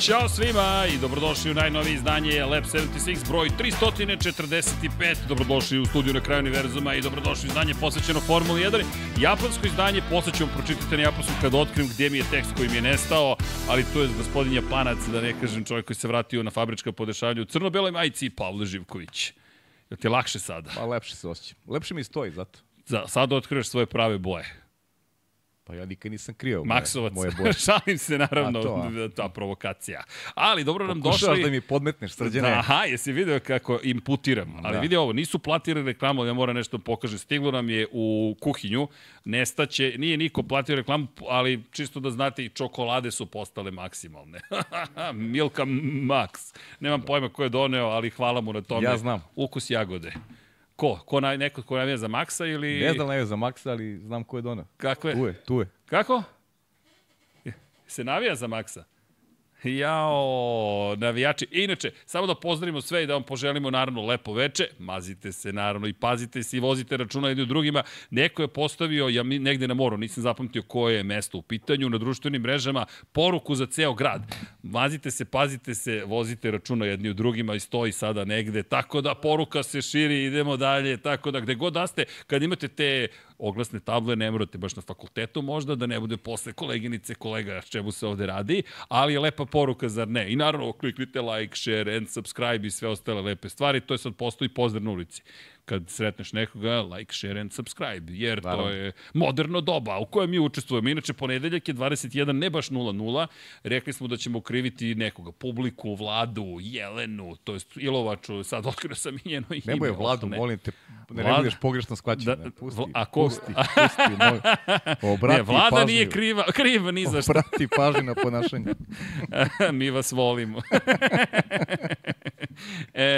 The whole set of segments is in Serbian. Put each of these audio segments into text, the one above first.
Ćao svima i dobrodošli u najnovije izdanje Lab 76 broj 345. Dobrodošli u studiju na kraju univerzuma i dobrodošli u izdanje posvećeno Formuli 1. Japansko izdanje, posle ću vam pročitati na japanskom kada otkrijem gde mi je tekst koji mi je nestao, ali to je gospodin Japanac, da ne kažem čovjek koji se vratio na fabrička podešavlja u crno-beloj majici, Pavle Živković. Je ti je lakše sada? Pa lepše se osjećam. Lepše mi stoji zato. Za, sada otkriješ svoje prave boje. Pa ja nikad nisam krio Maksovac. moje, moje. Šalim se, naravno, A to, a? ta provokacija. Ali dobro nam Pokušavaš došli... da mi podmetneš, srđane. Da, aha, jesi video kako imputiram. Ali Da. vidi ovo, nisu platili reklamu, ja moram nešto da pokažem. Stiglo nam je u kuhinju, nestaće, nije niko platio reklamu, ali čisto da znate i čokolade su postale maksimalne. Milka Max. Nemam pojma ko je doneo, ali hvala mu na tome. Ja znam. Ukus jagode. Ko? Ko naj, neko ko navija za Maxa ili... Ne znam najve za Maxa, ali znam ko je donao. Kakve? Tu je, tu je. Kako? Se navija za Maksa? Jao, navijači. Inače, samo da pozdravimo sve i da vam poželimo naravno lepo veče. Mazite se naravno i pazite se i vozite računa jedni drugima. Neko je postavio, ja mi- negde na moru, nisam zapamtio koje je mesto u pitanju, na društvenim mrežama, poruku za ceo grad. Mazite se, pazite se, vozite računa jedni u drugima i stoji sada negde. Tako da poruka se širi, idemo dalje. Tako da gde god da ste, kad imate te oglasne table, ne morate baš na fakultetu možda, da ne bude posle koleginice, kolega, čemu se ovde radi, ali je lepa poruka, zar ne? I naravno, kliknite like, share and subscribe i sve ostale lepe stvari, to je sad postoji pozdrav na ulici. Kad sretneš nekoga, like, share and subscribe, jer to Naravno. je moderno doba u kojem mi učestvujemo. Inače, ponedeljak je 21, ne baš 0-0, rekli smo da ćemo ukriviti nekoga, publiku, vladu, Jelenu, to jest Ilovaču, sad otkrio sam i njeno ime. Nemoj Vladu, ostane. molim te, ne Vlada- budeš pogrešno shvaćen. Da, pusti, a ko- pusti, pusti, moj. Obrati ne, vlada pažnju. nije kriva, kriva ni za što. Obrati pažnju na ponašanje. Mi vas volimo. e,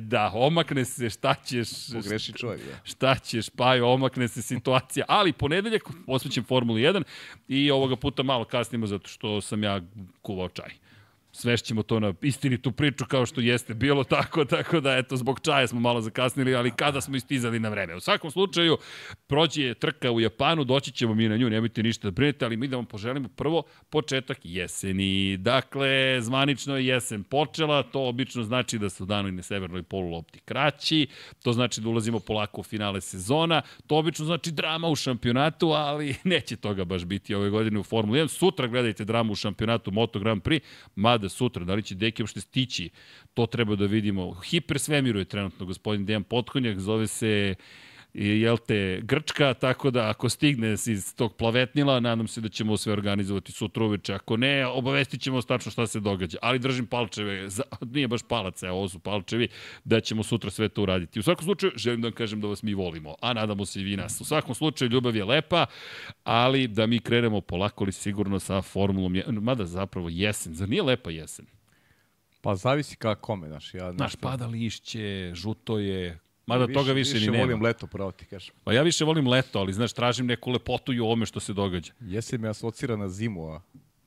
da, omakne se, šta ćeš... Pogreši čovjek, da. Šta ćeš, Pajo, omakne se situacija. Ali ponedeljak posvećen Formuli 1 i ovoga puta malo kasnimo zato što sam ja kuvao čaj svešćemo to na istinitu priču kao što jeste bilo tako, tako da eto, zbog čaja smo malo zakasnili, ali kada smo istizali na vreme. U svakom slučaju, prođe je trka u Japanu, doći ćemo mi na nju, nemojte ništa da brinete, ali mi da vam poželimo prvo početak jeseni. Dakle, zvanično je jesen počela, to obično znači da su danu i na severnoj polulopti kraći, to znači da ulazimo polako u finale sezona, to obično znači drama u šampionatu, ali neće toga baš biti ove godine u Formuli 1. Sutra gledajte dramu u šampionatu Moto Grand Prix, mada sutra, da li će Deki uopšte stići, to treba da vidimo. U hipersvemiru je trenutno gospodin Dejan Potkonjak, zove se i, jel te, Grčka, tako da ako stigne iz tog plavetnila, nadam se da ćemo sve organizovati sutra uveče. Ako ne, obavestit ćemo stačno šta se događa. Ali držim palčeve, za, nije baš palac, evo, ovo su palčevi, da ćemo sutra sve to uraditi. U svakom slučaju, želim da vam kažem da vas mi volimo, a nadamo se i vi nas. U svakom slučaju, ljubav je lepa, ali da mi krenemo polako li sigurno sa formulom, mada zapravo jesen, zar nije lepa jesen? Pa zavisi kako kome, znaš. Ja, Znaš, pada lišće, žuto je, mada toga više, ni nema. volim leto, pravo ti kažem. Pa ja više volim leto, ali znaš, tražim neku lepotu i u ovome što se događa. Jesen me asocira na zimu, a,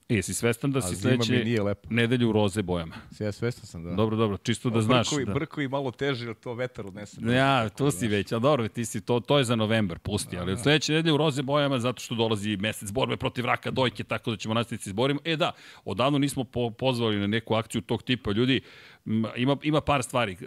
E, jesi svestan da a si sledeće nedelju u roze bojama? Ja svestan sam, da. Dobro, dobro, čisto da znaš. Brkovi, Da. brkovi malo teže, jer to vetar odnese. Ja, tu si već, a dobro, ti si, to, to je za novembar, pusti, ali od sledeće nedelje u roze bojama zato što dolazi mesec borbe protiv raka dojke, tako da ćemo nastaviti se izborimo. E da, odavno nismo po, pozvali na neku akciju tog tipa ljudi, ima, ima par stvari. E,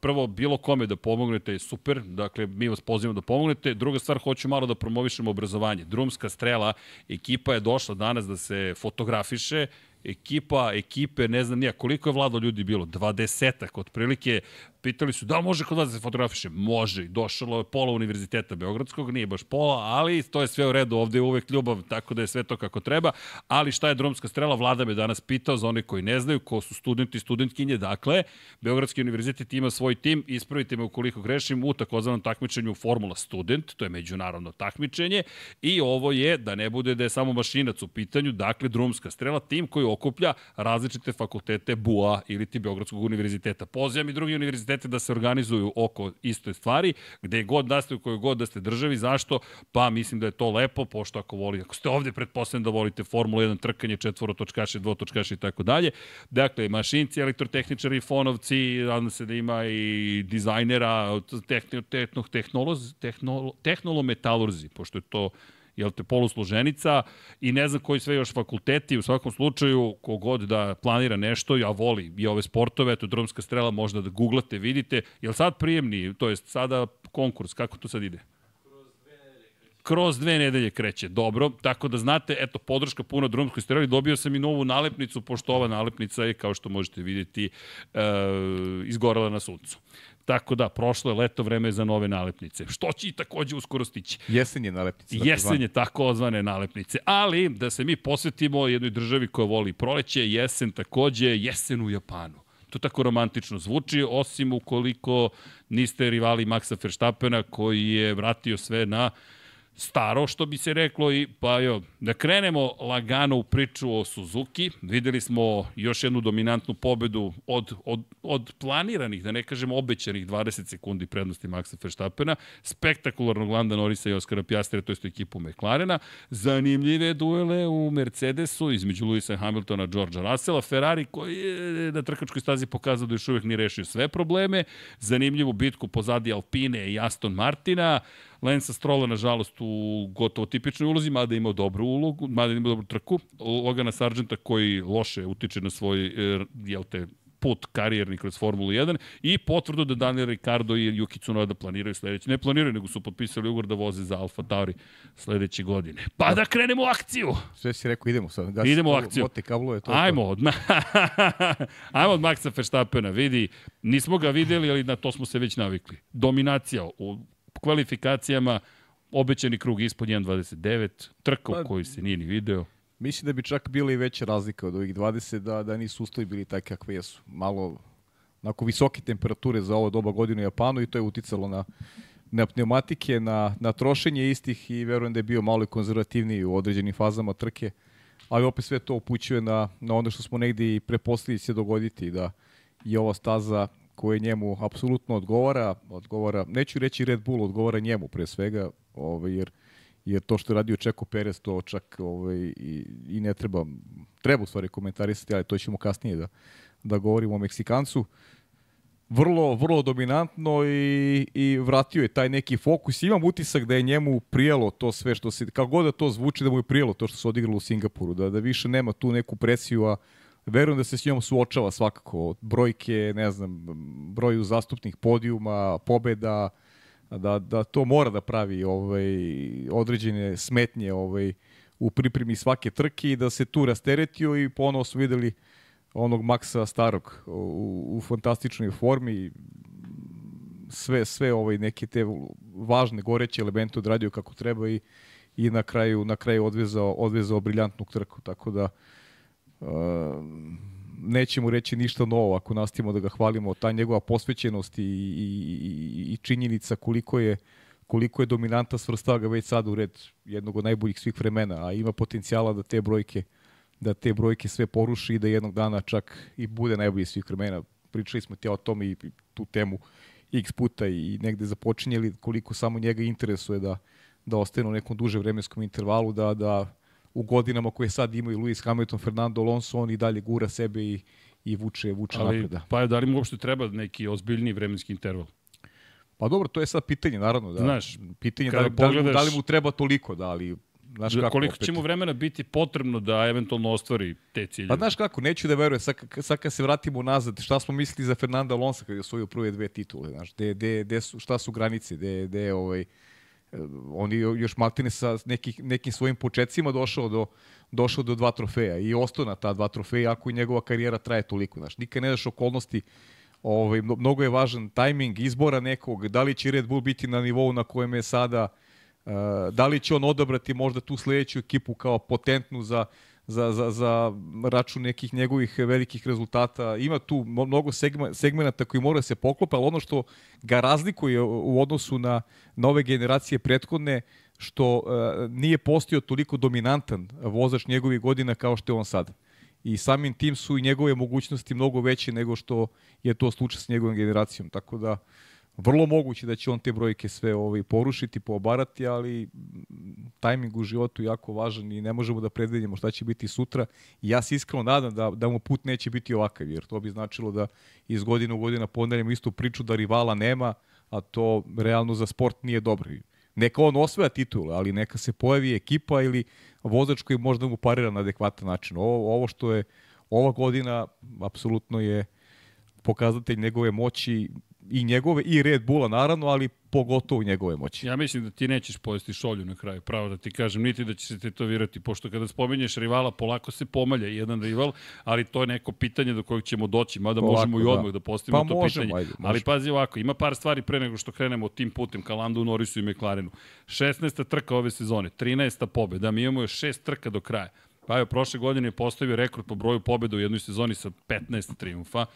Prvo, bilo kome da pomognete je super, dakle, mi vas pozivamo da pomognete. Druga stvar, hoću malo da promovišemo obrazovanje. Drumska strela, ekipa je došla danas da se fotografiše, ekipa, ekipe, ne znam nija, koliko je vlado ljudi bilo? Dvadesetak, otprilike, pitali su da može kod vas da se fotografiše? Može, došlo je pola univerziteta Beogradskog, nije baš pola, ali to je sve u redu, ovde je uvek ljubav, tako da je sve to kako treba, ali šta je drumska strela? Vlada me danas pitao za one koji ne znaju, ko su studenti i studentkinje, dakle, Beogradski univerzitet ima svoj tim, ispravite me ukoliko grešim, u takozvanom takmičenju Formula Student, to je međunarodno takmičenje, i ovo je, da ne bude da je samo mašinac u pitanju, dakle, drumska strela, tim koji okuplja različite fakultete BUA ili ti Beogradskog univerziteta. Pozivam i drugi univerzitete da se organizuju oko iste stvari, gde god da ste, u kojoj god da ste državi. Zašto? Pa mislim da je to lepo, pošto ako volite, ako ste ovde, pretpostavljam da volite Formulu 1, trkanje, četvorotočkaše, dvotočkaše i tako dalje. Dakle, mašinci, elektrotehničari, fonovci, nadam se da ima i dizajnera, tehno, tehno, tehnoloz, tehnolo, tehnolometalurzi, pošto je to jel te, polusloženica i ne znam koji sve još fakulteti, u svakom slučaju, kogod da planira nešto, ja voli i ove sportove, eto, drumska strela, možda da googlate, vidite, jel sad prijemni, to jest sada konkurs, kako to sad ide? kroz dve nedelje kreće. Dobro, tako da znate, eto, podrška puna drumskoj streli. Dobio sam i novu nalepnicu, pošto ova nalepnica je, kao što možete vidjeti, e, izgorala na suncu. Tako da, prošlo je leto, vreme za nove nalepnice. Što će i takođe uskoro stići. Jesenje nalepnice. Jesenje, tako ozvane nalepnice. Ali, da se mi posvetimo jednoj državi koja voli proleće, jesen takođe, jesen u Japanu. To tako romantično zvuči, osim ukoliko niste rivali Maxa Verstappena koji je vratio sve na staro, što bi se reklo, i pa jo, da krenemo lagano u priču o Suzuki. Videli smo još jednu dominantnu pobedu od, od, od planiranih, da ne kažemo obećanih 20 sekundi prednosti Maxa Verstappena, spektakularnog Landa Norisa i Oskara Pjastra, to je ekipu McLarena, zanimljive duele u Mercedesu između Luisa Hamiltona i Georgea Russella, Ferrari koji je na trkačkoj stazi pokazao da još uvek nije rešio sve probleme, zanimljivu bitku pozadi Alpine i Aston Martina, Lensa Strola, nažalost, u gotovo tipičnoj ulozi, mada imao dobru ulogu, mada imao dobru trku. Logana Sargenta koji loše utiče na svoj, e, jel te, put karijerni kroz Formulu 1 i potvrdu da Daniel Ricardo i Yuki Tsunoda planiraju sledeće. Ne planiraju, nego su potpisali ugovor da voze za Alfa Tauri sledeće godine. Pa da krenemo u akciju! Sve si rekao, idemo sad. Gasi, idemo u akciju. Mote kablo je to. Ajmo od, Ajmo od Maxa Verstappena, vidi. Nismo ga videli, ali na to smo se već navikli. Dominacija u kvalifikacijama, obećani krug ispod 1.29, trka u pa, kojoj se nije ni video. Mislim da bi čak bila i veća razlika od ovih 20, da, da nisu uslovi bili takve kakve jesu. Malo onako visoke temperature za ovo doba godine u Japanu i to je uticalo na, na pneumatike, na, na trošenje istih i verujem da je bio malo konzervativniji u određenim fazama trke, ali opet sve to upućuje na, na ono što smo negde i preposlili se dogoditi, da je ova staza koje njemu apsolutno odgovara, odgovara, neću reći Red Bull, odgovara njemu pre svega, ovaj, jer, jer to što je radio Čeko Perez, to čak ovaj, i, i ne treba, treba u stvari komentarisati, ali to ćemo kasnije da, da govorimo o Meksikancu. Vrlo, vrlo dominantno i, i vratio je taj neki fokus. Imam utisak da je njemu prijelo to sve što se, kako god da to zvuči, da mu je prijelo to što se odigralo u Singapuru, da, da više nema tu neku presiju, a verujem da se s njom suočava svakako. Brojke, ne znam, broju zastupnih podijuma, pobeda, da, da to mora da pravi ovaj, određene smetnje ovaj, u pripremi svake trke i da se tu rasteretio i ponovo smo videli onog Maksa Starog u, u fantastičnoj formi sve sve ovaj neke te važne goreće elemente odradio kako treba i i na kraju na kraju odvezao odvezao briljantnu trku tako da Ehm, nećemo reći ništa novo ako nastavimo da ga hvalimo. Ta njegova posvećenost i, i, i činjenica koliko je koliko je dominanta svrstava ga već sad u red jednog od najboljih svih vremena, a ima potencijala da te brojke da te brojke sve poruši i da jednog dana čak i bude najbolji svih vremena. Pričali smo ti o tom i tu temu x puta i negde započinjeli koliko samo njega interesuje da da ostane u nekom duže vremenskom intervalu, da, da u godinama koje sad imaju Lewis Hamilton, Fernando Alonso, on i dalje gura sebe i, i vuče, vuče Ali, napred. Pa da li mu uopšte treba neki ozbiljni vremenski interval? Pa dobro, to je sad pitanje, naravno. Da, Znaš, pitanje da, pogledaš, da, li, da li mu treba toliko, da li Znaš kako, koliko opet. će mu vremena biti potrebno da eventualno ostvari te cilje? Pa znaš kako, neću da verujem, sad, sad kad se vratimo nazad, šta smo mislili za Fernanda Alonso kada je osvojio prve dve titule, znaš, de, de, de su, šta su granice, de, de, ovaj, je još Maltine sa nekih, nekim svojim početcima došao do, došao do dva trofeja i ostao na ta dva trofeja ako i njegova karijera traje toliko. Znaš, nikad ne daš okolnosti, ovaj, mnogo je važan tajming izbora nekog, da li će Red Bull biti na nivou na kojem je sada, uh, da li će on odabrati možda tu sledeću ekipu kao potentnu za, za, za, za račun nekih njegovih velikih rezultata. Ima tu mnogo segmenta koji mora da se poklope, ali ono što ga razlikuje u odnosu na nove generacije prethodne, što uh, nije postio toliko dominantan vozač njegovih godina kao što je on sad. I samim tim su i njegove mogućnosti mnogo veće nego što je to slučaj s njegovom generacijom. Tako da Vrlo moguće da će on te brojke sve ovaj, porušiti, poobarati, ali tajming u životu je jako važan i ne možemo da predvidimo šta će biti sutra. I ja se iskreno nadam da, da mu put neće biti ovakav, jer to bi značilo da iz godine u godina ponavljamo istu priču da rivala nema, a to realno za sport nije dobro. neka on osvaja titulu, ali neka se pojavi ekipa ili vozač koji možda mu parira na adekvatan način. Ovo, ovo što je ova godina, apsolutno je pokazatelj njegove moći i njegove i Red Bulla naravno, ali pogotovo njegove moći. Ja mislim da ti nećeš pojesti šolju na kraju, pravo da ti kažem, niti da će se tetovirati, pošto kada spomenješ rivala, polako se pomalja jedan rival, ali to je neko pitanje do kojeg ćemo doći, mada polako, možemo i odmah da, da postavimo pa to možemo, pitanje. Ajde, možemo. ali pazi ovako, ima par stvari pre nego što krenemo tim putem ka Landu, Norrisu i McLarenu. 16. trka ove sezone, 13. pobeda, mi imamo još šest trka do kraja. Pa evo, prošle godine je postavio rekord po broju pobeda u jednoj sezoni sa 15 triumfa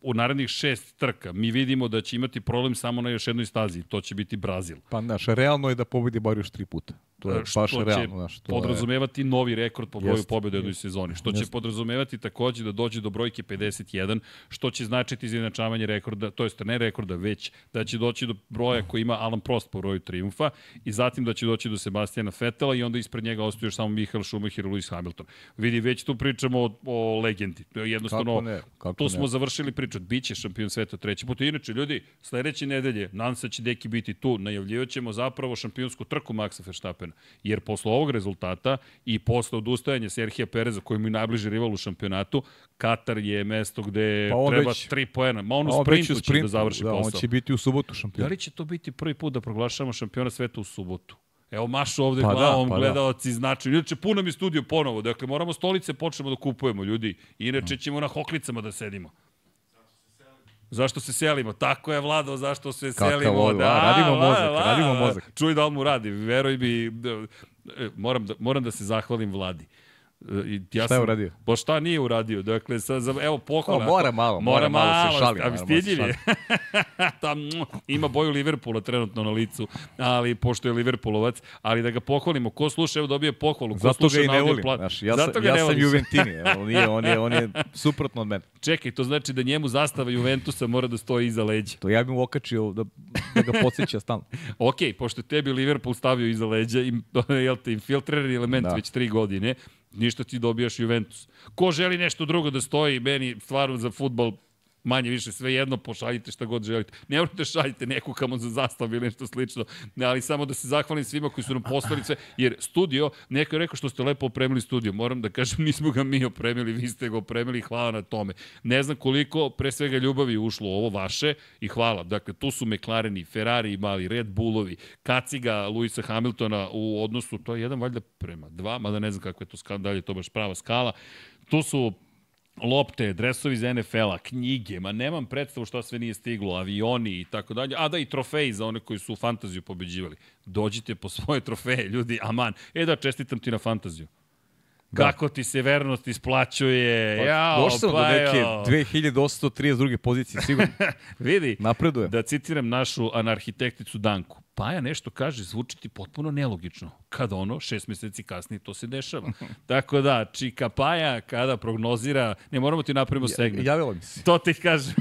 u narednih šest trka mi vidimo da će imati problem samo na još jednoj stazi, to će biti Brazil. Pa, znaš, realno je da pobedi bar još tri puta. To je što baš realno. Znaš, to podrazumevati je... novi rekord po broju jest, pobjede u jednoj sezoni, što jest. će podrazumevati takođe da dođe do brojke 51, što će značiti izjednačavanje rekorda, to jest ne rekorda, već da će doći do broja koji ima Alan Prost po broju triumfa i zatim da će doći do Sebastijana Fetela i onda ispred njega ostaje još samo Michael Schumacher i Lewis Hamilton. Vidi, već tu pričamo o, o legendi. Jednostavno, kako ne, kako tu smo ne. završili priču. Biće šampion sveta treći put. Inače, ljudi, sledeće nedelje, nadam se da će Deki biti tu, najavljivaćemo zapravo šampionsku trku Maxa Verstappen Verstappena. Jer posle ovog rezultata i posle odustajanja Serhija Pereza, koji mu je najbliži rival u šampionatu, Katar je mesto gde pa treba već, tri poena. Ma on u sprintu, sprintu će da završi da, posao. On će biti u subotu šampion. Da li će to biti prvi put da proglašavamo šampiona sveta u subotu? Evo Mašo ovde pa glavom, da, pa gledalci da. znači. Inače, puno mi studio ponovo, dakle moramo stolice počnemo da kupujemo, ljudi. Inače ćemo na hoklicama da sedimo. Zašto se selimo? Tako je, Vlado, zašto se Kakav selimo? Ovo, da, radimo mozak, la, radimo mozak. Čuj da li mu radi, veruj mi, e, moram da, moram da se zahvalim Vladi. Ja šta je uradio? Pa šta nije uradio? Dakle, sa, za, evo, pohvala. O, mora malo, mora, mora malo, se šali. A je. Tam, ima boju Liverpoola trenutno na licu, ali pošto je Liverpoolovac, ali da ga pohvalimo. Ko sluša, evo dobije pohvalu. Ko Zato ga i ne volim. Plat... Znaš, ja, Zato sam, ja sam Juventini, on, nije, on, je, on je suprotno od mene. Čekaj, to znači da njemu zastava Juventusa mora da stoji iza leđa. To ja bih mu okačio da, da ga podsjeća stalno. ok, pošto tebi Liverpool stavio iza leđa, im, jel te, infiltrerani element da. već tri godine, ništa ti dobijaš Juventus. Ko želi nešto drugo da stoji, meni stvarno za futbol manje više sve jedno, pošaljite šta god želite. Ne morate da šaljite neku kamo za zastav ili nešto slično, ali samo da se zahvalim svima koji su nam poslali sve, jer studio, neko je rekao što ste lepo opremili studio, moram da kažem, nismo ga mi opremili, vi ste ga opremili, hvala na tome. Ne znam koliko, pre svega ljubavi ušlo ovo vaše i hvala. Dakle, tu su McLareni, Ferrari imali, Red Bullovi, kaciga Luisa Hamiltona u odnosu, to je jedan valjda prema dva, mada ne znam kako je to skala, dalje to baš prava skala. Tu su lopte, dresovi za NFL-a, knjige, ma nemam predstavu šta sve nije stiglo, avioni i tako dalje, a da i trofeji za one koji su u fantaziju pobeđivali. Dođite po svoje trofeje, ljudi, aman. E da, čestitam ti na fantaziju. Da. Kako ti se vernost isplaćuje. Pa, Jao, Došao sam pa do neke 2832. pozicije, sigurno. Vidi, Napredujem. da citiram našu anarhitekticu Danku. Paja nešto kaže, zvuči ti potpuno nelogično. Kada ono, šest meseci kasnije, to se dešava. Tako da, Čika Paja, kada prognozira, ne moramo ti napravimo segment. Ja, javilo mi se. To ti kaže.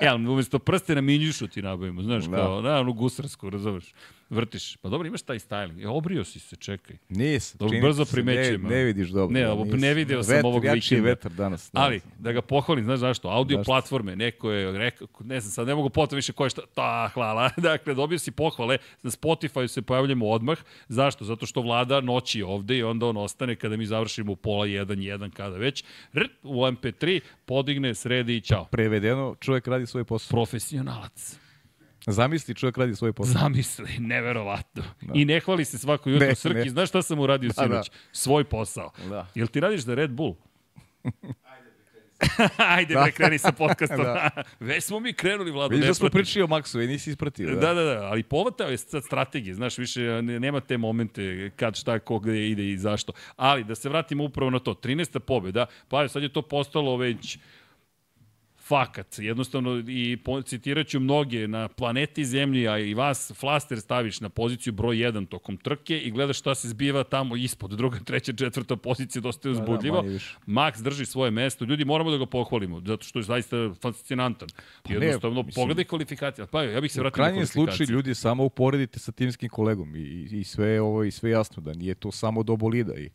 ja, umesto prste na minjušu ti nabavimo, znaš, da. kao, da, ono gusarsku, razumeš vrtiš. Pa dobro, imaš taj styling. E, obrio si se, čekaj. Nisam. Dobro, brzo primećujem. Ne, ne vidiš dobro. Ne, ovo, ne vidio sam ovog vikenda. vetar danas. danas. Ali, da ga pohvalim, znaš zašto? Audio zašto? platforme, neko je rekao, ne znam, sad ne mogu potom više ko je šta, ta, hvala. dakle, dobio si pohvale, na Spotify se pojavljamo odmah. Zašto? Zato što vlada noći ovde i onda on ostane kada mi završimo u pola 1, 1, kada već. Rt, u MP3, podigne, sredi i čao. Prevedeno, čovjek radi svoj posao. Profesionalac. Zamisli, čovjek radi svoj posao. Zamisli, neverovatno. Da. I ne hvali se svako jutro. Ne, Srki, ne. znaš šta sam uradio da, sinoć? Da. Svoj posao. Da. Jel ti radiš za Red Bull? Ajde, da. kreni sa podcastom. da. Već smo mi krenuli, Vlado. Vidiš da smo pričali o Maxu i nisi ispratio. Da, da, da, da ali povatao je sad strategije, znaš, više nema te momente kad, šta, koga ide i zašto. Ali, da se vratimo upravo na to, 13. pobjeda, pa sad je to postalo već fakat. Jednostavno, i citirat ću mnoge na planeti Zemlji, a i vas, flaster staviš na poziciju broj 1 tokom trke i gledaš šta se zbiva tamo ispod. Druga, treća, četvrta pozicija, dosta je uzbudljivo. Da, da, Max drži svoje mesto. Ljudi, moramo da ga pohvalimo, zato što je zaista fascinantan. Pa Jednostavno, ne, mislim, pogledaj kvalifikacije. Pa ja bih se vratio na kvalifikacije. U krajnjem slučaju, ljudi, samo uporedite sa timskim kolegom i, i, i sve ovo i sve jasno da nije to samo do bolida i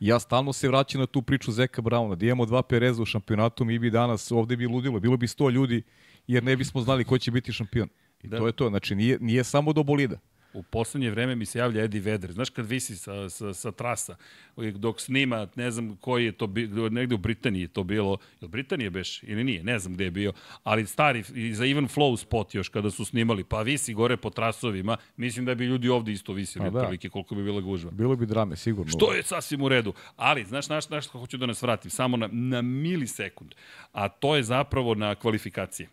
ja stalno se vraćam na tu priču Zeka Brauna, da imamo dva Pereza u šampionatu, mi bi danas ovde bi ludilo, bilo bi 100 ljudi, jer ne bismo znali ko će biti šampion. I da. to je to, znači nije, nije samo do bolida. U poslednje vreme mi se javlja Eddie Vedder. Znaš kad visi sa, sa, sa trasa, dok snima, ne znam koji je to bio, negde u Britaniji je to bilo, je li Britanije beš ili nije, ne znam gde je bio, ali stari, i za Even Flow spot još kada su snimali, pa visi gore po trasovima, mislim da bi ljudi ovde isto visili pa, da. otprilike koliko bi bila gužva. Bilo bi drame, sigurno. Što je sasvim u redu. Ali, znaš, znaš, znaš hoću da nas vratim, samo na, na milisekund, a to je zapravo na kvalifikacije.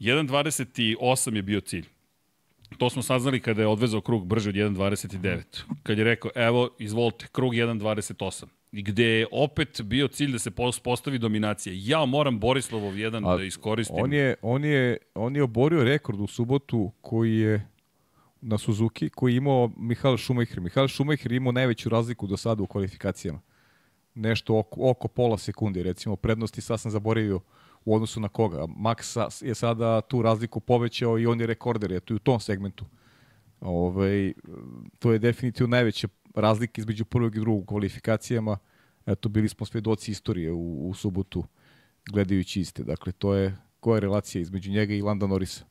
1.28 je bio cilj. To smo saznali kada je odvezao krug brže od 1.29. Kad je rekao, evo, izvolite, krug 1.28 i gde je opet bio cilj da se postavi dominacija. Ja moram Borislavov jedan A, da iskoristim. On je, on, je, on je oborio rekord u subotu koji je na Suzuki, koji je imao Mihael Schumacher. Mihael Schumacher imao najveću razliku do sada u kvalifikacijama. Nešto oko, oko pola sekunde, recimo prednosti, sad sam zaboravio u odnosu na koga. Max je sada tu razliku povećao i on je rekorder, je tu u tom segmentu. Ove, ovaj, to je definitivno najveća razlika između prvog i drugog kvalifikacijama. Eto, bili smo svedoci istorije u, u subotu gledajući iste. Dakle, to je koja je relacija između njega i Landa Norisa.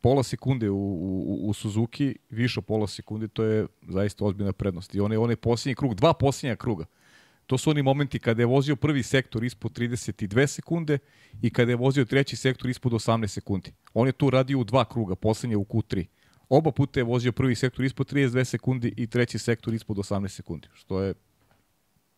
Pola sekunde u, u, u Suzuki, više pola sekunde, to je zaista ozbiljna prednost. I onaj, onaj posljednji krug, dva posljednja kruga, To su oni momenti kada je vozio prvi sektor ispod 32 sekunde i kada je vozio treći sektor ispod 18 sekundi. On je tu radio u dva kruga, poslednje u Q3. Oba puta je vozio prvi sektor ispod 32 sekundi i treći sektor ispod 18 sekundi, što je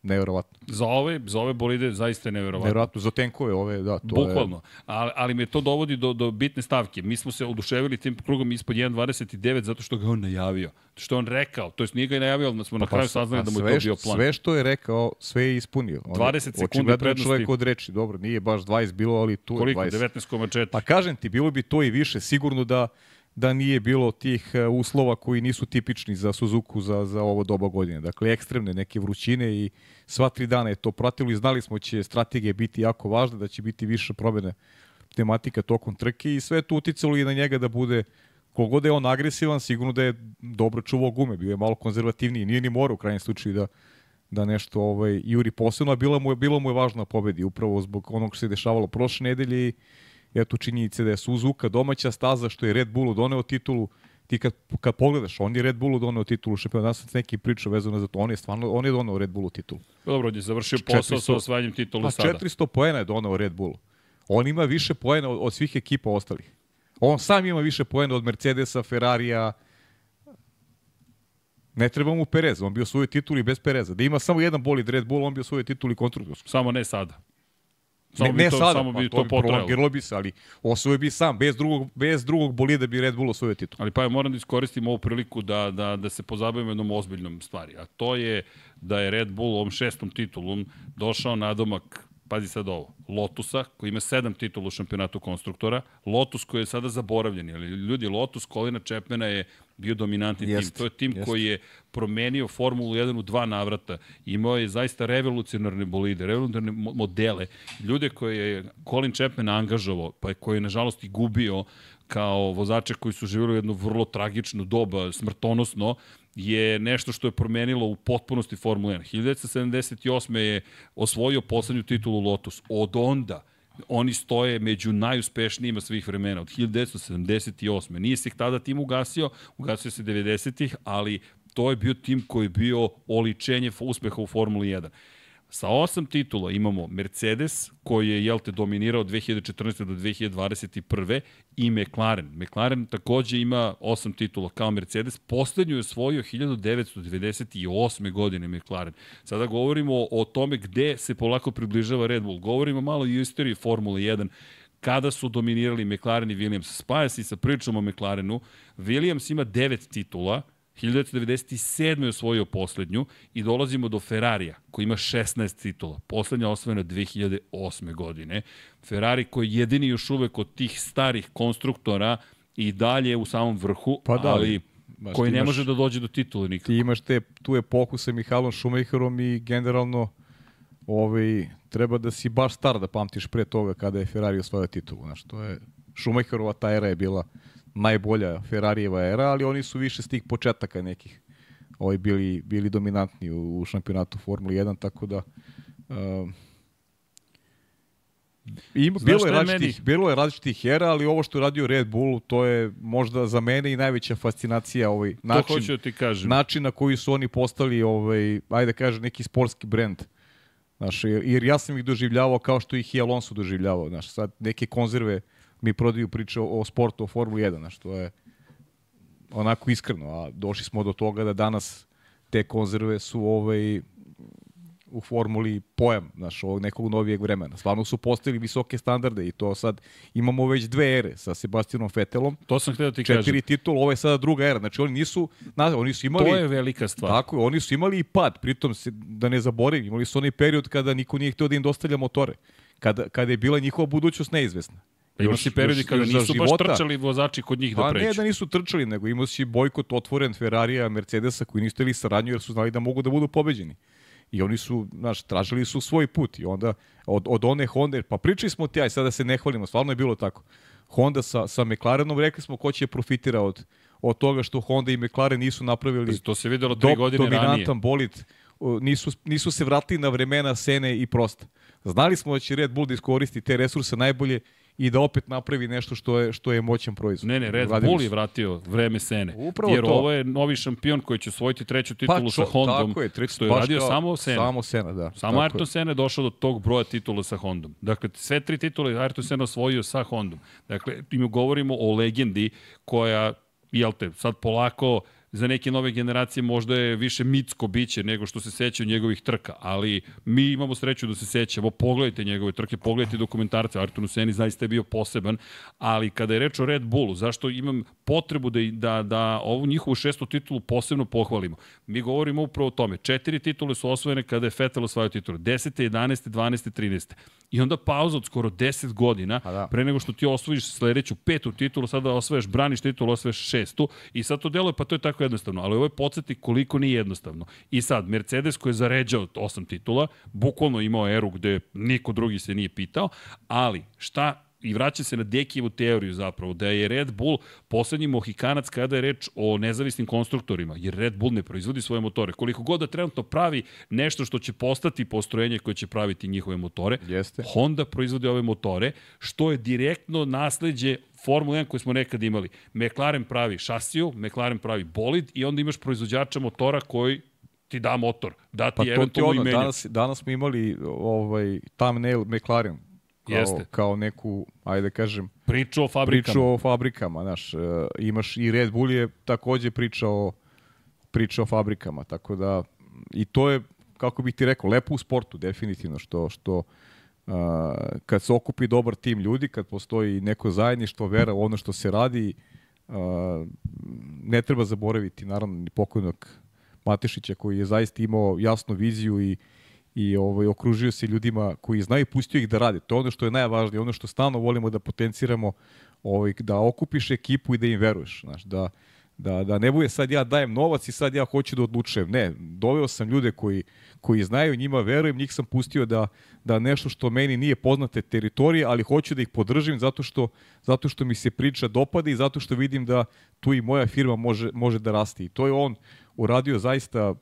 Neverovatno. Za ove, za ove bolide zaista je neverovatno. Neverovatno, za tenkove ove, da. To Bukvalno. Je... Ali, ali me to dovodi do, do bitne stavke. Mi smo se oduševili tim krugom ispod 1.29 zato što ga on najavio. Što on rekao, to jest nije ga najavio, ali smo pa, na kraju pa, saznali da mu je to bio plan. Sve što je rekao, sve je ispunio. On 20 sekundi prednosti. čovjek od reči, dobro, nije baš 20 bilo, ali tu Koliko? je 20. 19,4. Pa kažem ti, bilo bi to i više, sigurno da da nije bilo tih e, uslova koji nisu tipični za Suzuku za, za ovo doba godine. Dakle, ekstremne neke vrućine i sva tri dana je to pratilo i znali smo da će strategije biti jako važne, da će biti više promene tematika tokom trke i sve je to uticalo i na njega da bude kogod je on agresivan, sigurno da je dobro čuvao gume, bio je malo konzervativniji, nije ni mora u krajnjem slučaju da da nešto ovaj juri posebno, a bilo mu je bilo mu je važno pobedi upravo zbog onog što se dešavalo prošle nedelje i eto činjenice da je Suzuka domaća staza što je Red Bullu doneo titulu ti kad, kad pogledaš, on je Red Bullu doneo titulu šampiona, danas sam neki priča vezano za to, on je stvarno, on je doneo Red Bullu titulu. Dobro, on je završio posao 400, sa osvajanjem titula pa, sada. 400 poena je doneo Red Bullu. On ima više poena od, od svih ekipa ostalih. On sam ima više poena od Mercedesa, Ferrarija, Ne treba mu Perez, on bio svoj tituli bez Pereza. Da ima samo jedan bolid Red Bull, on bio svoj tituli konstruktorski. Samo ne sada. Samo ne, ne to, sada, samo bi pa, to, to potrajalo. bi se, ali osvojio bi sam, bez drugog, bez drugog bolida bi Red Bull osvojio titul. Ali pa ja moram da iskoristim ovu priliku da, da, da se pozabavimo jednom ozbiljnom stvari, a to je da je Red Bull ovom šestom titulom došao na domak pazi sad ovo, Lotusa, koji ima sedam titula u šampionatu konstruktora, Lotus koji je sada zaboravljen, ali ljudi, Lotus Kolina Čepmena je bio dominantni jest, tim. To je tim jest. koji je promenio Formulu 1 u dva navrata. Imao je zaista revolucionarne bolide, revolucionarne modele. Ljude koje je Colin Chapman angažovao, pa je koji je nažalost i gubio kao vozače koji su živjeli u jedno vrlo tragično doba, smrtonosno, je nešto što je promenilo u potpunosti Formula 1. 1978. je osvojio poslednju titulu Lotus. Od onda oni stoje među najuspešnijima svih vremena, od 1978. Nije se tada tim ugasio, ugasio se 90-ih, ali to je bio tim koji je bio oličenje uspeha u Formuli 1. Sa osam titula imamo Mercedes, koji je, jel te, dominirao od 2014. do 2021. i McLaren. McLaren takođe ima osam titula kao Mercedes. Poslednju je osvojio 1998. godine McLaren. Sada govorimo o tome gde se polako približava Red Bull. Govorimo malo i o istoriji Formule 1 kada su dominirali McLaren i Williams. Spaja se sa pričom o McLarenu. Williams ima devet titula, 1997. je osvojio poslednju i dolazimo do Ferrarija koji ima 16 titula. Poslednja osvojena 2008. godine. Ferrari koji je jedini još uvek od tih starih konstruktora i dalje u samom vrhu, pa da, ali Baš koji ne imaš, može da dođe do titula nikako. Ti imaš te, tu epohu sa Mihalom Schumacherom i generalno ovaj, treba da si baš star da pamtiš pre toga kada je Ferrari osvojio titulu. Znaš, to je, Schumacherova ta era je bila najbolja Ferrarijeva era, ali oni su više s tih početaka nekih ovaj, bili, bili dominantni u, u šampionatu Formule 1, tako da uh, Ima, bilo, je različitih, meni... bilo je različitih era, ali ovo što je radio Red Bull, to je možda za mene i najveća fascinacija ovaj način. To da ti kažem. Način na koji su oni postali ovaj ajde da kažem neki sportski brend. Znaš, jer, jer ja sam ih doživljavao kao što ih i Alonso doživljavao. Znaš, sad neke konzerve mi prodaju priče o, o sportu, o Formuli 1, znaš, to je onako iskreno, a došli smo do toga da danas te konzerve su ovaj, u formuli pojam znaš, ovog nekog novijeg vremena. Stvarno su postavili visoke standarde i to sad imamo već dve ere sa Sebastianom Fetelom. To sam htio da ti četiri kažem. Četiri titula, ovo je sada druga era. Znači oni nisu, na, oni su imali... To je velika stvar. Tako oni su imali i pad. Pritom, se, da ne zaboravim, imali su onaj period kada niko nije htio da im dostavlja motore. Kada, kada je bila njihova budućnost neizvesna. Pa ima si periodi kada nisu baš trčali vozači kod njih da pa ne da nisu trčali, nego imao si bojkot otvoren Ferrarija, Mercedesa koji nisu teli saradnju jer su znali da mogu da budu pobeđeni. I oni su, znaš, tražili su svoj put i onda od, od one Honda, pa pričali smo ti, aj sada se ne hvalimo, stvarno je bilo tako. Honda sa, sa McLarenom, rekli smo ko će profitira od, od toga što Honda i McLaren nisu napravili to se videlo tri do, godine dominantan ranije. bolid, nisu, nisu se vratili na vremena Sene i Prosta. Znali smo da će Red Bull da iskoristi te resurse najbolje i da opet napravi nešto što je što je moćan proizvod. Ne, ne, Red Radili Bull je vratio vreme Sene. Upravo jer to. ovo je novi šampion koji će osvojiti treću titulu pa, čo, sa Hondom. Tako je, treću, što je radio kao, samo Sena. Samo Sena, da. Samo Ayrton Sena je došao do tog broja titula sa Hondom. Dakle, sve tri titule Ayrton Sena osvojio sa Hondom. Dakle, mi govorimo o legendi koja, jel te, sad polako za neke nove generacije možda je više mitsko biće nego što se sećaju njegovih trka, ali mi imamo sreću da se sećamo, pogledajte njegove trke, pogledajte dokumentarce, Artur Seni zaista je bio poseban, ali kada je reč o Red Bullu, zašto imam potrebu da, da, da ovu njihovu šestu titulu posebno pohvalimo? Mi govorimo upravo o tome, četiri titule su osvojene kada je Vettel osvajao titulu, 10. 11. 12. 13. I onda pauza od skoro 10 godina, da. pre nego što ti osvojiš sledeću petu titulu, sada osvojaš, braniš titulu, osvojaš šestu, i sad to deluje, pa to je tako jednostavno, ali ovo je podsjeti koliko nije jednostavno. I sad, Mercedes koji je zaređao osam titula, bukvalno imao eru gde niko drugi se nije pitao, ali šta i vraća se na Dekijevu teoriju zapravo, da je Red Bull poslednji mohikanac kada je reč o nezavisnim konstruktorima, jer Red Bull ne proizvodi svoje motore. Koliko god da trenutno pravi nešto što će postati postrojenje koje će praviti njihove motore, Jeste. Honda proizvodi ove motore, što je direktno nasledđe Formula 1 koju smo nekad imali. McLaren pravi šasiju, McLaren pravi bolid i onda imaš proizvođača motora koji ti da motor, da ti pa eventualno ono, danas, danas smo imali ovaj, thumbnail McLaren kao, Jeste. kao neku, ajde da kažem, priču o fabrikama. Priču o fabrikama, znaš, uh, imaš i Red Bull je takođe priča o, priča o fabrikama, tako da i to je, kako bih ti rekao, lepo u sportu, definitivno, što, što kad se okupi dobar tim ljudi, kad postoji neko zajedništvo, vera u ono što se radi, uh, ne treba zaboraviti, naravno, ni pokojnog Matešića koji je zaista imao jasnu viziju i i ovaj, okružio se ljudima koji znaju i pustio ih da rade. To je ono što je najvažnije, ono što stalno volimo da potenciramo, ovaj, da okupiš ekipu i da im veruješ. Znaš, da, da, da ne bude sad ja dajem novac i sad ja hoću da odlučujem. Ne, doveo sam ljude koji, koji znaju, njima verujem, njih sam pustio da, da nešto što meni nije poznate teritorije, ali hoću da ih podržim zato što, zato što mi se priča dopada i zato što vidim da tu i moja firma može, može da raste. I to je on uradio zaista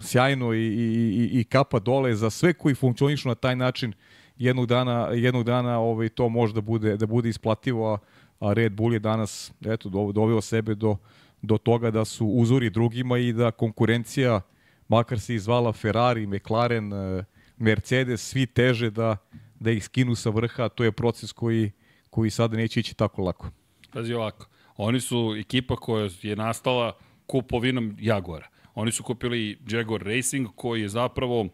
sjajno i, i, i kapa dole za sve koji funkcionišu na taj način jednog dana, jednog dana ovaj, to može da bude, da bude isplativo, a, a Red Bull je danas eto, doveo sebe do, do toga da su uzori drugima i da konkurencija, makar se izvala Ferrari, McLaren, e, Mercedes, svi teže da, da ih skinu sa vrha, to je proces koji, koji sada neće ići tako lako. Pazi ovako, oni su ekipa koja je nastala kupovinom Jaguara. Oni su kupili Jaguar Racing koji je zapravo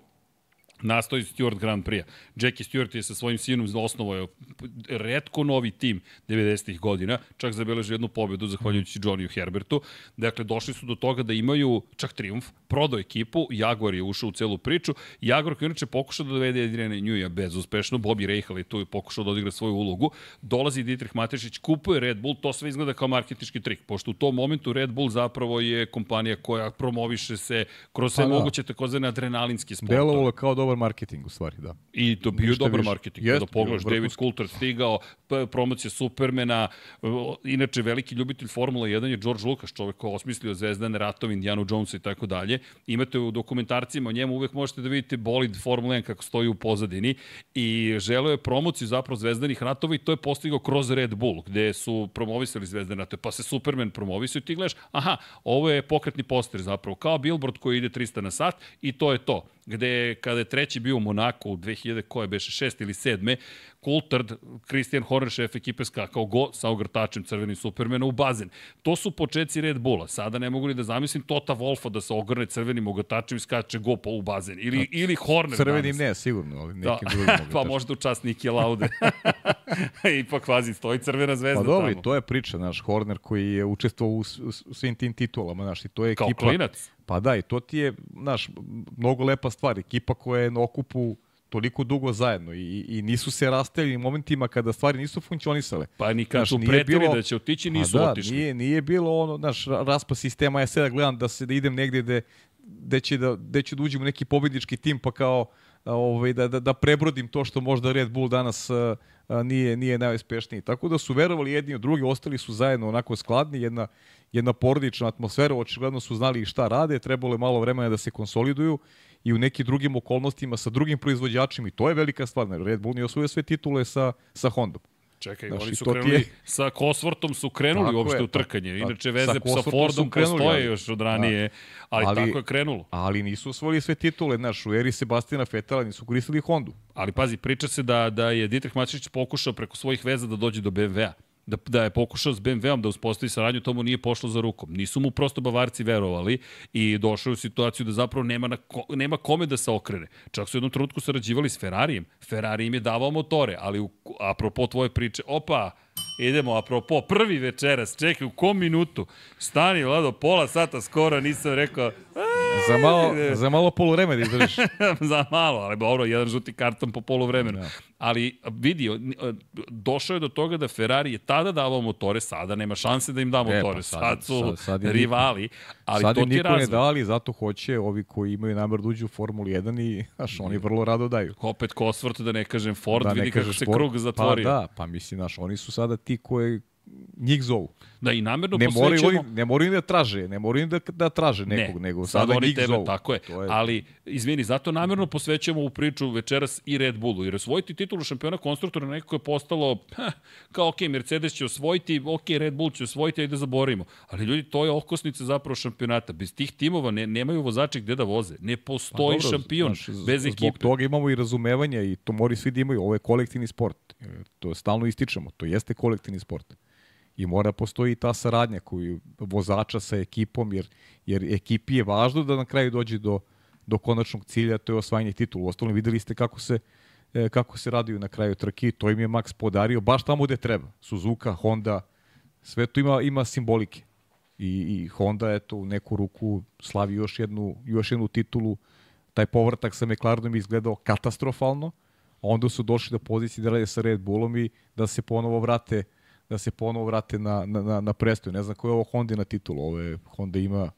nastoji Stewart Grand Prix. Jackie Stewart je sa svojim sinom osnovao redko novi tim 90-ih godina, čak zabeležio jednu pobedu zahvaljujući Johnny Herbertu. Dakle, došli su do toga da imaju čak triumf, prodao ekipu, Jaguar je ušao u celu priču. Jaguar koji inače pokušao da dovede Adriana Njuja bezuspešno, Bobby Rahal je tu i pokušao da odigra svoju ulogu. Dolazi Dietrich Matešić, kupuje Red Bull, to sve izgleda kao marketički trik, pošto u tom momentu Red Bull zapravo je kompanija koja promoviše se kroz sve pa, da. moguće takozvane adrenalinske sportove. Delovalo kao dobar dobar marketing u stvari, da. I to bio dobar više. marketing. Jeste, Kada pogledaš, David. Coulter stigao, promocija Supermana, inače veliki ljubitelj Formula 1 je George Lucas, čovek ko je osmislio Zvezdane ratove, Indiana Jonesa i tako dalje. Imate u dokumentarcima o njemu uvek možete da vidite bolid Formula 1 kako stoji u pozadini i želeo je promociju zapravo Zvezdanih ratova i to je postigao kroz Red Bull, gde su promovisali Zvezdane ratove, pa se Superman promovisao i ti gledaš, aha, ovo je pokretni poster zapravo, kao billboard koji ide 300 na sat i to je to gde kada je treći bio u Monaku u 2000, koje beše, 6 ili 7. Coulthard, Christian Horner, šef ekipe, skakao go sa ogrtačem crvenim Supermana u bazen. To su početci Red Bulla. Sada ne mogu ni da zamislim Tota Wolfa da se ogrne crvenim ogrtačem i skače go pa u bazen. Ili, ili Horner Crvenim danas. ne, sigurno, ali Da. nekim drugim mogu pa da možda u čast Nike Laude. Ipak vazi, stoji crvena zvezda Pa dobro, tamo. to je priča, naš Horner koji je učestvovao u, s- u svim tim titulama, znaš, i to je Kao ekipa... klinac. Pa da, i to ti je, znaš, mnogo lepa stvar. Ekipa koja je na okupu toliko dugo zajedno i, i nisu se rasteli momentima kada stvari nisu funkcionisale. Pa ni kad su pretili bilo- da će otići, nisu A da, otišli. Nije, nije bilo ono, znaš, ra- raspad sistema, ja sada gledam da se da idem negdje gde, gde, će da, gde ću da uđem u neki pobednički tim, pa kao ovaj, da, da, da prebrodim to što možda Red Bull danas a, a, nije, nije najuspešniji. Tako da su verovali jedni u drugi, ostali su zajedno onako skladni, jedna, jedna porodična atmosfera, očigledno su znali šta rade, trebalo je malo vremena da se konsoliduju i u nekim drugim okolnostima sa drugim proizvođačima i to je velika stvar. Red Bull nije osvojio sve titule sa, sa Hondom. Čekaj, Znaš, oni su krenuli, je- sa Cosworthom su krenuli Tako uopšte je, u trkanje. pa- Inače, sa veze sa, su Fordom krenuli, postoje ali- još od ranije, ali, Ali- tako je krenulo. Ali nisu osvojili sve titule, znaš, u eri Sebastina Fetela nisu koristili Hondu. Ali pazi, priča se da, da je Dietrich Matešić pokušao preko svojih veza da dođe do BMW-a. Da, da je pokušao s BMW-om da uspostavi saradnju, to mu nije pošlo za rukom. Nisu mu prosto Bavarci verovali i došao u situaciju da zapravo nema, na ko, nema kome da se okrene. Čak su u jednom trenutku sarađivali s Ferrarijem. Ferrari im je davao motore, ali u, apropo tvoje priče, opa, idemo, apropo, prvi večeras, čekaj, u kom minutu? Stani, Lado, pola sata skoro, nisam rekao, Za malo, za malo poluvreme da izdržiš. za malo, ali dobro, jedan žuti karton po polovremenu. Ja. Ali vidi, došao je do toga da Ferrari je tada davao motore, sada nema šanse da im da E, motore, pa sad, sad- su sad- sad rivali, ali Sad to ti niko ne razvoj. dali, zato hoće ovi koji imaju namer da uđu u Formulu 1 i znaš, oni vrlo rado daju. Opet Cosworth, da ne kažem Ford, da vidi kako se krug zatvorio. Pa da, pa mislim, znaš, oni su sada ti koji njih zovu. Da, i namerno Ne moraju, posvećujemo... oni, ne moraju da traže, ne moraju da, da traže nekog, ne, nego sad sada oni njih tebe, zovu. tako je. To je Ali, izvini, zato namjerno posvećujemo ovu priču večeras i Red Bullu, jer osvojiti titulu šampiona konstruktora nekako je postalo, ha, kao ok, Mercedes će osvojiti, ok, Red Bull će osvojiti, ajde da zaborimo. Ali ljudi, to je okosnica zapravo šampionata. Bez tih timova ne, nemaju vozači gde da voze. Ne postoji Pa dobro, šampion znaš, bez Zbog ekipe. toga imamo i razumevanja i to mori svi da imaju. Ovo je kolektivni sport. E, To stalno ističemo. To jeste kolektivni sport. I mora postoji ta saradnja koju vozača sa ekipom, jer, jer ekipi je važno da na kraju dođe do, do konačnog cilja, to je osvajanje titula. Ostalo videli ste kako se e, kako se raduju na kraju trke, to im je Max podario baš tamo gde treba. Suzuka, Honda, sve to ima, ima simbolike. I, i Honda eto u neku ruku slavi još jednu, još jednu titulu. Taj povratak sa McLarenom je izgledao katastrofalno. a Onda su došli do pozicije da rade sa Red Bullom i da se ponovo vrate da se ponovo vrate na, na, na, na prestoj. Ne znam koja je ovo Honda titulu. Ovo je, Honda ima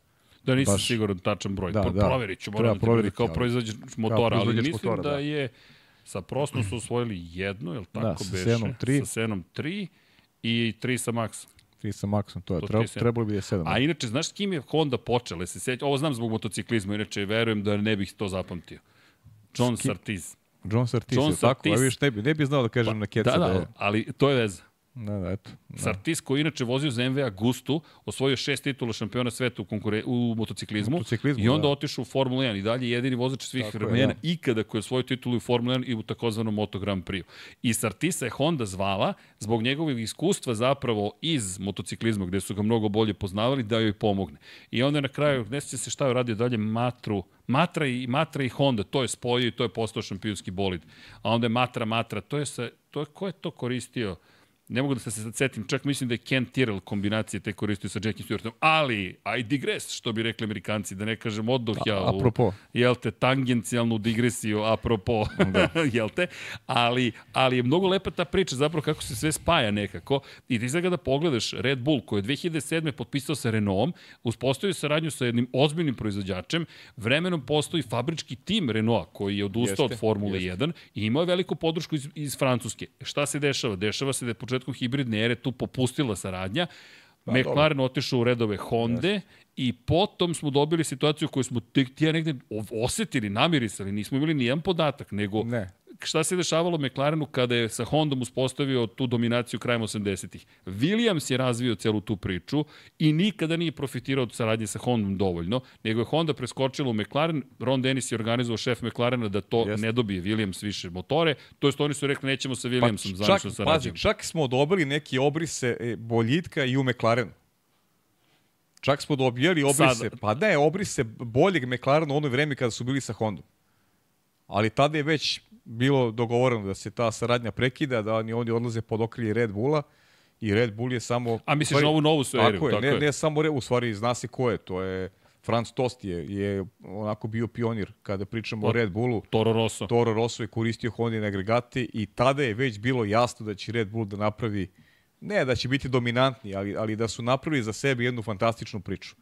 Da nisam baš- siguran tačan broj. Da, Da, da. Proverit ću, moram da ti kao proizvođač motora, ali mislim motora, da da. je sa prostom su osvojili jedno, je li tako sa beše? Senom tri. Sa Senom 3 i 3 sa Maxom. Ti sa Maxom, to je. To Treba, ti je sedam. trebalo bi da je 7. A inače, znaš s kim je Honda počela? Se sjeća, ovo znam zbog motociklizma, inače verujem da ne bih to zapamtio. John? Sartiz. John Surtees, John je tako? A viš, ne bi, ne bi znao da kažem na keca Da, da, da, je. ali to je veza. Da, da, eto. Da. Sartis koji je inače vozio za MV Agustu, osvojio šest titula šampiona sveta u, konkure, u motociklizmu, Motociklizmu, i onda da. otišao u Formulu 1 i dalje jedini vozač svih Tako je, vremena da. ikada koji je osvojio titulu u Formulu 1 i u takozvanom Moto Grand Prix. I Sartisa je Honda zvala zbog njegovog iskustva zapravo iz motociklizma gde su ga mnogo bolje poznavali da joj pomogne. I onda je na kraju, ne se šta je radio dalje, Matru, Matra i, Matra i Honda, to je spojio i to je postao šampionski bolid. A onda je Matra, Matra, to je sa, to je, ko je to koristio? Ne mogu da se sad setim, čak mislim da je Ken Tyrrell kombinacije te koristio sa Jackiem Stewartom, ali I digress, što bi rekli amerikanci, da ne kažem oddoh ja A, apropo. u, jel te, tangencijalnu digresiju, apropo, da. jel te, ali, ali je mnogo lepa ta priča, zapravo kako se sve spaja nekako, i ti sad kada pogledaš Red Bull, koji je 2007. potpisao sa Renaultom, uspostavio saradnju sa jednim ozbiljnim proizvođačem, vremenom postoji fabrički tim Renaulta, koji je odustao od Formule jeste. 1 i imao je veliku podršku iz, iz Francuske. Šta se dešava? Dešava se da je početkom hibridne ere tu popustila saradnja, Pa, McLaren otišao u redove Honda yes. i potom smo dobili situaciju koju smo tek tija negde osetili, namirisali, nismo imali nijedan podatak, nego ne šta se dešavalo McLarenu kada je sa Hondom uspostavio tu dominaciju krajem 80-ih. Williams je razvio celu tu priču i nikada nije profitirao od saradnje sa Hondom dovoljno, nego je Honda preskočila u McLaren, Ron Dennis je organizovao šef McLarena da to Jest. ne dobije Williams više motore, to jest oni su rekli nećemo sa Williamsom pa, zvanično sarađujemo. Pazi, čak smo dobili neki obrise e, boljitka i u McLarenu. Čak smo dobijali obrise, Sad, pa ne, obrise boljeg McLarena u onoj vreme kada su bili sa Hondom. Ali tada je već bilo dogovoreno da se ta saradnja prekida, da oni, oni odlaze pod okrilje Red Bulla i Red Bull je samo... A misliš na ovu novu su Tako je, tako ne, je. ne samo, u stvari zna se ko je, to je Franz Tost je, je onako bio pionir kada pričamo o, o Red Bullu. Toro Rosso. Toro Rosso je koristio Honda agregate i tada je već bilo jasno da će Red Bull da napravi, ne da će biti dominantni, ali, ali da su napravili za sebe jednu fantastičnu priču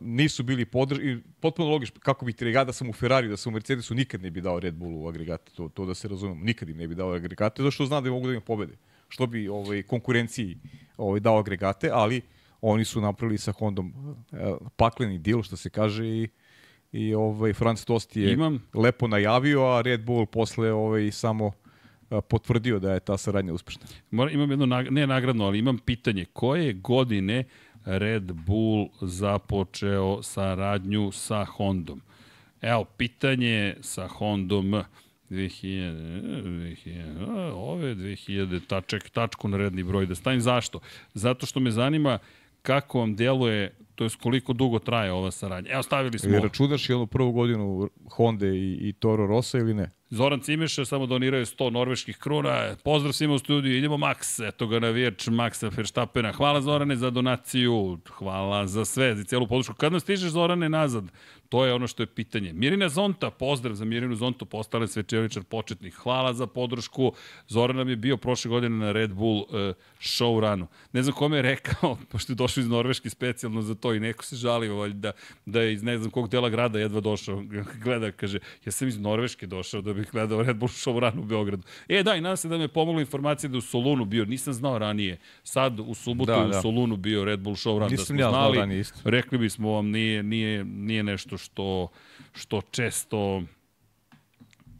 nisu bili podrž... potpuno logično, kako bi ti ja da sam u Ferrari, da sam u Mercedesu, nikad ne bi dao Red Bullu u agregate, to, to da se razumemo, nikad im ne bi dao agregate, zato što zna da mogu da im pobede. Što bi ovaj, konkurenciji ovaj, dao agregate, ali oni su napravili sa Hondom eh, pakleni deal, što se kaže, i, i ovaj, Franz Tost je Imam... lepo najavio, a Red Bull posle ovaj, samo eh, potvrdio da je ta saradnja uspešna. Imam jedno, ne nagradno, ali imam pitanje. Koje godine Red Bull započeo saradnju sa Hondom. Evo, pitanje sa Hondom 2000, 2000, ove 2000, taček, tačku na redni broj da stavim. Zašto? Zato što me zanima kako vam deluje, to je koliko dugo traje ova saradnja. Evo, stavili smo... Ili računaš i onu prvu godinu Honda i, i Toro Rosa ili ne? Zoran Cimeša samo doniraju 100 norveških kruna. Pozdrav svima u studiju, idemo Max, eto ga navijač Maxa Verstappena. Hvala Zorane za donaciju, hvala za sve, za cijelu podršku. Kad nas stižeš Zorane nazad? To je ono što je pitanje. Mirina Zonta, pozdrav za Mirinu Zontu, postale svečevičar početnik. Hvala za podršku. Zoran nam je bio prošle godine na Red Bull uh, show runu. Ne znam kome je rekao, pošto je došao iz Norveške specijalno za to i neko se žalio da, da je iz ne znam kog dela grada jedva došao. Gleda, kaže, ja sam iz Norveške došao da bih gledao Red Bull show run u Beogradu. E, da, i nadam se da me pomogla informacija da u Solunu bio, nisam znao ranije. Sad u subotu da, da. u Solunu bio Red Bull show run. Nisam da smo ja znali, ranije isto. rekli bismo vam, nije, nije, nije nešto što, što često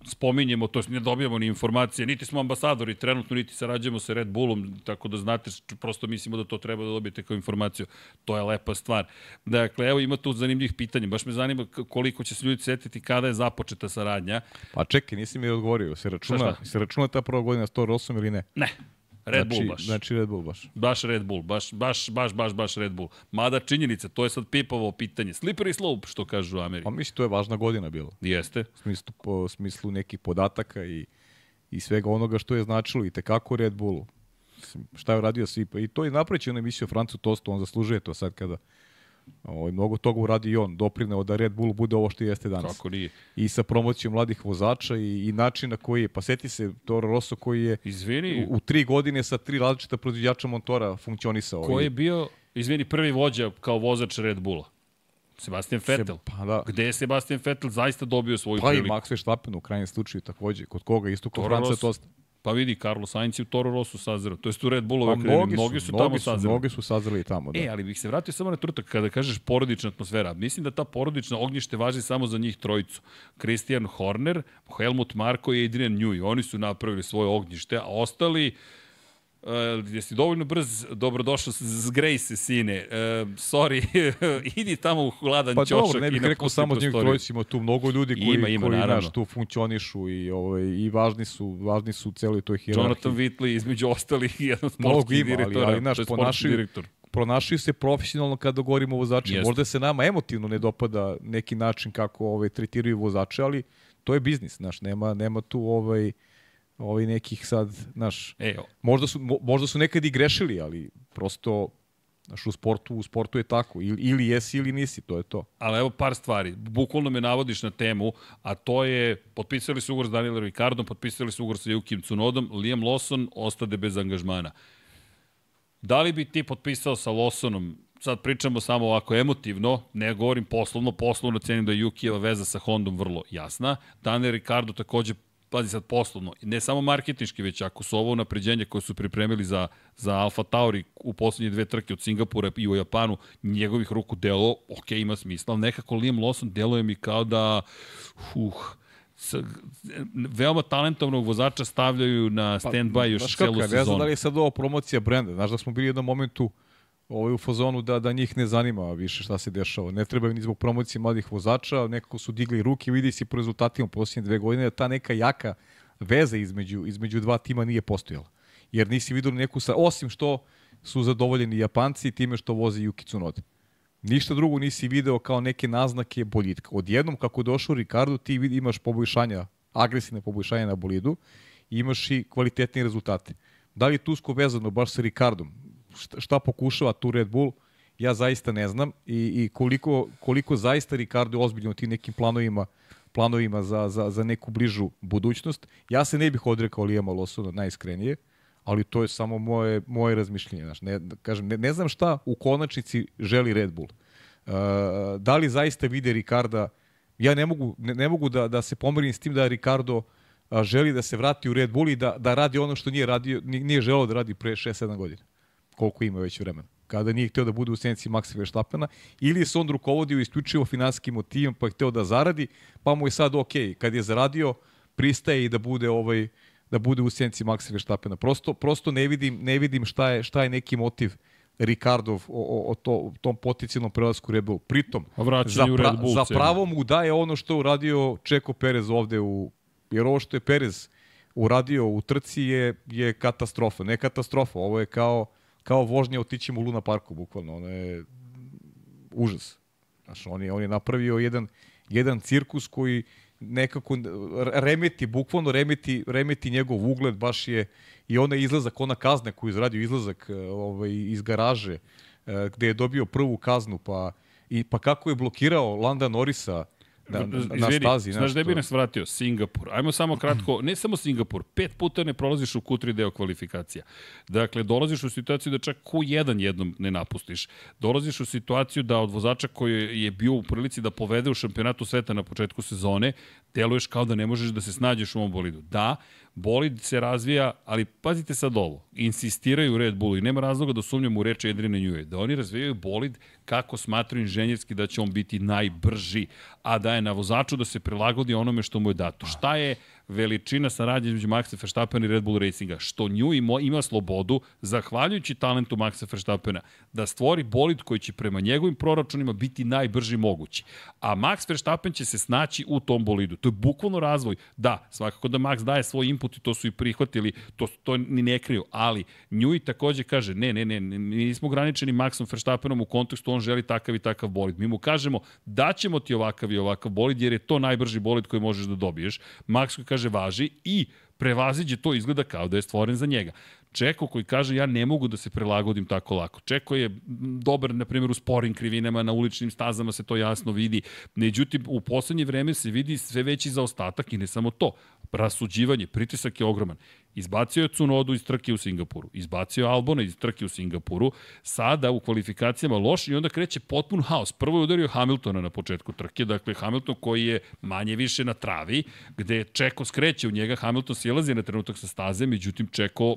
spominjemo, to ne dobijamo ni informacije, niti smo ambasadori trenutno, niti sarađujemo sa Red Bullom, tako da znate, prosto mislimo da to treba da dobijete kao informaciju. To je lepa stvar. Dakle, evo ima tu zanimljivih pitanja. Baš me zanima koliko će se ljudi setiti kada je započeta saradnja. Pa čekaj, nisi mi odgovorio. Se računa, šta, šta? se računa ta prva godina 108 ili ne? Ne. Red znači, Bull baš. Znači Red Bull baš. Baš Red Bull, baš, baš, baš, baš, baš Red Bull. Mada činjenica, to je sad pipovo pitanje. Slippery slope, što kažu u Americi. Pa mislim, to je važna godina bila. Jeste. U smislu, po smislu nekih podataka i, i svega onoga što je značilo i tekako Red Bullu. Šta je uradio svi. I to je napravići ono emisiju Francu Tostu, on zaslužuje to sad kada ovaj, mnogo toga uradi i on, doprineo da Red Bull bude ovo što jeste danas. Kako nije. I sa promocijom mladih vozača i, i način na koji je, pa seti se Toro Rosso koji je Izvini. U, u tri godine sa tri različita proizvođača motora funkcionisao. Ko je bio, izvini, prvi vođa kao vozač Red Bulla? Sebastian Vettel. Se, pa da. Gde je Sebastian Vettel zaista dobio svoju pa priliku? Pa i Max Verstappen u krajnjem slučaju takođe. Kod koga isto kod Franca Tosta. Pa vidi, Carlos Sainz je u Toro Rosso sazreo. To je u Red Bullove pa, mnogi, mnogi su, mnogi tamo su, sazreli. Mnogi su sazreli tamo, da. E, ali bih se vratio samo na trutak kada kažeš porodična atmosfera. Mislim da ta porodična ognjište važi samo za njih trojicu. Christian Horner, Helmut Marko i Adrian Newey. Oni su napravili svoje ognjište, a ostali Uh, jesi dovoljno brz, dobrodošao s Grace, sine. Uh, sorry, idi tamo u hladan pa ćošak. Pa dobro, ne bih rekao samo njih trojici, ima tu mnogo ljudi koji, ima, ima, koji naš, tu funkcionišu i, ovaj, i važni su, važni su u celoj toj hirarhiji. Jonathan Whitley, između ostalih, jedan sportski ima, direktor. Ali, ali naš, ponaši, direktor. pronašaju se profesionalno kada govorimo o vozačima. Možda se nama emotivno ne dopada neki način kako ovaj, tretiraju vozače, ali to je biznis, znaš, nema, nema tu ovaj, ovaj nekih sad, znaš, E, možda su, mo- možda su nekad i grešili, ali prosto, znaš, u sportu, u sportu je tako. Ili, ili jesi ili nisi, to je to. Ali evo par stvari. Bukvalno me navodiš na temu, a to je, potpisali su ugovor s Danielom Ricardom, potpisali su ugovor sa Jukim Cunodom, Liam Lawson ostade bez angažmana. Da li bi ti potpisao sa Lawsonom, sad pričamo samo ovako emotivno, ne govorim poslovno, poslovno cenim da je Jukijeva veza sa Hondom vrlo jasna. Daniel Ricardo takođe pazi sad poslovno, ne samo marketinški, već ako su ovo napređenje koje su pripremili za, za Alfa Tauri u poslednje dve trke od Singapura i u Japanu, njegovih ruku delo, ok, ima smisla, ali nekako Liam Lawson deluje mi kao da, uh, s, veoma talentovnog vozača stavljaju na stand-by još Pa, Znaš celu kako, ja Ne znam sezonu. da li je sad ovo promocija brenda. Znaš da smo bili u jednom momentu ovaj, u fazonu da, da njih ne zanima više šta se dešava. Ne trebaju ni zbog promocije mladih vozača, nekako su digli ruke, vidi se po rezultatima posljednje dve godine da ta neka jaka veza između, između dva tima nije postojala. Jer nisi vidio neku sa, osim što su zadovoljeni Japanci time što vozi Yuki Tsunoda. Ništa drugo nisi video kao neke naznake boljitka. Odjednom kako došao Ricardo, ti vidi, imaš poboljšanja, agresivne poboljšanja na bolidu i imaš i kvalitetnije rezultate. Da li je tu usko vezano baš sa Ricardom? Šta, šta pokušava tu Red Bull? Ja zaista ne znam i, i koliko, koliko zaista Ricardo je ozbiljno u tim nekim planovima planovima za, za, za neku bližu budućnost. Ja se ne bih odrekao Lijema Lawsona najiskrenije, ali to je samo moje, moje razmišljenje. Znaš, ne, kažem, ne, ne znam šta u konačnici želi Red Bull. Uh, da li zaista vide Ricarda, ja ne mogu, ne, ne mogu da, da se pomerim s tim da Ricardo a, želi da se vrati u Red Bull i da, da radi ono što nije, radio, nije želeo da radi pre 6-7 godina. Koliko ima već vremena. Kada nije hteo da bude u senci Maxa Verstappena, ili se on rukovodio isključivo finansijskim motivom, pa je hteo da zaradi, pa mu je sad ok, kad je zaradio, pristaje i da bude ovaj da bude u senci Maxa Verstappena. Prosto, prosto ne vidim, ne vidim šta, je, šta je neki motiv Ricardov o, o, o, to, o tom potencijalnom prelasku Red Bull. Pritom, za, Red Bull za pravo mu daje ono što je uradio Čeko Perez ovde u... Jer ovo što je Perez uradio u trci je, je katastrofa. Ne katastrofa, ovo je kao, kao vožnja otićemo u Luna Parku, bukvalno. Ono je užas. Znaš, on je, on je napravio jedan, jedan cirkus koji nekako remeti, bukvalno remeti, remeti njegov ugled, baš je i onaj izlazak, ona kazna koju izradio izlazak e, ovaj, iz garaže, e, gde je dobio prvu kaznu, pa, i, pa kako je blokirao Landa Norisa na, na, na Izvini, stazi. znaš gde bi nas vratio? Singapur. Ajmo samo kratko, ne samo Singapur, pet puta ne prolaziš u Q3 deo kvalifikacija. Dakle, dolaziš u situaciju da čak Q1 jednom ne napustiš. Dolaziš u situaciju da od vozača koji je bio u prilici da povede u šampionatu sveta na početku sezone, deluješ kao da ne možeš da se snađeš u ovom bolidu. Da, bolid se razvija, ali pazite sad ovo, insistiraju Red Bullu i nema razloga da sumnjam u reči Adriana Njuje, da oni razvijaju bolid kako smatraju inženjerski da će on biti najbrži, a da je na vozaču da se prilagodi onome što mu je dato. Šta je veličina saradnje između Maxa Verstappena i Red Bull Racinga, što nju ima, slobodu, zahvaljujući talentu Maxa Verstappena, da stvori bolid koji će prema njegovim proračunima biti najbrži mogući. A Max Verstappen će se snaći u tom bolidu. To je bukvalno razvoj. Da, svakako da Max daje svoj input i to su i prihvatili, to, to ni ne kriju, ali nju i takođe kaže, ne, ne, ne, mi nismo ograničeni Maxom Verstappenom u kontekstu, on želi takav i takav bolid. Mi mu kažemo, daćemo ti ovakav i ovakav bolid, jer je to najbrži bolid koji možeš da dobiješ. Max kaže, važi i prevaziđe to izgleda kao da je stvoren za njega. Čeko koji kaže ja ne mogu da se prilagodim tako lako. Čeko je dobar, na primjer, u sporim krivinama, na uličnim stazama se to jasno vidi. Međutim, u poslednje vreme se vidi sve veći zaostatak i ne samo to. Rasuđivanje, pritisak je ogroman. Izbacio je Cunodu iz trke u Singapuru, izbacio je Albona iz trke u Singapuru, sada u kvalifikacijama loš i onda kreće potpun haos. Prvo je udario Hamiltona na početku trke, dakle Hamilton koji je manje više na travi, gde Čeko skreće u njega, Hamilton silazi na trenutak sa staze, međutim Čeko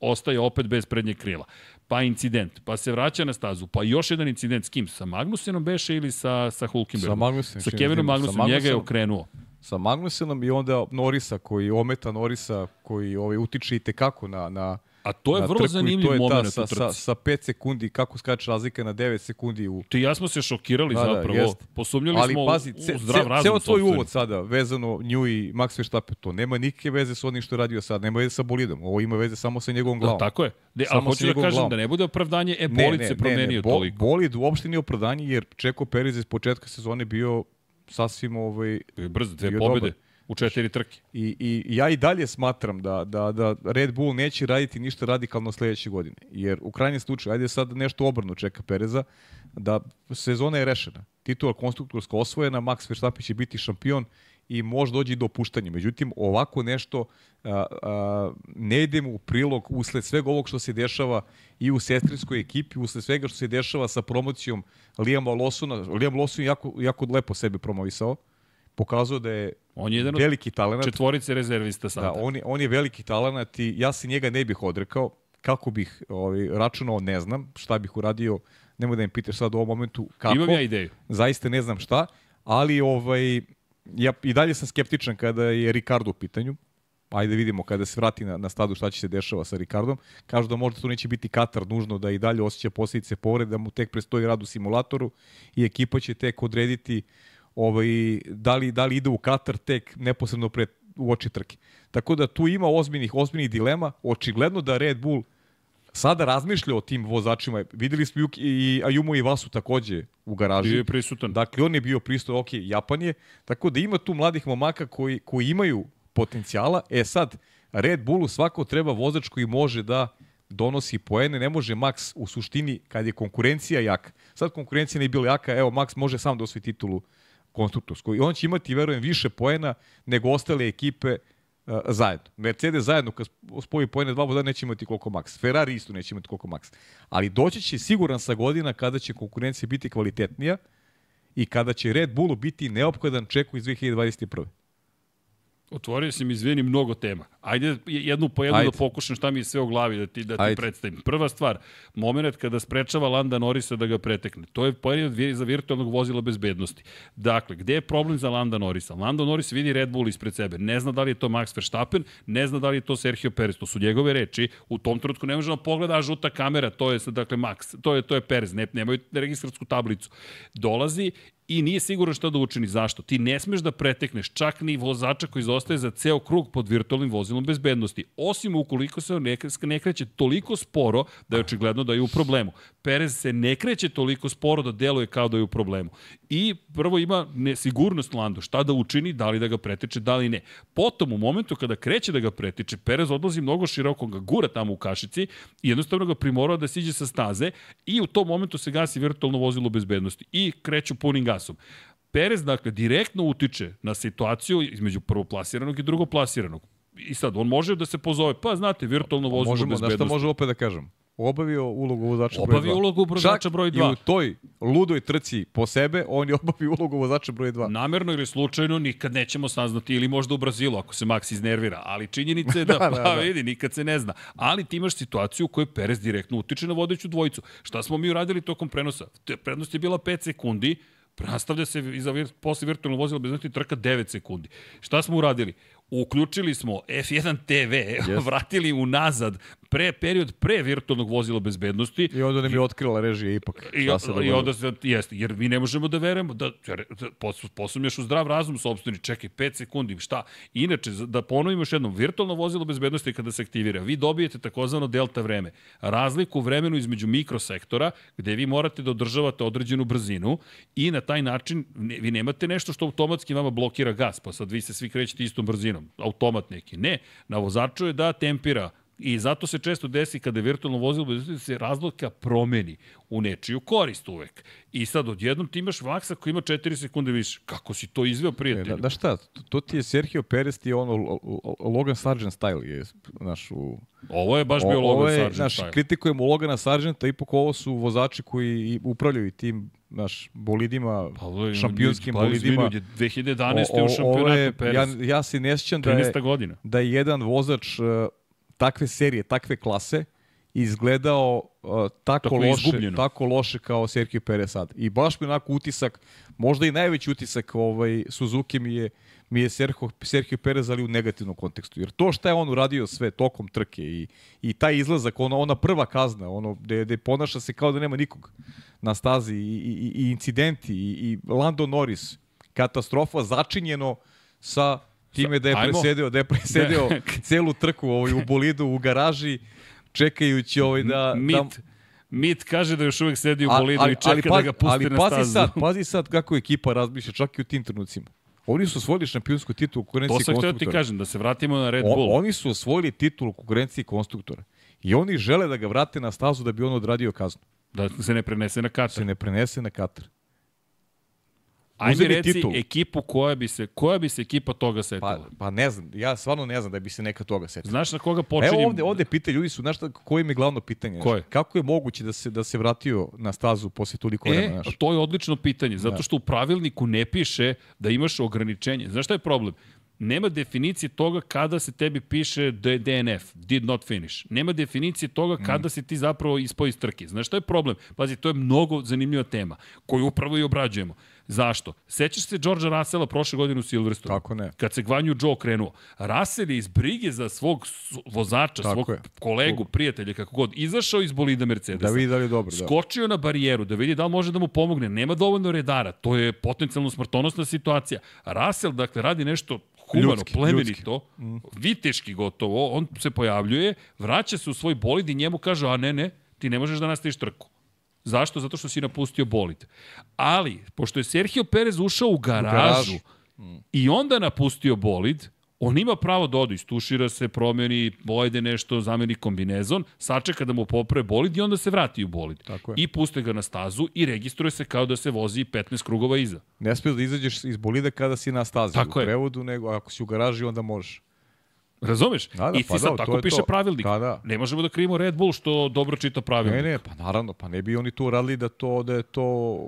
ostaje opet bez prednjeg krila. Pa incident, pa se vraća na stazu, pa još jedan incident s kim? Sa Magnusenom beše ili sa, sa Hulkenbergom? Sa Magnusenom, Sa Kevinom Magnusenom, njega je okrenuo. Sa Magnusenom i onda Norisa koji ometa Norisa koji ovaj utiče i tekako na na A to je na vrlo trku zanimljiv to je ta moment sa, u sa, trci. sa 5 sekundi kako skače razlika na 9 sekundi u Ti ja smo se šokirali Da, da, zapravo. jeste. Posumnjali Ali smo pazi, ce, u zdrav ce, razum. ceo tvoj uvod sada vezano nju i Max Verstappen, to nema nikakve veze sa onim što je radio sad, nema veze sa bolidom, ovo ima veze samo sa njegovom Da, glavom. tako je. Ne, Samo ali sa hoću da kažem glavom. da ne bude opravdanje, e, bolid se promenio bo- toliko. Bolid uopšte nije opravdanje jer Čeko Perez iz početka sezone bio sasvim ovaj Brzo, dve pobede. dobar. u četiri trke. I, I ja i dalje smatram da, da, da Red Bull neće raditi ništa radikalno sledeće godine. Jer u krajnjem slučaju, ajde sad nešto obrnu čeka Pereza, da sezona je rešena. Titula konstruktorska osvojena, Max Verstappen će biti šampion i može doći do opuštanja. Međutim, ovako nešto a, a, ne idemo u prilog usled svega ovog što se dešava i u sestrinskoj ekipi, usled svega što se dešava sa promocijom Liama Lawsona. Liam je jako, jako lepo sebe promovisao. Pokazao da je On je jedan veliki talent. četvorice rezervista sada. Da, on je, on je veliki talent i ja se njega ne bih odrekao. Kako bih ovaj, računao, ne znam. Šta bih uradio, nemoj da im pitaš sad u ovom momentu kako. Imam ja ideju. Zaista ne znam šta, ali ovaj, ja i dalje sam skeptičan kada je Ricardo u pitanju. Ajde vidimo kada se vrati na, na stadu šta će se dešava sa Ricardom. Kažu da možda to neće biti Katar nužno da i dalje osjeća posljedice povrede, da mu tek prestoji rad u simulatoru i ekipa će tek odrediti ovaj, da, li, da li ide u Katar tek neposredno pred u oči trke. Tako da tu ima ozbiljnih, ozbiljnih dilema. Očigledno da Red Bull sada razmišlja o tim vozačima. Videli smo i Ayumu i Vasu takođe u garaži. Bio je prisutan. Dakle, on je bio prisutan, ok, Japan je. Tako da ima tu mladih momaka koji, koji imaju potencijala. E sad, Red Bullu svako treba vozač koji može da donosi poene, ne može Max u suštini kad je konkurencija jaka. Sad konkurencija ne je bila jaka, evo Max može sam da osvoji titulu konstruktorsku i on će imati, verujem, više poena nego ostale ekipe uh, zajedno. Mercedes zajedno, kad spoji pojene dva voda, neće imati koliko Max. Ferrari isto neće imati koliko Max. Ali doći će siguran sa godina kada će konkurencija biti kvalitetnija i kada će Red Bullu biti neophodan čeku iz 2021. Otvorio si mi, izvini, mnogo tema. Ajde jednu po jednu Ajde. da pokušam šta mi je sve u glavi da ti, da ti Ajde. predstavim. Prva stvar, moment kada sprečava Landa Norisa da ga pretekne. To je period za virtualnog vozila bezbednosti. Dakle, gde je problem za Landa Norisa? Landa Noris vidi Red Bull ispred sebe. Ne zna da li je to Max Verstappen, ne zna da li je to Sergio Perez. To su njegove reči. U tom trenutku ne možemo pogleda žuta kamera, to je dakle Max, to je to je Perez, ne, nemaju registarsku tablicu. Dolazi i nije sigurno šta da učini. Zašto? Ti ne smeš da pretekneš čak ni vozača koji zostaje za ceo krug pod virtualnim vozilom bezbednosti. Osim ukoliko se ne, ne kreće toliko sporo da je očigledno da je u problemu. Perez se ne kreće toliko sporo da deluje kao da je u problemu. I prvo ima nesigurnost Lando, šta da učini, da li da ga preteče, da li ne. Potom, u momentu kada kreće da ga pretiče, Perez odlazi mnogo široko, ga gura tamo u kašici i jednostavno ga primorao da siđe sa staze i u tom momentu se gasi virtualno vozilo bezbednosti i kreću punim gasom. Perez, dakle, direktno utiče na situaciju između prvoplasiranog i drugoplasiranog. I sad, on može da se pozove, pa znate, virtualno vozilo Možemo, bezbednosti. Možemo, znaš šta može opet da kažem? obavio ulogu vozača broj 2. Obavio ulogu vozača broj 2. Čak i u toj ludoj trci po sebe, on je obavio ulogu vozača broj 2. Namerno ili slučajno nikad nećemo saznati, ili možda u Brazilu ako se Max iznervira, ali činjenica je da, da, da, pa da. vidi, nikad se ne zna. Ali ti imaš situaciju u kojoj Perez direktno utiče na vodeću dvojicu. Šta smo mi uradili tokom prenosa? Prednost je bila 5 sekundi, Nastavlja se iza posle virtualno vozilo bez trka 9 sekundi. Šta smo uradili? Uključili smo F1 TV, yes. vratili unazad pre period pre virtualnog vozila bezbednosti. I onda nam je otkrila režija ipak. I, i onda se, jeste, jer mi ne možemo da verujemo da, da posumnjaš u zdrav razum sobstveni, čekaj, 5 sekundi, šta? Inače, da ponovimo još jednom, virtualno vozilo bezbednosti kada se aktivira, vi dobijete takozvano delta vreme, razliku u vremenu između mikrosektora, gde vi morate da održavate određenu brzinu i na taj način vi nemate nešto što automatski vama blokira gas, pa sad vi se svi krećete istom brzinom, automat neki. Ne, na vozaču je da tempira I zato se često desi kada je virtualno vozilo da se razlika promeni u nečiju korist uvek. I sad odjednom ti imaš Vaksa koji ima 4 sekunde više. Kako si to izveo, prijatelju? E, da, da šta, to, ti je Sergio Perez ti je ono Logan Sargent style je, naš, u... Ovo je baš bio Logan je, Sargent naš, style. Kritikujemo Logana Sargenta, ipak ovo su vozači koji upravljaju tim naš bolidima, pa, šampionskim pa, bolidima. 2011. O, o, u šampionatu Perez. Ja, ja se ne sjećam da je, godina. da je jedan vozač uh, takve serije, takve klase izgledao uh, tako, tako loše, izgubljeno. tako loše kao Sergio Perez sad. I baš mi onako utisak, možda i najveći utisak ovaj Suzuki mi je mi je Sergio, Sergio Perez ali u negativnom kontekstu. Jer to šta je on uradio sve tokom trke i, i taj izlazak, ona, ona prva kazna, ono gde, gde ponaša se kao da nema nikog na stazi i, i, i incidenti i, i Lando Norris, katastrofa začinjeno sa time da je Ajmo. presedeo, da je presedeo celu trku ovaj, u bolidu, u garaži, čekajući ovaj da... Mit. Da, Mit kaže da još uvek sedi u bolidu ali, i čeka ali, da ga pusti ali, na pazi stazu. Sad, pazi sad kako ekipa razmišlja, čak i u tim trenucima. Oni su osvojili šampionsku titulu u konkurenciji To sam htio konstruktora. ti kažem, da se vratimo na Red Bull. oni su osvojili titulu u konkurenciji konstruktora. I oni žele da ga vrate na stazu da bi on odradio kaznu. Da se ne prenese na Se Katar. ne prenese na Katar. Ajde uzeli reci titulu. ekipu koja bi se, koja bi se ekipa toga Pa, setila. pa ne znam, ja stvarno ne znam da bi se neka toga setio. Znaš na koga Evo počinjem? ovde, ovde pita ljudi su, znaš šta, koje im je glavno pitanje? Koje? Znaš, kako je moguće da se, da se vratio na stazu posle toliko vremena? E, znaš? to je odlično pitanje, zato Da. što u pravilniku ne piše da imaš ograničenje. Znaš šta je problem? Nema definicije toga kada se tebi piše da je DNF, did not finish. Nema definicije toga Mm. kada si ti zapravo ispao iz trke. Znaš šta je problem? Pazi, to je mnogo zanimljiva tema koju upravo i obrađujemo. Zašto? Sećaš se Georgea Russella prošle godine u Silverstone? Kako ne? Kad se Gvanju Joe krenuo. Russell je iz brige za svog vozača, Tako svog je. kolegu, prijatelja, kako god, izašao iz bolida Mercedesa. Da vidi da li je dobro, da. Skočio na barijeru da vidi da li može da mu pomogne. Nema dovoljno redara. To je potencijalno smrtonosna situacija. Russell, dakle, radi nešto humano, Ljudski, plemenito, viteški gotovo, on se pojavljuje, vraća se u svoj bolid i njemu kaže, a ne, ne, ti ne možeš da nastaviš trku. Zašto? Zato što si napustio bolid. Ali, pošto je Sergio Perez ušao u garažu, garažu. i onda napustio bolid, on ima pravo da ode, istušira se, promeni, pojede nešto, zameni kombinezon, sačeka da mu popre bolid i onda se vrati u bolid. Tako je. I puste ga na stazu i registruje se kao da se vozi 15 krugova iza. Ne smiješ da izađeš iz bolida kada si na stazi Tako u je. prevodu, nego ako si u garaži onda možeš. Razumeš? Da, da, I ti pa sad da, tako piše to. pravilnik. Da, da. Ne možemo da krivimo Red Bull što dobro čita pravilnik. Ne, ne, pa naravno, pa ne bi oni to radili da to da je to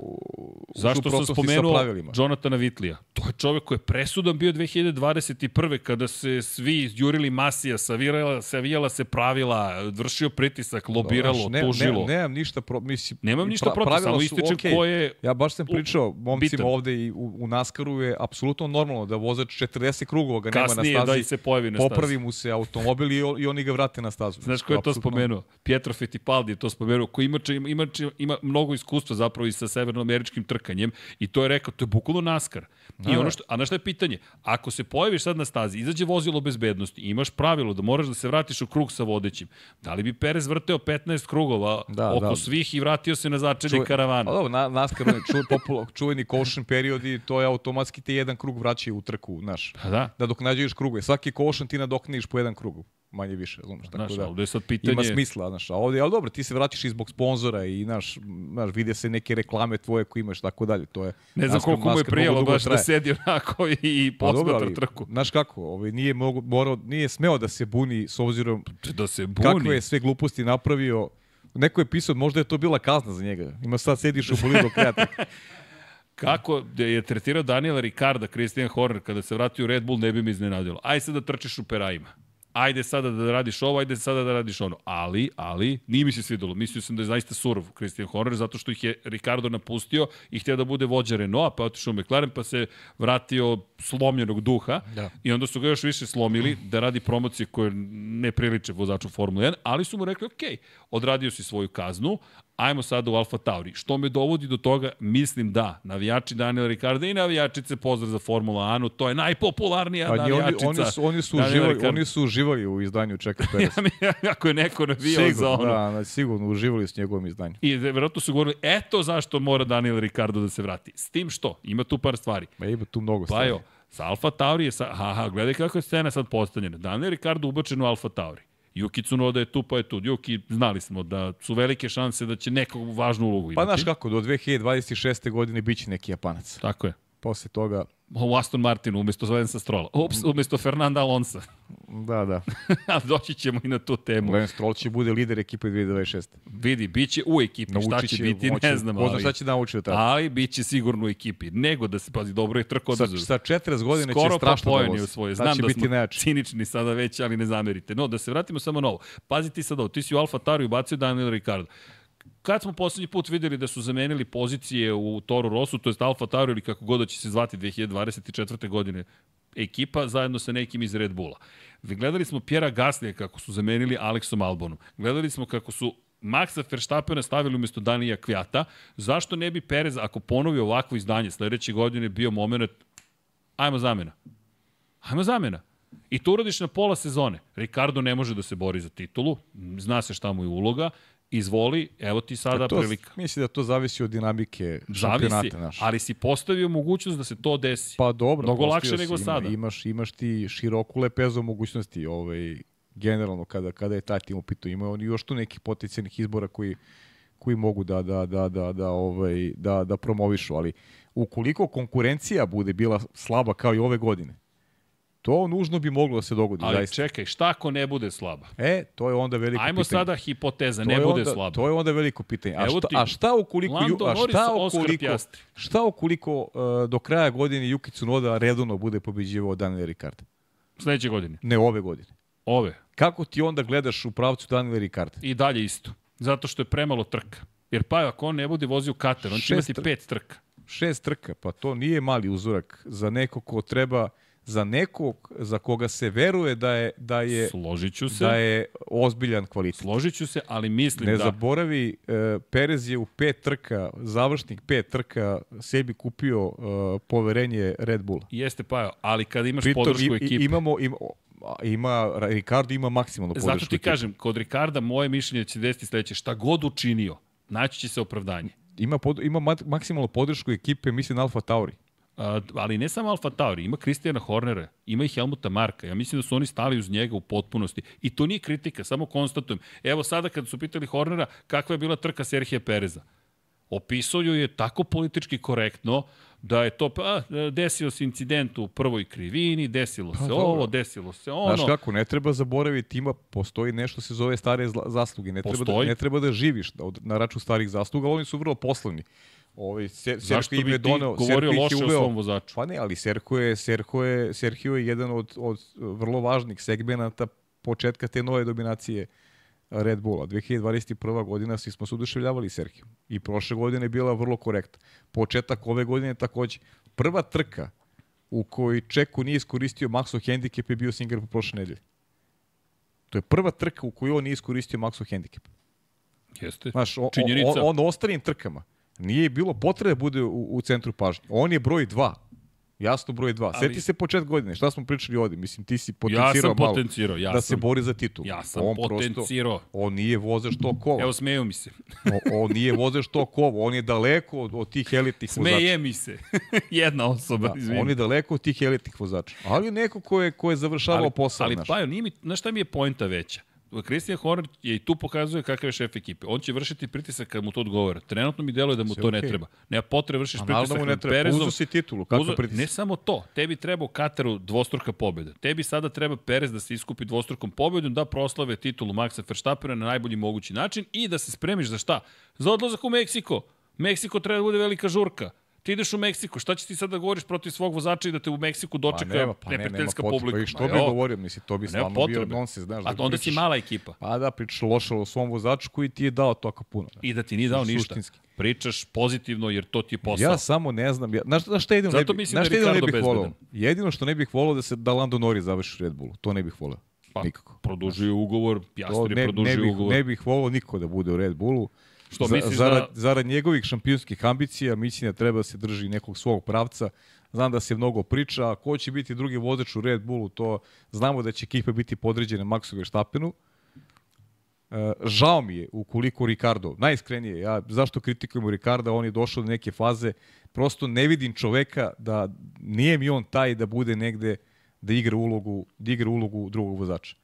Zašto sam spomenuo. Jonathana Vitlija? To je čovek koji je presudan bio 2021. kada se svi jurili Masija, savijala, savijala se pravila, vršio pritisak, lobiralo, Znaš, ne, tužilo. Ne, nemam ništa pro, mislim, Nemam ništa pra- protiv, samo ističem okej. ko je Ja baš sam pričao momcima bitan. ovde i u, u Naskaru je apsolutno normalno da vozač 40 krugova ga nema na kasnije stazi. da i se pojavi na stazi. Popravi mu se automobil i, i oni ga vrate na stazu. Znaš ko je to spomenuo? Pietro Fittipaldi je to spomenuo, koji ima, ima, ima, ima mnogo iskustva zapravo i sa severnoameričkim trkanjem i to je rekao, to je bukvalno naskar. I Da, ono da. što, a na šta je pitanje? Ako se pojaviš sad na stazi, izađe vozilo bezbednosti, imaš pravilo da moraš da se vratiš u krug sa vodećim, da li bi Perez vrteo 15 krugova Da, oko da. svih i vratio se na začelje karavana? Pa dobro, na, Naskar ču, popula, čuveni caution period i to je automatski ti jedan krug vraćaju u trku, znaš. Pa da. Da dok nađeš krugove. Svaki caution ti nadoknadiš po jedan krug. Manje više, razumeš? Tako Znaš, da, ovde je sad pitanje... ima smisla, znaš. A ovdje, ali dobro, ti se vraćaš i zbog sponzora i, znaš, znaš, vide se neke reklame tvoje koje imaš, tako dalje. To je, Ne znam koliko mu je prijelo baš da traje. sedi onako i Pa dobro, posmatra trku. Znaš kako, ovaj, nije, mogo, morao, nije smeo da se buni s obzirom Da se buni. kakve je sve gluposti napravio. Neko je pisao, možda je to bila kazna za njega. Ima sad sediš u bolidu kreativ. Kako da je tretirao Daniela Ricarda, Christian Horner, kada se vratio u Red Bull, ne bi mi iznenadilo. Ajde sad da trčiš u perajima. Ajde sada da radiš ovo, ajde sada da radiš ono. Ali, ali, nije mi se svidelo. Mislio sam da je zaista surov Christian Horner, zato što ih je Ricardo napustio i htio da bude vođa Renaulta, pa otišao u McLaren, pa se vratio slomljenog duha. Da. I onda su ga još više slomili da radi promocije koje ne priliče vozaču Formule 1, ali su mu rekli, ok, odradio si svoju kaznu, ajmo sada u Alfa Tauri. Što me dovodi do toga, mislim da, navijači Daniela Ricarda i navijačice, pozdrav za Formula Anu, to je najpopularnija Pa ni oni, navijačica. oni, su, oni, su uživali, oni su uživali u izdanju Čeka Perez. Ako je neko navijao za sigurno, ono. da, da, sigurno uživali su njegovom izdanju. I verovatno su govorili, eto zašto mora Daniel Ricardo da se vrati. S tim što, ima tu par stvari. Ma ima tu mnogo Pa stvari. evo, sa Alfa Tauri je sa... Aha, gledaj kako je scena sad postavljena. Daniel Ricardo ubačen u Alfa Tauri. Yuki Tsunoda je tu, pa je tu. Yuki, znali smo da su velike šanse da će nekog važnu ulogu Pa imati. znaš kako, do 2026. godine bit će neki Japanac. Tako je. Posle toga, U Aston Martinu umesto Valensa Strola. Ups, umesto Fernanda Alonsa. da, da. Ali doći ćemo i na tu temu. Lance Stroll će bude lider ekipe 2026. Vidi, bit će u ekipi. šta Naučit će biti, moći- ne znam. Ko zna Ali, šta će naučiti tada. ali bit će sigurno u ekipi. Nego da se, pazi, dobro je trko Sa, odazove. sa 40 godina će Skoro strašno da vozi. u svoje. Znam da biti smo najjači. cinični sada već, ali ne zamerite. No, da se vratimo samo na ovo. Pazi ti sad ovo, ti si u Alfa Tauri ubacio Daniel Ricardo. Kad smo poslednji put videli da su zamenili pozicije u Toru Rosu, to je Alfa Tauri ili kako god da će se zvati 2024. godine ekipa zajedno sa nekim iz Red Bulla. Gledali smo Pjera Gaslija kako su zamenili Aleksom Albonom. Gledali smo kako su Maxa Verstappena stavili umesto Danija Kvjata. Zašto ne bi Perez, ako ponovi ovakvo izdanje sledeće godine, bio moment ajmo zamena. Ajmo zamena. I to uradiš na pola sezone. Ricardo ne može da se bori za titulu, zna se šta mu je uloga, izvoli, evo ti sada to, prilika. Mislim da to zavisi od dinamike Zavisi, šampionata naš. ali si postavio mogućnost da se to desi. Pa dobro, Mnogo lakše si, nego ima, sada. Imaš, imaš ti široku lepezu mogućnosti ovaj, generalno kada, kada je taj tim u pitanju. Ima oni još tu nekih potencijalnih izbora koji, koji mogu da, da, da, da, da, ovaj, da, da promovišu, ali ukoliko konkurencija bude bila slaba kao i ove godine, to nužno bi moglo da se dogodi. Ali zaista. čekaj, šta ako ne bude slaba? E, to je onda veliko Ajmo pitanje. sada hipoteza, To ne bude onda, slaba. To je onda veliko pitanje. A šta, ti, a šta ukoliko, Lando a šta ukoliko, šta ukoliko uh, do kraja godine Yuki Tsunoda redovno bude pobeđivao Daniel Ricciardo? Sledeće godine. Ne ove godine. Ove. Kako ti onda gledaš u pravcu Daniela Ricciarda? I dalje isto. Zato što je premalo trka. Jer pa ako on ne bude vozio Katar, on će imati pet trka. Šest trka, pa to nije mali uzorak za nekog ko treba, za nekog za koga se veruje da je, da je, Složit ću se. da je ozbiljan kvalitet. Složit ću se, ali mislim Ne da... zaboravi, e, Perez je u pet trka, završnih pet trka, sebi kupio e, poverenje Red Bulla. Jeste pa, ali kada imaš Pritom podršku i- ekipe. imamo, ima, ima, Ricardo ima maksimalnu podršku. Zato ti ekipe. kažem, kod Ricarda moje mišljenje će desiti sledeće. Šta god učinio, naći će se opravdanje. Ima, pod, ima mat- maksimalnu podršku ekipe, mislim, Alfa Tauri. A, ali ne samo Alfa Tauri, ima Kristijana Hornera, ima i Helmuta Marka. Ja mislim da su oni stali uz njega u potpunosti. I to nije kritika, samo konstatujem. Evo sada kad su pitali Hornera kakva je bila trka Serhije Pereza. Opisao ju je tako politički korektno da je to, pa, desio se incident u prvoj krivini, desilo se dobro. ovo, desilo se ono. Znaš kako, ne treba zaboraviti, ima, postoji nešto se zove stare zasluge. Ne treba, da, Postoji. ne treba da živiš na račun starih zasluga, oni su vrlo poslovni. Ovaj, se, Zašto Sergio im je doneo, govorio loše o uveo- svom vozaču? Pa ne, ali Sergio je, Sergio je, Sergio je jedan od, od vrlo važnih segmenata početka te nove dominacije Red Bulla. 2021. godina svi smo se oduševljavali Sergio. I prošle godine je bila vrlo korektna. Početak ove godine takođe. Prva trka u kojoj Čeku nije iskoristio Maxo hendikep je bio Singapur prošle nedelje. To je prva trka u kojoj on nije iskoristio Maxo hendikep. Jeste. Znaš, on, Činjenica. on, on, on ostalim trkama nije bilo potrebe da bude u, u centru pažnje. On je broj 2. Jasno broj 2. Ali- Seti se počet godine. Šta smo pričali ovde? Mislim, ti si Ja potencirao sam malo potencirao, ja da sam. se bori za titul. Ja sam on potencirao. Prosto, on nije vozač to kova. Evo, smeju mi se. O, on nije vozač to kova. On je daleko od, od tih elitnih vozača. Smeje mi se. Jedna osoba, Da, izvini. on je daleko od tih elitnih vozača. Ali neko ko je, ko je završavao ali, posao. Ali, znaš. pa, nije mi, znaš šta mi je poenta veća? Christian Horner je i tu pokazuje kakav je šef ekipe. On će vršiti pritisak kad mu to odgovara. Trenutno mi deluje da mu Sve to ne okej. treba. Nema potrebe vršiš A naravno pritisak mu ne treba. Perezom. Uzo si titulu, kakav Uzo- pritisak? Ne samo to. Tebi treba u Kataru dvostruka pobjeda. Tebi sada treba Perez da se iskupi dvostrukom pobjedom, da proslave titulu Maxa Verstappena na najbolji mogući način i da se spremiš za šta? Za odlazak u Meksiko. Meksiko treba da bude velika žurka. Ti ideš u Meksiko, šta će ti sad da govoriš protiv svog vozača i da te u Meksiku dočeka pa nema, pa ne, nema neprijateljska potrebe. publika? I što bi govorio, mislim, to bi stvarno bio potrebe. nonsens, znaš. A da onda si pričaš- mala ekipa. Pa da, pričaš loše o svom vozaču koji ti je dao toliko puno. I da ti nije dao ništa. Suštinski. Pričaš pozitivno jer to ti je posao. Ja samo ne znam, ja, znaš, znaš šta jedino Zato ne, bi, znaš da ne bih volao? Jedino što ne bih volao da se da Lando Norris završi Red Bullu. To ne bih volao. pa, Nikako. Produžio ugovor, ne, ne, produžio ugovor. ne bih volao niko da bude u Red Bullu. Što Za- misliš zarad, da- zarad njegovih šampionskih ambicija, mislim da treba da se drži nekog svog pravca. Znam da se mnogo priča, ko će biti drugi vozač u Red Bullu, to znamo da će ekipa biti podređena Maxu Verstappenu. E, žao mi je ukoliko Ricardo, najiskrenije, ja zašto kritikujemo Ricarda, on je došao do neke faze, prosto ne vidim čoveka da nije mi on taj da bude negde da igra ulogu, da igra ulogu drugog vozača.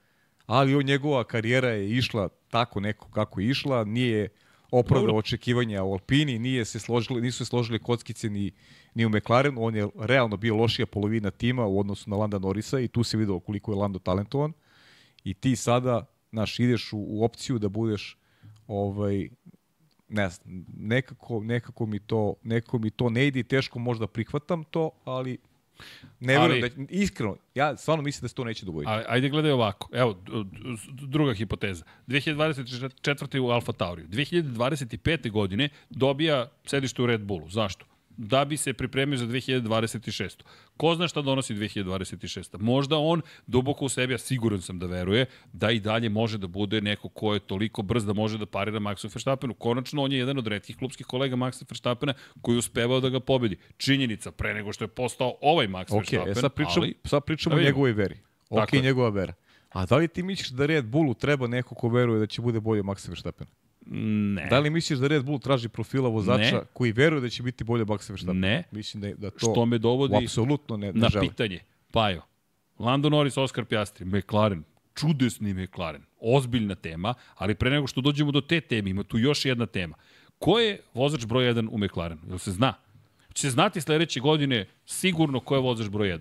Ali on njegova karijera je išla tako neko kako je išla, nije opravdao očekivanja u Alpini, nije se složili, nisu se složili kockice ni, ni u McLarenu, on je realno bio lošija polovina tima u odnosu na Landa Norrisa i tu se videlo koliko je Lando talentovan. I ti sada naš, ideš u, u opciju da budeš ovaj, ne znam, nekako, nekako, mi to, nekako mi to ne ide i teško možda prihvatam to, ali ne Ali- verujem da, iskreno, ja stvarno mislim da se to neće dogoditi. A, ajde gledaj ovako. Evo, druga hipoteza. 2024. u Alfa Tauriju. 2025. godine dobija sedište u Red Bullu. Zašto? Da bi se pripremio za 2026. Ko zna šta donosi 2026. Možda on duboko u sebi, a siguran sam da veruje, da i dalje može da bude neko ko je toliko brz da može da parira Maxu Verstappenu. Konačno, on je jedan od redkih klubskih kolega Maxa Verstappena koji je uspevao da ga pobedi. Činjenica, pre nego što je postao ovaj Max Ok, Verstappen, e sad pričamo, ali... sad pričamo da o njegovoj veri. Ok, Tako je. njegova vera. A da li ti misliš da Red Bullu treba neko ko veruje da će bude bolje Maxa Verstappena? Ne. Da li misliš da Red Bull traži profila vozača Ne. koji veruje da će biti bolje Maxa Verstappen? Ne. Mislim da, da to Što me dovodi apsolutno ne, ne na žele. pitanje. Pajo, Lando Norris, Oscar Piastri, McLaren, čudesni McLaren, ozbiljna tema, ali pre nego što dođemo do te teme, ima tu još jedna tema. Ko je vozač broj 1 u McLarenu? Jel se zna? Će se znati sledeće godine sigurno ko je vozač broj 1.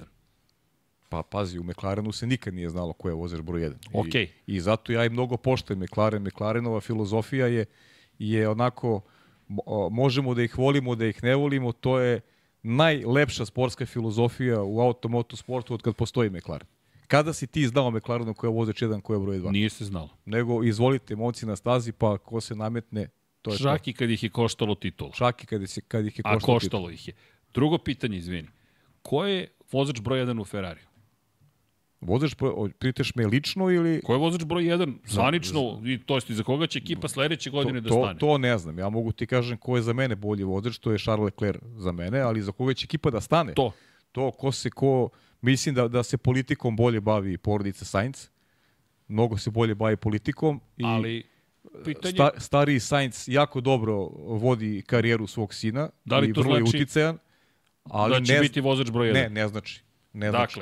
Pa pazi, u McLarenu se nikad nije znalo ko je vozač broj 1. Okej. I, I zato ja i mnogo poštujem McLaren. McLarenova filozofija je, je onako, možemo da ih volimo, da ih ne volimo, to je najlepša sportska filozofija u automoto sportu od kad postoji McLaren. Kada si ti znao McLarenu ko je vozač 1, ko je broj 2? Nije se znalo. Nego izvolite momci na stazi, pa ko se nametne, to je to. Čak i kad ih je koštalo titula. Čak i kad, se, kad ih je A koštalo. koštalo ih je. Drugo pitanje, izvini. Ko je vozač broj 1 u Ferrariju? Vozač, pitaš me lično ili... Ko je vozač broj 1 zvanično, i to jest i za koga će ekipa sledeće godine to, da stane? To, to ne znam. Ja mogu ti kažem ko je za mene bolji vozač, to je Charles Leclerc za mene, ali za koga će ekipa da stane? To. To ko se ko... Mislim da, da se politikom bolje bavi porodica Sainz. Mnogo se bolje bavi politikom. I Ali, pitanje... sta, stariji Sainz jako dobro vodi karijeru svog sina. Da li i to vrlo je znači uticajan. Ali da će ne, biti vozač broj 1. ne, ne znači. Ne znači.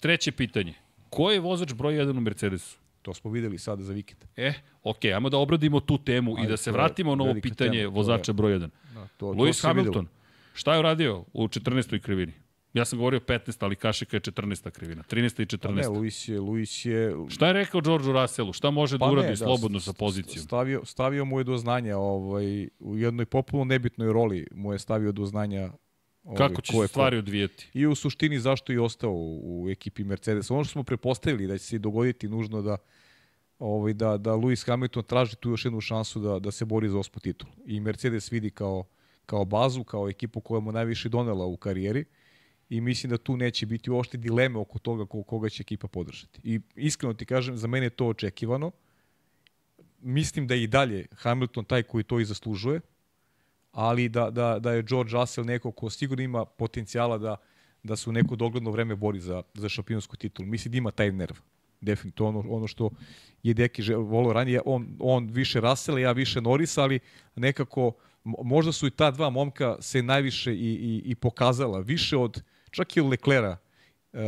Treće pitanje. Ko je vozač broj 1 u Mercedesu? To smo videli sada za vikend. E, ok, ajmo da obradimo tu temu i Ajde, da se vratimo na ovo pitanje tema, vozača je- broj 1. Da, to, Lewis to Hamilton, videlo. šta je uradio u 14. krivini? Ja sam govorio 15, ali Kašika je 14. krivina. 13. i 14. Pa ne, Luis je, Luis je Šta je rekao Georgeu Russellu? Šta može da uradi slobodno sa pozicijom? Stavio, stavio mu je do znanja ovaj, u jednoj popularno nebitnoj roli mu je stavio do znanja ovaj, Kako će se ko. stvari odvijeti? I u suštini zašto je i ostao u, u ekipi Mercedes. Ono što smo prepostavili da će se dogoditi nužno da ovaj, da, da Lewis Hamilton traži tu još jednu šansu da, da se bori za osmu titulu. I Mercedes vidi kao, kao bazu, kao ekipu koja mu najviše donela u karijeri i mislim da tu neće biti uopšte dileme oko toga ko- koga će ekipa podržati. I iskreno ti kažem, za mene je to očekivano. Mislim da je i dalje Hamilton taj koji to i zaslužuje, ali da, da, da je George Russell neko ko sigurno ima potencijala da, da se u neko dogledno vreme bori za, za šampionsku titulu. Mislim da ima taj nerv. Definitivno ono, ono što je Deki volao ranije. On, on više Russell, ja više Norris, ali nekako mo- možda su i ta dva momka se najviše i, i, i pokazala. Više od, čak i od Leclera, uh,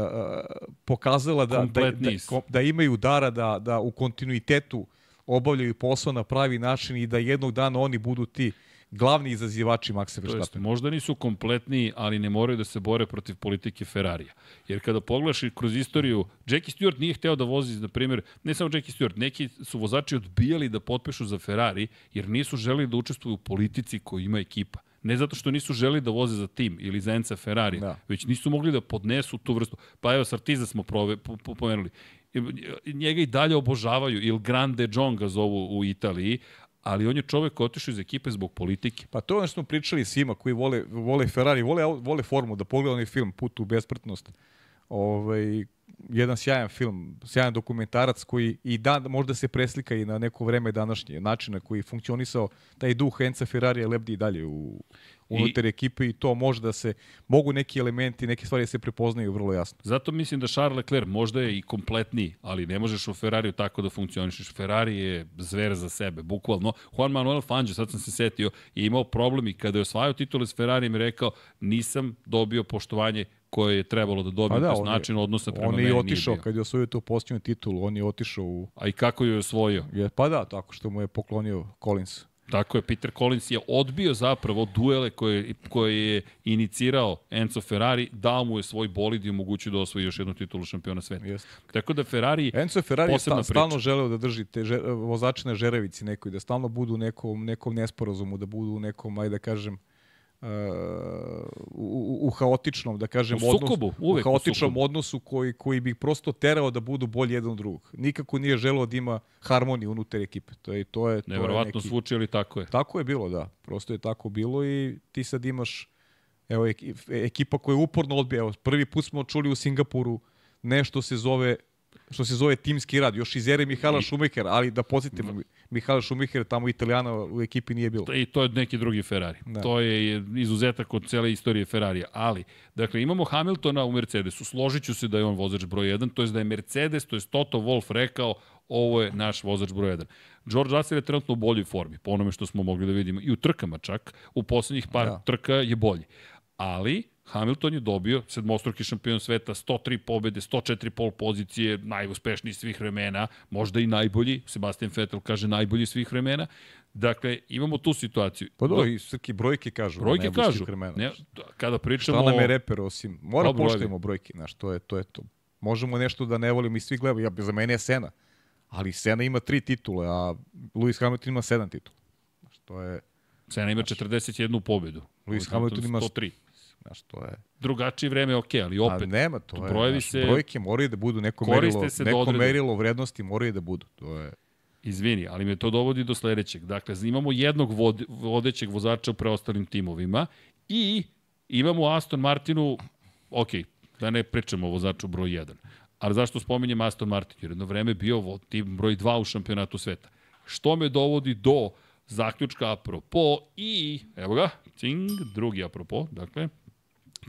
pokazala da, da, da, da imaju dara da, da u kontinuitetu obavljaju posao na pravi način i da jednog dana oni budu ti glavni izazivači Maxa To jest, Verstappen. možda nisu kompletni, ali ne moraju da se bore protiv politike Ferrarija. Jer kada pogledaš kroz istoriju, Jackie Stewart nije hteo da vozi, na primjer, ne samo Jackie Stewart, neki su vozači odbijali da potpišu za Ferrari, jer nisu želeli da učestvuju u politici koju ima ekipa. Ne zato što nisu želeli da voze za tim ili za Enza Ferrari, Da. već nisu mogli da podnesu tu vrstu. Pa evo, Sartiza smo prove, po, po, pomenuli. Njega i dalje obožavaju, Il Grande John ga zovu u Italiji, ali on je čovek otišao iz ekipe zbog politike. Pa to je ono što smo pričali svima koji vole, vole Ferrari, vole, vole formu, da pogleda onaj film Put u besprtnost. Ovaj, jedan sjajan film, sjajan dokumentarac koji i dan možda se preslika i na neko vreme današnje, način na koji je funkcionisao taj duh Enza Ferrarija lebdi i dalje u unutar ekipe i to može da se, mogu neki elementi, neke stvari da se prepoznaju vrlo jasno. Zato mislim da Charles Leclerc možda je i kompletniji, ali ne možeš u Ferrariju tako da funkcionišeš. Ferrari je zver za sebe, bukvalno. Juan Manuel Fangio, sad sam se setio, je imao problem i kada je osvajao titule s Ferrarijem i rekao nisam dobio poštovanje koje je trebalo da dobijem, pa da, on je- način odnosa prema On meni je nije otišao, kad je osvojio tu posljednju titulu, on je otišao u... A i kako ju je osvojio? Je, pa da, tako što mu je poklonio Collins. Tako je, Peter Collins je odbio zapravo duele koje, koje je inicirao Enzo Ferrari, dao mu je svoj bolid i omogućio da osvoji još jednu titulu šampiona sveta. Jeste. Tako da Ferrari... Enzo Ferrari je sta, stalno želeo da drži te že, vozače na žerevici nekoj, da stalno budu u nekom, nekom nesporazumu, da budu u nekom, ajde da kažem, uh, u, u, u haotičnom, da kažem, U sukobu, odnosu, uvek u u haotičnom sukobu. odnosu koji, koji bi prosto terao da budu bolji jedan od drugog. Nikako nije želeo da ima harmoniju unutar ekipe. To je, to je, to je Neverovatno neki... zvuči, ali tako je. Tako je bilo, da. Prosto je tako bilo i ti sad imaš evo, eki- ekipa koja uporno odbija. Evo, prvi put smo čuli u Singapuru nešto se zove što se zove timski rad, još iz ere Mihala Šumihera, ali da podsjetimo, Mihala Šumiher tamo Italijana u ekipi nije bilo. I to je neki drugi Ferrari. Da. Da. To je izuzetak od cele istorije Ferrarija. Ali, dakle, imamo Hamiltona u Mercedesu. Složit ću se da je on vozač broj 1, to je da je Mercedes, to je Toto Wolff rekao, ovo je naš vozač broj 1. George Russell je trenutno u boljoj formi, po onome što smo mogli da vidimo. I u trkama čak, u poslednjih par da. trka je bolji. Ali, Hamilton je dobio sedmostruki šampion sveta, 103 pobede, 104 pol pozicije, najuspešniji svih vremena, možda i najbolji, Sebastian Vettel kaže najbolji svih vremena. Dakle, imamo tu situaciju. Pa do, i srki brojke kažu. Brojke kažu. Vremena. Ne, kada pričamo... Šta nam je reper osim... Mora poštujemo brojke, znaš, to je, to je to. Možemo nešto da ne volimo i svi gledamo. Ja, za mene je Sena. Ali Sena ima tri titule, a Lewis Hamilton ima sedam titula. Znaš, to je... Sena ima 41 pobedu. Lewis Hamilton ima 103. Znaš, to je... Drugačije vreme je okej, okay, ali opet... A nema, to, to je, brojevi znaš, se... brojke moraju da budu neko merilo, se neko merilo vrednosti moraju da budu. To je... Izvini, ali me to dovodi do sledećeg. Dakle, imamo jednog vod, vodećeg vozača u preostalim timovima i imamo Aston Martinu, ok, da ne pričamo o vozaču broj 1, ali zašto spominjem Aston Martin? Jer jedno vreme bio tim broj 2 u šampionatu sveta. Što me dovodi do zaključka apropo i, evo ga, cing, drugi apropo, dakle,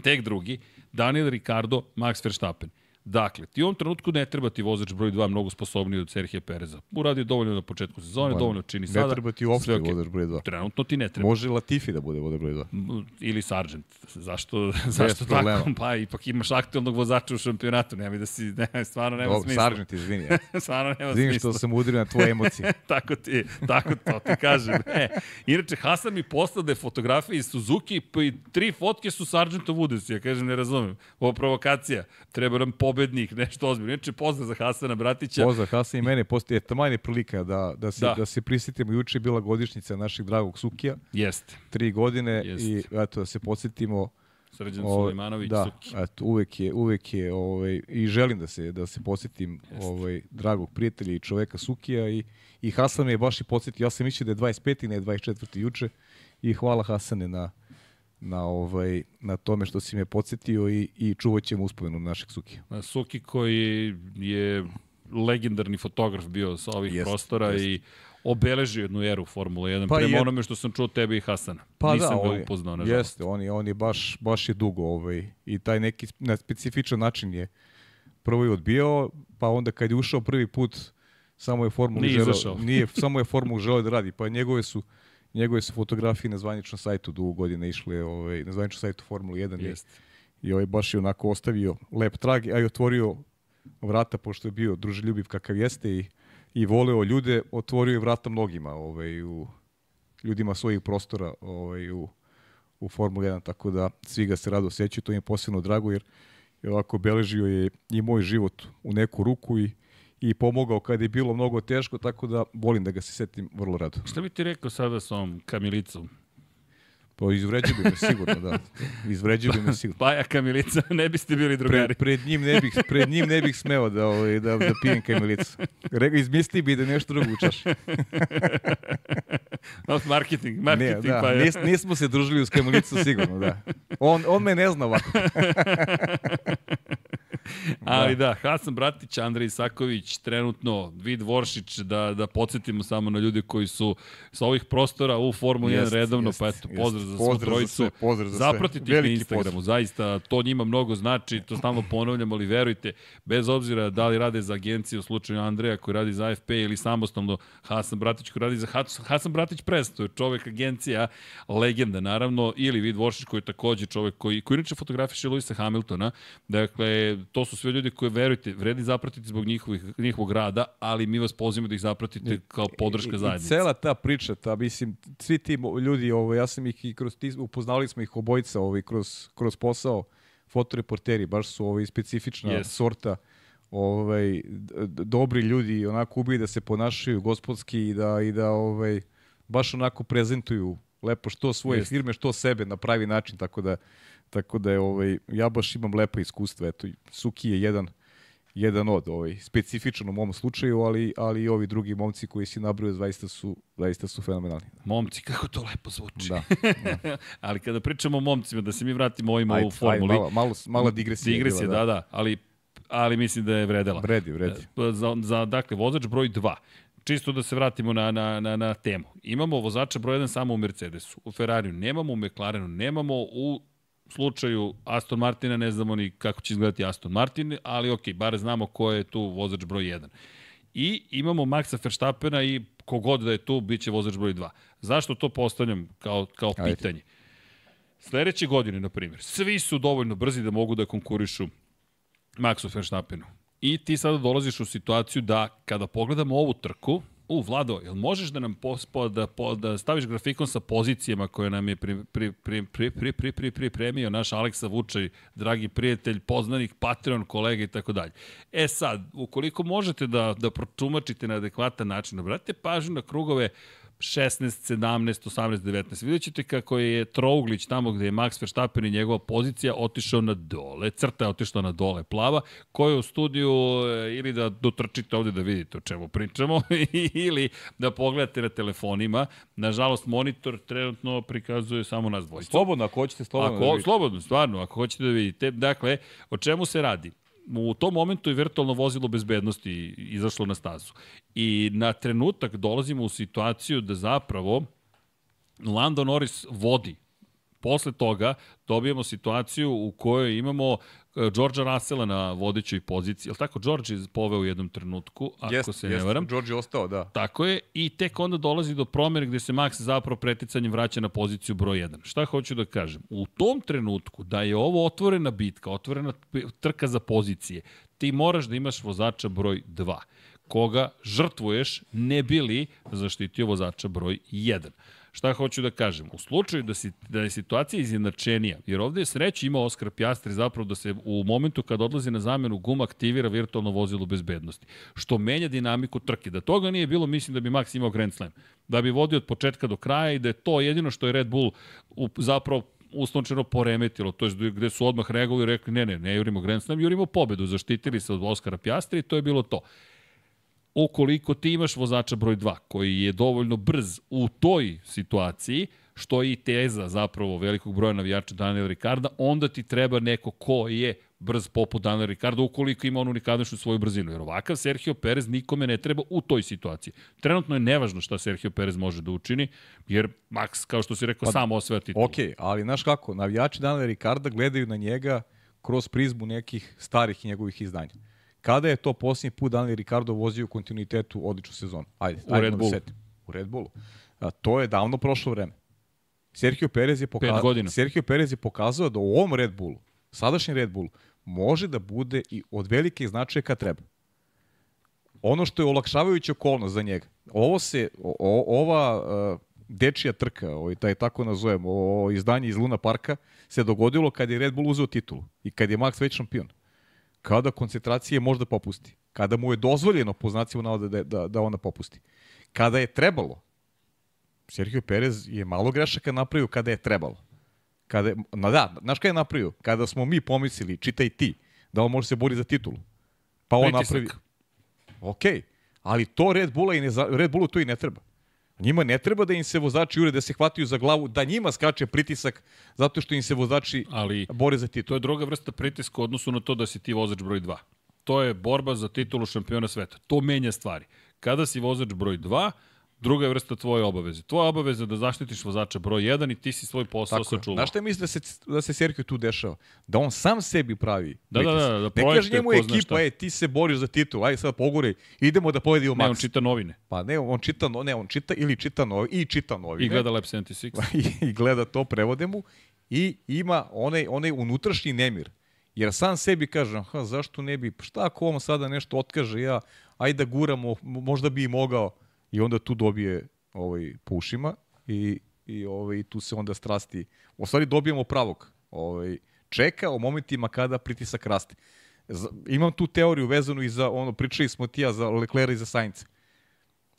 tek drugi, Daniel Ricardo, Max Verstappen. Dakle, ti u ovom trenutku ne treba ti vozač broj 2 mnogo sposobniji od Serhije Pereza. Uradi dovoljno na početku sezone, ba, dovoljno čini ne sada. Ne treba ti uopšte okay. vozač broj 2. Trenutno ti ne treba. Može Latifi da bude vozač broj 2. Ili Sargent. Zašto, zašto tako? Problema. Pa ipak imaš aktualnog vozača u šampionatu, nema da si, ne, stvarno nema Dobre, smisla. Sargent, izvini. Ja. stvarno nema izvini smisla. što sam udario na tvoje emocije. tako ti, tako to ti kažem. E, inače, Hasan mi poslade fotografije iz Suzuki, pa i tri fotke su Sargento Woods. Ja kažem, ne razumem. Ovo provokacija. Treba nam pobednik, nešto ozbiljno. Inače, pozdrav za Hasana Bratića. Pozdrav Hasan i mene, postoje taman prilika da, da, se, da. da se prisjetimo. Juče je bila godišnjica našeg dragog Sukija. Jeste. Tri godine Jeste. i eto, da se podsjetimo Srđan ovaj, Sulejmanović da, Suki. Eto, uvek je, uvek je ovaj, i želim da se da se podsjetim ovaj, dragog prijatelja i čoveka Sukija i, i Hasan me je baš i podsjetio. Ja sam mislio da je 25. ne 24. juče i hvala Hasane na, na, ovaj, na tome što si me podsjetio i, i čuvat ćemo uspomenu našeg Suki. Suki koji je legendarni fotograf bio sa ovih jest, prostora jest. i obeležio jednu eru Formula 1, pa prema je... onome što sam čuo tebe i Hasana. Pa Nisam da, ga upoznao, nažalost. Jeste, on je, on je baš, baš je dugo ovaj, i taj neki na specifičan način je prvo je odbijao, pa onda kad je ušao prvi put samo je Formulu nije želeo, nije, samo je Formulu želeo da radi, pa njegove su njegove su fotografije na zvaničnom sajtu dugo godine išle ovaj, na zvaničnom sajtu Formula 1 Jest. i, i ovaj baš je onako ostavio lep trag, a i otvorio vrata, pošto je bio druželjubiv kakav jeste i, i voleo ljude, otvorio je vrata mnogima ovaj, u, ljudima svojih prostora ovaj, u, u Formula 1, tako da svi ga se rado sećaju, to im je posebno drago, jer, jer ovako beležio je i moj život u neku ruku i i pomogao kada je bilo mnogo teško, tako da volim da ga se setim vrlo rado. Šta bi ti rekao sada sa ovom kamilicom? Pa izvređio bi me sigurno, da. Izvređio bi me sigurno. Paja Kamilica, ne biste bili drugari. Pred, pred, njim ne bih, pred njim ne bih smeo da, ovaj, da, da pijem Kamilicu. Rega, izmisli bi da nešto drugo učaš. marketing, marketing ne, da, Paja. Nis, nismo se družili uz Kamilicu sigurno, da. On, on me ne zna ovako. Ali da, Hasan Bratić, Andrej Isaković, trenutno Vid Voršić, da, da podsjetimo samo na ljude koji su sa ovih prostora u Formuli 1 redovno, jest, pa eto, pozdrav jest. za svu trojicu. Za pozdrav za Zapratite ih na Instagramu, pozdrav. zaista to njima mnogo znači, to stalno ponavljam, ali verujte, bez obzira da li rade za agenciju u slučaju Andreja koji radi za AFP ili samostalno Hasan Bratić koji radi za Hasan Bratić Press, to je čovek agencija, legenda naravno, ili Vid Voršić koji je takođe čovek koji, koji inače fotografiše Luisa Hamiltona, dakle, to su sve ljudi koji verujete, vredi zapratiti zbog njihovih, njihovog rada, ali mi vas pozivamo da ih zapratite kao podrška zajednice. I cela ta priča, ta, mislim, svi ti ljudi, ovo, ja sam ih i kroz, ti, upoznali smo ih obojica ovaj, kroz, kroz posao, fotoreporteri, baš su ovaj, specifična yes. sorta ovaj, dobri ljudi, onako ubije da se ponašaju gospodski i da, i da ovaj, baš onako prezentuju lepo što svoje yes. firme, što sebe na pravi način, tako da Tako da je ovaj ja baš imam lepa iskustva, eto Suki je jedan jedan od ovaj specifičan u mom slučaju, ali ali i ovi drugi momci koji si nabrojao zaista su zaista su fenomenalni. Momci kako to lepo zvuči. Da. da. ali kada pričamo o momcima da se mi vratimo ovim u formuli. Malo malo malo digresija. Digresija, bila, da. da, da, ali ali mislim da je vredela. Vredi, vredi. E, za, za dakle vozač broj 2 čisto da se vratimo na, na, na, na temu. Imamo vozača broj 1 samo u Mercedesu, u Ferrariju, nemamo u McLarenu, nemamo u slučaju Aston Martina ne znamo ni kako će izgledati Aston Martin, ali ok, bare znamo ko je tu vozač broj 1. I imamo Maxa Verstappena i kogod da je tu, bit će vozač broj 2. Zašto to postavljam kao, kao Ajde. pitanje? Sledeće godine, na primjer, svi su dovoljno brzi da mogu da konkurišu Maxu Verstappenu. I ti sada dolaziš u situaciju da kada pogledamo ovu trku, U, Vlado, jel možeš da nam pospo, da, po, da staviš grafikon sa pozicijama koje nam je pri, pri, pri, pri, pri, pri, pri, pripremio naš Aleksa Vučaj, dragi prijatelj, poznanik, Patreon, kolega i tako dalje. E sad, ukoliko možete da, da protumačite na adekvatan način, obratite pažnju na krugove 16, 17, 18, 19. Vidjet ćete kako je Trouglić tamo gde je Max Verstappen i njegova pozicija otišao na dole, crta je otišla na dole plava, koja je u studiju e, ili da dotrčite ovde da vidite o čemu pričamo ili da pogledate na telefonima. Nažalost, monitor trenutno prikazuje samo nas dvojicu. Slobodno, ako hoćete, slobodno. Ako, da vidite. slobodno, stvarno, ako hoćete da vidite. Dakle, o čemu se radi? U tom momentu je virtualno vozilo bezbednosti izašlo na stazu. I na trenutak dolazimo u situaciju da zapravo Lando Norris vodi. Posle toga dobijamo situaciju u kojoj imamo Georgea Russella na vodećoj poziciji. Je li tako? George je poveo u jednom trenutku, ako Jeste, se ne jeste, varam. George je ostao, da. Tako je, i tek onda dolazi do promjene gde se Max zapravo preticanjem vraća na poziciju broj 1. Šta hoću da kažem? U tom trenutku da je ovo otvorena bitka, otvorena trka za pozicije, ti moraš da imaš vozača broj 2 koga žrtvuješ ne bili zaštitio vozača broj 1. Šta hoću da kažem? U slučaju da, si, da je situacija izjednačenija, jer ovde je sreće imao Oskar Pjastri zapravo da se u momentu kad odlazi na zamenu guma aktivira virtualno vozilo bezbednosti, što menja dinamiku trke. Da toga nije bilo, mislim da bi Max imao Grand Slam. Da bi vodio od početka do kraja i da je to jedino što je Red Bull u, zapravo uslovčeno poremetilo, to je gde su odmah reagovali i rekli ne, ne, ne jurimo Grand Slam, jurimo pobedu, zaštitili se od Oskara Pjastri i to je bilo to ukoliko ti imaš vozača broj 2 koji je dovoljno brz u toj situaciji, što je i teza zapravo velikog broja navijača Daniela Ricarda, onda ti treba neko ko je brz poput Daniela Ricarda ukoliko ima onu unikadnošnu svoju brzinu. Jer ovakav Sergio Perez nikome ne treba u toj situaciji. Trenutno je nevažno šta Sergio Perez može da učini, jer Max, kao što si rekao, pa, sam osvaja titul. Ok, ali znaš kako, navijači Daniela Ricarda gledaju na njega kroz prizmu nekih starih njegovih izdanja. Kada je to posljednji put Daniel Ricardo vozio u kontinuitetu odličnu sezonu? Ajde, U ajde Red da Bullu. setim. U Red Bullu. A, to je davno prošlo vreme. Sergio Perez je pokazao. Sergio Perez je pokazao da u ovom Red Bullu, sadašnji Red Bull, može da bude i od velike značaje kad treba. Ono što je olakšavajuća okolnost za njega, ovo se, o, o- ova uh, dečija trka, ovaj, taj tako nazovemo, ovo izdanje iz Luna Parka, se dogodilo kad je Red Bull uzeo titulu i kad je Max već šampion. Kada koncentracije možda popusti. Kada mu je dozvoljeno, po znacima navoda, da, da, da ona popusti. Kada je trebalo, Sergio Perez je malo grešaka napravio kada je trebalo. Kada je, na da, znaš kada je napravio? Kada smo mi pomislili, čitaj ti, da on može se bori za titulu. Pa on Pritisak. napravi... Ok, ali to Red, Bulla i ne, Red Bullu to i ne treba. Njima ne treba da im se vozači jure, da se hvataju za glavu, da njima skače pritisak zato što im se vozači Ali bore za to titul. je druga vrsta pritiska u odnosu na to da si ti vozač broj 2. To je borba za titulu šampiona sveta. To menja stvari. Kada si vozač broj 2, druga je vrsta tvoje obaveze. Tvoja obaveza je da zaštitiš vozača broj 1 i ti si svoj posao Tako sačuvao. Znaš šta misli da se, da se Sergio tu dešava? Da on sam sebi pravi Da, da, da, da ne projektuje kaže njemu ekipa, šta. e, ti se boriš za titul, ajde sad pogore, idemo da pobedimo Ne, Max. on čita novine Pa ne, on čita, no- ne, on čita ili čita novi, i čita novi. i gleda Lab 76. i gleda to, prevode mu i ima onaj, onaj unutrašnji nemir. Jer sam sebi kaže, aha, zašto ne bi, šta ako on sada nešto otkaže, ja, ajde da guramo, mo- možda bi i mogao. I onda tu dobije ovaj, po ušima i, i ovaj, tu se onda strasti, u stvari dobijemo pravog. Ovaj, čeka u momentima kada pritisak raste. Imam tu teoriju vezanu i za ono, pričali smo ti ja za Leclerc i za Sainz.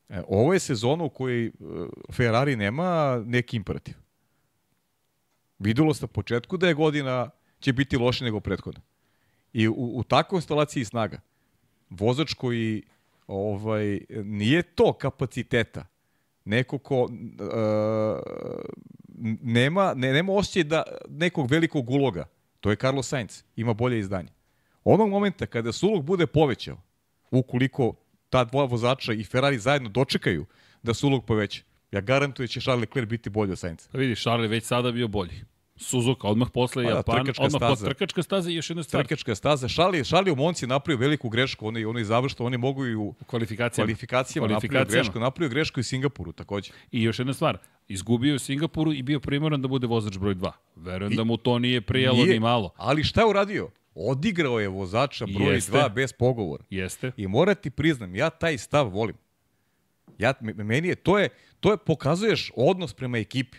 E, ovo je sezona u kojoj e, Ferrari nema neki imperativ. Videlo se na početku da je godina će biti loše nego prethodna. I u, u takvoj instalaciji snaga, vozač koji ovaj, nije to kapaciteta, neko ko uh, nema, ne, nema osjećaj da nekog velikog uloga, to je Carlos Sainz, ima bolje izdanje. Onog momenta kada se ulog bude povećao, ukoliko ta dvoja vozača i Ferrari zajedno dočekaju da se ulog poveća, ja garantujem da će Charles Leclerc biti bolji od Sainza. Pa vidi, Charles već sada bio bolji. Suzuka, odmah posle Pa da, Japan, trkačka odmah posle staza. trkačka staza i još jedna stvar. Trkačka staza. Šali, šali u Monci napravio veliku grešku, oni, oni završno, oni mogu i u U kvalifikacijama. kvalifikacijama napravio Kvalifikacijama. grešku. Napravio grešku i Singapuru takođe. I još jedna stvar, izgubio je Singapuru i bio primoran da bude vozač broj 2. Verujem I- da mu to nije prijalo Nije, ni malo. Ali šta je uradio? Odigrao je vozača broj Jeste. 2 bez pogovora. Jeste. I mora ti priznam, ja taj stav volim. Ja, meni je, to je, to je, pokazuješ odnos prema ekipi.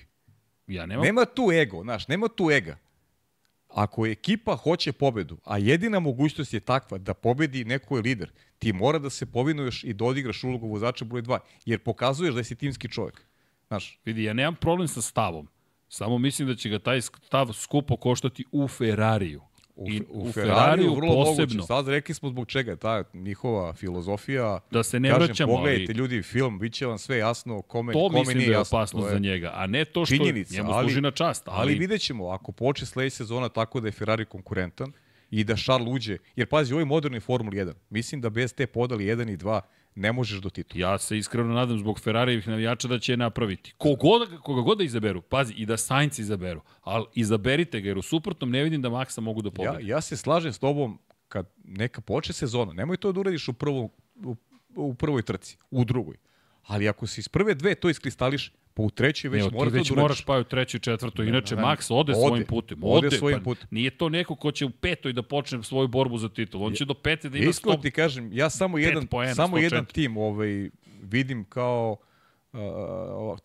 Ja nemam Nema tu ego, znaš, nema tu ega. Ako ekipa hoće pobedu, a jedina mogućnost je takva da pobedi neko je lider, ti mora da se povinuješ i da odigraš ulogu vozača broj 2, jer pokazuješ da si timski čovjek. Znaš, Vidi, ja nemam problem sa stavom. Samo mislim da će ga taj stav skupo koštati u Ferrariju. U, I u, u Ferrariju vrlo moguće. posebno. Sad rekli smo zbog čega, ta njihova filozofija. Da se ne Kažem, vraćamo, pogledajte ali ljudi film, bit će vam sve jasno kome, to kome mislim nije da je je- za njega, a ne to što činjenica, njemu ali- služi na čast. Ali, Ali vidjet ćemo, ako počne sledeća sezona tako da je Ferrari konkurentan i da Charles uđe, jer pazi, u ovoj modernoj Formuli 1, mislim da bez te podali 1 i 2 ne možeš do titula. Ja se iskreno nadam zbog Ferrarijevih navijača da će je napraviti. Kogoda, koga god da izaberu, pazi, i da Sainz izaberu, ali izaberite ga, jer u suprotnom ne vidim da Maxa mogu da Ja, pobede. ja se slažem s tobom kad neka počne sezona, nemoj to da uradiš u, prvom, u, u prvoj trci, u drugoj. Ali ako se iz prve dve to iskristališ, pa u trećoj već Evo, ti mora to već da moraš pa u trećoj i četvrtoj, inače ne, Max ode, ode, svojim putem. ode Ode, svojim pa putem. Nije to neko ko će u petoj da počne svoju borbu za titul. On će do pete da ima Iskreno stop. ti kažem, ja samo jedan, poena, samo 104. jedan tim ovaj, vidim kao uh,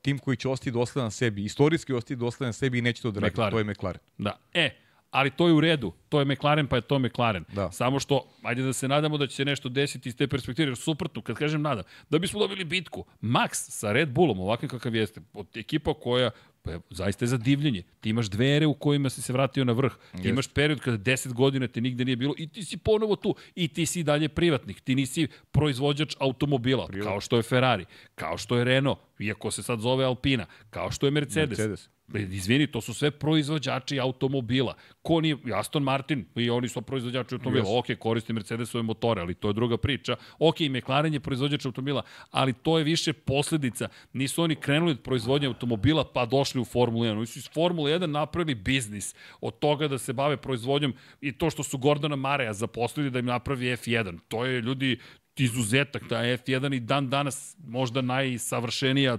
tim koji će ostati dosledan sebi, istorijski ostati dosledan sebi i neće to da radi. To je McLaren. Da. E, ali to je u redu. To je McLaren, pa je to McLaren. Da. Samo što, ajde da se nadamo da će se nešto desiti iz te perspektive, jer suprotno, kad kažem nadam, da bismo dobili bitku, Max sa Red Bullom, ovakvim kakav jeste, od ekipa koja pa je zaista je za divljenje. Ti imaš dve ere u kojima si se vratio na vrh. Ti Jeste. imaš period kada 10 godina te nigde nije bilo i ti si ponovo tu. I ti si dalje privatnik. Ti nisi proizvođač automobila, Privatnik. kao što je Ferrari, kao što je Renault, iako se sad zove Alpina, kao što je Mercedes. Mercedes. E, Izvini, to su sve proizvođači automobila. Ko nije, Aston Martin, i oni su proizvođači automobila. Jesu. Ok, koriste Mercedesove motore, ali to je druga priča. Ok, i McLaren je proizvođač automobila, ali to je više posledica. Nisu oni krenuli od proizvodnje automobila pa došli u Formulu 1. Oni su iz Formule 1 napravili biznis od toga da se bave proizvodnjom i to što su Gordona Mareja zaposlili da im napravi F1. To je ljudi izuzetak, ta F1 i dan danas možda najsavršenija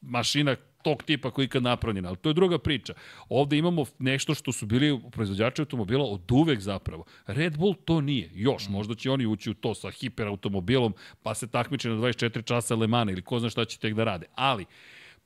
mašina tog tipa koji je ikad napravljena, ali to je druga priča. Ovde imamo nešto što su bili proizvođači automobila od uvek zapravo. Red Bull to nije. Još, možda će oni ući u to sa hiperautomobilom, pa se takmiče na 24 časa Le Mana ili ko zna šta će tek da rade. Ali,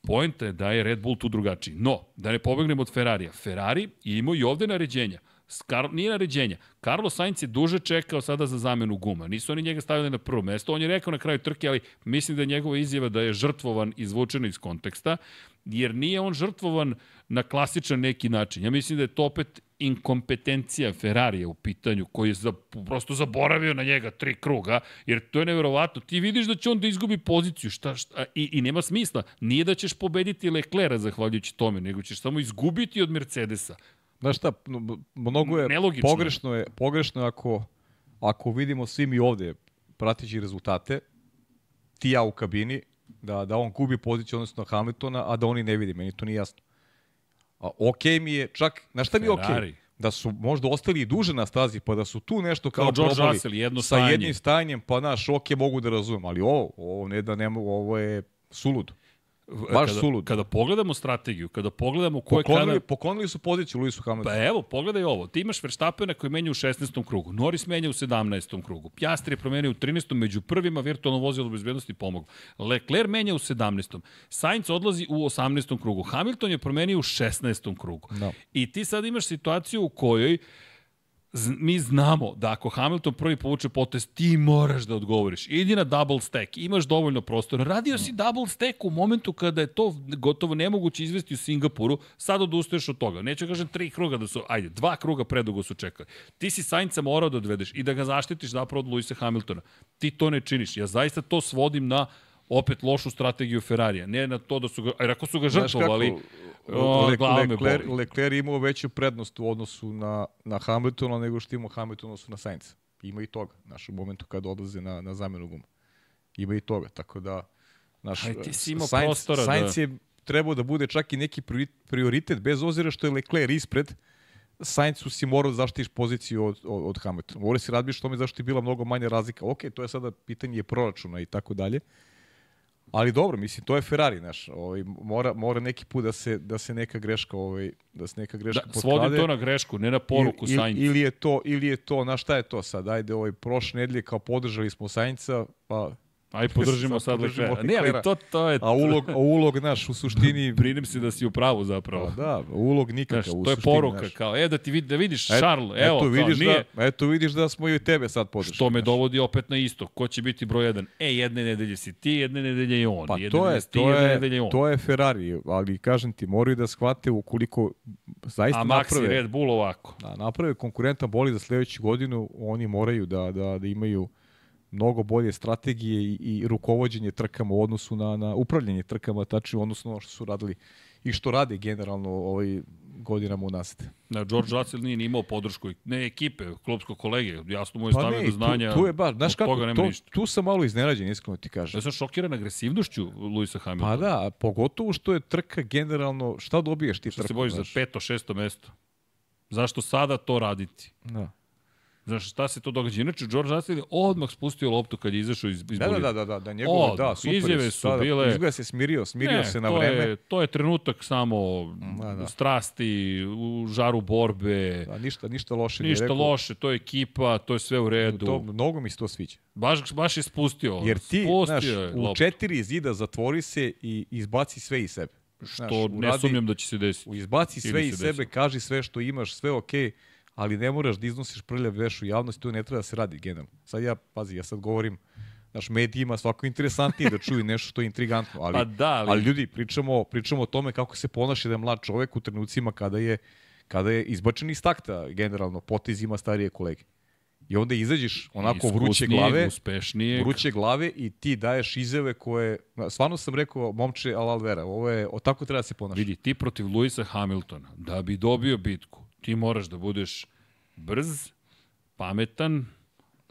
Poenta je da je Red Bull tu drugačiji. No, da ne pobegnemo od Ferrarija. Ferrari imao i ovde naređenja. Skar, nije naređenja. Carlos Sainz je duže čekao sada za zamenu guma. Nisu oni njega stavili na prvo mesto. On je rekao na kraju trke, ali mislim da je njegova izjava da je žrtvovan izvučena iz konteksta, jer nije on žrtvovan na klasičan neki način. Ja mislim da je to opet inkompetencija Ferrarija u pitanju, koji je za, prosto zaboravio na njega tri kruga, jer to je neverovatno. Ti vidiš da će on da izgubi poziciju šta, šta, i, i nema smisla. Nije da ćeš pobediti Leclera zahvaljujući tome, nego ćeš samo izgubiti od Mercedesa. Znaš šta, mnogo je, Nelogično pogrešno je, pogrešno je ako, ako vidimo svi mi ovde prateći rezultate, ti ja u kabini, da, da on gubi poziciju odnosno Hamiltona, a da oni ne vidi, meni to nije jasno. A, ok mi je, čak, znaš šta mi je ok? Da su možda ostali i duže na stazi, pa da su tu nešto kao, Kao George probali Russell, jedno sa stajanje. jednim stajanjem, pa naš, ok, mogu da razumem, ali ovo, ovo ne da ne mogu, ovo je suludo. Baš kada, sulud. Kada pogledamo strategiju, kada pogledamo ko je kada... Poklonili, poklonili su poziciju Luisu Hamiltonu. Pa evo, pogledaj ovo. Ti imaš Verstappena koji menja u 16. krugu. Norris menja u 17. krugu. Piastri je promenio u 13. među prvima virtualno vozilo bezbednosti pomoglo. Leclerc menja u 17. Sainz odlazi u 18. krugu. Hamilton je promenio u 16. krugu. Da. I ti sad imaš situaciju u kojoj z- mi znamo da ako Hamilton prvi povuče potez, ti moraš da odgovoriš. Idi na double stack, imaš dovoljno prostora. Radio si double stack u momentu kada je to gotovo nemoguće izvesti u Singapuru, sad odustaješ od toga. Neću da kažem tri kruga da su, ajde, dva kruga predugo su čekali. Ti si Sainca morao da odvedeš i da ga zaštitiš zapravo od Luisa Hamiltona. Ti to ne činiš. Ja zaista to svodim na opet lošu strategiju Ferrarija. Ne na to da su ga, jer ako su ga žrtvovali, o, Le, glava me Lecler, boli. Lecler je imao veću prednost u odnosu na, na Hamiltona nego što ima Hamilton u odnosu na Sainz. Ima i toga, znaš, u momentu kada odlaze na, na zamenu guma. Ima i toga, tako da, znaš, Aj, ti si imao Sainz, prostora da- Sainz je trebao da bude čak i neki prioritet, bez ozira što je Leclerc ispred, Sainzu si morao da zaštiš poziciju od, od, od Hamiltona. Morao si radbiš tome zašto je bila mnogo manja razlika. Ok, to je sada pitanje proračuna i tako dalje. Ali dobro, mislim, to je Ferrari, znaš, ovaj, mora, mora neki put da se, da se neka greška, ovaj, da se neka greška da, potkrade. Svodim to na grešku, ne na poruku Il, Sainz. Ili je to, ili je to, na šta je to sad, ajde, ovaj, prošle nedelje kao podržali smo Sainca, pa Aj podržimo sad Leclerc. Ne, ali to, to je... A ulog, a ulog naš u suštini... Brinem se da si u pravu zapravo. Pa da, ulog nikakav znaš, u to je suštini, poruka, naš. kao, e, da ti vid, da vidiš, Et, Charles, evo, eto, vidiš kao, nije... Da, eto vidiš da smo i tebe sad podržali. Što me znaš. dovodi opet na isto. Ko će biti broj jedan? E, jedne nedelje si ti, jedne nedelje je on. Pa jedne to je, ti, to jedne je, on. to je Ferrari, ali kažem ti, moraju da shvate ukoliko zaista A Maxi naprave, Red Bull ovako. da, naprave konkurentan boli za sledeću godinu, oni moraju da, da, da imaju mnogo bolje strategije i, i rukovođenje trkama u odnosu na, na upravljanje trkama, tačno u odnosu na ono što su radili i što rade generalno ovaj godinama unazad. Na George Russell nije ni imao podršku, ne ekipe, klubskog kolege, jasno mu je Pa stavio ne, do znanja. tu, tu je baš, znaš kako, to, ništa. tu sam malo iznenađen, iskreno ti kažem. Ja sam šokiran agresivnošću Luisa Hamiltona. Pa da, pogotovo što je trka generalno, šta dobiješ ti Što trku? se bojiš za peto, šesto mesto? Zašto sada to raditi? Da. Znaš, šta se to događa? Inače, George Russell je odmah spustio loptu kad je izašao iz, iz Da, da, da, da, da, da njegove, Odmah, da, super. izjave su sada, bile- Izgleda se smirio, smirio ne, se na to vreme. Je, to je trenutak samo Da, da. strasti, u žaru borbe, Da, ništa, ništa loše. ništa rekao. loše, to je ekipa, to je sve u redu. To, mnogo mi se to sviđa. Baš, baš je spustio. Jer ti, spustio znaš, u loptu, četiri zida zatvori se i izbaci sve iz sebe. Znaš, Što ne uradi- sumnjam da će se desiti. Izbaci sve iz sebe, desilo. kaži sve što imaš, sve okej, ali ne moraš da iznosiš prljav veš u javnosti, to ne treba da se radi generalno. Sad ja, pazi, ja sad govorim, naš medijima svako interesantnije da čuju nešto što je intrigantno, ali, Pa da, ali- ali ljudi, pričamo, pričamo o tome kako se ponaša jedan mlad čovek u trenucima kada je, kada je izbačen iz takta generalno potezima starije kolege. I onda izađeš onako vruće glave, uspešnijeg. vruće glave i ti daješ izjave koje, stvarno sam rekao, momče Alalvera, ovo je, o tako treba da se ponaša. Vidi, ti protiv Luisa Hamiltona, da bi dobio bitku, ti moraš da budeš brz, pametan,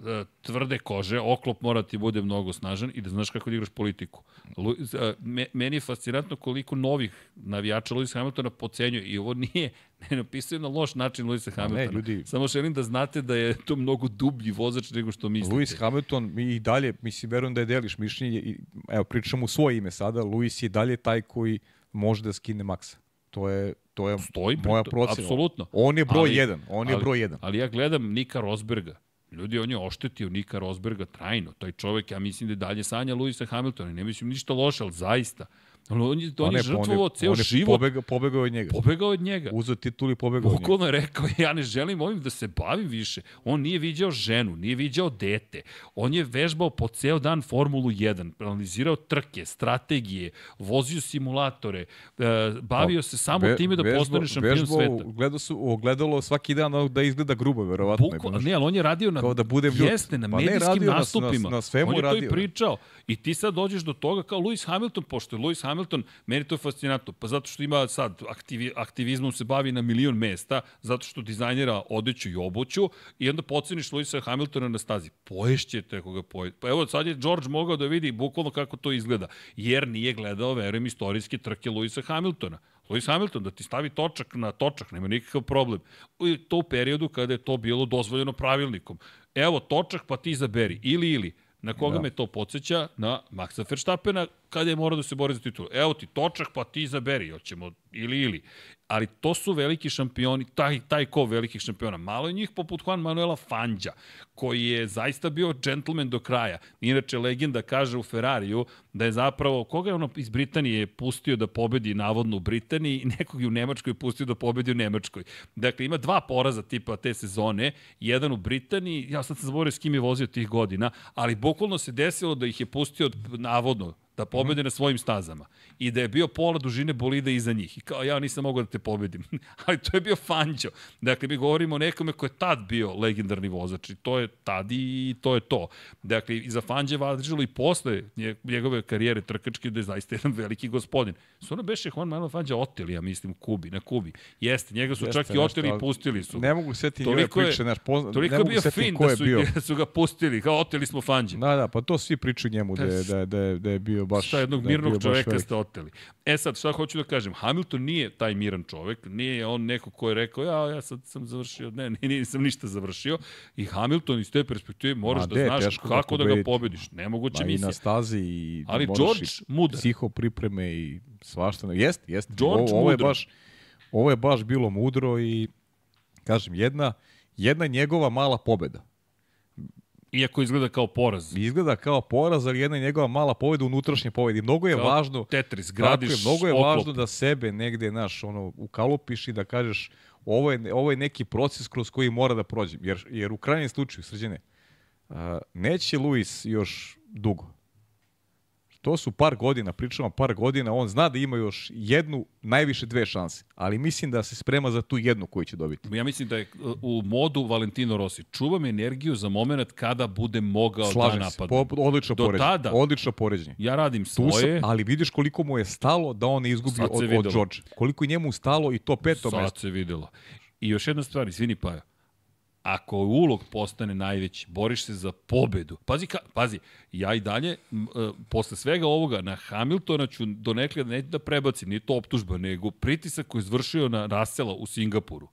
e, tvrde kože, oklop mora ti bude mnogo snažan i da znaš kako da igraš politiku. Lu, e, me, meni je fascinantno koliko novih navijača Luisa Hamiltona pocenjuje i ovo nije, ne napisuje na loš način Luisa Hamiltona. ljudi- Samo želim da znate da je to mnogo dublji vozač nego što mislite. Lewis Hamilton, mi i dalje, mislim, verujem da je deliš mišljenje, i, evo, pričam u svoje ime sada, Lewis je dalje taj koji može da skine maksa. To je, to je Stoji moja procena. apsolutno. On je broj Ali- jedan, on je ali- broj jedan. Ali ja gledam Nika Rosberga. Ljudi, on je oštetio Nika Rosberga trajno. Taj čovek, ja mislim da je dalje sanja Luisa Hamiltona. Ne mislim ništa loše, ali zaista. Ali on je, on Pa je ne, pa žrtvovao ceo on je život. Pobegao, pobegao od njega. Pobegao od njega. Uzeo titul i pobegao od njega. Bukvalno je rekao, ja ne želim ovim da se bavim više. On nije viđao ženu, nije viđao dete. On je vežbao po ceo dan Formulu 1, analizirao trke, strategije, vozio simulatore, e, bavio se samo Ve- time da vežbao- postane šampion sveta. Gledao su ogledalo svaki dan da izgleda grubo, verovatno. Bukval, znaš. ne, ali on je radio na Kao da budem ljut. jeste, na Pa ne, medijskim radio na- na- nastupima. na svemu on je to i radio, pričao. I ti sad dođeš do toga kao Lewis Hamilton, pošto je Lewis Hamilton, meni to je fascinantno, pa zato što ima sad, aktivi, aktivizmom se bavi na milion mesta, zato što dizajnira odeću i obuću, i onda poceniš Lewisa Hamiltona na stazi. Poješćete ako ga poje. Pa evo, sad je George mogao da vidi bukvalno kako to izgleda, jer nije gledao, verujem, istorijske trke Lewisa Hamiltona. Lewis Hamilton da ti stavi točak na točak, nema nikakav problem. I to u periodu kada je to bilo dozvoljeno pravilnikom. Evo točak pa ti izaberi ili ili. Na koga Da. me to podsjeća? Na Maxa Verstappena kada je morao da se bori za titulu. Evo ti točak pa ti izaberi, hoćemo ili ili. Ali to su veliki šampioni, taj, taj ko velikih šampiona. Malo je njih poput Juan Manuela Fangja, koji je zaista bio džentlmen do kraja. Inače, legenda kaže u Ferrariju da je zapravo, koga je ono iz Britanije pustio da pobedi navodno u Britaniji i nekog je u Nemačkoj pustio da pobedi u Nemačkoj. Dakle, ima dva poraza tipa te sezone, jedan u Britaniji, ja sad sam zaboravio s kim je vozio tih godina, ali bukvalno se desilo da ih je pustio navodno da pobede na svojim stazama i da je bio pola dužine bolida iza njih. I kao, ja nisam mogao da te pobedim. Ali to je bio Fanđo. Dakle, mi govorimo o nekome ko je tad bio legendarni vozač i to je tad i to je to. Dakle, i za Fanđe važilo i posle nje- njegove karijere trkačke da je zaista jedan veliki gospodin. Su ono beše Juan Manuel Fanđa oteli, ja mislim, Kubi, na Kubi. Jeste, njega su Jeste, čak i oteli i pustili su. Ne mogu setiti njove priče, znaš, pozna, Toliko ne je mogu bio fin ko da su, bio. su ga pustili, kao oteli smo Fanđe. Da, da, pa to svi pričaju njemu da je, da, je- da, je, da je bio baš... Šta jednog da je mirnog baš čoveka veliki. ste oteli. E sad, šta hoću da kažem, Hamilton nije taj miran čovek, nije on neko ko je rekao, ja, ja sad sam završio, ne, ne, nisam ništa završio. I Hamilton iz te perspektive moraš Ma da de, znaš ga kako da ga pobediti. pobediš. Nemoguća Ma i misija. na stazi i Ali George i mudar. psiho pripreme i svašta. Jest, jest. George ovo, ovo je mudro. baš ovo je baš bilo mudro i kažem jedna jedna njegova mala pobeda. Iako izgleda kao poraz. Izgleda kao poraz, ali jedna njegova mala pobeda unutrašnje pobede. I mnogo je Kao važno Tetris, gradiš je, mnogo je oklop. važno da sebe negde, naš, ono, ukalupiš i da kažeš ovo je, ovo je neki proces kroz koji mora da prođem. Jer, jer u krajnjem slučaju, srđene, neće Luis još dugo. To su par godina, pričamo par godina, on zna da ima još jednu, najviše dve šanse, ali mislim da se sprema za tu jednu koju će dobiti. Ja mislim da je uh, u modu Valentino Rossi. Čuvam energiju za moment kada bude mogao da Slažem se, napadne. po, odlično Do poređenje. tada- Odlično poređenje. Ja radim Tu svoje, sam, ali vidiš koliko mu je stalo da on ne izgubi Sad od, od. George. Koliko je njemu stalo i to peto sad mesto. se videlo. I još jedna stvar, izvini Paja, ako ulog postane najveći, boriš se za pobedu. Pazi, ka, pazi ja i dalje, e, posle svega ovoga, na Hamiltona ću donekle, neću da prebacim, nije to optužba, nego pritisak koji je izvršio na Rasela u Singapuru.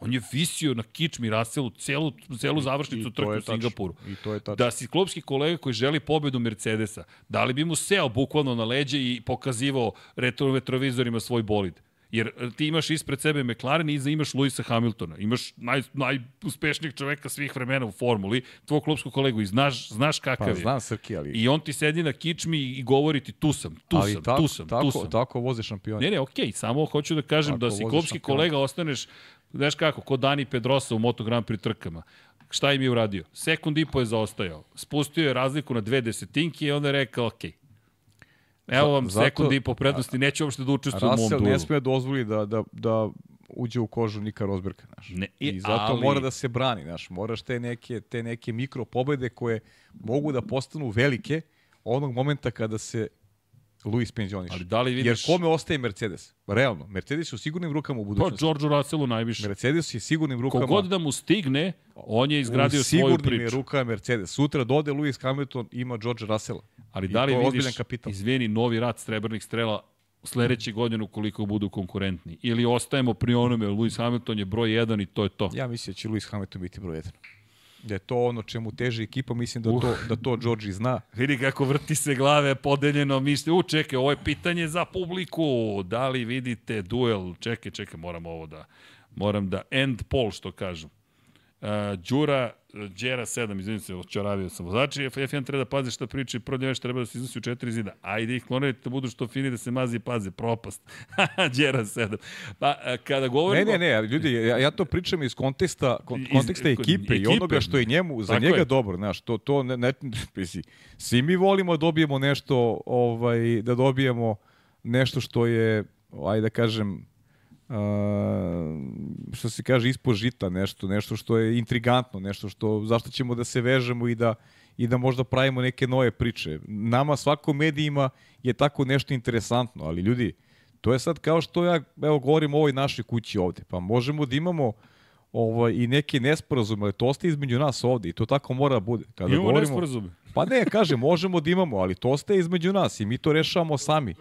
On je visio na kičmi Raselu celu, celu završnicu trke je u. Singapuru. I to je tačno. Da si klopski kolega koji želi pobedu Mercedesa, da li bi mu seo bukvalno na leđe i pokazivao retro retrovizorima svoj bolid? Jer e, ti imaš ispred sebe McLaren i iza imaš Luisa Hamiltona. Imaš naj, najuspešnijeg čoveka svih vremena u formuli, tvog klopskog kolegu i znaš, znaš kakav Pa je. znam Srki, ali... I on ti sedi na kičmi i govori ti tu sam, tu ali sam, tako, tu sam, tako, tu sam. Tako voze šampioni. Ne, ne, okej, samo hoću da kažem Tako da si klopski šampiona. kolega ostaneš, znaš kako, ko Dani Pedrosa u Moto Grand Prix trkama. Šta im je uradio? Sekund i po je zaostajao. Spustio je razliku na dve desetinke i onda je rekao, okej, evo vam Zato- sekund i po prednosti, neću uopšte da učestvujem u mom Russell duelu. ne sme dozvoli da, da, da uđe u kožu Nika Rosberga, znaš. Ne, i- I zato ali- mora da se brani, znaš. Moraš te neke, te neke mikro pobede koje mogu da postanu velike onog momenta kada se Luis penzioniš. Ali da li Jer vidiš... kome ostaje Mercedes? Realno, Mercedes je u sigurnim rukama u Pa, budućnosti. Georgeu Russellu najviše. Mercedes je sigurnim rukama. Kogod da mu stigne, on je izgradio u svoju sigurnim je priču. rukama Mercedes. Sutra dode Lewis Hamilton, ima George Russella. Ali da li vidiš, kapital. izvini, novi rat srebrnih strela sledeće godine ukoliko budu konkurentni? Ili ostajemo pri onome, Lewis Hamilton je broj 1 i to je to. Ja mislim da će Lewis Hamilton biti broj jedan. Da je to ono čemu teži ekipa, mislim da to, da to George i zna. Vidi kako vrti se glave, podeljeno mišlje. U, čekaj, ovo je pitanje za publiku. Da li vidite duel? Čekaj, čekaj, moram ovo da... Moram da end poll, što kažu. Uh, Đura, Đera 7, izvinim se, očaravio sam. Znači, F1 treba da pazi šta priča i prvo već treba da se iznosi u četiri zida. Ajde ih klonirajte da budu što fini da se mazi i pazi. Propast. Đera 7. Pa, a, kada Ne, govorimo... ne, ne, ali ljudi, ja, ja to pričam iz konteksta, konteksta iz- ekipe, i ekipe. onoga što je njemu, za njega je. dobro, znaš, to, to ne, ne, svi mi volimo da dobijemo nešto, ovaj, da dobijemo nešto što je, ajde da kažem, uh, što se kaže ispod žita, nešto, nešto što je intrigantno, nešto što, zašto ćemo da se vežemo i da, i da možda pravimo neke nove priče. Nama svako medijima je tako nešto interesantno, ali ljudi, to je sad kao što ja evo govorim o ovoj našoj kući ovde. Pa možemo da imamo ovaj, i neke nesporazume, ali to ostaje između nas ovde i to tako mora da bude. Kada Imamo govorimo, nesporazume. Pa ne, kažem, možemo da imamo, ali to ostaje između nas i mi to rešavamo sami.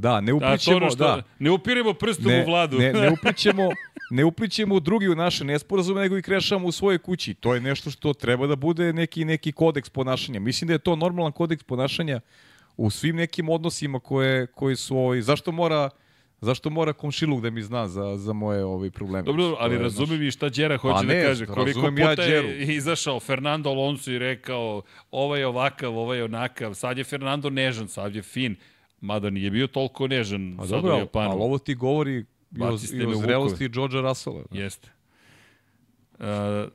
Da, ne ono uplićemo, što, da. Ne upiremo prstom Ne, u vladu. ne, ne uplićemo, ne uplićemo u drugi u naše nesporazume, nego ih rešavamo u svojoj kući. To je nešto što treba da bude neki neki kodeks ponašanja. Mislim da je to normalan kodeks ponašanja u svim nekim odnosima koje, koji su ovaj, zašto mora Zašto mora komšiluk da mi zna za, za moje ovaj probleme? Dobro, ali je, razumijem i šta Đera hoće Pa da ne, kaže. Koliko razumem ja puta je Đeru. izašao Fernando Alonso i rekao ovaj je ovakav, ovaj je onakav. Sad je Fernando nežan, sad je fin. Mada nije bio toliko nežan Pa sad dobro, u Japanu. ali ovo ti govori i o, i o zrelosti Georgea Russella. Jeste. Uh,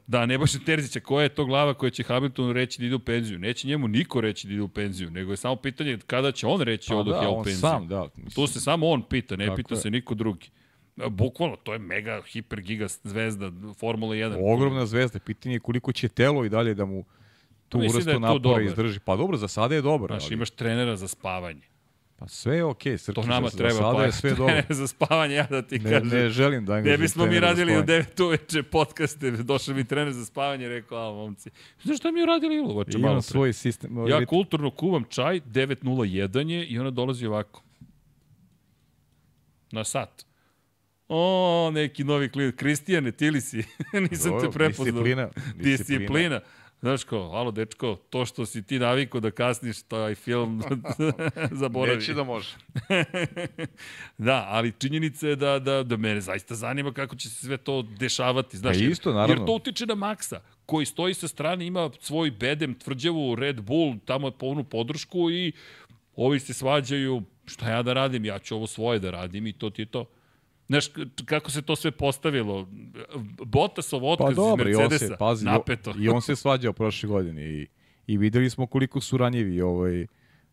da, Nebojša Terzića, koja je to glava koja će Hamiltonu reći da ide u penziju? Neće njemu niko reći da ide u penziju, nego je samo pitanje kada će on reći Pa odoh da, ja u penziju. sam, da. Tu se samo on pita, ne Tako pita je. se niko drugi. A, Bukvalno, to je mega, hiper, giga zvezda Formula 1. Ogromna zvezda. Pitanje je koliko će telo i dalje da mu tu Mislim vrstu da to napora dobar. izdrži. Pa dobro, za sada je dobro. Znaš, ali, imaš trenera za spavanje. Pa sve je okej, okay, To nama za, treba, sada pa je sve dobro. za spavanje, ja da ti Ne, kažem. ne želim da Ne angažujem bismo mi radili u spavanje. 9 uveče podcaste, došao mi trener za spavanje, rekao, a momci, znaš šta mi je radili Ilovače malo Imam pre? svoj sistem. ovaj, Ja kulturno kuvam čaj, 9.01 je i ona dolazi ovako. Na sat. O, neki novi klient. Kristijane, ti li si? Nisam Dobro, te prepoznao. Disciplina. Disciplina. Znaš ko, alo dečko, to što si ti navikao da kasniš taj film, zaboravi. Neće da može. da, ali činjenica je da, da, da mene zaista zanima kako će se sve to dešavati. Znaš, jer- isto, naravno. Jer to utiče na Maksa, koji stoji sa strane, ima svoj bedem, tvrđavu, Red Bull, tamo je polnu podršku i ovi se svađaju, šta ja da radim, ja ću ovo svoje da radim i to ti je to. Znaš, kako se to sve postavilo? Botasov otkaz Pa dobro, iz i on Mercedesa, se, pazi, napeto. i on se svađao prošle godine i, i videli smo koliko su ranjivi. Ovaj,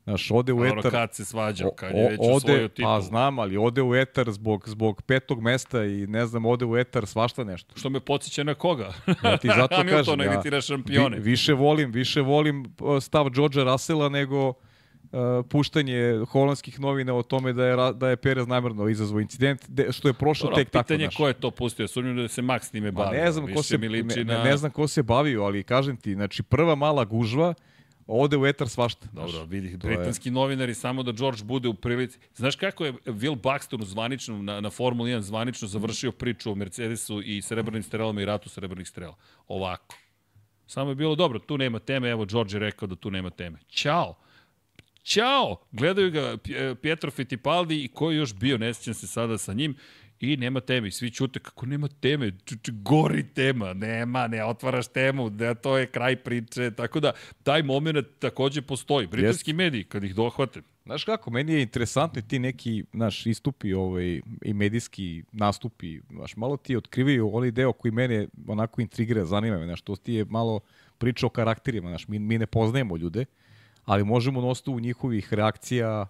Znaš, ode u etar... kad se svađao, o- kad je već ode, titul. Pa znam, ali ode u etar zbog, zbog petog mesta i ne znam, ode u etar svašta nešto. Što me podsjeća na koga? Ja ti zato kažem, ja šampione. vi, više volim, više volim stav Georgea Russella nego uh, puštanje holandskih novina o tome da je, da je Perez namjerno izazvao incident, de, što je prošlo Dobro, tek tako. pitanje ko je to pustio. Sumnjam da se Max time Ma bavio. ne znam ko se ne, na... ne, znam ko se bavio, ali kažem ti, znači prva mala gužva ode u etar svašta. znaš. Dobro, vidi, to je- britanski novinari samo da George bude u prilici. Znaš kako je Will Buxton u zvaničnom, na, na Formuli 1 zvanično završio priču o Mercedesu i srebrnim strelama i ratu srebrnih strela? Ovako. Samo je bilo dobro, tu nema teme, evo George je rekao da tu nema teme. Ćao! Ćao! Gledaju ga e, Pietro Fittipaldi i ko je još bio, ne sjećam se sada sa njim, i nema teme. I svi ćute, kako nema teme? Gori tema. Nema, ne otvaraš temu. Da, to je kraj priče. Tako da, taj moment takođe postoji. Britanski mediji, kad ih dohvate, Znaš kako, meni je interesantno ti neki naš istupi ovaj, i medijski nastupi, znaš, malo ti otkrivaju onaj deo koji mene onako intrigira, zanima me, znaš, to ti je malo priča o karakterima, znaš, mi, mi ne poznajemo ljude, ali možemo na osnovu njihovih reakcija,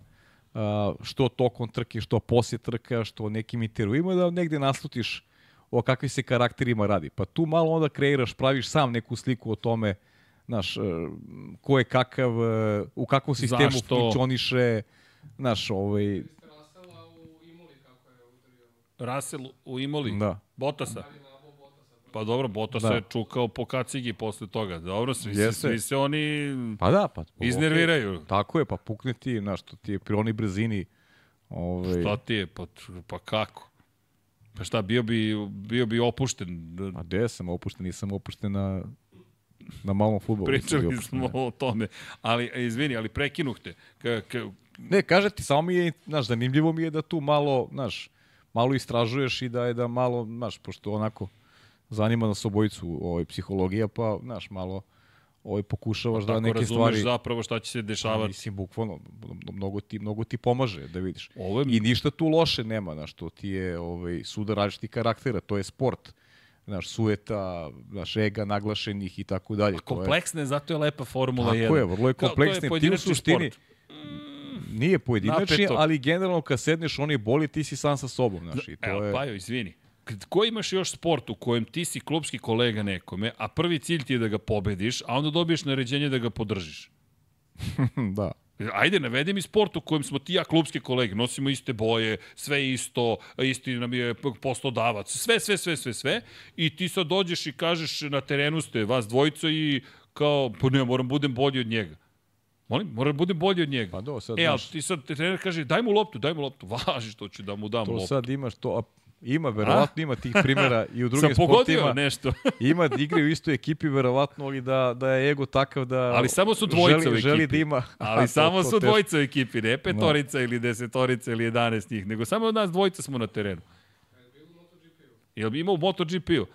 što tokom trke, što poslije trka, što nekim intervjuima, da negde naslutiš o kakvim se karakterima radi. Pa tu malo onda kreiraš, praviš sam neku sliku o tome, znaš, e, ko je kakav, e, u kakvom sistemu Zašto? funkcioniše, znaš, ovaj, Rasela u Imoli kako je udario. Russell u Imoli, Da. Pa dobro, Botas Da. je čukao po kacigi posle toga. Dobro, svi, se, svi se oni pa da, pa... iznerviraju. Tako je, pa pukne ti, znaš, to ti je pri onoj brzini, ovaj, Šta ti je? Pa, pa kako? Pa šta, bio bi, bio bi opušten. a gde sam opušten, nisam opušten na, na malom futbolu. Pričali opušten, smo ne. o tome. Ali, e, izvini, ali prekinuh te. Ka, ka, Ne, kaže ti, samo mi je, znaš, zanimljivo mi je da tu malo, znaš, malo istražuješ i da je da malo, znaš, pošto onako zanima nas obojicu ovaj, psihologija, pa, znaš, malo ovaj, pokušavaš da tako neke razumeš stvari... zapravo šta će se Pa, dešavati. mislim, bukvalno, mnogo ti, mnogo ti pomaže da vidiš. Ovo je I ništa tu loše nema, znaš, to ti je ovaj, suda različitih karaktera, to je sport. Znaš, sueta, znaš, ega naglašenih i tako dalje. To je- Kompleksne, zato je lepa Formula 1. Tako je, vrlo je Kao, je kompleksno. Ti u suštini, sport. nije pojedinačni, ali generalno kad sedneš oni boli, ti si sam sa sobom, znaš, i to Evo, je... pa jo, izvini. Kad- Ko imaš još sport u kojem ti si klubski kolega nekome, a prvi cilj ti je da ga pobediš, a onda dobiješ naređenje da ga podržiš? da. Ajde, navedi mi sport u kojem smo ti ja klubski kolege, nosimo iste boje, sve isto, isti nam je poslodavac, sve, sve, sve, sve, sve, i ti sad dođeš i kažeš na terenu ste vas dvojica i kao, pa ne, moram budem bolji od njega. Molim, moram budem bolji od njega. Pa do, sad, e, ali ti sad trener kaže, daj mu loptu, daj mu loptu. Važi što ću da mu dam to loptu. sad imaš to, a ima, verovatno ima tih primjera i u Sam drugim pogodio sportima. nešto. Ima da igre u istoj ekipi, verovatno, ali da, da je ego takav da... Ali samo su dvojica želi, u Želi ekipi. da ima... Ali to- samo to su teško. dvojica u ekipi, ne petorica ili desetorica ili jedanest njih, nego samo od nas dvojica smo na terenu. Jel bi imao u MotoGP-u?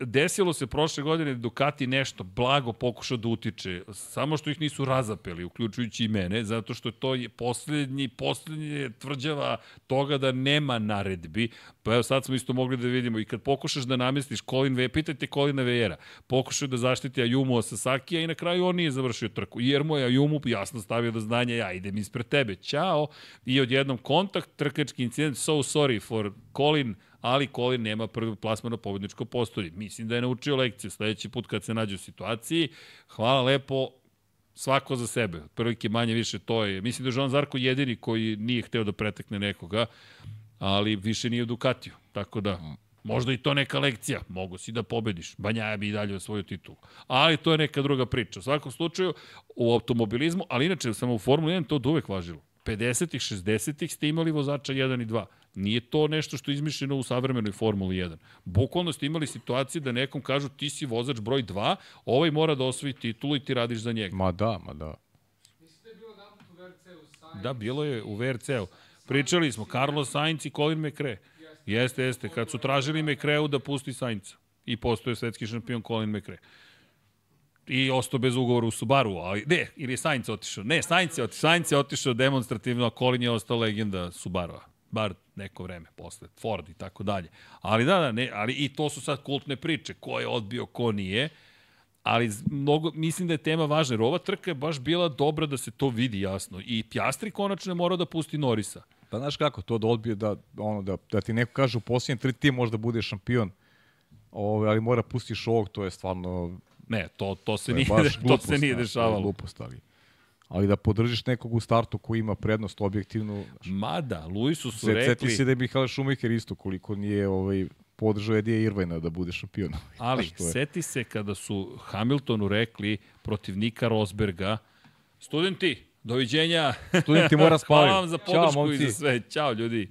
Desilo se prošle godine Ducati nešto blago pokušao da utiče, samo što ih nisu razapeli, uključujući i mene, zato što to je poslednji, poslednji tvrđava toga da nema naredbi. Pa evo sad smo isto mogli da vidimo i kad pokušaš da namestiš Colin Ve, pitajte Colina Vejera, pokušao da zaštiti Ayumu Sasakija i na kraju on nije završio trku, jer mu je Ayumu jasno stavio do znanja, ja idem ispred tebe, ćao, i odjednom kontakt, trkački incident, so sorry for Colin, ali Colin nema prvi plasman na pobedničko postolje. Mislim da je naučio lekciju sledeći put kad se nađe u situaciji. Hvala lepo, Svako za sebe. Prvike manje više to je. Mislim da je Joan Zarko jedini koji nije hteo da pretekne nekoga, ali više nije u Ducatiju. Tako da, možda i to neka lekcija. Mogu si da pobediš. Banjaja bi i dalje svoju titulu. Ali to je neka druga priča. U svakom slučaju, u automobilizmu, ali inače, samo u Formuli 1 to od uvek važilo. 50-ih, 60-ih ste imali vozača 1 i 2. Nije to nešto što je izmišljeno u savremenoj Formuli 1. Bukvalno ste imali situacije da nekom kažu ti si vozač broj 2, ovaj mora da osvoji titulu i ti radiš za njega. Ma da, ma da. Da bilo Sainz. Je u VRC-u. Pričali smo, Carlos Sainz i Colin McRae. Jeste, jeste, kad su tražili McRae-u da pusti Sainza. I postoje svetski šampion Colin McRae. I ostao bez ugovora u Subaru, ali ne, ili je Sainz otišao. Ne, Sainz je otišao, Sainz je otišao demonstrativno, a Colin je ostao legenda Subarua. Bar neko vreme posle, Ford i tako dalje. Ali da, da, ne, ali i to su sad kultne priče, ko je odbio, ko nije. Ali mnogo, mislim da je tema važna, jer ova trka je baš bila dobra da se to vidi jasno. I Pjastri konačno je morao da pusti Norisa. Pa znaš kako, to da odbije da, ono, da, da ti neko kaže u posljednje tri ti možda bude šampion, ove, ali mora pustiš ovog, to je stvarno Ne, to, to se to je nije, baš to glupost, se nije znaš, to je dešavalo. Glupost, ali, ali da podržiš nekog u startu koji ima prednost objektivnu, znaš, Mada, Luisu su Se, rekli, se da je Mihael Šumacher isto koliko nije ovaj, podržao Edija Irvajna da bude šampion. ali seti se kada su Hamiltonu rekli protiv Nika Rosberga, studenti, doviđenja, Studenti mora spavaju. hvala vam za Ćao, podršku i momci. za sve, ćao ljudi.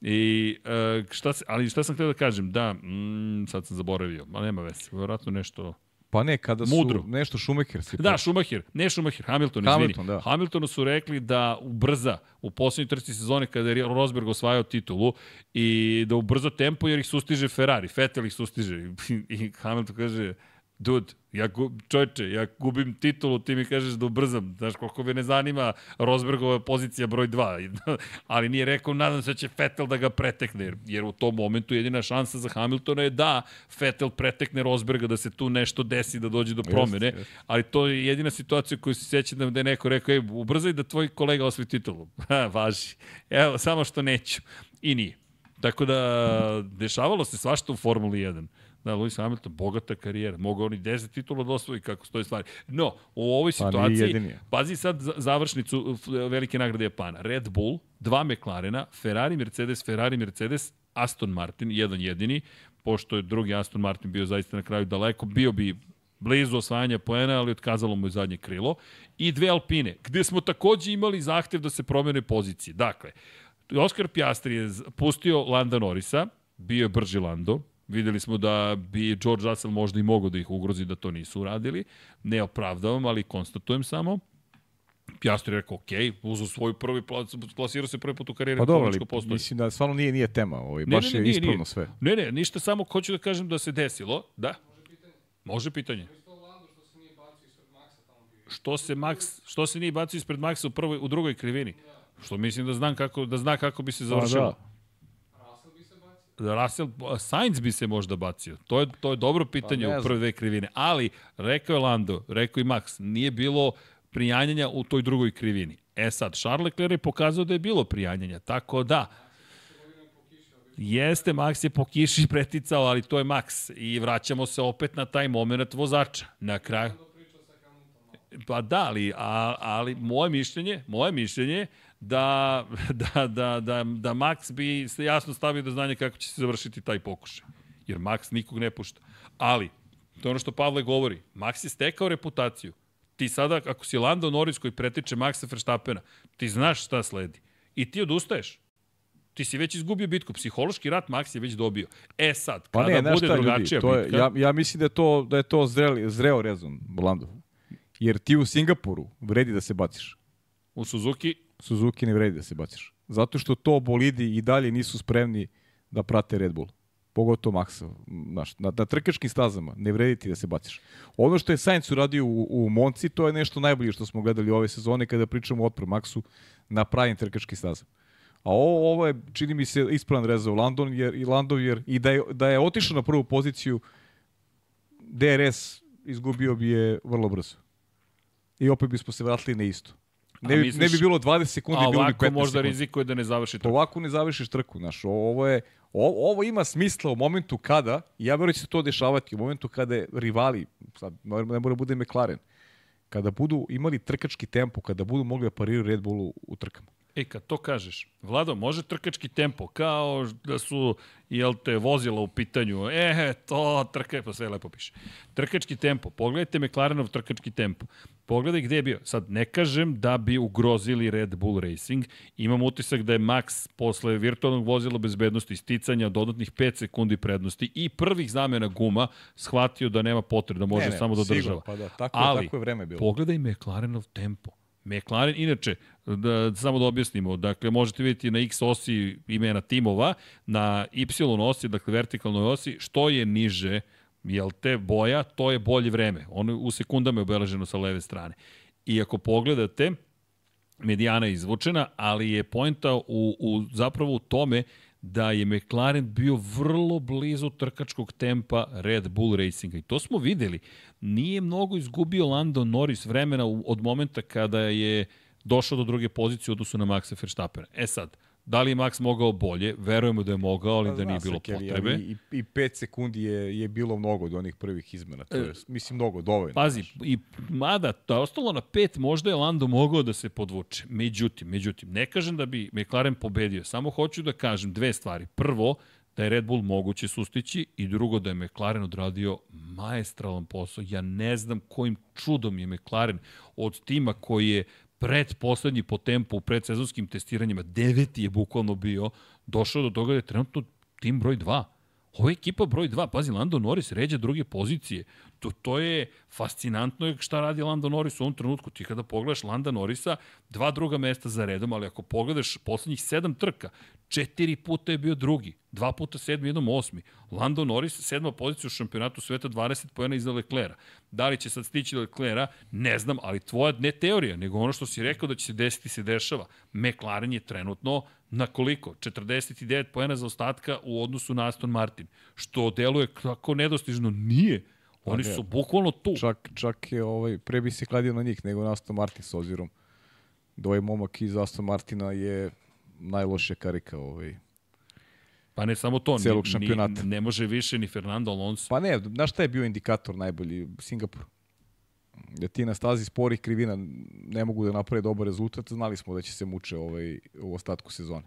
I, uh, šta se, ali šta sam htio da kažem, da, mm, sad sam zaboravio, ma nema veze, vjerojatno nešto... Pa ne, kada su Mudro. nešto Šumacher si Da, Schumacher, ne Schumacher, Hamilton, Hamilton, izvini. da. Hamiltonu su rekli da ubrza u poslednjoj trci sezone kada je Rosberg osvajao titulu i da ubrza tempo jer ih sustiže Ferrari, Vettel ih sustiže. I Hamilton kaže, dude, ja gu, čovječe, ja gubim titulu, ti mi kažeš da ubrzam. Znaš, koliko me ne zanima Rosbergova pozicija broj 2. Ali nije rekao, nadam se da će Vettel da ga pretekne, jer, u tom momentu jedina šansa za Hamiltona je da Vettel pretekne Rosberga, da se tu nešto desi, da dođe do promene. jeste. Ali to je jedina situacija koju se sećam da, je neko rekao, ej, ubrzaj da tvoj kolega osvoji titulu. Ha, važi. Evo, samo što neću. I nije. Tako da, dešavalo se svašta u Formuli 1. Da, Lewis Hamilton, bogata karijera. Mogao on i 10 titula da osvoji kako stoji stvari. No, u ovoj Pa situaciji, pazi sad za- završnicu velike nagrade Japana. Red Bull, dva McLarena, Ferrari, Mercedes, Ferrari, Mercedes, Aston Martin, jedan jedini, pošto je drugi Aston Martin bio zaista na kraju daleko, bio bi blizu osvajanja poena, ali otkazalo mu je zadnje krilo. I dve Alpine, gde smo takođe imali zahtev da se promene pozicije. Dakle, Oskar Pjastri je pustio Landa Norisa, bio je brži Lando, Videli smo da bi George Russell možda i mogao da ih ugrozi da to nisu uradili. Ne opravdavam, ali konstatujem samo. Pjastri je rekao, ok, uzao svoj prvi plac, plasirao se prvi put u karijeri Pa dobro, ali postoji. mislim da stvarno nije, nije tema, ovaj, Ne, baš ne, ne, je ispravno nije. sve. Ne, ne, ništa, samo hoću da kažem da se desilo. Da? Može pitanje. Što se Max, što se nije bacio ispred Maxa u prvoj u drugoj krivini? Što mislim da znam kako da zna kako bi se završilo. da. Russell bi se bacio. Russell, Sainz bi se možda bacio. To je, to je dobro pitanje Pa u prve dve krivine. Ali, rekao je Lando, rekao i Max, nije bilo prijanjanja u toj drugoj krivini. E sad, Charles Leclerc je pokazao da je bilo prijanjanja, tako da, Jeste, Max je po kiši preticao, ali to je Max. I vraćamo se opet na taj moment vozača. Na kraju... Pa da, ali, a, ali moje mišljenje, moje mišljenje da, da, da, da, da Max bi se jasno stavio do znanja kako će se završiti taj pokušaj. Jer Max nikog ne pušta. Ali, to je ono što Pavle govori, Max je stekao reputaciju. Ti sada, ako si Lando Norris koji pretiče Maxa Verstappena, ti znaš šta sledi. I ti odustaješ. Ti si već izgubio bitku. Psihološki rat Max je već dobio. E sad, Pa kada ne, znaš bude šta ljudi, drugačija to je, bitka... ja, ja mislim da je to, da je to zreli, zreo rezon, Lando. Jer ti u Singapuru vredi da se baciš. U Suzuki Suzuki ne vredi da se baciš. Zato što to bolidi i dalje nisu spremni da prate Red Bull. Pogotovo Maxa. Znaš, na, na trkačkim stazama ne vredi ti da se baciš. Ono što je Sainz uradio u, u Monci, to je nešto najbolje što smo gledali ove sezone kada pričamo o otpor Maxu na pravim trkačkim stazama. A ovo, ovo je, čini mi se, ispravan rezao Landon jer, i Landov, jer i da je, da je otišao na prvu poziciju, DRS izgubio bi je vrlo brzo. I opet bismo se vratili na isto. Ne, A misliš- ne bi bilo 20 sekundi, A bilo bi 15 ovako možda sekundi. rizikuje da ne završi trku. ovako ne završiš trku, znaš. Ovo je ovo, ovo ima smisla u momentu kada, ja verujem da će se to dešavati, u momentu kada je rivali, sad ne ne mora da bude McLaren, kada budu imali trkački tempo, kada budu mogli da pariraju Red Bullu u trkama. E, kad to kažeš, Vlado, može trkački tempo, kao da su, jel te, vozila u pitanju, e, to, trka, pa sve lepo piše. Trkački tempo, pogledajte McLarenov trkački tempo. Pogledaj gde je bio. Sad, ne kažem da bi ugrozili Red Bull Racing. Imam utisak da je Max posle virtualnog vozila bezbednosti, sticanja dodatnih 5 sekundi prednosti i prvih zamena guma shvatio da nema potrebe, da može Ne, ne, samo da država. pa da, tako- Ali, tako je vreme bilo. Pogledaj McLarenov tempo. McLaren, inače, da, samo da objasnimo, dakle, možete vidjeti na X osi imena timova, na Y osi, dakle, vertikalnoj osi, što je niže, jel te, boja, to je bolje vreme. Ono u sekundama je obeleženo sa leve strane. I ako pogledate, medijana je izvučena, ali je poenta u, u, zapravo u tome da je McLaren bio vrlo blizu trkačkog tempa Red Bull Racinga. I to smo videli. Nije mnogo izgubio Lando Norris vremena od momenta kada je došao do druge pozicije u odnosu na Maxa Verstappena. E sad, da li je Max mogao bolje? Verujemo da je mogao, ali Pa da nije bilo potrebe. I, i 5 sekundi je, je bilo mnogo od onih prvih izmena. To je, mislim, mnogo, dovoljno. E, Pazi, i mada da je ostalo na pet, možda je Lando mogao da se podvuče. Međutim, međutim, ne kažem da bi McLaren pobedio, samo hoću da kažem dve stvari. Prvo, da je Red Bull moguće sustići i drugo da je McLaren odradio maestralan posao. Ja ne znam kojim čudom je McLaren od tima koji je pred poslednji po tempu u predsezonskim testiranjima, deveti je bukvalno bio, došao do toga da je trenutno tim broj 2. Ovo je ekipa broj 2, pazi, Lando Norris ređa druge pozicije. To, to je fascinantno šta radi Lando Norris u ovom trenutku. Ti kada pogledaš Landa Norrisa, dva druga mesta za redom, ali ako pogledaš poslednjih sedam trka, četiri puta je bio drugi, dva puta sedmi, jednom osmi. Lando Norris, sedma pozicija u šampionatu sveta, 20 pojena iza Leclera. Da li će sad stići Leclera, ne znam, ali tvoja ne teorija, nego ono što si rekao da će se desiti se dešava. McLaren je trenutno na koliko? 49 pojena za ostatka u odnosu na Aston Martin, što deluje kako nedostižno nije. Oni ne. su bukvalno tu. Čak, čak je, ovaj, pre bi se kladio na njih nego na Aston Martin s obzirom da ovaj momak iz Aston Martina je najlošija karika ovaj. Pa ne samo to, celog ni, šampionata. ni, ne može više ni Fernando Alonso. Pa ne, znaš šta je bio indikator najbolji? Singapur. Da ti na stazi sporih krivina ne mogu da naprave dobar rezultat, znali smo da će se muče ovaj, u ostatku sezone.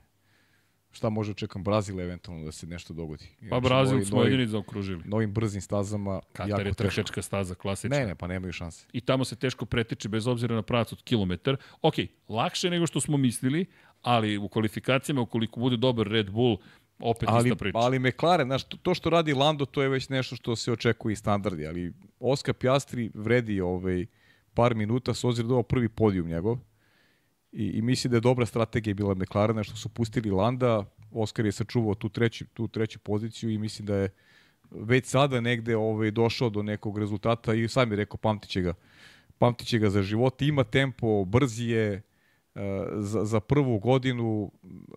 Šta može očekam Brazil eventualno da se nešto dogodi? Pa Inače, Brazil novi- smo jedini zaokružili. Novim brzim stazama Katar je trkačka staza klasična. Ne, ne, pa nemaju šanse. i tamo se teško pretiče bez obzira na pravac od kilometar. Ok, lakše nego što smo mislili, ali u kvalifikacijama, ukoliko bude dobar Red Bull, opet ali, ista priča. ali McLaren, znaš, to, to što radi Lando, to je već nešto što se očekuje i standardi, ali Oscar Piastri vredi ovaj par minuta s obzirom da ovo prvi podijum njegov i, i misli da je dobra strategija bila McLarena što su pustili Landa, Oscar je sačuvao tu treću, tu treću poziciju i mislim da je već sada negde ovaj, došao do nekog rezultata i sam je rekao pamtiće ga, pamtiće ga za život, ima tempo, brz je, e, za, za prvu godinu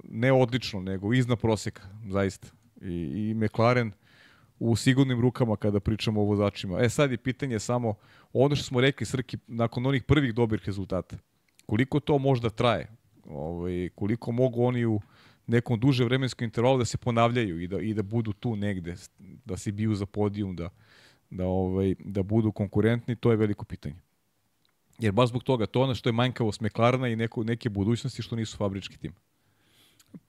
ne odlično, nego iznad proseka, zaista. I, i McLaren u sigurnim rukama kada pričamo o vozačima. E sad je pitanje samo ono što smo rekli Srki nakon onih prvih dobrih rezultata. Koliko to možda traje? Ovaj, koliko mogu oni u nekom duže vremenskom intervalu da se ponavljaju i da, i da budu tu negde, da se biju za podijum, da, da, ovaj, da budu konkurentni, to je veliko pitanje. Jer baš zbog toga, to ono što je manjkavost McLarena i neko, neke budućnosti što nisu fabrički tim.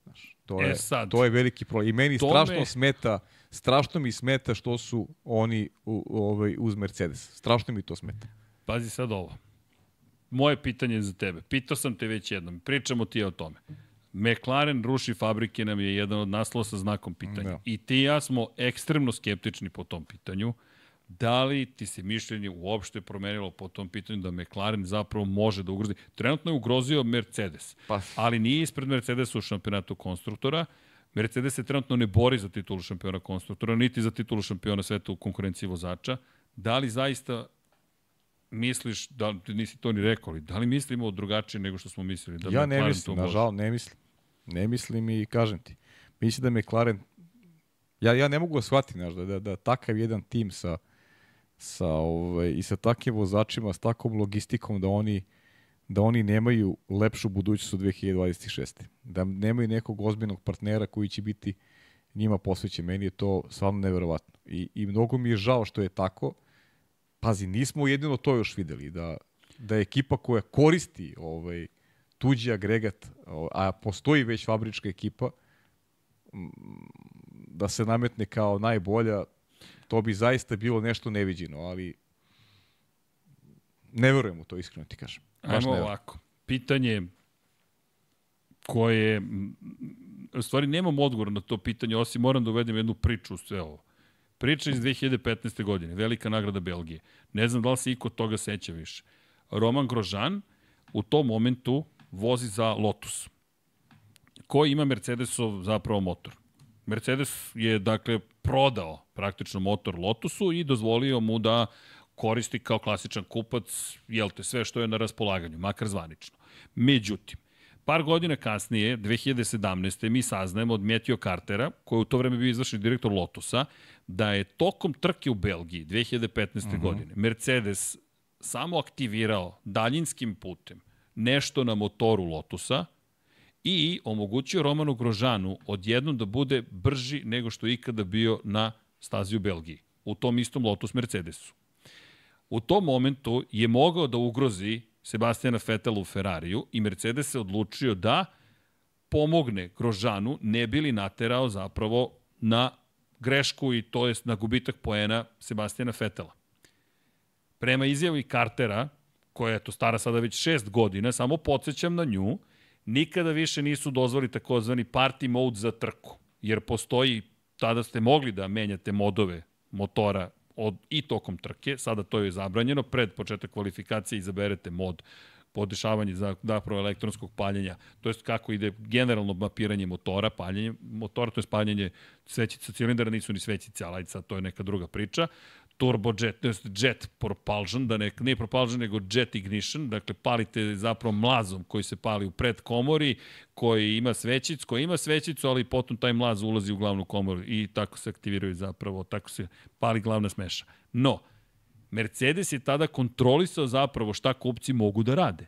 Znaš, to, E je, sad, to je veliki problem. I meni strašno me- smeta, strašno mi smeta što su oni u, u, ovaj, uz Mercedes. Strašno mi to smeta. Pazi sad ovo. Moje pitanje je za tebe. Pitao sam te već jednom. Pričamo ti o tome. McLaren ruši fabrike nam je jedan od naslova sa znakom pitanja. Da. I ti i ja smo ekstremno skeptični po tom pitanju. Da li ti se mišljenje uopšte promenilo po tom pitanju da McLaren zapravo može da ugrozi? Trenutno je ugrozio Mercedes, Pa. ali nije ispred Mercedesa u šampionatu konstruktora. Mercedes se trenutno ne bori za titulu šampiona konstruktora, niti za titulu šampiona sveta u konkurenciji vozača. Da li zaista misliš, da nisi to ni rekao, ali da li mislimo drugačije nego što smo mislili? Da ja ne mislim, nažal, ne mislim. Ne mislim i kažem ti. Mislim da McLaren ja, ja ne mogu da shvatim, znaš, da, da, da takav jedan tim sa, sa ovaj, i sa takvim vozačima, s takvom logistikom da oni da oni nemaju lepšu budućnost u 2026. Da nemaju nekog ozbiljnog partnera koji će biti njima posvećen. Meni je to stvarno neverovatno. I, I mnogo mi je žao što je tako. Pazi, nismo jedino to još videli. Da, da je ekipa koja koristi ovaj, tuđi agregat, a postoji već fabrička ekipa, da se nametne kao najbolja, to bi zaista bilo nešto neviđeno, ali ne verujem u to, iskreno ti kažem. Baš Ajmo ovako. Pitanje koje, u stvari nemam odgovor na to pitanje, osim moram da uvedem jednu priču u sve ovo. Priča iz 2015. godine, velika nagrada Belgije. Ne znam da li se iko toga seća više. Roman Grožan u tom momentu vozi za Lotus, koji ima Mercedesov zapravo motor. Mercedes je, dakle, prodao praktično motor Lotusu i dozvolio mu da koristi kao klasičan kupac, jel te, sve što je na raspolaganju, makar zvanično. Međutim, par godina kasnije, 2017. mi saznajemo od Matthew Cartera, koji je u to vreme bio izvršni direktor Lotusa, da je tokom trke u Belgiji 2015. Uh -huh. godine Mercedes samo aktivirao daljinskim putem nešto na motoru Lotusa i omogućio Romanu Grožanu odjednom da bude brži nego što je ikada bio na stazi u Belgiji, u tom istom Lotus Mercedesu. U tom momentu je mogao da ugrozi Sebastijana Vetela u Ferrariju i Mercedes se odlučio da pomogne Grožanu, ne bili naterao zapravo na grešku i to jest na gubitak poena Sebastijana Vetela. Prema izjavi Cartera, koja je to stara sada već šest godina, samo podsjećam na nju, nikada više nisu dozvoli takozvani party mode za trku, jer postoji, tada ste mogli da menjate modove motora od, i tokom trke, sada to je zabranjeno, pred početak kvalifikacije izaberete mod podešavanje za zapravo elektronskog paljenja, to jest kako ide generalno mapiranje motora, paljenje motora, to je paljenje svećica cilindara, nisu ni svećice, ali sad to je neka druga priča turbojet, to jest jet propulsion, da ne, ne propulsion, nego jet ignition, dakle palite zapravo mlazom koji se pali u predkomori, koji ima svećicu, koji ima svećicu, ali potom taj mlaz ulazi u glavnu komoru i tako se aktiviraju zapravo, tako se pali glavna smeša. No, Mercedes je tada kontrolisao zapravo šta kupci mogu da rade.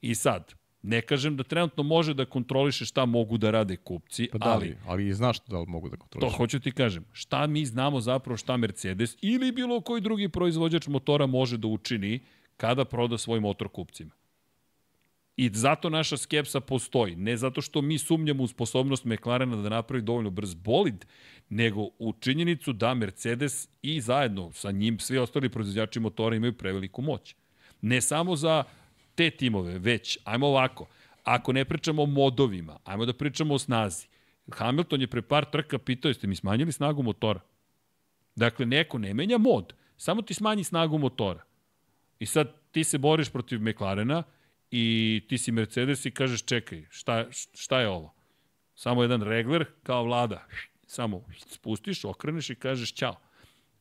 I sad, ne kažem da trenutno može da kontroliše šta mogu da rade kupci, Pa da, ali ali, i znaš da li mogu da To kontrolišu. hoću ti kažem. Šta mi znamo zapravo šta Mercedes ili bilo koji drugi proizvođač motora može da učini kada proda svoj motor kupcima. I zato naša skepsa postoji. Ne zato što mi sumnjamo u sposobnost McLarena da napravi dovoljno brz bolid, nego u činjenicu da Mercedes i zajedno sa njim svi ostali proizvođači motora imaju preveliku moć. Ne samo za te timove, već, ajmo ovako, ako ne pričamo o modovima, ajmo da pričamo o snazi. Hamilton je pre par trka pitao, jeste mi smanjili snagu motora? Dakle, neko ne menja mod, samo ti smanji snagu motora. I sad ti se boriš protiv McLarena i ti si Mercedes i kažeš čekaj, šta, šta je ovo? Samo jedan regler kao vlada. Samo spustiš, okreneš i kažeš ćao.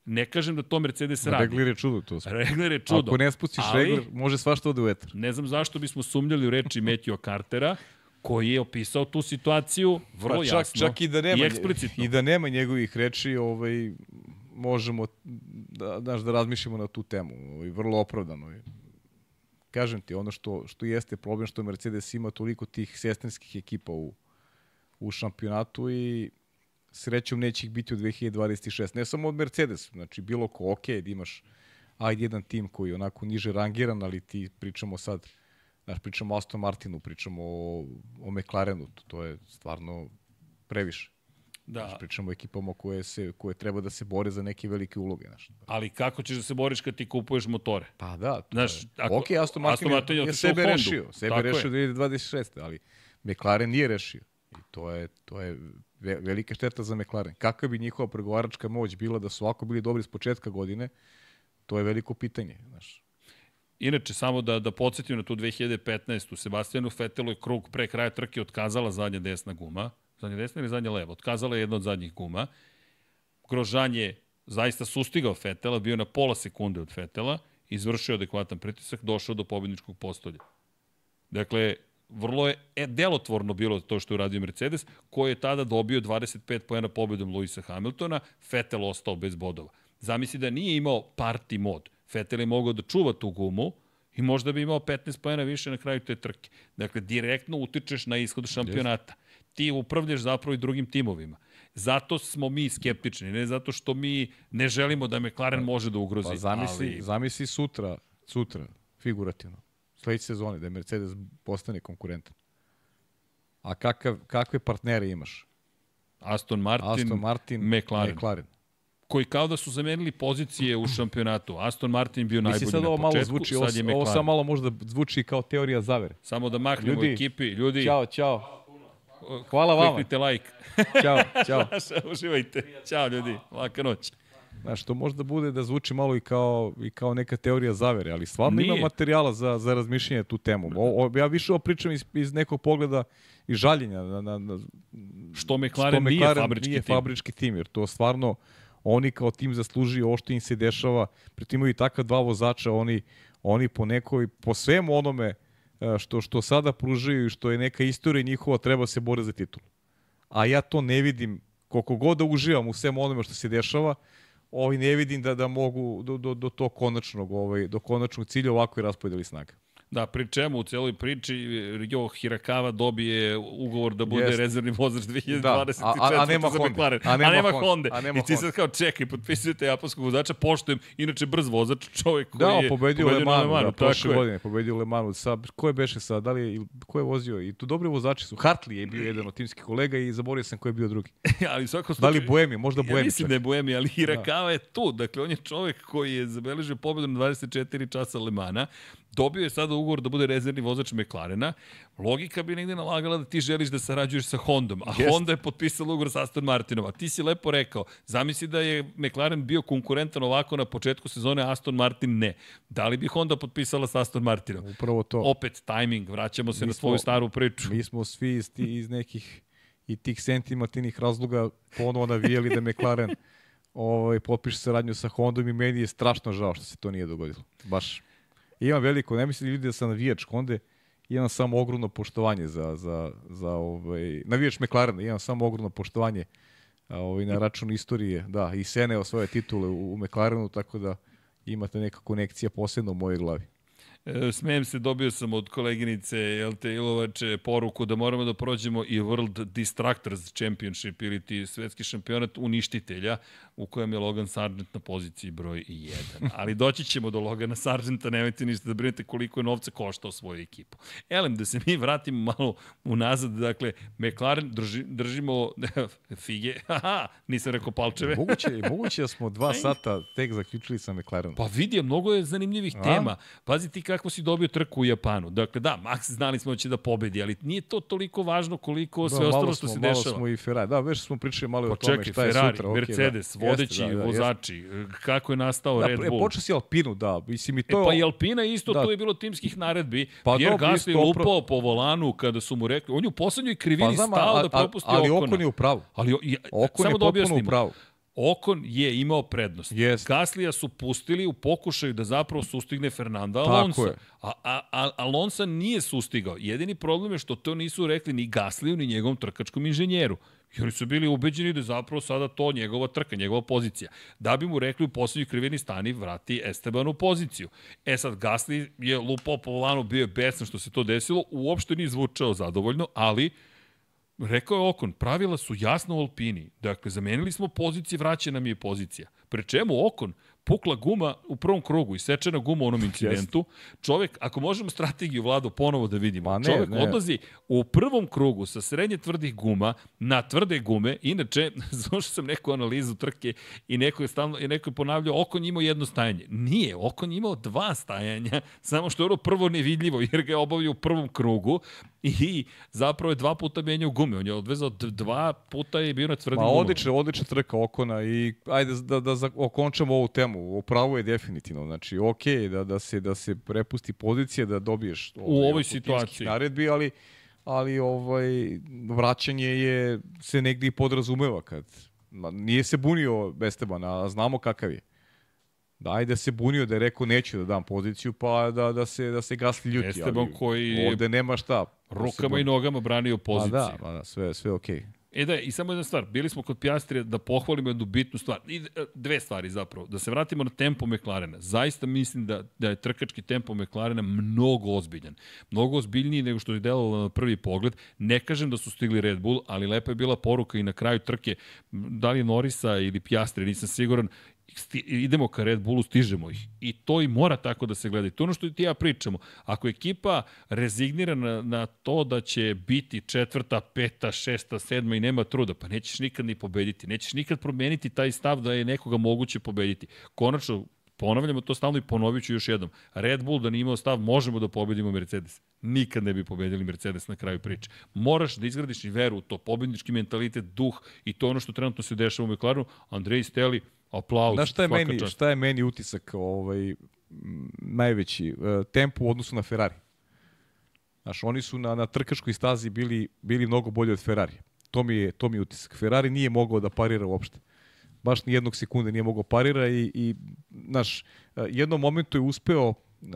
Ne kažem da to Mercedes radi. Regler je čudo to. Regler je čudo. Ako ne spustiš ali, regler, može svašta ode u vetar. Ne znam zašto bismo sumnjali u reči Matthew Cartera, koji je opisao tu situaciju vrlo Pa čak, jasno čak i da nema i eksplicitno. i da nema njegovih reči, ovaj možemo da znaš da razmišljamo na tu temu, ovaj vrlo opravdano je. Kažem ti, ono što što jeste problem što Mercedes ima toliko tih sestrinskih ekipa u u šampionatu i srećom neće ih biti u 2026. Ne samo od Mercedes, znači bilo ko, ok, da imaš ajde jedan tim koji je onako niže rangiran, ali ti pričamo sad, znaš, pričamo o Aston Martinu, pričamo o, o McLarenu, to, je stvarno previše. Da, Znaš, pričamo o ekipama koje, se, koje treba da se bore za neke velike uloge. Znaš. ali kako ćeš da se boriš kad ti kupuješ motore? Pa da, to Znaš, je. ako- ok, Aston Martin, Aston Martin je je, je sebe rešio, sebe Tako je. rešio 2026. Ali McLaren nije rešio. I to je, to je ve- velika šteta za McLaren. Kakva bi njihova pregovaračka moć bila da su ovako bili dobri s početka godine, to je veliko pitanje. Znaš. Inače, samo da, da podsjetim na tu 2015. Sebastijanu Fetelu je krug pre kraja trke otkazala zadnja desna guma. Zadnja desna ili zadnja leva? Otkazala je jedna od zadnjih guma. Grožan je zaista sustigao Fetela, bio na pola sekunde od Fetela, izvršio adekvatan pritisak, došao do pobedničkog postolja. Dakle, vrlo je e, delotvorno bilo to što je uradio Mercedes, koji je tada dobio 25 pojena pobedom Luisa Hamiltona, Vettel ostao bez bodova. Zamisli da nije imao party mod. Vettel je mogao da čuva tu gumu i možda bi imao 15 pojena više na kraju te trke. Dakle, direktno utičeš na ishod šampionata. Ti upravljaš zapravo i drugim timovima. Zato smo mi skeptični, ne zato što mi ne želimo da McLaren može da ugrozi. Pa zamisli, ali... zamisli sutra, sutra, figurativno. Sledeće sezone, da Mercedes postane konkurentan. A kakav, kakve partnere imaš? Aston Martin, Aston Martin, McLaren, McLaren. koji kao da su zamenili pozicije u šampionatu. Aston Martin bio Mislim najbolji sad na ovo malo početku, zvuči, ovo, sad je ovo McLaren. sad malo možda zvuči kao teorija zavere. Samo da maknemo Ljudi, ekipi. Ljudi, Ćao, ćao. Hvala vama. kliknite like. Ćao, ćao. Uživajte. Ćao ljudi, laka noć. Znaš, to možda bude da zvuči malo i kao, i kao neka teorija zavere, ali stvarno Nije. ima materijala za, za razmišljanje tu temu. O, o, ja više ovo pričam iz, iz nekog pogleda i žaljenja na, na, na, Što McLaren, nije fabrički nije tim. fabrički tim, jer to stvarno oni kao tim zaslužuju ovo što im se dešava, pritim imaju takva dva vozača, oni, oni po nekoj, po svemu onome e, što, što sada pružaju i što je neka istorija njihova, treba se bore za titul. A ja to ne vidim, koliko god da uživam u svemu onome što se dešava, ovaj ne vidim da da mogu do, do, do tog konačnog ovaj do konačnog cilja ovako i raspodeli snaga. Da, pri čemu u celoj priči Jo Hirakava dobije ugovor da bude Jeste. rezervni vozač 2024. Da, a- a- a nema. McLaren. A nema a nema. Honde. A nema I ti sad kao čekaj, potpisujete japanskog vozača, poštujem, inače brz vozač, čovjek koji Da, je pobedio Le na Manu, da, prošle godine pobedio Le Manu. Sa, ko je beše sad, da li je, ko je vozio? I tu dobri vozači su. Hartley je bio jedan od timskih kolega i zaboravio sam ko je bio drugi. ali u svakom Da li Boemi, možda Ja Boemi mislim čak. da je Boemi, ali Hirakava je tu. Dakle, on je čovek koji je zabeležio pobedu na 24 časa Lemana. Dobio je sada ugovor da bude rezervni vozač McLarena. Logika bi negde nalagala da ti želiš da sarađuješ sa Hondom, a Jest. Honda je potpisala ugovor sa Aston Martinom. A ti si lepo rekao, zamisli da je McLaren bio konkurentan ovako na početku sezone, Aston Martin ne. Da li bi Honda potpisala sa Aston Martinom? Upravo to. Opet, timing, vraćamo se Mi na smo- svoju staru priču. Mi smo svi iz, iz nekih i tih sentimentalnih razloga ponovo navijeli da McLaren ovaj, potpiše saradnju sa Hondom i meni je strašno žao što se to nije dogodilo. Baš. Imam veliko, ne mislim ljudi da sam navijač Honde, imam samo ogromno poštovanje za, za, za ovaj, navijač McLarena, imam samo ogromno poštovanje ovaj, na račun istorije, da, i Seneo svoje titule u, u McLarenu, tako da imate neka konekcija posebno u mojoj glavi. E, Smejem se, dobio sam od koleginice Jelte Ilovače poruku da moramo da prođemo i World Distractors Championship ili ti svetski šampionat uništitelja u kojem je Logan Sargent na poziciji broj 1. Ali doći ćemo do Logana Sargenta, nemojte ništa da brinete koliko je novca koštao svoju ekipu. Elem, da se mi vratimo malo unazad, dakle, McLaren drži, držimo fige, haha, nisam rekao palčeve. Moguće, moguće da smo dva sata tek zaključili sa McLarenom. Pa vidi, mnogo je zanimljivih A? tema. Pazi ti kako si dobio trku u Japanu. Dakle, da, Max znali smo da će da pobedi, ali nije to toliko važno koliko sve Da, ostalo malo što smo, se malo dešava. smo i Ferrari. Da, već smo pričali malo Pa o tome čekaj, šta je Ferrari, sutra. Mercedes, da. vodeći Jeste, da, da, vozači, kako je nastao Da, Red pre- Bull. počeo si Alpinu, da. Mislim, i E, to... pa i Alpina isto, Da. tu je bilo timskih naredbi. Pa Pierre dobro, Gasly je opra- lupao po volanu kada su mu rekli, on je u poslednjoj krivini pa znam, stao a- da propusti ali Okona. Okon je u pravu. Ali, i- Okon samo je da potpuno u pravu. Okon je imao prednost. Jest. Gaslija su pustili u pokušaju da zapravo sustigne Fernanda Tako Alonso. je. A, a, a Alonso nije sustigao. Jedini problem je što to nisu rekli ni Gasliju ni njegovom trkačkom inženjeru. I oni su bili ubeđeni da je zapravo sada to njegova trka, njegova pozicija. Da bi mu rekli u poslednjoj kriveni stani vrati Esteban u poziciju. E sad, Gasly je lupao po volanu, bio je besan što se to desilo, uopšte nije zvučao zadovoljno, ali Rekao je Okon, pravila su jasna u Alpini. Dakle, zamenili smo pozicije, vraća nam je pozicija. Pre čemu Okon, pukla guma u prvom krugu i sečena guma u onom incidentu. Čovek, ako možemo strategiju vladu ponovo da vidimo, Ma ne, čovek ne. odlazi u prvom krugu sa srednje tvrdih guma na tvrde gume. Inače, slušao sam neku analizu trke i neko je, stalno, i neko je ponavljao, Okon imao jedno stajanje. Nije, Okon je imao dva stajanja, samo što je ono prvo nevidljivo, jer ga je obavio u prvom krugu i zapravo je dva puta menjao gume. On je odvezao dva puta je bio na tvrdim Ma gumama. odlična, odlična trka Okona i ajde da, da, da okončamo ovu temu. Upravo je definitivno. Znači, ok da, da, se, da se prepusti pozicija, da dobiješ U ovoj situaciji. naredbi, ali, ali ovaj, vraćanje je se negdje i podrazumeva kad ma, nije se bunio Esteban, a znamo kakav je. Da, ajde se bunio da je rekao neću da dam poziciju, pa da, da se, da se gasli ljuti. Esteban ali koji ovde nema šta. da Rukama i nogama branio poziciju. da, ma da, sve, sve okej. E da, i samo jedna stvar, bili smo kod Piastrija da pohvalimo jednu bitnu stvar, i e, dve stvari zapravo, da se vratimo na tempo McLarena. Zaista mislim da, da je trkački tempo McLarena mnogo ozbiljan. Mnogo ozbiljniji nego što je delovalo na prvi pogled. Ne kažem da su stigli Red Bull, ali lepa je bila poruka i na kraju trke, da li Norisa ili Piastri, nisam siguran, idemo ka Red Bullu, stižemo ih. I to i mora tako da se gleda. I to ono što ti ja pričamo. Ako ekipa rezignira na, na to da će biti četvrta, peta, šesta, sedma i nema truda, pa nećeš nikad ni pobediti. Nećeš nikad promeniti taj stav da je nekoga moguće pobediti. Konačno, ponavljamo to stalno i ponovit ću još jednom. Red Bull da nije imao stav, možemo da pobedimo Mercedes. Nikad ne bi pobedili Mercedes na kraju priče. Moraš da izgradiš i veru u to, pobednički mentalitet, duh i to ono što trenutno se dešava u McLarenu. Andrej Steli, aplauz. Znaš šta je, meni, čast. šta je meni utisak ovaj, najveći? E, tempo u odnosu na Ferrari. Znaš, oni su na, na trkačkoj stazi bili, bili mnogo bolji od Ferrari. To mi, je, to mi je utisak. Ferrari nije mogao da parira uopšte. Baš ni jednog sekunde nije mogao parira i, i znaš, e, jednom momentu je uspeo Uh,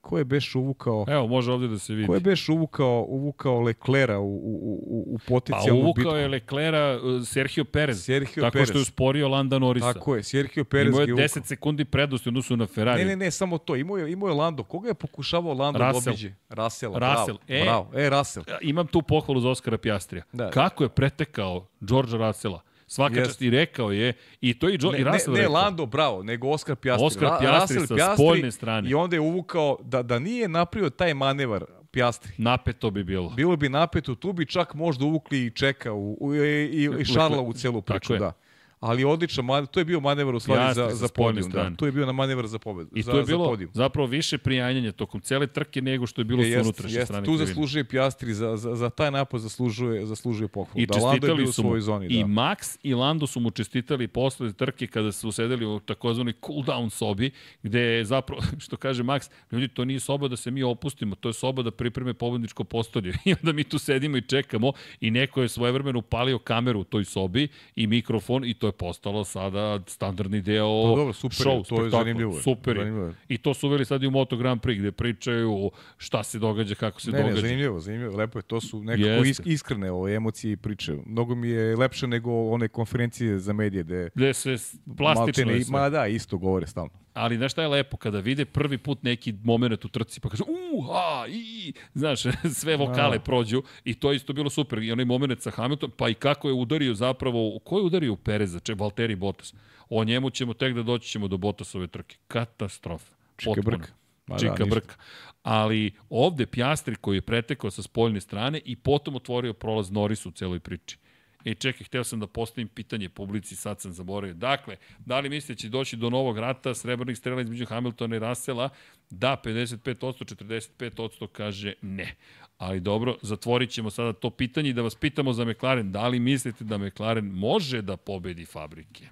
ko je beš uvukao Evo, može ovde da se vidi. ko je beš uvukao uvukao Leclera u u u u Pa potencijalnu uvukao bitku je Leclera uh, Sergio Perez. Sergio tako Perez. što je usporio Landa Norrisa. tako je Sergio Perez Imao je uvukao. 10 sekundi prednosti u odnosu na Ferrari. Ne, ne, ne, samo to. Imao je, imao je Lando. Koga je pokušavao Lando da Russell. obiđe? Russell. Russell. Bravo, E. bravo. E, Russell. Imam tu pohvalu za Oskara Pjastrija. Da. Kako je pretekao George Russella? Svaka Jeste. čast i rekao je, i to i, jo, Ne, i ne, Russell ne rekao. Lando, bravo, nego Oskar Pjastri. Oskar Ra- Piastri Russell sa spoljne strane. I onda je uvukao da, da nije napravio taj manevar Pjastri. Napeto bi bilo. Bilo bi napeto, tu bi čak možda uvukli i Čeka u, u, i, i, i Šarla u celu priču, je. Da. Ali odličan manevar, to je bio manevar u stvari Pjastri za, sa za podijum. Da. strane. To je bio na manevar za pobedu. I za, to je za bilo podijum. zapravo više prijanjanja tokom cele trke nego što je bilo E, s jest, unutrašnje jest, strane. tu krivine. zaslužuje Pjastri, za, za, za taj napad zaslužuje, zaslužuje pohvalu. I da, Lando je čestitali bio u su mu. svojoj zoni. I da. Max i Lando su mu čestitali posle trke kada su sedeli u takozvanoj cool down sobi, gde je zapravo, što kaže Max, ljudi, to nije soba da se mi opustimo, to je soba da pripreme pobedničko postolje. I onda mi tu sedimo i čekamo i neko je svojevremeno upalio kameru u toj sobi i mikrofon i to je postalo sada standardni deo Pa dobro, super show, to je zanimljivo Super zanimljivo. I to su uveli sad i u Moto Grand Prix gde pričaju šta se događa, kako se Ne, ne, događa. zanimljivo, zanimljivo, lepo je, to su nekako Jeste. isk, iskrene ove emocije i priče. Mnogo mi je lepše nego one konferencije za medije gde Gde se plastično maltene- je sve. Ma da, isto govore stalno. Ali znaš šta je lepo? Kada vide prvi put neki moment u trci, pa kaže u, a, i, znaš, sve vokale Da. prođu i to je isto bilo super. I onaj moment sa Hamilton, pa i kako je udario zapravo, ko je udario u Pereza, če Valtteri Bottas? O njemu ćemo tek da doći ćemo do Bottasove trke. Katastrofa. Čika Potpuno. brka. Ma da, Čika ništa. brka. Ali ovde Pjastri koji je pretekao sa spoljne strane i potom otvorio prolaz Norrisu u celoj priči. E, čekaj, hteo sam da postavim pitanje publici, sad sam zaboravio. Dakle, da li mislite da će doći do novog rata srebrnih strela između Hamiltona i Russella? Da, 55%, 45% kaže ne. Ali dobro, zatvorit ćemo sada to pitanje i da vas pitamo za McLaren. Da li mislite da McLaren može da pobedi fabrike?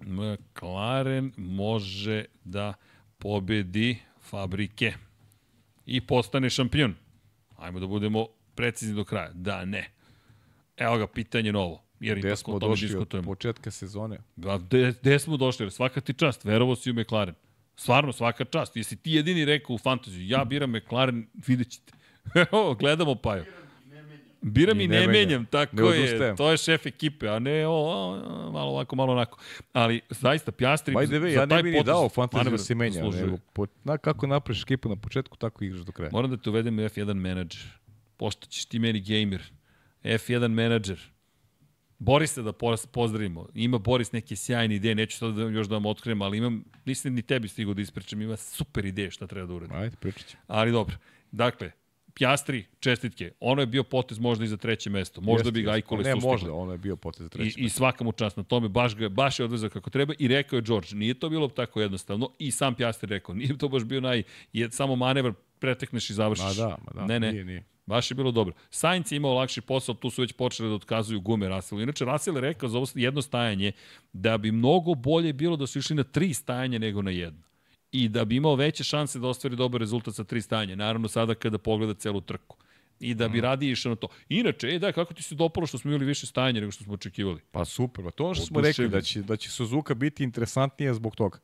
McLaren može da pobedi fabrike i postane šampion. Ajmo da budemo precizni do kraja. Da, ne. Evo ga, pitanje novo. Jer Gde smo o došli od početka sezone? A Gde, gde smo došli? Svaka ti čast, verovo si u McLaren. Stvarno, svaka čast. Jesi ti jedini rekao u fantaziju, ja biram McLaren, vidjet ćete. Evo, gledamo Paju. Biram i, ne, ne menjam, tako Ne je. To je šef ekipe, a ne o, o, malo ovako, malo onako. Ali zaista, Pjastri, By the way, za ja ne bi ni dao fantaziju da se menja. Nego, po, na, kako napraviš ekipu na početku, tako igraš do kraja. Moram da te uvedem u F1 menadžer. Pošto ćeš ti meni gamer. F1 menadžer. Boris se da poz- pozdravimo. Ima Boris neke sjajne ideje, neću sad da, još da vam otkrijem, ali imam, nisam ni tebi stigao da ispričam, ima super ideje šta treba da uradim. Ajde, pričat ćemo. Ali dobro. Dakle, Pjastri, čestitke. Ono je bio potez možda i za treće mesto. Možda Jeste, bi ga. Ajkole Ne, sustigli. možda, ono je bio potez za I, treći. I svaka mu čast na tome, baš, ga, baš je odvezao kako treba i rekao je George, nije to bilo tako jednostavno i sam Pjastri rekao, nije to baš bio naj, je samo manevar, pretekneš i završiš. Ma da, ma da, ne, ne, nije, nije. Baš je bilo dobro. Sainz je imao lakši posao, tu su već počeli da otkazuju gume Russellu. Inače, Russell je rekao za ovo jedno stajanje da bi mnogo bolje bilo da su išli na tri stajanja nego na jedno. I da bi imao veće šanse da ostvari dobar rezultat sa tri stajanja. Naravno, sada kada pogleda celu trku. I da bi radije išao na to. Inače, e da, kako ti se dopalo što smo imali više stajanja nego što smo očekivali? Pa super, pa to što smo rekli, da će, da će Suzuka biti interesantnija zbog toga.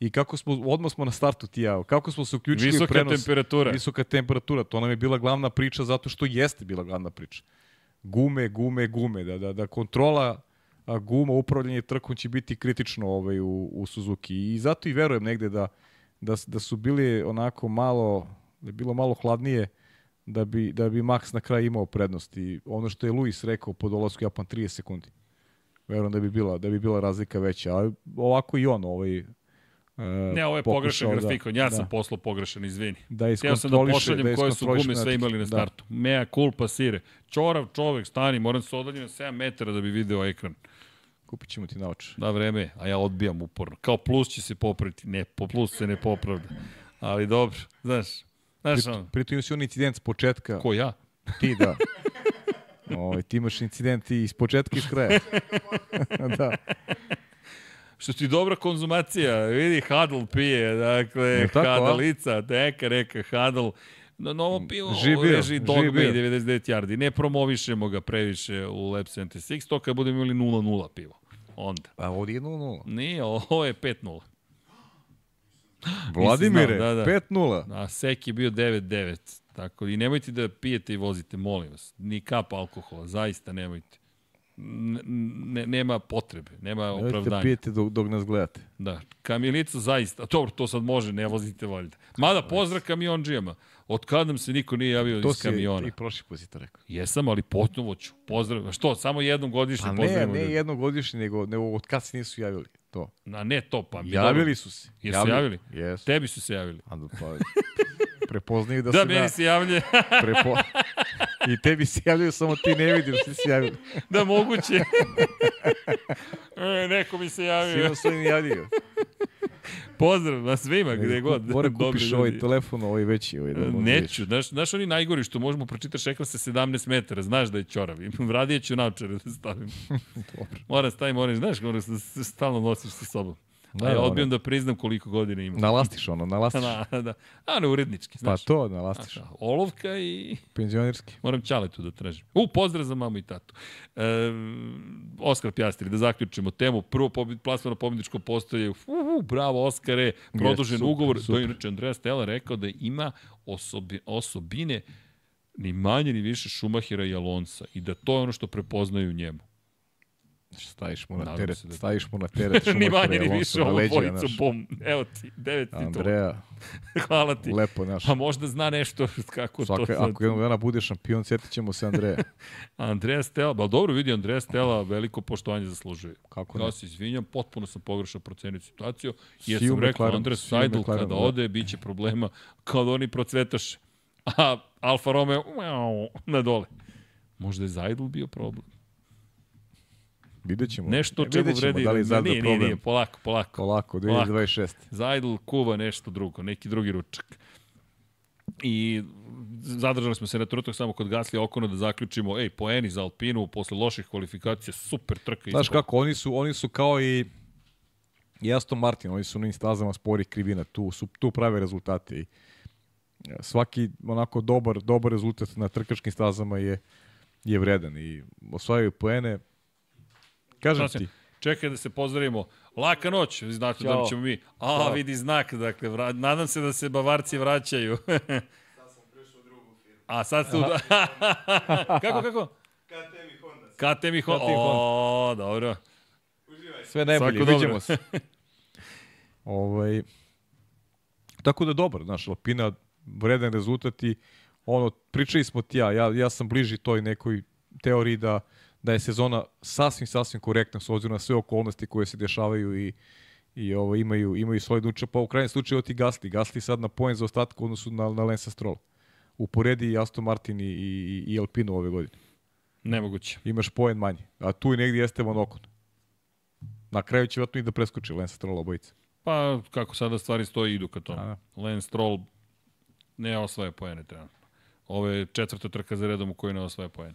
I kako smo, odmah smo na startu ti ja, kako smo se uključili u Visoka prenos. temperatura. Visoka temperatura, to nam je bila glavna priča zato što jeste bila glavna priča. Gume, gume, gume, da, da, da kontrola a, guma, upravljanje trkom će biti kritično ovaj, u, u Suzuki. I zato i verujem negde da, da, da su bili onako malo, da je bilo malo hladnije, da bi, da bi Max na kraju imao prednost. I ono što je Luis rekao po dolasku Japan 30 sekundi. verujem da bi bila, da bi bila razlika veća. A ovako i on, ovaj, Uh, Ne, ovo je pogrešan grafikon, ja sam da, poslao pogrešan, izvini. da Htio sam da pošaljem koje su gume sve imali na startu. Mea culpa sire. Čorav čovek, stani, moram se odaljiti na 7 metara da bi video ekran. Da, kupit ćemo ti naoče. Da, vreme je, a ja odbijam uporno. Kao plus će se popraviti. Ne, po plus se ne popravlja. Ali dobro, znaš, znaš ono, Pritom imaš on incident s početka. ko ja? Ti, da. Ovaj, ti imaš incident i iz početka i iz kraja. da. Što ti dobra konzumacija, vidi, Hadl pije, dakle, Je tako? Hadalica, neka, reka, Hadl, na novo pivo Živ u bio, režiji živ Dogma i bio. 99 yardi. Ne promovišemo ga previše u Lab 76, to kad budemo imali 0-0 pivo. Onda. A ovdje je 0-0. Nije, ovo je 5-0. Vladimire, da, da. 5-0. A Sek je bio 9-9. Tako, i nemojte da pijete i vozite, molim vas. Ni kap alkohola, zaista nemojte. Ne, ne, nema potrebe, nema Nemojte opravdanja. pijete dok, dok nas gledate. Da, kamilica zaista, dobro, to sad može, ne vozite valjda. Mada pozdrav kamionđijama, od kad nam se niko nije javio To iz si kamiona. i prošli put si to rekao. Jesam, ali ponovo ću, pozdrav. A Što, samo jednom godišnje A ne, pozdravimo ne ljude? jednogodišnji, nego, nego od kad se nisu javili. To. A ne to, pa mi Javili dobro. su se. Jesu se javili? Jesu. Tebi su se javili. A da, pa, prepoznaju da, Da, se meni na, se javlja, prepo... I tebi se javljaju, samo ti ne vidiš da si se javili. da moguće. e, neko mi se javio. Svima su im javljaju. Pozdrav na svima, gde god. Mora Dobri kupiš ljudi. ovaj telefon, ovaj veći. Ovaj, da Neću, znaš, znaš oni najgori što možemo pročitaš ekran sa 17 metara, znaš da je ćorav. Radije ću naočare da stavim. Dobro. Moram stavim oranž, znaš, moram da stalno nosiš sa sobom. Da, Da, a ja da, odbijam da priznam koliko godina imam. Nalastiš ono, nalastiš. Da, da. A ne urednički, Pa znaš. to, nalastiš. Da, olovka i Penzionerski. moram ćaletu da tražim. U, pozdrav za mamu i tatu. E, Oskar Pjastri, da zaključimo temu. Prvo pobjed, plasmano pobjedničko postoje. Uhu, bravo, Oskare. Produžen super, ugovor. super. To je inače Andreja Stella rekao da ima osobi, osobine ni manje ni više Šumahira i Alonsa i da to je ono što prepoznaju njemu. Staviš mu na Nadam teret, da- staviš mu na teret. ni manje i ni više ovo dvojicu, bum. Evo ti, devet titula. Andreja, Hvala ti. lepo, znaš. Pa možda zna nešto kako Svaka, to sad. ako jednog dana bude šampion, sjetit ćemo se Andreja. Andreja Stella, ba dobro vidi, Andreja Stella veliko poštovanje zaslužuje. Kako ne? Ja se izvinjam, potpuno sam pogrešno procenio situaciju, jer Svi u sam rekao, Andres Seidel kada da. ode, bit će problema kada oni procvetaše. A Alfa Romeo, na dole. Možda je Seidel bio problem. Vidjet ćemo. Nešto o E, čemu vredi. Da li da, nije, nije, problem? nije, polako, polako. Polako, Polako. 2026. Zajdl kuva nešto drugo, neki drugi ručak. I zadržali smo se na trenutak samo kod Gasly Okona da zaključimo, ej, poeni za Alpinu posle loših kvalifikacija, super trka. Znaš kako, oni su, oni su kao i i Aston Martin, oni su na ovim stazama spori krivina, tu, su, tu prave rezultate. I svaki onako dobar, dobar rezultat na trkačkim stazama je, je vredan i osvajaju poene. Kažem ti, Čekaj da se pozdravimo. Laka noć, znači da ćemo mi. A, Ćao. vidi znak, dakle, vra... nadam se da se Bavarci vraćaju. A sad su... kako, kako? KTM i Honda. KTM i Honda. O, dobro. sve najbolje, Svako dobro. vidimo se. ovaj, tako da dobar, znaš, Alpina, vredan rezultat i ono, pričali smo ti ja, ja, ja sam bliži toj nekoj teoriji da, da je sezona sasvim, sasvim korektna s obzirom na sve okolnosti koje se dešavaju i i ovo imaju imaju svoje duče pa u krajnjem slučaju ti Gasli Gasli sad na poen za ostatak odnosu na na Lensa Stroll uporedi Aston Martin i, i, i Alpinu ove godine Nemoguće. imaš poen manje a tu i negdje Esteban Ocon na kraju će vjerojatno i da preskoči Lensa Stroll obojica Pa, kako sada stvari stoji, idu ka tomu. A, da. Lance Stroll ne osvaja poene trenutno. Ovo je četvrta trka za redom u kojoj ne osvaja poene.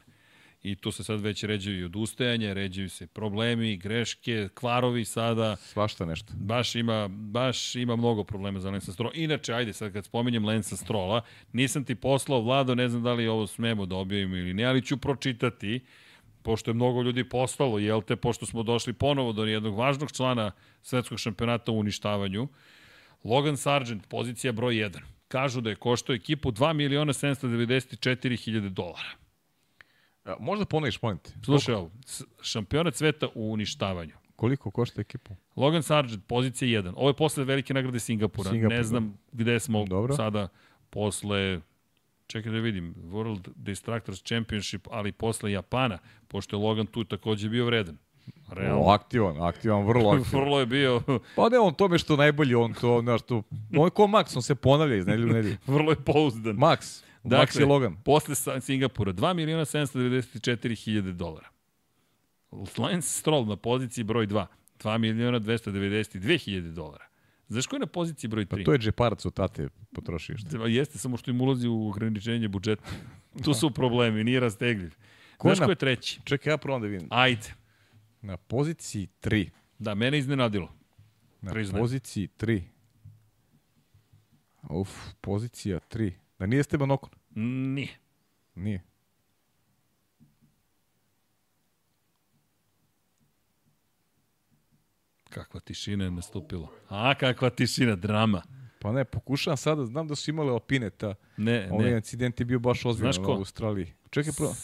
I tu se sad već ređaju i odustajanje, ređaju se problemi, greške, kvarovi sada. svašta nešto Baš ima, baš ima mnogo problema za Lensa Strolla. Inače, ajde, sad kad spominjem Lensa Strolla, nisam ti poslao, Vlado, ne znam da li ovo smemo da objavimo ili ne, ali ću pročitati, pošto je mnogo ljudi poslalo, jel te, pošto smo došli ponovo do jednog važnog člana svetskog šampionata u uništavanju. Logan Sargent, pozicija broj 1. Kažu da je koštao ekipu 2 miliona 794 hiljade dolara. Možda ponoviš te Slušaj ovo, šampionat sveta u uništavanju. koliko košta ekipu Logan Sargent, pozicija 1. Ovo je posle velike nagrade Singapura. Singapur, ne znam gde smo Dobro. sada posle čekaj da vidim, World Distractors Championship, ali posle Japana, pošto je Logan tu takođe bio vredan. Realno. O, aktivan, aktivan, vrlo aktivan. Vrlo je bio, Pa ne, on tome što najbolji, on to, znaš, to, on je ko Max, on se ponavlja iz nedelju u nedelju. vrlo je pouzdan. Max, dakle, Max je Logan. Posle Singapura, 2 miliona 794 hiljade dolara. Lance Stroll na poziciji broj 2, 2 miliona 292 hiljade dolara. Znaš ko je na poziciji broj 3? Pa to je džeparac od tate potrošio što. Pa Jeste, samo što im ulazi u ograničenje budžeta. Tu su problemi, nije rastegljiv. Ko Znaš na- ko je treći? Čekaj, ja provam da vidim. Ajde. Na poziciji 3. Da, mene iznenadilo. Na Priznajem. poziciji 3. Uf, pozicija 3. Da nije Esteban Okon? Nije. Nije. Kakva tišina je nastupila. A, kakva tišina, drama. Pa ne, pokušavam sada, znam da su imali Alpine, ta, Ne, ovaj ne. incident je bio baš ozbiljan u? Australiji. Čekaj, prvo.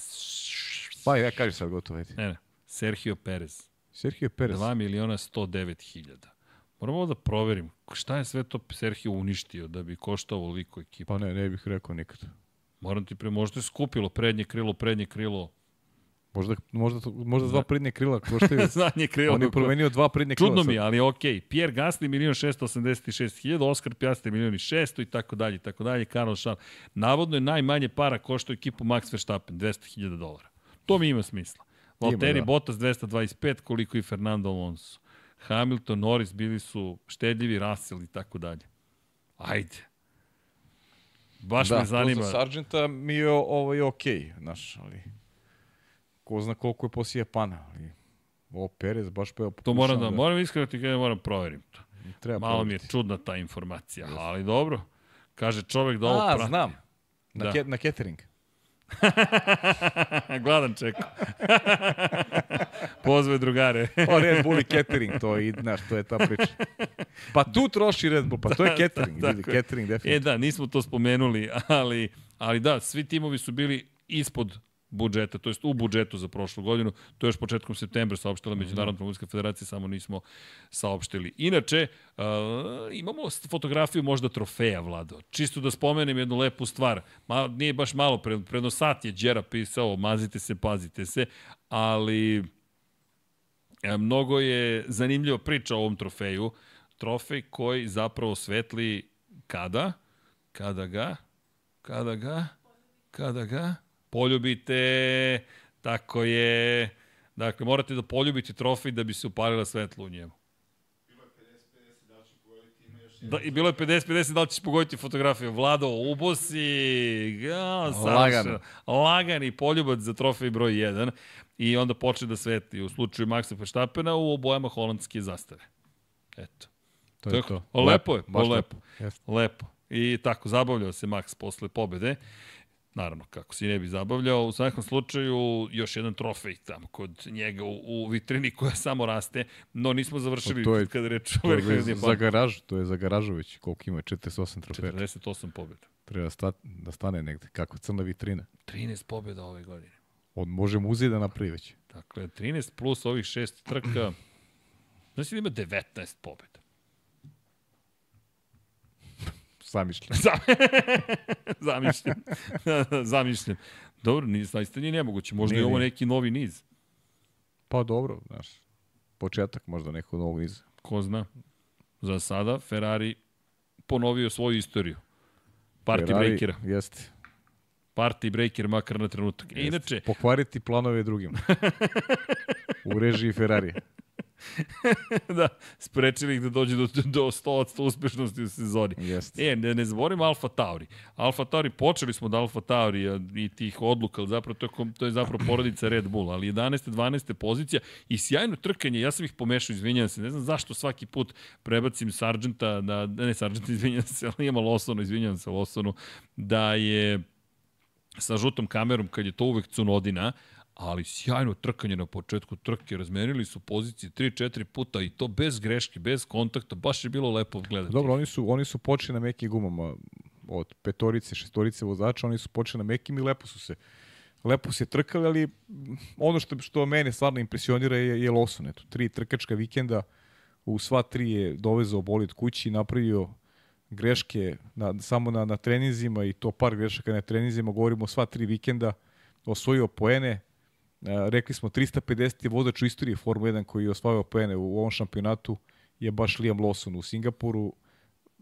Pa ja kaži sad gotovo, ajde. Ne, ne. Sergio Perez. Sergio Perez. 2 miliona 109 hiljada. Moram ovo da proverim. Šta je sve to Sergio uništio da bi koštao ovoliko ekipa? Pa ne, ne bih rekao nikad. Moram ti pre, možda je skupilo prednje krilo, prednje krilo, Možda, možda, možda dva prednje krila koštaju. zadnje krilo. On je promenio dva prednje krila. Čudno sad. mi ali okej. Pierre Gasly milion 686 hiljada, Oscar Piastri milion i 600 i tako dalje, i tako dalje. Karl Schall. Navodno je najmanje para koštao ekipu Max Verstappen, 200 hiljada dolara. To mi ima smisla. Valtteri da. Bottas 225, koliko i Fernando Alonso. Hamilton, Norris bili su štedljivi, Russell i tako dalje. Ajde. Baš da, me zanima. to za Sargenta mi je ovaj, okej, znaš, ali ko zna koliko je posle Japana, ali ovo Perez baš pa To moram da, moram iskreno ti kažem, moram proverim to. treba Malo mi je proveriti. čudna ta informacija, ali dobro. Kaže čovek da ovo A, prati. znam. Na, Da. ke, na catering. Gladan čeko. Pozve drugare. Pa Red Bull i catering, to je, znaš, to je ta priča. Pa tu troši Red Bull, pa to je catering, vidi, je. catering e definitivno. da, nismo to spomenuli, ali, ali da, svi timovi su bili ispod budžeta, to jest u budžetu za prošlu godinu. To je još početkom septembra saopštila Međunarodna automobilska federacija, samo nismo saopštili. Inače, uh, imamo fotografiju možda trofeja, Vlado. Čisto da spomenem jednu lepu stvar. Ma, nije baš malo, pred, predno sat je Đera pisao, mazite se, pazite se, ali E, mnogo je zanimljiva priča o ovom trofeju. Trofej koji zapravo svetli kada? Kada ga? Kada ga? Kada ga? Poljubite. Tako je. Dakle, morate da poljubite trofej da bi se upalila svetlo u njemu. Da, I bilo je 50-50 da li ćeš pogoditi fotografiju. Vlado, ubosi, ja, Lagano. lagani poljubac za trofej broj 1 i onda počne da sveti u slučaju Maxa Verstappena u obojama holandske zastave. Eto. To je Tako, to. o, lepo je, lepo. Jeste. Lepo. I tako, zabavljao se Max posle pobede. Naravno, kako si ne bi zabavljao. U svakom slučaju, još jedan trofej tamo kod njega u, u vitrini koja samo raste. No, nismo završili To je- kada reč o To je Amerikanski za garaž, to je za garažović, koliko ima, 48 trofeja. 48 pobjeda. Treba sta, da stane negde, kako crna vitrina. 13 pobjeda ove godine. On može muzej da napravi već. Dakle, 13 plus ovih šest trka. Znači da ima 19 pobjeda. Zamišljam. Zamišljam. Zamišljam. Dobro, ni, zaista nije nemoguće. Možda Nije, je ovo nije. neki novi niz. Pa dobro, znaš. Početak možda nekog novog niza. Ko zna. Za sada Ferrari ponovio svoju istoriju. Party Ferrari, breakera. Jeste. Party breaker makar na trenutak. E, inače, Pokvariti planove drugima. U režiji Ferrari. da, sprečili ih da dođe do, do 100% uspešnosti u sezoni. Jeste. E, ne, ne zaboravimo Alfa Tauri. Alfa Tauri, počeli smo od Alfa Tauri i tih odluka, ali zapravo to je, to je zapravo porodica Red Bull, ali 11. 12. pozicija i sjajno trkanje, ja sam ih pomešao, izvinjam se, ne znam zašto svaki put prebacim Sargenta, na, ne Sargenta, izvinjam se, ali ima Losonu, izvinjam se Losonu, da je sa žutom kamerom kad je to uvek cunodina, ali sjajno trkanje na početku trke, razmenili su pozicije 3-4 puta i to bez greške, bez kontakta, baš je bilo lepo gledati. Dobro, oni su, oni su počeli na mekim gumama od petorice, šestorice vozača, oni su počeli na mekim i lepo su se lepo se trkali, ali ono što, što mene stvarno impresionira je, je Lawson. Eto, tri trkačka vikenda, u sva tri je dovezao bolid kući, napravio greške na, samo na, na treninzima i to par grešaka na treninzima, govorimo sva tri vikenda, osvojio poene, rekli smo 350 je vozač u istoriji Formule 1 koji je osvajao pene u ovom šampionatu je baš Liam Lawson u Singapuru.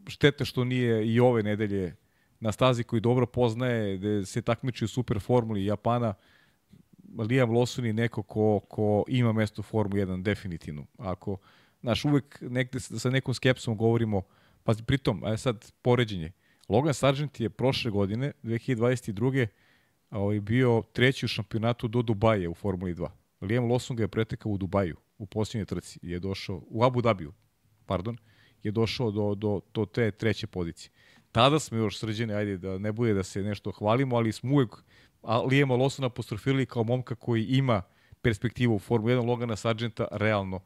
Štete što nije i ove nedelje na stazi koji dobro poznaje, gde se takmiči u super formuli Japana. Liam Lawson je neko ko, ko ima mesto u Formu 1 definitivno. Ako, znaš, uvek negde sa nekom skepsom govorimo, pa pritom, aj sad poređenje, Logan Sargent je prošle godine, 2022 ovaj, bio treći u šampionatu do Dubaja u Formuli 2. Liam Lawson ga je pretekao u Dubaju, u posljednjoj trci. Je došao, u Abu Dhabiju, pardon, je došao do, do, do te treće pozicije. Tada smo još srđeni, ajde da ne bude da se nešto hvalimo, ali smo uvek Liam Lawsona apostrofirali kao momka koji ima perspektivu u Formuli 1 Logana Sargenta realno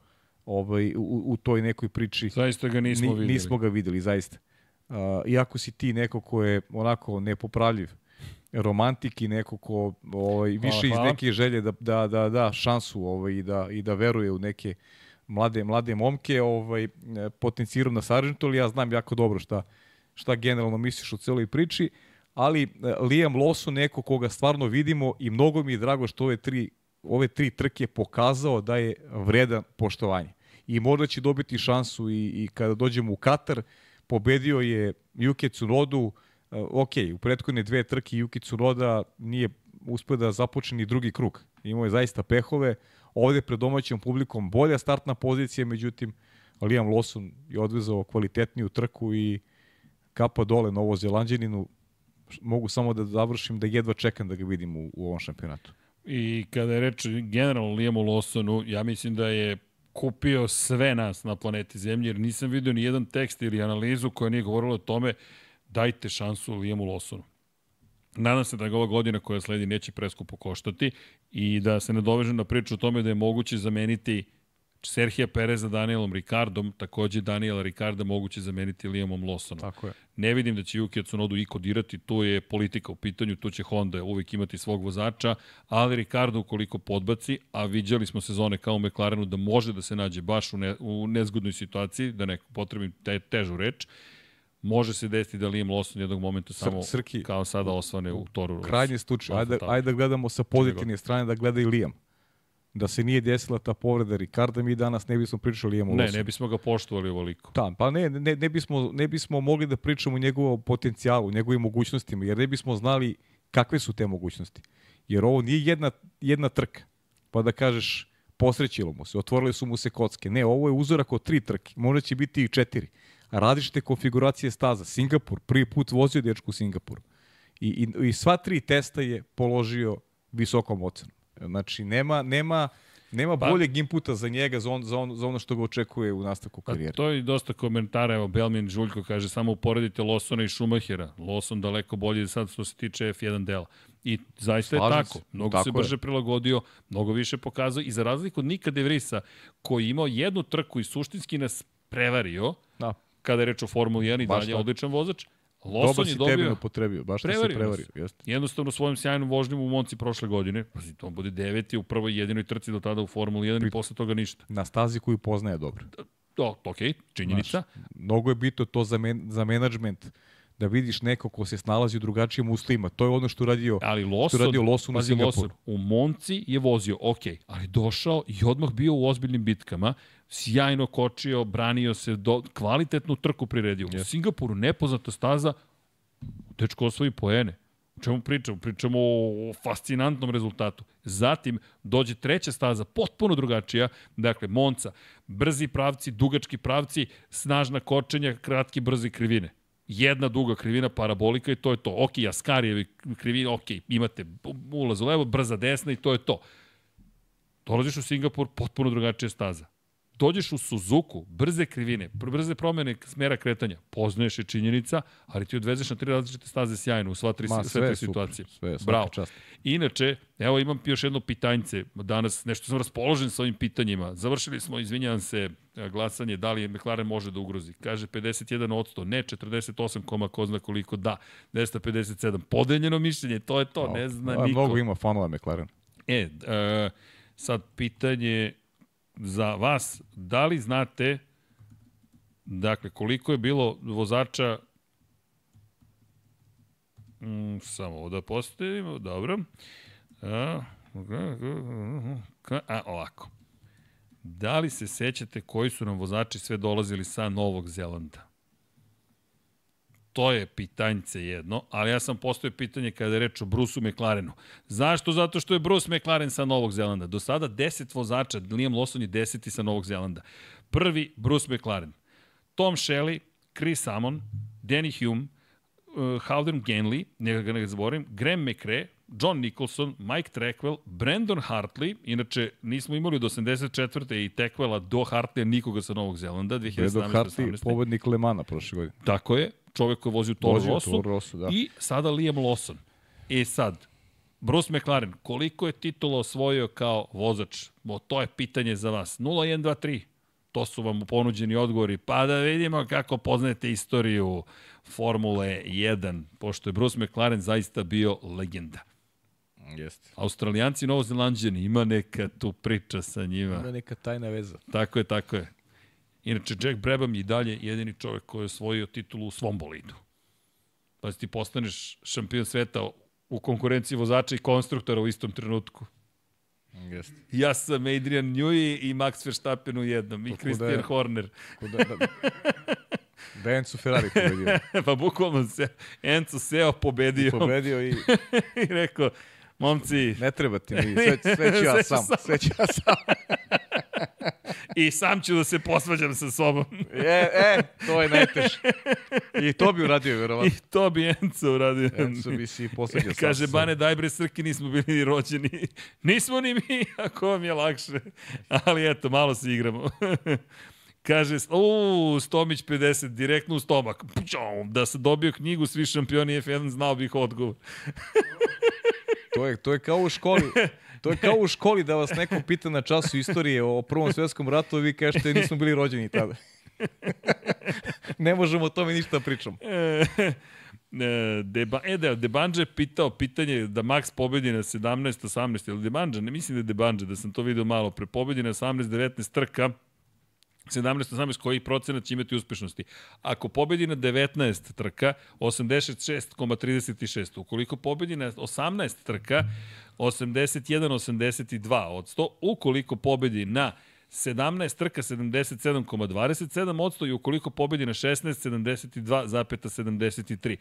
ovaj, u, u toj nekoj priči. Zaista ga nismo ni, videli. Nismo ga videli, zaista. Uh, iako si ti neko ko je onako nepopravljiv romantik i neko ko ovaj, više hvala, iz neke želje da, da, da, da šansu ovaj, i, da, i da veruje u neke mlade mlade momke, ovaj, potenciram na Sargentu, ali ja znam jako dobro šta, šta generalno misliš o celoj priči, ali Liam Lawson neko koga stvarno vidimo i mnogo mi je drago što ove tri, ove tri trke pokazao da je vredan poštovanje. I možda će dobiti šansu i, i kada dođemo u Katar, pobedio je Juke Tsunodu, Uh, ok, u prethodne dve trke Juki Tsunoda nije uspio da započne ni drugi krug. Imao je zaista pehove. Ovde pred domaćom publikom bolja startna pozicija, međutim Liam Lawson je odvezao kvalitetniju trku i kapa dole Novozelandjaninu. Mogu samo da završim da jedva čekam da ga vidim u, u ovom šampionatu. I kada je reč generalno Liamu Lawsonu, ja mislim da je kupio sve nas na planeti Zemlji, jer nisam vidio ni jedan tekst ili analizu koja nije govorila o tome dajte šansu Liamu Lawsonu. Nadam se da ga ova godina koja sledi neće preskupo koštati i da se ne dovežem na priču o tome da je moguće zameniti Serhija Pereza Danielom Ricardom, takođe Daniela Ricarda moguće zameniti Liamom Lawsonom. Tako je. Ne vidim da će Yuki Tsunodu i kodirati, tu je politika u pitanju, tu će Honda uvek imati svog vozača, ali Ricardo ukoliko podbaci, a viđali smo sezone kao u McLarenu da može da se nađe baš u, ne, u nezgodnoj situaciji, da neko potrebim te, težu reč, može se desiti da Liam Lawson jednog momenta samo Srki, kao sada osvane u Toru. Krajnji slučaj, ajde, ajde da gledamo sa pozitivne strane, da gleda i Liam. Da se nije desila ta povreda Ricarda, mi danas ne bismo pričali Liamu Ne, ne bismo ga poštovali ovoliko. Da, pa ne, ne, ne, bismo, ne bismo mogli da pričamo o njegovom potencijalu, njegovim mogućnostima, jer ne bismo znali kakve su te mogućnosti. Jer ovo nije jedna, jedna trka, pa da kažeš posrećilo mu se, otvorile su mu se kocke. Ne, ovo je uzorak od tri trke, možda će biti i četiri različite konfiguracije staza. Singapur, prvi put vozio dečku u Singapuru. I, i, I sva tri testa je položio visokom ocenom. Znači, nema, nema, nema pa, boljeg inputa za njega, za, on, za, on, za ono što ga očekuje u nastavku pa karijere. Pa, to je dosta komentara, evo Belmin Žuljko kaže, samo uporedite Losona i Schumachera. Loson daleko bolji sad što se tiče F1 dela. I zaista Slažem je tako. Se. Mnogo tako se brže je. prilagodio, mnogo više pokazao i za razliku od Nika De Vrisa, koji imao jednu trku i suštinski nas prevario, da kada je reč o Formuli 1 i dalje odličan vozač. Lawson je dobio... Dobar potrebio, baš da se prevario. Jeste. Jednostavno svojim sjajnom vožnjom u Monci prošle godine, pazi, to bude deveti u prvoj jedinoj trci do tada u Formuli 1 Pri... i posle toga ništa. Na stazi koju poznaje dobro. To, ok, činjenica. Znaš, mnogo je bitno to za, men, za menadžment da vidiš neko ko se snalazi u drugačijim uslovima. To je ono što radio ali Lawson, što radio Lawson na Singapuru. Lawson, u Monci je vozio, ok, ali došao i odmah bio u ozbiljnim bitkama, sjajno kočio, branio se, do, kvalitetnu trku priredio. Yes. U Singapuru nepoznata staza, dečko osvoji poene. O čemu pričamo? Pričamo o fascinantnom rezultatu. Zatim dođe treća staza, potpuno drugačija, dakle Monca, brzi pravci, dugački pravci, snažna kočenja, kratki brzi krivine jedna duga krivina parabolika i to je to. Ok, Askarijevi krivine, ok, imate ulaz u levo, brza desna i to je to. Dolaziš u Singapur, potpuno drugačija staza dođeš u Suzuku, brze krivine, brze promene smera kretanja, poznaješ je činjenica, ali ti odvezeš na tri različite staze sjajno u sva tri, Ma, sve, sve tri situacije. Sve, Bravo. Čast. Inače, evo imam još jedno pitanjce. Danas nešto sam raspoložen sa ovim pitanjima. Završili smo, izvinjavam se, glasanje da li McLaren može da ugrozi. Kaže 51 od 100, ne 48, koma ko zna koliko da, 257. Podeljeno mišljenje, to je to, ne zna niko. Mnogo ima fanova McLaren. E, uh, sad pitanje za vas, da li znate dakle koliko je bilo vozača mm, samo da postavimo, dobro. A, A, ovako. Da li se sećate koji su nam vozači sve dolazili sa Novog Zelanda? To je pitanjce jedno, ali ja sam postoje pitanje kada je reč o Brusu McLarenu. Zašto? Zato što je Bruce McLaren sa Novog Zelanda. Do sada 10 vozača, Liam Lawson je 10 sa Novog Zelanda. Prvi, Bruce McLaren. Tom Shelley, Chris Amon, Danny Hume, uh, Howden Genley, njega ga ne zaboravim, Graham McRae, John Nicholson, Mike Treckwell, Brandon Hartley, inače nismo imali do 84. i Treckwella do Hartleya nikoga sa Novog Zelanda, 2017. Brandon Hartley, pobednik Lemana prošle godine. Tako je, čovek koji vozi u Toro Vozio Rossu. Toro Rosso, da. I sada Liam Lawson. E sad, Bruce McLaren, koliko je titula osvojio kao vozač? Bo, to je pitanje za vas. 0, 1, 2, 3. To su vam ponuđeni odgovori. Pa da vidimo kako poznajete istoriju Formule 1, pošto je Bruce McLaren zaista bio legenda. Jeste. Australijanci i Novozelandjani, ima neka tu priča sa njima. Ima neka tajna veza. Tako je, tako je. Inače, Jack Brabham je i dalje jedini čovjek koji je osvojio titulu u svom bolidu. Pa ti postaneš šampion sveta u konkurenciji vozača i konstruktora u istom trenutku. Jeste. Ja sam Adrian Newey i Max Verstappen u jednom, i Kako Christian je. Horner. Ko Da, da, da Enzo Ferrari pobedio. pa bukvalno se Enzo seo, pobedio Pobedio i i rekao, momci, ne treba ti mi, sve, sve ću ja sam. Sve ću ja sam. I sam ću da se posvađam sa sobom. E, e, to je najteže. I to bi uradio, I verovatno. to bi Enzo uradio. Enzo bi si posveđao sam. Kaže, Bane, daj bre Srki, nismo bili ni rođeni. Nismo ni mi, ako vam je lakše. Ali eto, malo se igramo. Kaže, u, Stomić 50, direktno u stomak. Da sam dobio knjigu Svi šampioni F1, znao bih odgovor. To je, to je kao u školi. To je kao u školi da vas neko pita na času istorije o Prvom svetskom ratu, vi kažete nismo bili rođeni tada. ne možemo o tome ništa da pričamo. E, e, Deba, e da, Debanđe je pitao pitanje da Max pobedi na 17, 18, ili Debanđe, ne mislim da je Debanđe, da sam to video malo pre, pobedi na 18, 19 trka, 17, 18, koji procenat će imati uspešnosti. Ako pobedi na 19 trka, 86,36. Ukoliko pobedi na 18 trka, 81,82 od 100. Ukoliko pobedi na 17 trka 77,27 odsto i ukoliko pobedi na 16 72,73.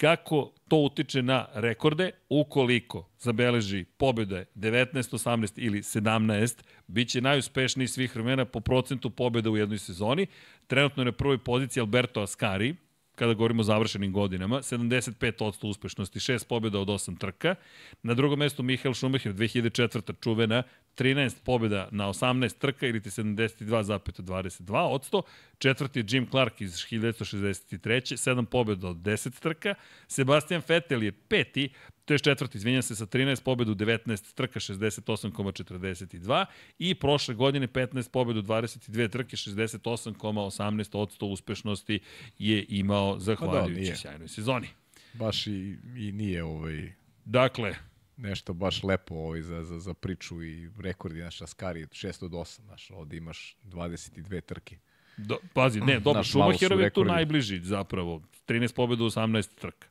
Kako to utiče na rekorde? Ukoliko zabeleži pobjede 19, 18 ili 17, bit će najuspešniji svih vremena po procentu pobjeda u jednoj sezoni. Trenutno je na prvoj poziciji Alberto Ascari, kada govorimo o završenim godinama, 75% uspešnosti, 6 pobjeda od 8 trka. Na drugom mestu Mihael Schumacher, 2004. čuvena, 13 pobjeda na 18 trka ili ti 72,22 od 100. Četvrti je Jim Clark iz 1963. 7 pobjeda od 10 trka. Sebastian Vettel je peti, to je četvrti, izvinjam se, sa 13 pobjeda u 19 trka, 68,42 i prošle godine 15 pobjeda u 22 trke, 68,18 od 100 uspešnosti je imao zahvaljujući nije. sjajnoj sezoni. Baš i, i nije ovaj, Dakle, nešto baš lepo ovaj, za, za, za priču i rekordi naš Askari 6 od 8, znaš, ovde imaš 22 trke. do, pazi, ne, dobro, Schumacherov je tu najbliži zapravo, 13 pobjeda u 18 trka.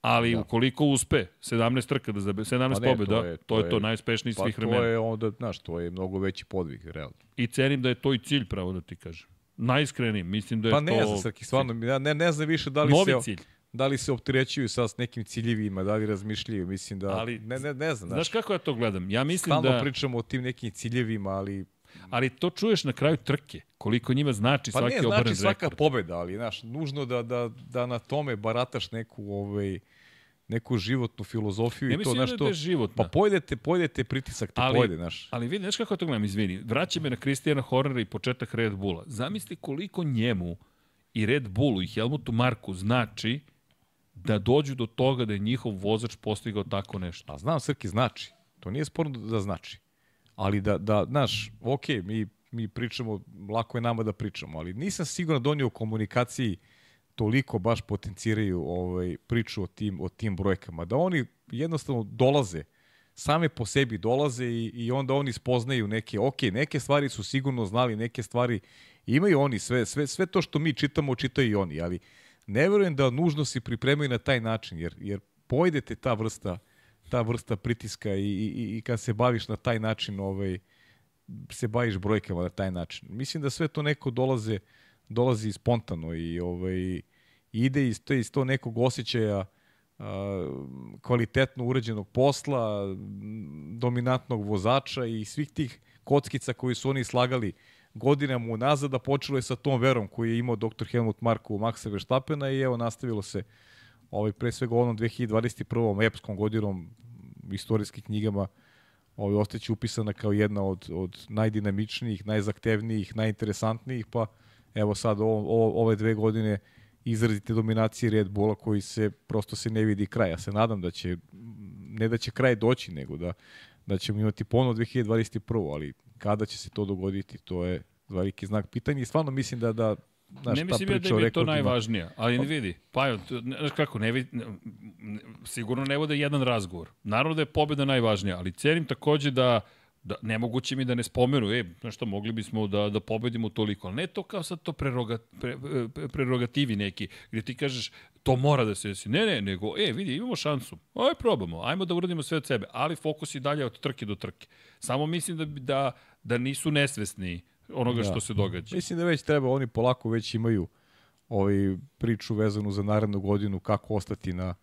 Ali Da. ukoliko uspe 17 trka da zabe 17 Pa ne, pobjeda, to je- to to je to najuspešniji Pa svih to vremena. je onda, znaš, to je mnogo veći podvig, realno. I cenim da je to i cilj, pravo da ti kažem. Najiskreniji, mislim da je Pa to... ne znam, Srki, stvarno, ja ne, ne znam više da li Novi se... cilj. Da li se opterećuju sad s nekim ciljevima, da li razmišljaju, mislim da... Ali- ne, ne, ne znam, Znaš znaš, kako ja to gledam? Ja mislim stalno da... pričamo o tim nekim ciljevima, ali... Ali to čuješ na kraju trke. Koliko njima znači Pa svaki ne, obrnen znači svaka rekord. pobeda, ali, znaš, nužno da, da, da na tome barataš neku, ovaj, neku životnu filozofiju Ja i to, znaš, da je da životna. Pa pojedete, pojedete pritisak, te Ali- pojede, znaš. Ali vidi, znaš kako to gledam, izvini. Vraća me na Kristijana Hornera i početak Red Bulla. Zamisli koliko njemu i Red Bullu i Helmutu Marku znači da dođu do toga da je njihov vozač postigao tako nešto. A znam, Srki, znači. To nije sporno da znači. Ali da, da znaš, ok, mi, mi pričamo, lako je nama da pričamo, ali nisam siguran da oni u komunikaciji toliko baš potenciraju ovaj, priču o tim, o tim brojkama. Da oni jednostavno dolaze, same po sebi dolaze i, i onda oni spoznaju neke, ok, neke stvari su sigurno znali, neke stvari imaju oni, sve, sve, sve to što mi čitamo, čitaju i oni, ali ne verujem da nužno se pripremaju na taj način, jer, jer pojedete ta vrsta ta vrsta pritiska i, i, i kad se baviš na taj način, ovaj, se baviš brojkama na taj način. Mislim da sve to neko dolaze, dolazi spontano i ovaj, ide iz, to, iz to nekog osjećaja a, kvalitetno urađenog posla, dominantnog vozača i svih tih kockica koji su oni slagali godinama unazad, a počelo je sa tom verom koju je imao dr. Helmut Marko u Maxa Verstappena i evo nastavilo se ovaj, pre svega onom 2021. epskom godinom istorijskih knjigama ovaj, ostaće upisana kao jedna od, od najdinamičnijih, najzahtevnijih, najinteresantnijih, pa evo sad o, o, ove dve godine izrazite dominacije Red Bulla koji se prosto se ne vidi kraj. Ja se nadam da će, ne da će kraj doći, nego da, da ćemo imati ponovo 2021. Ali kada će se to dogoditi, to je veliki znak pitanja i stvarno mislim da, da Znaš, ne mislim ja da je to najvažnija, ali ne vidi. Pa, znaš kako, ne vidi, sigurno ne vode jedan razgovor. Naravno da je pobjeda najvažnija, ali cenim takođe da da nemoguće mi da ne spomenu, e, znaš što, mogli bismo da, da pobedimo toliko, ne to kao sad to preroga, pre, pre, prerogativi neki, gde ti kažeš to mora da se desi. Ne, ne, nego, e, vidi, imamo šansu, aj probamo, ajmo da uradimo sve od sebe, ali fokus i dalje od trke do trke. Samo mislim da, da, da nisu nesvesni onoga da. što se događa. Mislim da već treba, oni polako već imaju ovaj priču vezanu za narednu godinu kako ostati na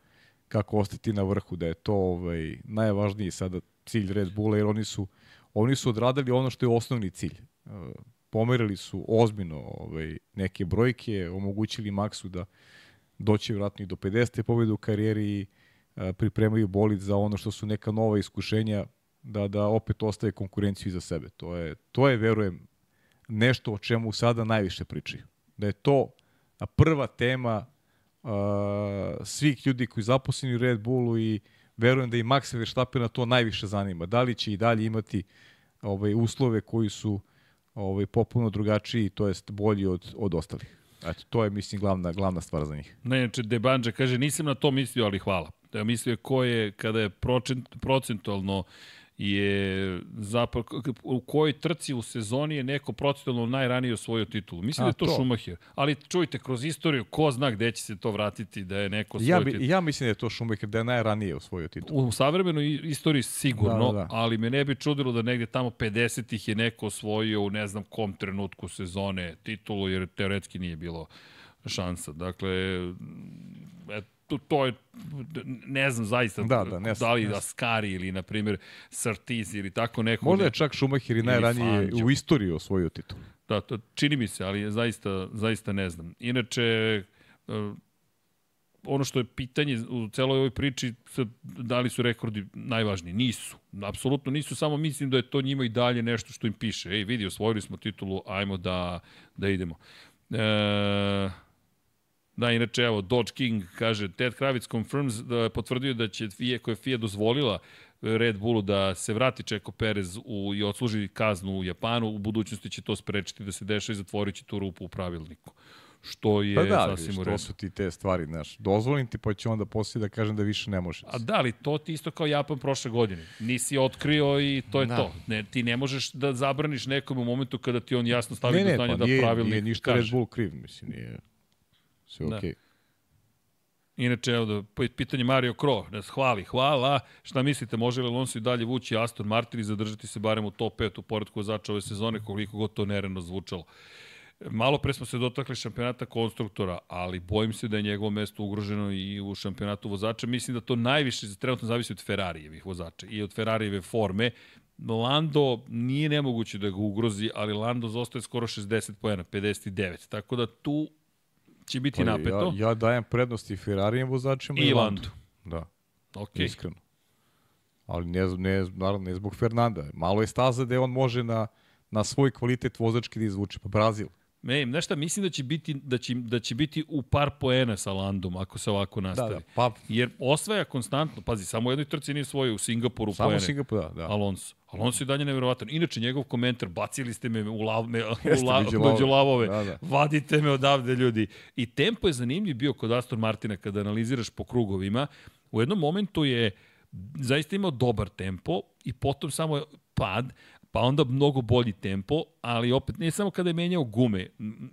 kako ostati na vrhu, da je to ovaj najvažniji sada cilj Red Bulla jer oni su oni su odradili ono što je osnovni cilj. E, pomerili su ozbiljno ovaj neke brojke, omogućili Maxu da doći vratno i do 50. pobjede u karijeri i e, pripremaju bolid za ono što su neka nova iskušenja da da opet ostaje konkurenciju iza sebe. To je to je verujem nešto o čemu sada najviše pričaju. Da je to prva tema uh, svih ljudi koji zaposleni u Red Bullu i verujem da i Max Verstappena to najviše zanima. Da li će i dalje imati ovaj, uslove koji su ovaj, popuno drugačiji, to jest bolji od, od ostalih. Eto, to je, mislim, glavna, glavna stvar za njih. Ne, znači, Debanđa kaže, nisam na to mislio, ali hvala. Da mislio ko je, kada je procent, procentualno je zapravo, u kojoj trci u sezoni je neko procentualno najranije osvojio titulu. Mislim A, da je to, to. Schumacher. Ali čujte, kroz istoriju, ko zna gde će se to vratiti da je neko osvojio ja, bi, titulu. Ja mislim da je to Schumacher, da je najranije osvojio titulu. U savremenoj istoriji sigurno, da, da, da. ali me ne bi čudilo da negde tamo 50-ih je neko osvojio u ne znam kom trenutku sezone titulu, jer teoretski nije bilo šansa. Dakle, et, to, to je, ne znam zaista, da, da, ne, da li ne. Ascari ili, na primjer, Sartiz ili tako neko. Možda je čak Schumacher i najranije u istoriji osvojio titul. Da, to čini mi se, ali zaista, zaista ne znam. Inače, e, ono što je pitanje u celoj ovoj priči, da li su rekordi najvažniji? Nisu. Apsolutno nisu, samo mislim da je to njima i dalje nešto što im piše. Ej, vidi, osvojili smo titulu, ajmo da, da idemo. E, Da, inače, evo, Dodge King kaže, Ted Kravitz confirms da je potvrdio da će FIA, koja je FIA dozvolila Red Bullu da se vrati Čeko Perez u, i odsluži kaznu u Japanu, u budućnosti će to sprečiti da se deša i zatvorit će tu rupu u pravilniku što je pa da, sasvim u redu. Su ti te stvari, znaš, dozvolim ti pa ću onda poslije da kažem da više ne može. A da, ali to ti isto kao Japan prošle godine. Nisi otkrio i to je da. to. Ne, ti ne možeš da zabraniš nekom u momentu kada ti on jasno stavi ne, do znanja pa da nije, pravilnik nije ništa kaže. Red Bull kriv, mislim, nije sve da. okej. Okay. Inače, evo da, pitanje Mario Kro, nas hvali, hvala. Šta mislite, može li Alonso i dalje vući Aston Martin i zadržati se barem u top 5 u poredku zača ove sezone, koliko god to nereno zvučalo? Malo pre smo se dotakli šampionata konstruktora, ali bojim se da je njegovo mesto ugroženo i u šampionatu vozača. Mislim da to najviše trenutno zavisi od Ferrarijevih vozača i od Ferrarijeve forme. Lando nije nemoguće da ga ugrozi, ali Lando zostaje skoro 60 pojena, 59. Tako da tu će biti pa, napeto. Ja, ja dajem prednost i Ferrarijem vozačima i, i Landu. Da. Ok. Iskreno. Ali ne, ne, naravno ne zbog Fernanda. Malo je staza da on može na, na svoj kvalitet vozački da izvuče. Pa Brazil. Ne, znaš šta, mislim da će biti, da će, da će biti u par poena sa Landom ako se ovako nastavi. Da, da, pa... Jer osvaja konstantno, pazi, samo u jednoj trci nije svoje u Singapuru samo poene. Samo Singapur, da, da. Alonso. Alonso je dalje nevjerovatan. Inače, njegov komentar, bacili ste me u, lav, me, u la, među lavove, da, da. vadite me odavde ljudi. I tempo je zanimljiv bio kod Aston Martina kada analiziraš po krugovima. U jednom momentu je zaista imao dobar tempo i potom samo pad, pa onda mnogo bolji tempo, ali opet ne samo kada je menjao gume,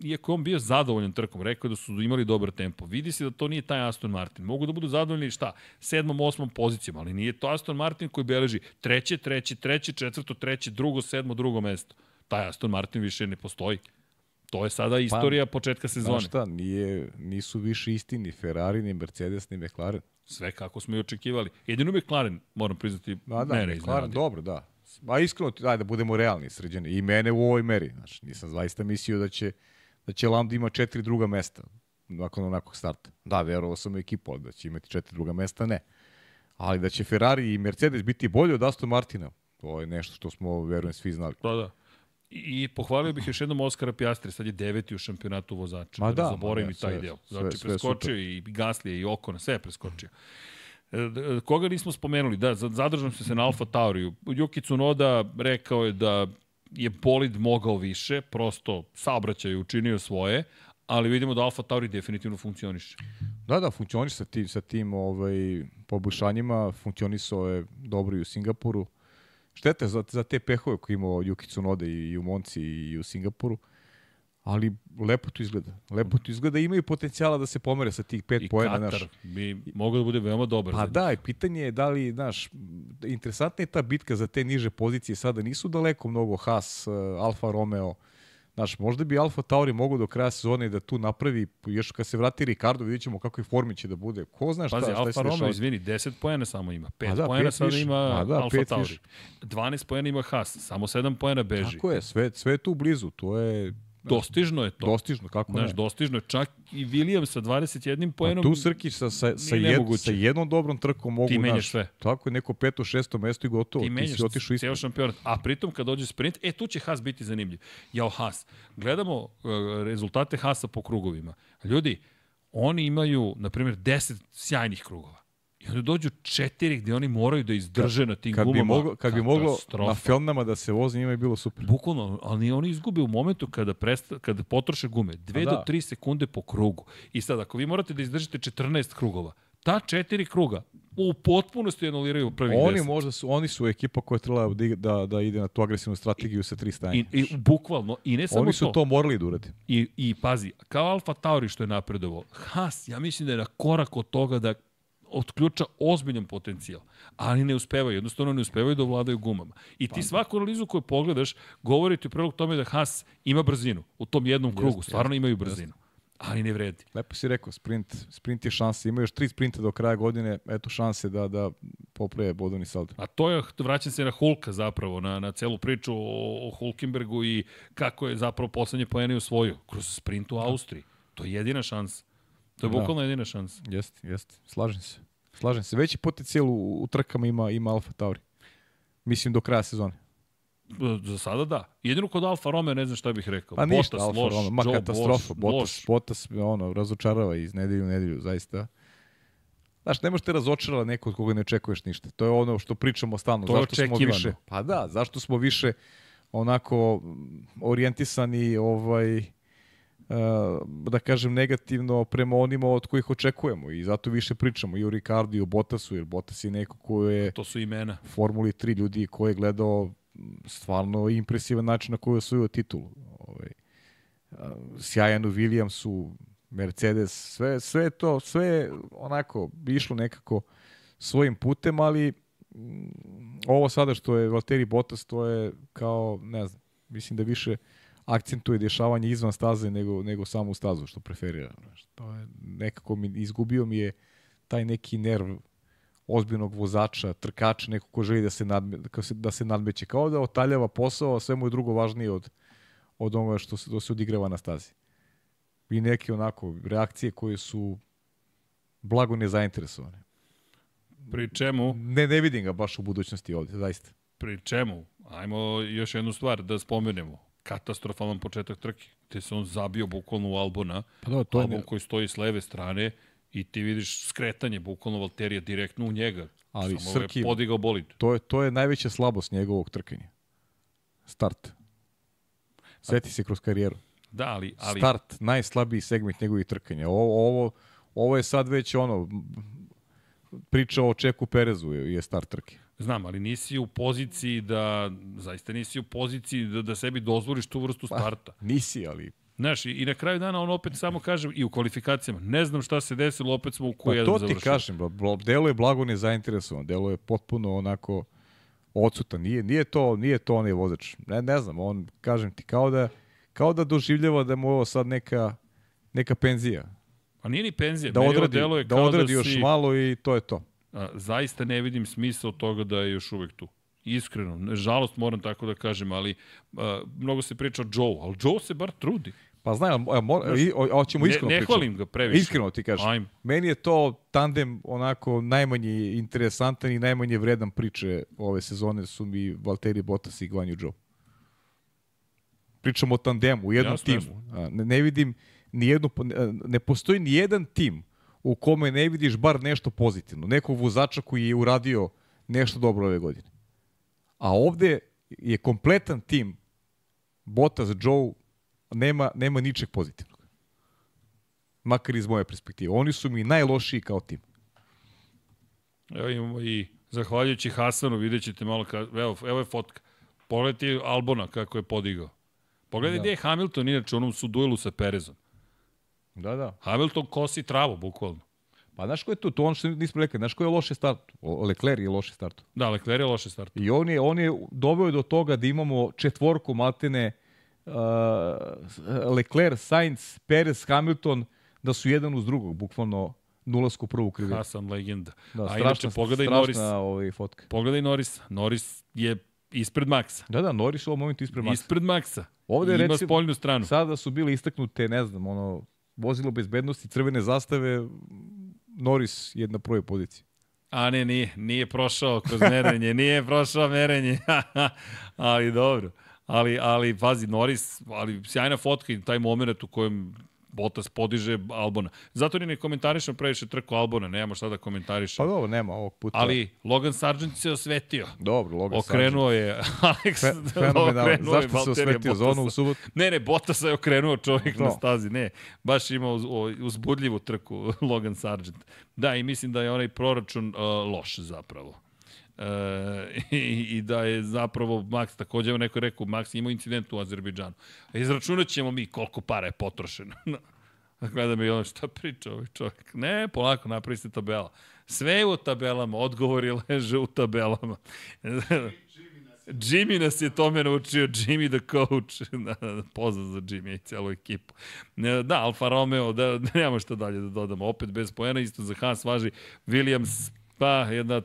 iako on bio zadovoljan trkom, rekao da su imali dobar tempo. Vidi se da to nije taj Aston Martin. Mogu da budu zadovoljni šta? Sedmom, osmom pozicijom, ali nije to Aston Martin koji beleži treće, treće, treće, četvrto, treće, drugo, sedmo, drugo mesto. Taj Aston Martin više ne postoji. To je sada istorija pa, početka sezone. Znaš šta, nije, nisu više isti ni Ferrari, ni Mercedes, ni McLaren. Sve kako smo i očekivali. Jedino McLaren, moram priznati, Ma da, mene McLaren, dobro, da. Ma iskreno, daj da budemo realni sređeni. I mene u ovoj meri. Znači, nisam zaista mislio da će, da će Landa ima četiri druga mesta nakon onakog starta. Da, verovao sam u ekipu, da će imati četiri druga mesta, ne. Ali da će Ferrari i Mercedes biti bolji od Aston Martina, to je nešto što smo, verujem, svi znali. Da, da. I, pohvalio bih još jednom Oskara Pjastri, sad je deveti u šampionatu vozača. Ma da, da, zaboravim ma i da, taj sve- deo. Znači, sve preskočio i Gaslije i Okona, sve je preskočio. E, d- Koga nismo spomenuli? Da, za- zadržam se na Alfa Tauriju. Juki Tsunoda rekao je da je bolid mogao više, prosto saobraćaj je učinio svoje, ali vidimo da Alfa Tauri definitivno funkcioniše. Da, da, funkcioniš sa tim, sa tim ovaj, poboljšanjima, funkcionisao je dobro i u Singapuru. Šteta za, za te pehove koje imao Yuki Tsunoda i, i u Monci i u Singapuru, ali lepo to izgleda. Lepo to izgleda i imaju potencijala da se pomere sa tih pet I poena. Katar Naš. bi mogao da bude veoma dobar. Pa da, pitanje je da li, znaš, interesantna je ta bitka za te niže pozicije sada, nisu daleko mnogo Haas, uh, Alfa Romeo, Znaš, možda bi Alfa Tauri mogao do kraja sezone da tu napravi, još kad se vrati Ricardo, vidjet ćemo kako i formi će da bude. Ko zna šta, Pazi, šta Alfa Romeo, izvini, 10 poena samo ima. 5 A da, poena sada ima A da, Alfa pet Tauri. više. 12 poena ima Haas, samo 7 poena beži. Tako je, sve, sve je tu blizu, to je Dostižno je to. dostižno, kako Znaš, ne. dostižno je čak i Williams sa 21 A poenom. tu Srkić sa, sa, sa, jed, nemoguće. sa jednom dobrom trkom mogu, Ti menjaš znaš, sve. Tako je, neko peto, šesto mesto i gotovo. ti Ti, menjaš si otišao ispred. šampionat. A pritom kad dođe sprint, e tu će Haas biti zanimljiv. Jao Haas, gledamo uh, rezultate Haasa po krugovima. Ljudi, oni imaju, na primjer, 10 sjajnih krugova. I onda dođu četiri gde oni moraju da izdrže na tim Kad gumama. bi, moglo, kad bi moglo na Felnama da se vozi, njima je bilo super. Bukvalno, ali oni izgube u momentu kada, presta, kada potroše gume. 2 A do da. 3 sekunde po krugu. I sad, ako vi morate da izdržite 14 krugova, ta četiri kruga u potpunosti anuliraju prvi Oni 10. možda su, oni su ekipa koja je trebala da, da, da ide na tu agresivnu strategiju sa tri stajanja. I, I bukvalno, i ne samo Oni su to. to morali da urade. I, I pazi, kao Alfa Tauri što je napredovao, Haas, ja mislim da je na korak od toga da otključa ozbiljan potencijal, ali ne uspevaju, jednostavno ne uspevaju da vladaju gumama. I ti svaku analizu koju pogledaš, govori ti u prilog tome da Haas ima brzinu u tom jednom krugu, stvarno imaju brzinu, ali ne vredi. Lepo si rekao, sprint, sprint je šansa. Ima još tri sprinta do kraja godine, eto šanse da, da poprave bodovni saldo. A to je, vraćam se na Hulka zapravo, na, na celu priču o, o Hulkenbergu i kako je zapravo poslednje pojene osvojio kroz sprint u Austriji. To je jedina šansa. To je Da. bukvalno jedina šansa. Jeste, jeste. Slažem se. Slažem se. Veći potencijal u, u trkama ima, ima Alfa Tauri. Mislim do kraja sezone. Za sada da. Jedino kod Alfa Romeo ne znam šta bih rekao. Pa ništa, Bottas, Alfa loš, Romeo. Ma Joe katastrofa. Loš. Bottas me, ono, razočarava iz nedelju u nedelju, zaista. Znaš, ne možete razočarala neko od koga ne očekuješ ništa. To je ono što pričamo stalno. To je zašto smo više, pa da, zašto smo više onako orijentisani ovaj da kažem negativno prema onima od kojih očekujemo i zato više pričamo i o Ricardo i o Bottasu jer Bottas je neko ko je To su imena. Formuli 3 ljudi koji je gledao stvarno impresivan način na koji je osvojio titulu. Ovaj, a, sjajan u Williamsu, Mercedes, sve, sve to, sve onako išlo nekako svojim putem, ali mm, ovo sada što je Valtteri Bottas, to je kao, ne znam, mislim da više akcentuje dešavanje izvan staze nego, nego samu stazu, što preferira. znaš. To je nekako mi, izgubio mi je taj neki nerv ozbiljnog vozača, trkača, neko ko želi da se, nadme, se- da se nadmeće. Kao da otaljava posao, a sve mu je drugo važnije od, od onoga što se, što se odigrava na stazi. I neke onako reakcije koje su blago nezainteresovane. Pri čemu, Ne, ne vidim ga baš u budućnosti ovde, zaista. pri čemu, ajmo još jednu stvar da spomenemo. Katastrofalan početak trke, gde se on zabio bukvalno u Albona, Pa da, to je Albon ne- koji stoji s leve strane i ti vidiš skretanje bukvalno Valterija direktno u njega. Ali Samo Srki- je podigao bolid. To je, to je najveća slabost njegovog trkanja. Start. Sveti se kroz karijeru. Da, ali, ali Start, najslabiji segment njegovih trkanja. Ovo, ovo, ovo je sad već ono, priča o Čeku Perezu je je start trke. Znam, ali nisi u poziciji da, zaista nisi u poziciji da, da sebi dozvoliš tu vrstu starta. Nisi, ali Znaš, i, i na kraju dana on opet samo kaže, i u kvalifikacijama, ne znam šta se desilo, opet smo u Pa Q1 to ti završili. kažem, delo je blago nezainteresovan, delo je potpuno onako odsutan. Nije, nije, to, nije to onaj vozač. Ne, ne znam, on, kažem ti, kao da, kao da doživljava da mu ovo sad neka, neka penzija. A nije ni penzija, Da odradi, deluje da kao odradi da još si, malo i to je to. A, zaista ne vidim smisao toga da je još uvek tu. Iskreno, žalost moram tako da kažem, ali a, mnogo se priča o Joe, ali Joe se bar trudi. Pa znam, a, mora, hoćemo Ne, iskreno ne pričati. hvalim ga previše. Iskreno ti kažem. Ajmo. Meni je to tandem onako najmanje interesantan i najmanje vredan priče ove sezone su mi Valtteri Bottas i Guanyu Zhou. Pričamo o tandemu, u jednom Jasno, timu. Ne, ne vidim ni jednu, ne postoji ni jedan tim u kome ne vidiš bar nešto pozitivno. Nekog vozača koji je uradio nešto dobro ove godine. A ovde je kompletan tim Bottas, Joe, nema, nema ničeg pozitivnog. Makar iz moje perspektive. Oni su mi najlošiji kao tim. Evo imamo i, zahvaljujući Hasanu, vidjet ćete malo, ka, evo, evo je fotka. Pogledajte Albona kako je podigao. Pogledaj Da. gde je Hamilton, inače u onom su duelu sa Perezom. Da, da. Hamilton kosi travu, bukvalno. Pa znaš ko je tu? To ono što nismo rekli. Znaš ko je loše start? Leclerc je loše start. Da, Leclerc je loše start. I on je, on je doveo do toga da imamo četvorku maltene uh, Leclerc, Sainz, Perez, Hamilton, da su jedan uz drugog, bukvalno nulasku prvu krivinu. Hasan legenda. Da, A strašna, inače, pogledaj strašna Norris. ovaj, fotka. Pogledaj Norris. Norris je ispred Maxa. Da, da, Norris u ovom momentu ispred Maxa. Ispred Maxa. Ovde, Ima recimo, spoljnu stranu. Sada su bile istaknute, ne znam, ono, vozilo bezbednosti, crvene zastave, Norris je na prvoj poziciji. A ne, nije, nije prošao kroz merenje, nije prošao merenje. ali dobro. Ali, ali, pazi, Norris, ali sjajna fotka i taj moment u kojem Bottas podiže Albona. Zato ni ne komentarišem previše trku Albona, nemamo šta da komentarišem. Pa dobro, nema ovog puta. Ali Logan Sargent se osvetio. Dobro, Logan Okrenuo je Alex, Sargent. Fe, okrenuo je Zašto se osvetio za onu u subotu? Ne, ne, Bottasa je okrenuo čovjek Da. na stazi, ne. Baš ima uz, uzbudljivu trku Logan Sargent. Da, i mislim da je onaj proračun uh, loš zapravo. E, i, I da je zapravo Max, takođe neko je rekao, Max je imao incident u Azerbejdžanu. A izračunat ćemo mi koliko para je potrošeno. Gleda me i ono šta priča ovaj čovjek. Ne, polako napravi se tabela. Sve je u tabelama, odgovori leže u tabelama. Jimmy nas je tome naučio, Jimmy the coach. Da, da, pozdrav za Jimmy i celu ekipu. E, Da, Alfa Romeo, da, nemamo šta dalje da dodamo. Opet bez poena, isto za Haas važi Williams, pa jedna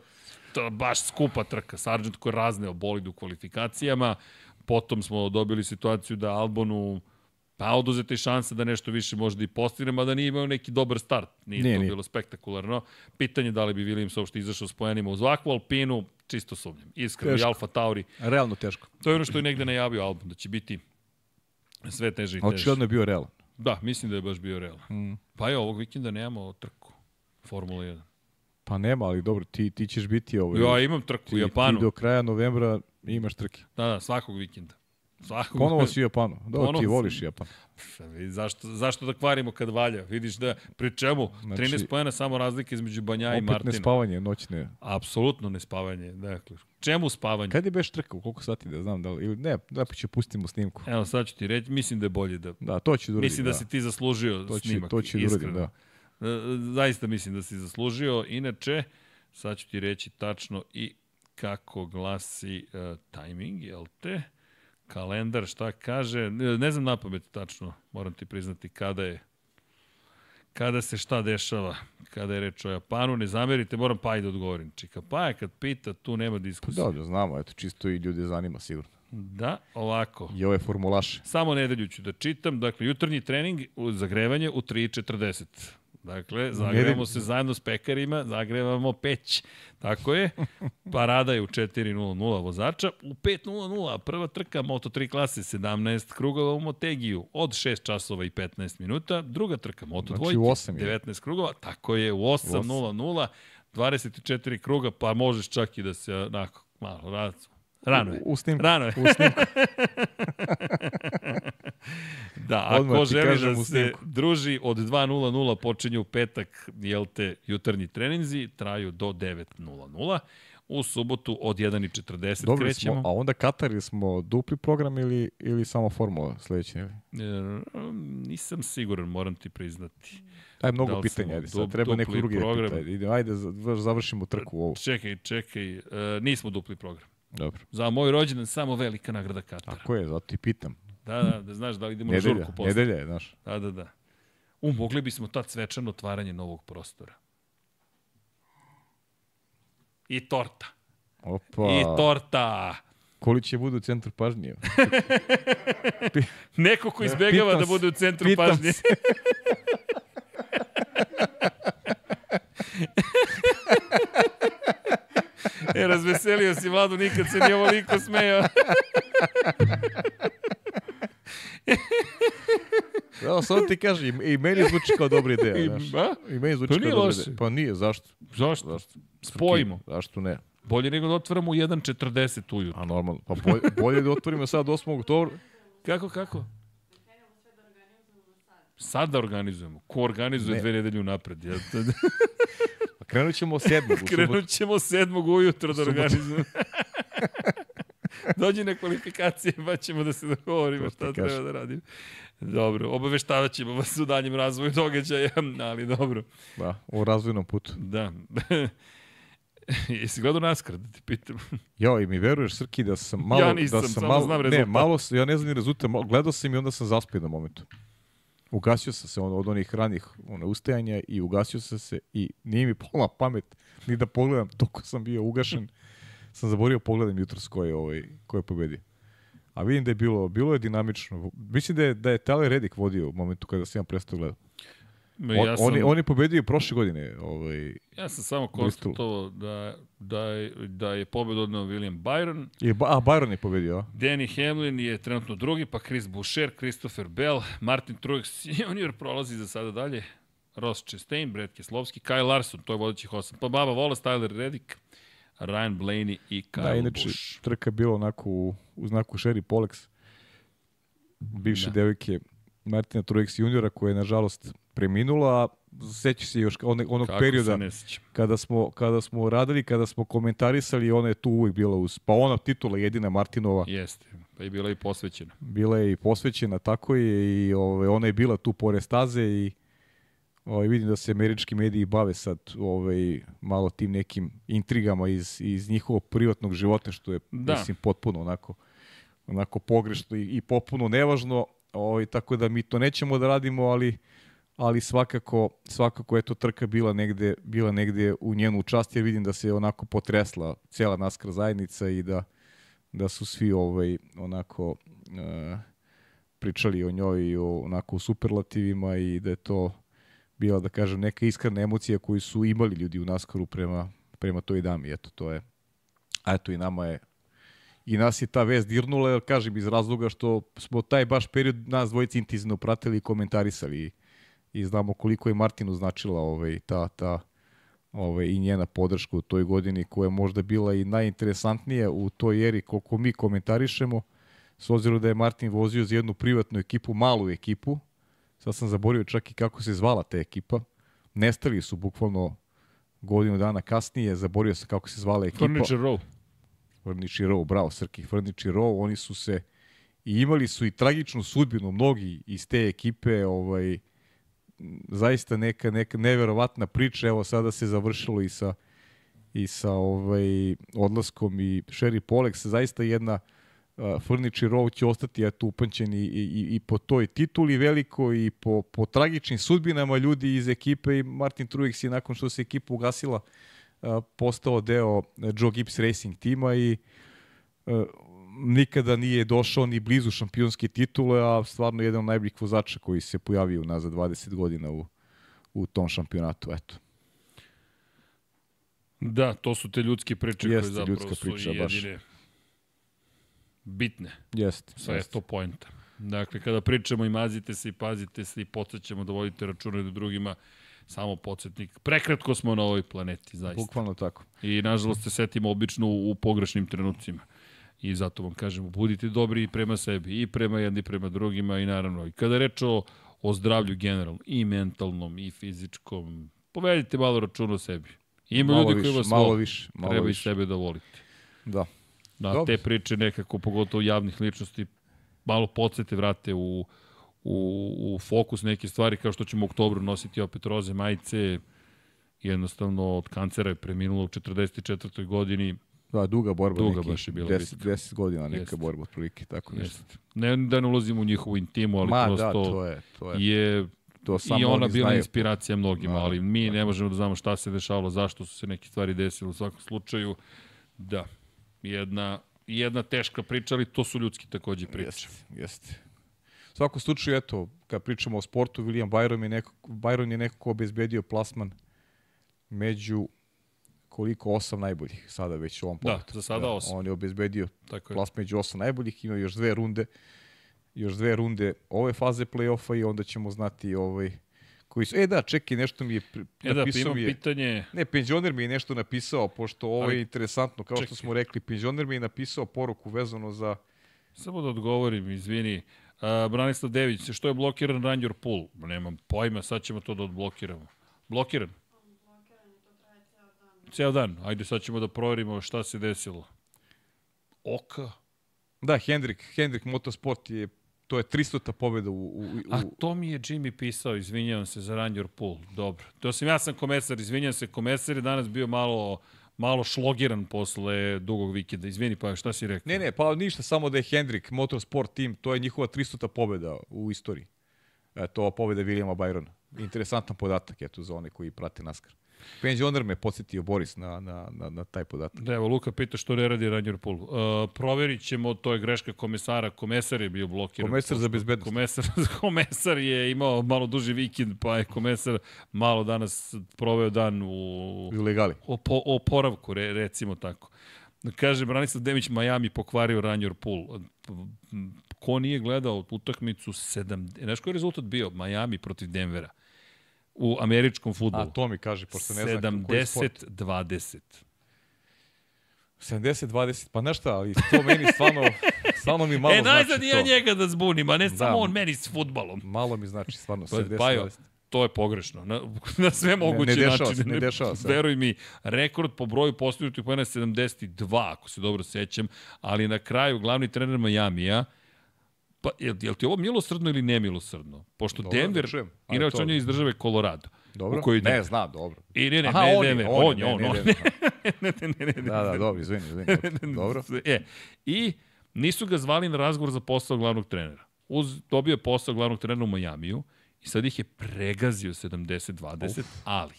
to baš skupa trka. Sargent koji je razneo bolid u kvalifikacijama. Potom smo dobili situaciju da Albonu pa oduzeta i šansa da nešto više možda i postigne, mada nije imao neki dobar start. Nije, Nije, to nije. bilo spektakularno. Pitanje da li bi Williams uopšte izašao s poenima uz ovakvu Alpinu, čisto sumnjam. Iskreno, i. Alfa Tauri. Realno teško. To je ono što je negde najavio Albon, da će biti sve teže i teže. Očigledno je bio realan. Da, mislim da je baš bio realan. Mm. Pa je, ovog vikenda nemamo trku. Formula 1. Pa nema, ali dobro, ti, ti ćeš biti ovaj, Ja imam trku ti, u Japanu. Ti do kraja novembra imaš trke. Da, da, svakog vikenda. Svakog Ponovo si u Japanu. Dobro, Ponovo ti voliš Japan. Zašto, zašto da kvarimo kad valja? Vidiš da, pri čemu? Znači- 13 pojena samo razlike između Banja i Opet Martina. nespavanje noćne. Apsolutno nespavanje. Dakle, čemu spavanje? Kad je beš trkao? Koliko sati da znam? Da li, ili ne, da pa ću pustimo snimku. Evo, sad ću ti reći, mislim da je bolje da... Da, to ću da uradim. Mislim da, si ti zaslužio To ću, snimak. to ću da uradim, da. E, Zaista mislim da si zaslužio. Inače, sad ću ti reći tačno i kako glasi uh, timing, jel te? Kalendar, šta kaže? Ne, ne znam na pamet tačno, moram ti priznati kada je kada se šta dešava, kada je reč o Japanu, ne zamerite, moram pa i da odgovorim. Čika Paja kad pita, tu nema diskusije. Da, da znamo, eto, čisto i ljude zanima sigurno. Da, ovako. I ove formulaše. Samo nedelju ću da čitam. Dakle, jutarnji trening, zagrevanje u 3.40. Dakle, zagrevamo se zajedno s pekarima, zagrevamo peć. Tako je. Parada je u 4.00 vozača. U 5.00 prva trka Moto3 klase 17 krugova u Motegiju od 6 časova i 15 minuta. Druga trka Moto2 Znači u osam je. 19 krugova. Tako je, u 8.00 24 kruga, pa možeš čak i da se onako malo rano. Rano je. U, u snimku. Rano je. U snimku. Da, Odmah ako želi da se druži od 2.00 počinju petak, jel te, jutarnji treninzi, traju do 9.00. U subotu od 1.40 Dobri krećemo. smo, a onda Katar smo dupli program ili, ili samo formula sledeće? Ili? E, nisam siguran, moram ti priznati. Aj, Da mnogo li pitanja, ajde, sad treba neko drugi da program? pita. Ajde, završimo trku ovu. Čekaj, čekaj, e, nismo dupli program. Dobro. Za moj rođendan samo velika nagrada Katara. Tako je, zato i pitam. Da, da, da znaš da li idemo na Nedelja, žurku posle. nedelja je, znaš. Da, da, da. U, mogli bismo tad svečano otvaranje novog prostora. I torta. Opa, I torta. koli će budu u centru pažnje? Neko ko izbegava da bude u centru pitam pažnje. se. e, razveselio si Vladu, nikad se nije ovoliko smejao. Evo, samo ti kaže, i, meni zvuči kao dobra ideja, I, znaš. I meni zvuči kao dobra ideja. Pa nije, zašto? Zašto? Zašto? Spojimo. Zašto ne? Bolje nego da otvaramo u 1.40 ujutru. A normalno. Pa bolje, bolje da otvorimo sad 8. oktobra. Kako, kako? Sad da organizujemo. Ko organizuje Ne. dve nedelje unapred? Ja, krenut ćemo od 7. u subotu. Krenut ćemo sedmog ujutro da organizujemo. Dođi na kvalifikacije pa ćemo da se dogovorimo šta kažem. treba da radimo. Dobro, obaveštavat ćemo vas u daljem razvoju događaja, ali dobro. Da, u razvojnom putu. Da. Jesi gledao naskar, da ti pitam? Jo, i mi veruješ, Srki, da sam malo... Ja nisam, da sam samo malo, znam Ne, rezultat. malo, s- ja ne znam ni rezultat, malo- gledao sam i onda sam zaspio na momentu. Ugasio sam se on, od onih ranih one, ustajanja i ugasio sam se i nije mi pola pamet ni da pogledam dok sam bio ugašen. sam zaborio pogledam jutros ko je, ovaj, ko je. A vidim da je bilo, bilo je dinamično. Mislim da je, da je Tyler Reddick vodio u momentu kada sam ja prestao gledati. Ja, sam, on, je, on je pobedio prošle godine. Ovaj, ja sam samo konstatovao da, da, je, da je pobed odneo William Byron, i, Ba- a, Byron je pobedio, a? Danny Hamlin je trenutno drugi, pa Chris Boucher, Christopher Bell, Martin Truex Jr. prolazi za sada dalje, Ross Chastain, Brad Keslovski, Kyle Larson, to je vodećih osam, pa Baba Wallace, Tyler Reddick, Ryan Blaney i Kyle Da, inače, Busch. trka je bila onako u, u znaku Sherry Polex, bivše Da. da. devojke Martina Truex juniora, koja je nažalost preminula, a seća se još one, onog Kako perioda kada smo, kada smo radili, kada smo komentarisali, ona je tu uvijek bila uz, pa ona titula jedina Martinova, Jeste, pa je bila i posvećena. bila je i posvećena, tako je, i ove, ona je bila tu pored staze i ovaj, vidim da se američki mediji bave sad ovaj, malo tim nekim intrigama iz, iz njihovog privatnog života, što je, Da. mislim, potpuno onako, onako pogrešno i, i potpuno nevažno, ovaj, tako da mi to nećemo da radimo, ali ali svakako svakako je to trka bila negde bila negde u njenu čast jer vidim da se onako potresla cela naskar zajednica i da da su svi ovaj onako e, pričali o njoj i o onako u superlativima i da je to bila da kažem neka iskrena emocija koju su imali ljudi u naskaru prema prema toj dami. Eto to je a eto i nama je i nas je ta vest dirnula, jer kažem iz razloga što smo taj baš period nas dvojici intenzivno pratili i komentarisali. i, i znamo koliko je Martinu značila ovaj, ta, ta ovaj, i njena podrška u toj godini koja je možda bila i najinteresantnija u toj eri koliko mi komentarišemo s obzirom da je Martin vozio za jednu privatnu ekipu, malu ekipu sad sam zaborio čak i kako se zvala ta ekipa nestali su bukvalno godinu dana kasnije, zaborio sam kako se zvala ekipa. Furniture Row. Furniture Row, bravo Srki, Furniture Row, oni su se i imali su i tragičnu sudbinu mnogi iz te ekipe, ovaj zaista neka neka neverovatna priča, evo sada se završilo i sa i sa ovaj odlaskom i Sherry Polex, zaista jedna uh, Furniture Row će ostati eto upamćen i, i, i po toj tituli veliko i po, po tragičnim sudbinama ljudi iz ekipe i Martin Truex je nakon što se ekipa ugasila a, postao deo Joe Gibbs Racing tima i nikada nije došao ni blizu šampionske titule, a stvarno jedan od najboljih vozača koji se pojavio nazad 20 godina u, u tom šampionatu. Eto. Da, to su te ljudske priče Jeste, koje zapravo ljudska su priča, jedine baš. bitne. Jeste. Sve je jeste. to pojenta. Dakle, kada pričamo i mazite se i pazite se i podsjećamo da vodite računa da drugima samo podsjetnik. Prekratko smo na ovoj planeti, zaista. Bukvalno tako. I nažalost se setimo obično u, u pogrešnim trenucima. I zato vam kažemo, budite dobri i prema sebi, i prema jedni, i prema drugima, i naravno, i kada reč o, o zdravlju generalno, i mentalnom, i fizičkom, povedite malo računa o sebi. Ima Malo ljudi koji vas malo više, malo treba i više. sebe da volite. Da. Da, Dobro. te priče nekako, pogotovo javnih ličnosti, malo podsjete vrate u, u, u fokus neke stvari, kao što ćemo u oktobru nositi opet roze majice, jednostavno od kancera je preminulo u 44. godini, Da, duga borba. Duga neki, baš je bila 10, bitka. 10 godina neka Jeste. borba, otprilike, tako nešto. Jeste. Ne da ne ulazimo u njihovu intimu, ali Ma, prosto da, to je, to je. je To samo i ona bila znaju. inspiracija mnogima, Da, ali mi ne možemo da znamo šta se dešavalo, zašto su se neke stvari desile u svakom slučaju. Da, jedna, jedna teška priča, ali to su ljudski takođe priče. Jeste, jeste. U svakom slučaju, eto, kad pričamo o sportu, William Byron je neko, Byron je neko ko obezbedio plasman među koliko osam najboljih sada već u ovom Da, za sada osam. On je obezbedio Tako je. plasman među osam najboljih, ima još dve runde još dve runde ove faze play-offa i onda ćemo znati ovaj koji su... E da, čekaj, nešto mi je E da, napisao mi je... pitanje, Ne, penzioner mi je nešto napisao, pošto ovo Ali- je interesantno, kao čekaj. što smo rekli, penzioner mi je napisao poruku vezano za... samo da odgovorim, izvini, Uh, Branislav Dević, što je blokiran Run Your Pool? Nemam pojma, sad ćemo to da odblokiramo. Blokiran? Ceo dan. Ajde, sad ćemo da proverimo šta se desilo. Oka? Da, Hendrik, Hendrik Motorsport je, to je 300. pobjeda u, u, u A to mi je Jimmy pisao, izvinjavam se za Run Your Pool. Dobro. To sam, ja sam komesar, izvinjavam se, komesar je danas bio malo, malo šlogiran posle dugog vikenda. Izvini, pa šta si rekao? Ne, ne, pa ništa, samo da je Hendrik Motorsport tim, to je njihova 300. pobjeda u istoriji. E, to pobjeda Williama Byrona. Interesantan podatak, eto, za one koji prate NASCAR. Penzioner me podsjetio Boris na, na, na, na taj podatak. Da, evo, Luka pita što ne radi Your Pool. Uh, proverit ćemo, to je greška komesara. Komesar je bio blokiran. Komesar za bezbednost. Komesar, komesar je imao malo duži vikend, pa je komesar malo danas proveo dan u U legali. opo, oporavku, re, recimo tako. Kaže Branislav Demić, Miami pokvario Your Pool. Ko nije gledao utakmicu 7... Znaš koji je rezultat bio? Miami protiv Denvera u američkom A futbolu. to mi kaže, pošto ne znam koji je sport. 70-20. 70-20, pa nešto, ali to meni stvarno, stvarno mi malo e, znači najzad to. ja njega da zbunim, a ne Da. samo on meni s futbalom. Malo mi znači stvarno Pa, 70-20. Pajo, to je pogrešno. Na, na sve moguće dešava načine. se, ne dešava se. Veruj mi, rekord po broju postignutih pojena je 72, ako se dobro sećam, ali na kraju glavni trener Majamija, pa, je, je li ti ovo milosrdno ili nemilosrdno? Pošto Dobro, Denver, da inače on je iz države Colorado. Dobro? U kojoj ne, zna, dobro. I ne, ne, Aha, ne, Denver, on je, on on, ne, ne, ne. ne, ne, ne, ne, ne. Da, da, dobro, izvini, izvini. Dobro. E, i nisu ga zvali na razgovor za posao glavnog trenera. Uz, dobio je posao glavnog trenera u Majamiju i sad ih je pregazio 70-20, ali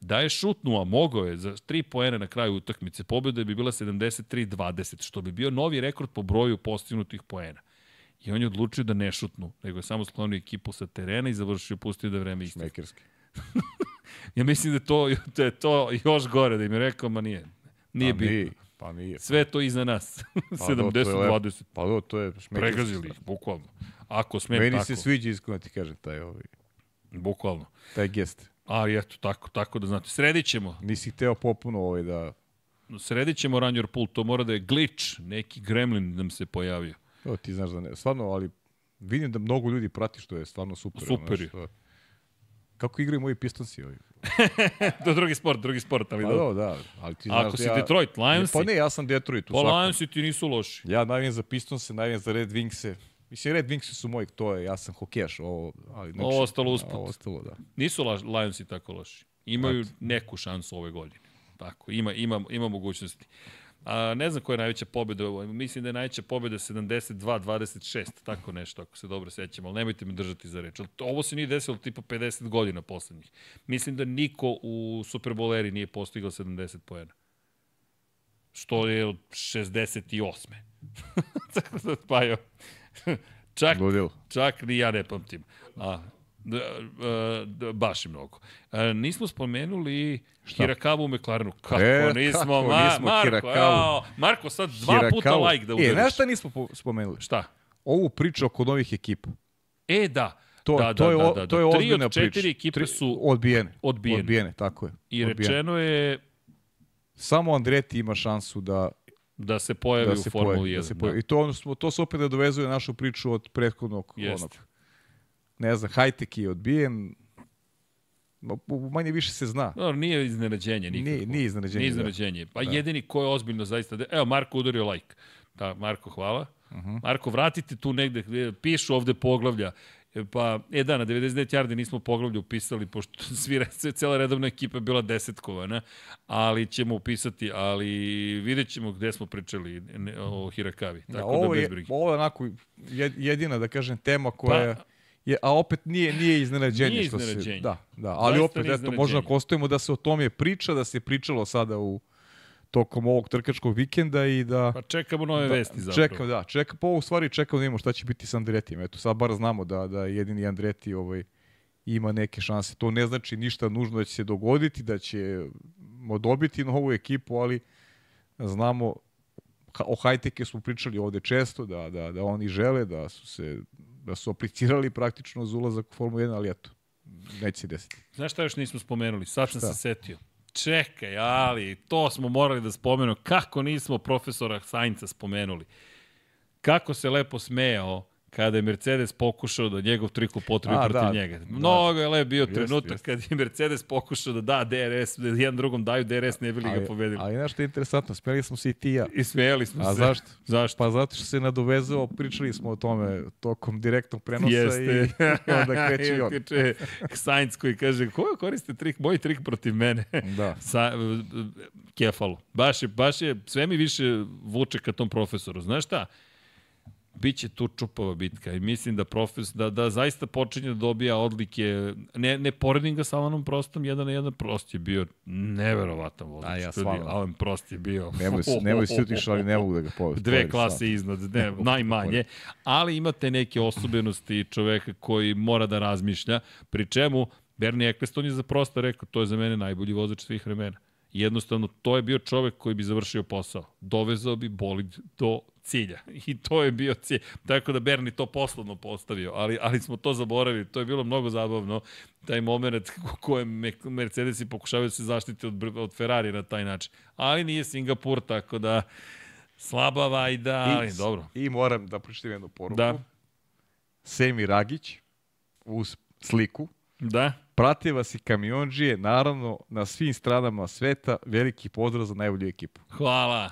da je šutnuo, a mogao je za tri poene na kraju utakmice, pobjeda bi bila 73-20, što bi bio novi rekord po broju postignutih poena. I on je odlučio da ne šutnu, nego je samo sklonio ekipu sa terena i završio, pustio da vreme isto. Mekerski. Ja mislim da to, da je to još gore, da im je rekao, ma nije. Nije pa bitno. Nije, pa nije. Sve to iza nas. Pa do, to je lepo. 70-20. Pa do, to je šmekerski. Pregazili bukvalno. Ako smem Meni tako. se sviđa iskreno ti kažem taj, ovaj, Bukvalno. taj gest. Ali eto, tako, tako da znate. Sredit ćemo. Nisi hteo popuno ovaj da... Sredit ćemo Run Your Pool. To mora da je glitch. Neki gremlin nam se pojavio. O, ti znaš da ne. Stvarno, ali vidim da mnogo ljudi prati što je stvarno super. Super je. znaš, to- Kako igraju moji pistonsi ovi? to drugi sport, drugi sport, ali Pa dobro. da, da, ali ti znaš Ako da si ja... Detroit, Lionsi, Pa ne, ja sam Detroit. pa. Lionsi ti nisu loši. Ja navijam za Pistonse, navijam za Red Wingse. Mislim, Red Wingsi su moji, to je, ja sam hokejaš, ovo, ali znači, Ovo ostalo usput. Ovo ostalo, da. Nisu la, Lionsi tako loši. Imaju neku šansu ove godine. Tako, ima, ima, ima mogućnosti. A, ne znam koja je najveća pobjeda, mislim da je najveća pobjeda 72-26, tako nešto, ako se dobro sećam, ali nemojte me držati za reč. Ovo se nije desilo tipa 50 godina poslednjih. Mislim da niko u Superboleri nije postigao 70 poena. Što je od 68. Tako da, pa jo. Čak, Ludilo. čak ni ja ne pamtim. A, da, a, da, baš i mnogo. A, nismo spomenuli Hirakavu u McLarenu. Kako E, nismo? kako Ma, nismo Marko, Hirakavu? jao, Marko, sad dva puta Hirakawa. like da E, udariš. znaš šta nismo po- spomenuli? Šta? Ovu priču oko novih ekipa. E, da. To, da, to, da, je, da, o- da, to je da. Tri od četiri priča. ekipe Tri- su odbijene. odbijene. Odbijene, tako je. I Odbijene. rečeno je Samo Andreti ima šansu da Da se pojavi da u se Formuli pojavi, 1. da se pojavi. I to, ono smo, to se opet nadovezuje na našu priču od prethodnog Jeste. onog. Ne znam, high-tech je odbijen, manje više se zna. No, nije iznenađenje nikako. Nije, nije iznenađenje. Nije da. iznenađenje. Pa jedini ko je ozbiljno zaista... De... Evo, Marko udario like. Da, Marko, hvala. Uh Mhm. -huh. Marko, vratite tu negde, gde pišu ovde poglavlja. E, Pa, e da, na 99 jardi nismo poglavlje upisali, pošto svi, cela redovna ekipa je bila desetkovana, ali ćemo upisati, ali vidjet ćemo gde smo pričali o Hirakavi. Tako Da, da, ovo, bez je, brige. ovo je onako jed- jedina, da kažem, tema koja Pa- je, a opet nije nije iznenađenje Nije što iznenađenje. se da da ali Zaista opet eto možemo iznenađenje. ako da se o tome priča da se pričalo sada u tokom ovog trkačkog vikenda i da Pa čekamo nove da, vesti zapravo. Čekam, da, čekam, pa u stvari čekam da vidimo šta će biti sa Andretijem. Eto, sad bar znamo da, da jedini Andreti ovaj, ima neke šanse. To ne znači ništa nužno da će se dogoditi, da ćemo dobiti novu ekipu, ali znamo, o Hajteke smo pričali ovde često, da, da, da oni žele, da su se da su aplicirali praktično za ulazak u Formulu 1, ali eto, neće se desiti. Znaš šta još nismo spomenuli? Sad sam Šta? se setio. Čekaj, ali to smo morali da spomenemo. Kako nismo profesora Sainca spomenuli? Kako se lepo smejao kada je Mercedes pokušao da njegov trik upotrebi A, protiv da. njega. Mnogo je lep bio Jeste, trenutak jeste. kad je Mercedes pokušao da da DRS, da jedan drugom daju DRS, ne bili ga Ali, pobedili. ali nešto je interesantno, smeli smo se i ti ja. I smejali smo A se. zašto? Zašto? Pa zato što se nadovezao, pričali smo o tome tokom direktnog prenosa Jeste. i onda kreće i on. Kreće Sainz koji kaže, ko koriste trik, moj trik protiv mene? Da. sa Kefalu. Baš je, baš je, sve mi više vuče ka tom profesoru. Znaš šta? Biće tu čupava bitka i mislim da profes, da, da zaista počinje da dobija odlike, ne, ne poredim ga sa Alanom Prostom, jedan na jedan prost je bio neverovatan vozač. A ja stvarno. Alan Prost je bio... Nemoj, se- nemoj se utiš, ali ne mogu da ga povedem. Dve klase iznad, ne, najmanje, ali imate neke osobenosti čoveka koji mora da razmišlja, pri čemu Bernie Eccleston je za prosto rekao, to je za mene najbolji vozač svih vremena. Jednostavno, to je bio čovek koji bi završio posao. Dovezao bi bolid do cilja. I to je bio cilj. Tako da Bernie to poslovno postavio, ali, ali smo to zaboravili. To je bilo mnogo zabavno. Taj moment u kojem Me- Mercedesi pokušavaju da se zaštiti od, od Ferrari na taj način. Ali nije Singapur, tako da slaba vajda, ali I, dobro. I moram da pročitam jednu poruku. Da. Semi Ragić uz sliku. Da, Prate vas i kamionđije, naravno, na svim stranama sveta. Veliki pozdrav za najbolju ekipu. hvala.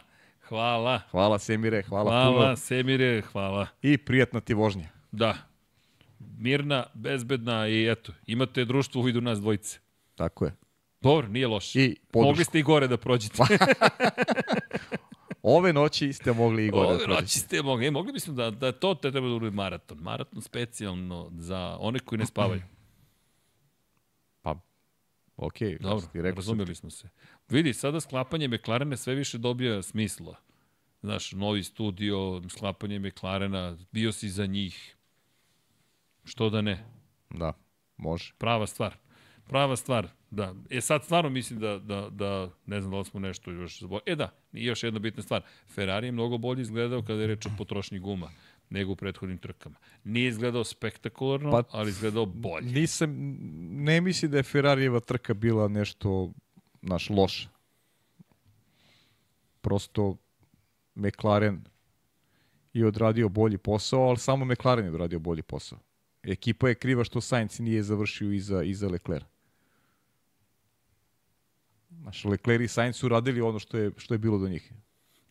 Hvala. Hvala Semire, hvala, Hvala, puno. Semire, hvala. I prijatna ti vožnja. Da. Mirna, bezbedna i eto, imate društvo u vidu nas dvojice. Tako je. Dobro, nije loše. I podršku. Mogli ste i gore da prođete. Ove noći ste mogli i gore da Ove prođete. noći ste mogli. E, mogli bismo da, da to te treba da uradi maraton. Maraton specijalno za one koji ne spavaju. Okej. Dobro, ti rekao razumeli smo se. Vidi, sada sklapanje McLarena sve više dobija smisla. Znaš, novi studio, sklapanje McLarena, bio si za njih. Što da ne? Da, može. Prava stvar. Prava stvar, da. E sad stvarno mislim da, da, da ne znam da li smo nešto još zaboravili. E da, i još jedna bitna stvar. Ferrari je mnogo bolje izgledao kada je reč o potrošnji guma nego u prethodnim trkama. Nije izgledao spektakularno, Pa- ali izgledao bolje. Nisam, ne mislim da je Ferrarijeva trka bila nešto, naš, loša. Prosto McLaren je odradio bolji posao, ali samo McLaren je odradio bolji posao. Ekipa je kriva što Sainz nije završio iza, iza Leclerc. Znaš, Leclerc i Sainz su radili ono što je, što je bilo do njih.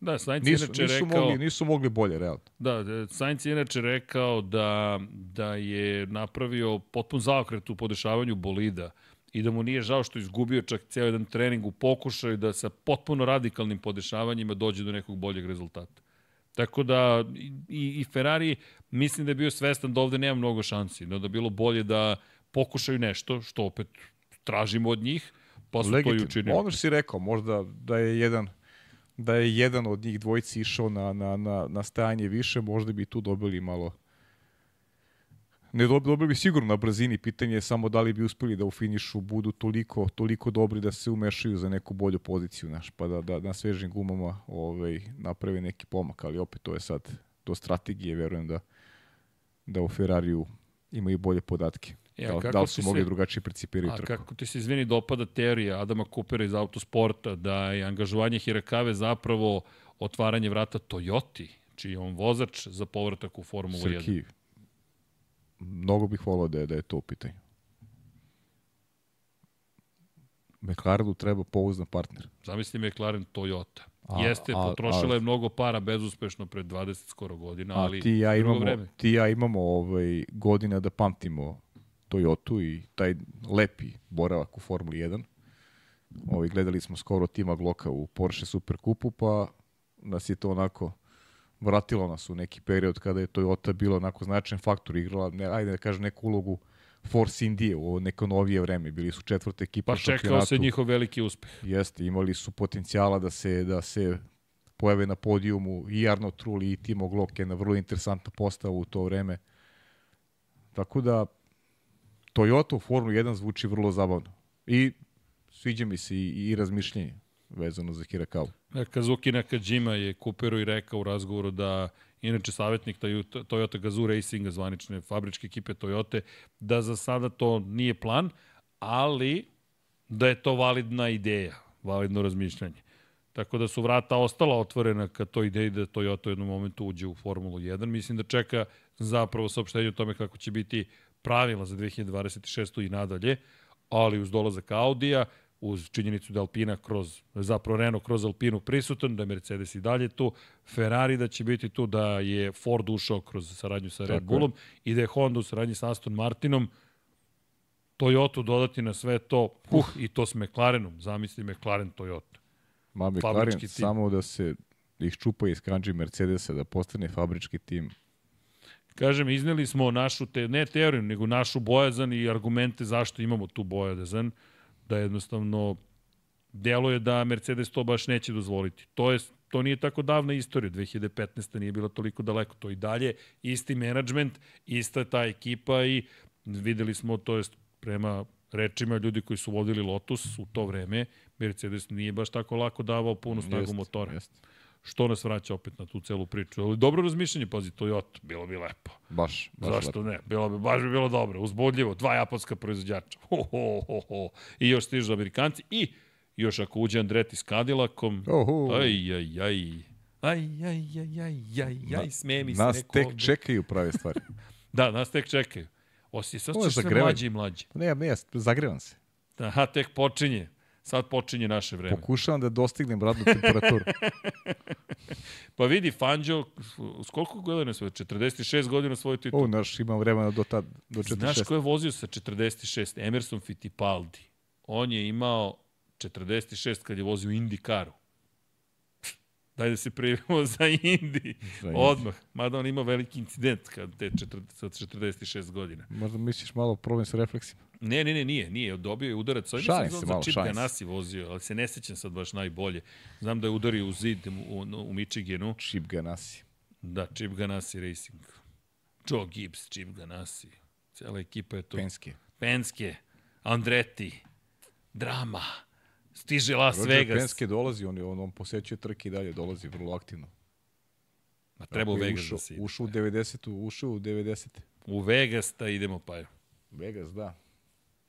Da, Sainz Nisu, inače nisu, rekao... mogli, nisu mogli bolje, realno. Da, da, Sainz je inače rekao da, da je napravio potpun zaokret u podešavanju bolida i da mu nije žao što je izgubio čak ceo jedan trening u pokušaju da sa potpuno radikalnim podešavanjima dođe do nekog boljeg rezultata. Tako da i, i Ferrari mislim da je bio svestan da ovde nema mnogo šansi, da da bi bilo bolje da pokušaju nešto, što opet tražimo od njih, pa su to i učinili. Ono što si rekao, možda da je jedan da je jedan od njih dvojici išao na, na, na, na stajanje više, možda bi tu dobili malo ne dob, dobili bi sigurno na brzini, pitanje je samo da li bi uspeli da u finišu budu toliko, toliko dobri da se umešaju za neku bolju poziciju, naš, pa da, da na svežim gumama ovaj, naprave neki pomak, ali opet to je sad do strategije, verujem da, da u Ferrariju imaju bolje podatke. E, a da, da li su ti mogli se- drugačije principirati A trku? kako ti se izvini dopada teorija Adama Coopera iz autosporta, da je angažovanje Hirakave zapravo otvaranje vrata Toyoti, čiji je on vozač za povratak u Formulu 1. Srki, mnogo bih volao da je, da je to u pitanju. McLarenu treba pouzdan partner. Zamisli McLaren Toyota. A- Jeste, a- potrošila a- je mnogo para bezuspešno pred 20 skoro godina, A ali ti i ja imamo, vreme. ti ja imamo ovaj, godina da pamtimo Toyotu i taj lepi boravak u Formuli 1. Ovaj, gledali smo skoro Tima Gloka u Porsche Superkupu, pa nas je to onako vratilo nas u neki period kada je Toyota bilo onako značajan faktor, igrala, ne, ajde da kažem, neku ulogu Force Indije u neko novije vreme. Bili su četvrta ekipa Pa čekao se njihov veliki uspeh. Jeste, imali su potencijala da se da se pojave na podijumu i Arno Trulli i Timo Glock je na vrlo interesantna postava u to vreme. Tako da Toyota u Formuli 1 zvuči vrlo zabavno. I sviđa mi se i, i razmišljenje vezano za Hirakawa. E, Kazuki Nakajima je Cooperu i rekao u razgovoru da inače savjetnik Toyota Gazoo Racinga, zvanične fabričke ekipe Toyota, da za sada to nije plan, ali da je to validna ideja, validno razmišljanje. Tako da su vrata ostala otvorena ka toj ideji da Toyota u jednom momentu uđe u Formulu 1. Mislim da čeka zapravo saopštenje o tome kako će biti pravila za 2026. i nadalje, ali uz dolazak Audija, uz činjenicu da Alpina kroz, zapravo Renault kroz Alpinu prisutan, da je Mercedes i dalje tu, Ferrari da će biti tu, da je Ford ušao kroz saradnju sa Red Tako je. Bullom i da je Honda u saradnji sa Aston Martinom, Toyota dodati na sve to, uh, i to s McLarenom, zamisli McLaren Toyota. Ma McLaren samo da se iščupa iz kanđi Mercedesa da postane fabrički tim. Kažem, izneli smo našu, te, ne teoriju, nego našu bojazan i argumente zašto imamo tu bojazan, da jednostavno deluje da Mercedes to baš neće dozvoliti. To je to nije tako davna istorija, 2015. nije bila toliko daleko, to i dalje isti menadžment, ista ta ekipa i videli smo, to jest prema rečima ljudi koji su vodili Lotus u to vreme, Mercedes nije baš tako lako davao punu snagu Jeste, motora. jeste. Što nas vraća opet na tu celu priču. Ali dobro razmišljanje, pazi, Toyota, bilo bi lepo. Baš, baš Zašto ne? Bilo bi, baš bi bilo dobro. Uzbudljivo. Dva japanska proizvođača. Ho, ho, ho, ho. I još stižu Amerikanci. I još ako uđe Andretti s Cadillacom. Oho. Aj, aj, aj. Aj, aj, aj, aj, aj, aj, sme mi se Nas neko tek ovde. čekaju prave stvari. Da, nas tek čekaju. Osi, sad ćeš sve mlađi i mlađi. ne, ne, zagrevam se. Aha, tek počinje. Sad počinje naše vreme. Pokušavam da dostignem radnu temperaturu. Pa vidi, Fangio, s koliko godina svoje? 46 godina svoje titul. O, naš, imam vremena do tad, do 46. Znaš ko je vozio sa 46? Emerson Fittipaldi. On je imao 46 kad je vozio u IndyCaru. Daj da se prijavimo za Indy. Za. Odmah. Mada on ima veliki incident kad te četir, sa 46 godina. Možda misliš malo problem sa refleksima. Ne, ne, ne, nije. Nije. Dobio je udarac. Ovdje Šalim se za malo, šalim se. Ganassi vozio, ali se ne sećam sad baš najbolje. Znam da je udario u zid u, u, u Michiganu. Chip Ganassi. Da, Chip Ganassi Racing. Joe Gibbs, Chip Ganassi. Cela ekipa je tu. Penske. Penske, Andretti, drama, stiže Las Roger Vegas. Penske dolazi, on, on, on posećuje trke i dalje, dolazi vrlo aktivno. Ma treba u Vegas ušao, da ide. Ušao u 90. Ušao u 90. U Vegas da idemo pa je. Vegas, da.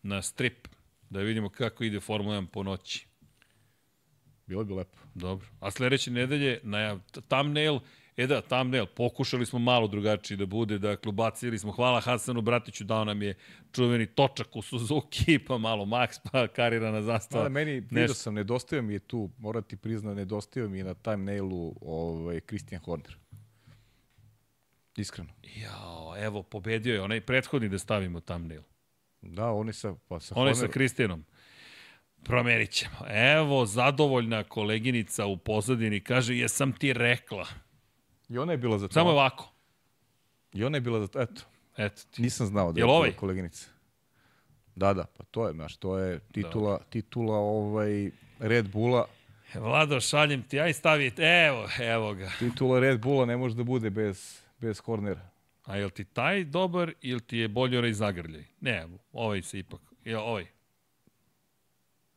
Na strip, da vidimo kako ide Formula 1 po noći. Bilo bi lepo. Dobro. A sledeće nedelje, najav, thumbnail, e da, thumbnail, pokušali smo malo drugačiji da bude, dakle, ubacili smo, hvala Hasanu Bratiću, dao nam je čuveni točak u Suzuki, pa malo Max, pa karirana zastava. Da, meni, vidio sam, nedostaje mi je tu, moram ti priznat, nedostaje mi je na thumbnailu ovaj, Christian Horner. Iskreno. Jao, evo, pobedio je onaj prethodni da stavimo thumbnail. Da, oni sa, pa sa Onaj sa. Kristijanom. Promerit ćemo. Evo, zadovoljna koleginica u pozadini kaže, jesam ti rekla. I ona je bila za to. Samo ovako. I ona je bila za to. Eto, Eto ti. nisam znao da Jel je ovaj? koleginica. Da, da, pa to je, znaš, to je titula, titula ovaj, Red Bulla. Vlado, šaljem ti, aj stavite. Evo, evo ga. Titula Red Bulla ne može da bude bez, bez Hornera. A jel ti taj dobar ili ti je bolje onaj zagrljaj? Ne, ovaj se ipak. Je ovaj.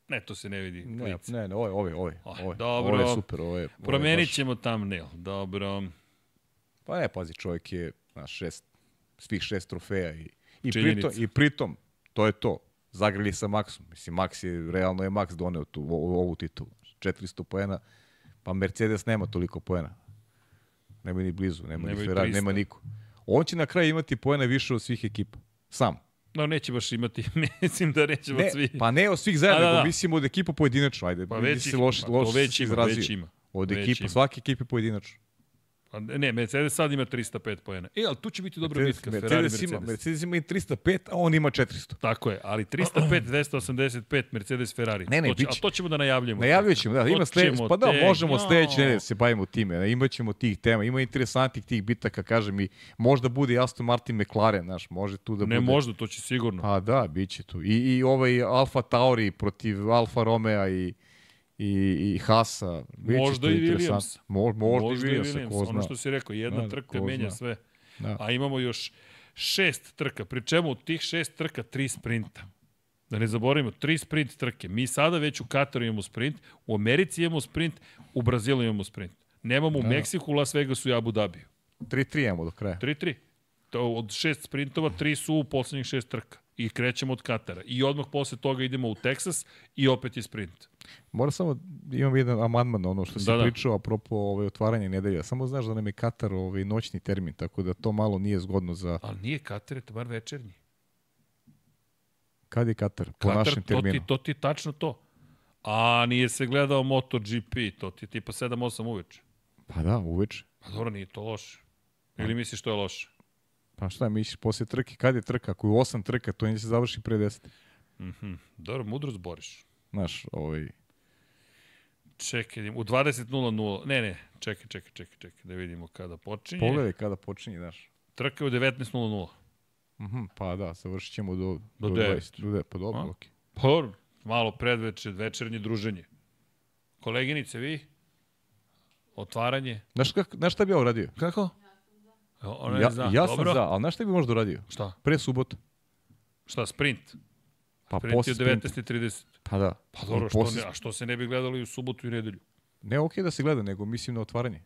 Ne, to se ne vidi. Ne, klic. ne, ne, ovaj, ovaj, ovaj. Aj, ovaj. dobro. Ovo je super, ovo je... ovo je Promenit baš- ćemo thumbnail. Dobro. Pa ne, pazi, čovjek je na šest, svih šest trofeja i, i, Činjenica. pritom, i pritom, to je to. Zagrali sa Maxom. Mislim, Max je, realno je Max doneo tu, o- ovu titulu. 400 poena Pa Mercedes nema toliko poena. Nema ni blizu, nema Nema ni Ferrari, 300. nema niko. On će na kraju imati poena više od svih ekipa. Sam. No, neće baš imati, mislim da neće Ne, svi. pa ne od svih zajedno, da, da. mislim od ekipa pojedinačno. Ajde, Pa pa već loš, to loš već ima, već ima. Od Već ekipa, ima. svake ekipe pojedinačno. A Ne, Mercedes sad ima 305 poena. E, ali tu će biti dobra Mercedes, bitka. Ferrari, Mercedes, Mercedes. ima, Mercedes ima i 305, a on ima 400. Tako je, ali 305, 285 Mercedes Ferrari. Ne, ne, to će, biće- ali to ćemo da najavljujemo. Ćemo, da, ima slede, ćemo pa da, tek, možemo sledeće nedelje da se bavimo time, ne, imat ćemo tih tema, ima interesantnih tih bitaka, kažem i možda bude Aston Martin McLaren, znaš, može tu da Ne bude. možda, to će sigurno. Pa da, bit će tu. I, i ovaj Alfa Tauri protiv Alfa Romeo i i, i Hasa. Biće Možda i. Williams. Mo, možda, Možda i Williams, Williams, ko zna. Ono što si rekao, jedna Da, trka ko menja sve. Da. A imamo još šest trka, pri čemu od tih šest trka tri sprinta. Da ne zaboravimo, tri sprint trke. Mi sada već u Kataru imamo sprint, u Americi imamo sprint, u Brazilu imamo sprint. Nemamo u Da. Meksiku, Las Vegasu i Abu Dhabiju. 3-3 imamo do kraja. 3-3. To od šest sprintova, tri su u poslednjih šest trka. I krećemo od Katara. I odmah posle toga idemo u Teksas i opet je sprint. Mora samo, imam jedan amandman na ono što si Da, da. pričao apropo ovaj, otvaranja nedelja. Samo znaš da nam je Katar ovaj, noćni termin, tako da to malo nije zgodno za... Ali nije Katar, je to bar večernji. Kad je Katar? Po Katar, našem to terminu. ti, to ti je tačno to. A nije se gledao MotoGP, to ti je tipa 7-8 uveče. Pa da, uveče. Pa dobro, nije to loše. Ili misliš to je loše? Pa šta misliš, posle trke, kad je trka? Ako je 8 trka, to neće se završi pre 10. Mhm. Dobro, mudro zboriš. Znaš, ovaj... Čekaj, u 20.00. Ne, ne, čekaj, čekaj, čekaj, čekaj, da vidimo kada počinje. Pogledaj kada počinje, znaš. Trka je u 19.00. Mhm, pa da, završit ćemo do, Do do, devet. 20. Do 9, pa dobro, okej. Pa dobro, malo predveče, večernje druženje. Koleginice, vi? Otvaranje? Znaš, kak, znaš šta bi ja uradio? Kako? Ona Ja, zna. ja sam Dobro. za, ali znaš šta bi možda uradio? Šta? Pre subota. Šta, sprint? Pa Sprint je posle sprinta. 19.30. Pa da. Pa dobro, što ne, a što se ne bi gledali u subotu i nedelju? Ne, okej da se gleda, nego mislim na otvaranje.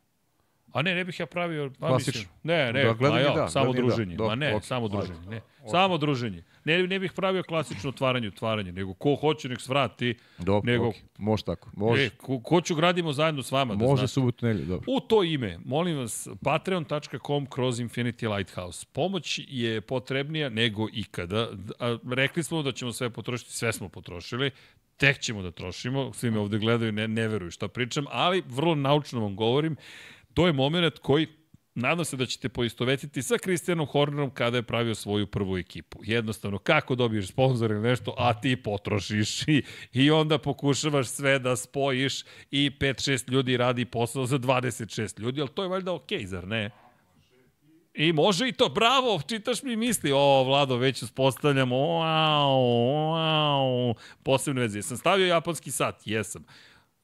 A ne, ne bih ja pravio, pa Klasično. mislim. Ne, ne, Da, da, gledanje ja, da, samo gledanje da. druženje. Dobro, Ma ne, okej, samo druženje. Ne, samo druženje. Ne, ne bih pravio klasično otvaranje, otvaranje, nego ko hoće nek svrati. Dobro, Nego- okej. Može tako. Može, E, ko, ko ću gradimo zajedno s vama. Da može znate. subotu nelju, dobro. U to ime, molim vas, patreon.com kroz Infinity Lighthouse. Pomoć je potrebnija nego ikada. A, rekli smo da ćemo sve potrošiti, sve smo potrošili. Tek ćemo da trošimo, svi me ovde gledaju, ne, ne veruju šta pričam, ali vrlo naučno vam govorim, to je moment koji Nadam se da ćete poistovetiti sa Kristijanom Hornerom kada je pravio svoju prvu ekipu. Jednostavno, kako dobiješ sponsor ili nešto, a ti potrošiš i, i onda pokušavaš sve da spojiš i 5-6 ljudi radi posao za 26 ljudi, ali to je valjda okej, zar ne? I može i to, bravo, čitaš mi misli. O, Vlado, već uspostavljamo, wow, wow, posebne veze. Jesam stavio japanski sat? Jesam.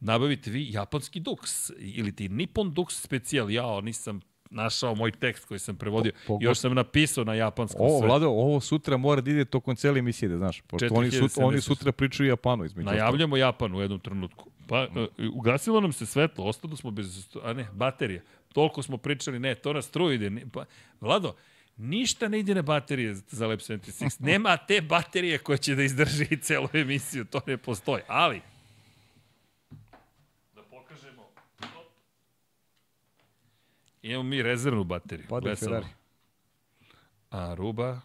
Nabavite vi japanski Dux ili ti Nippon Dux specijal. Jao, nisam našao moj tekst koji sam prevodio. Po- po- Još sam napisao na japanskom Ovo, sve. Vlado, ovo sutra mora da ide tokom cele emisije, da znaš. Pošto oni, sut, 4070. oni sutra pričaju Japanu, između. Najavljamo Japan u jednom trenutku. Pa, e, ugasilo nam se svetlo, ostalo smo bez, a ne, baterije. Toliko smo pričali, ne, to na struju ide. Ne, pa, Vlado, ništa ne ide na baterije za Lab 76. Nema te baterije koja će da izdrži celu emisiju, to ne postoji. Ali, imamo mi rezervnu bateriju. Pada Ferrari. A Ruba,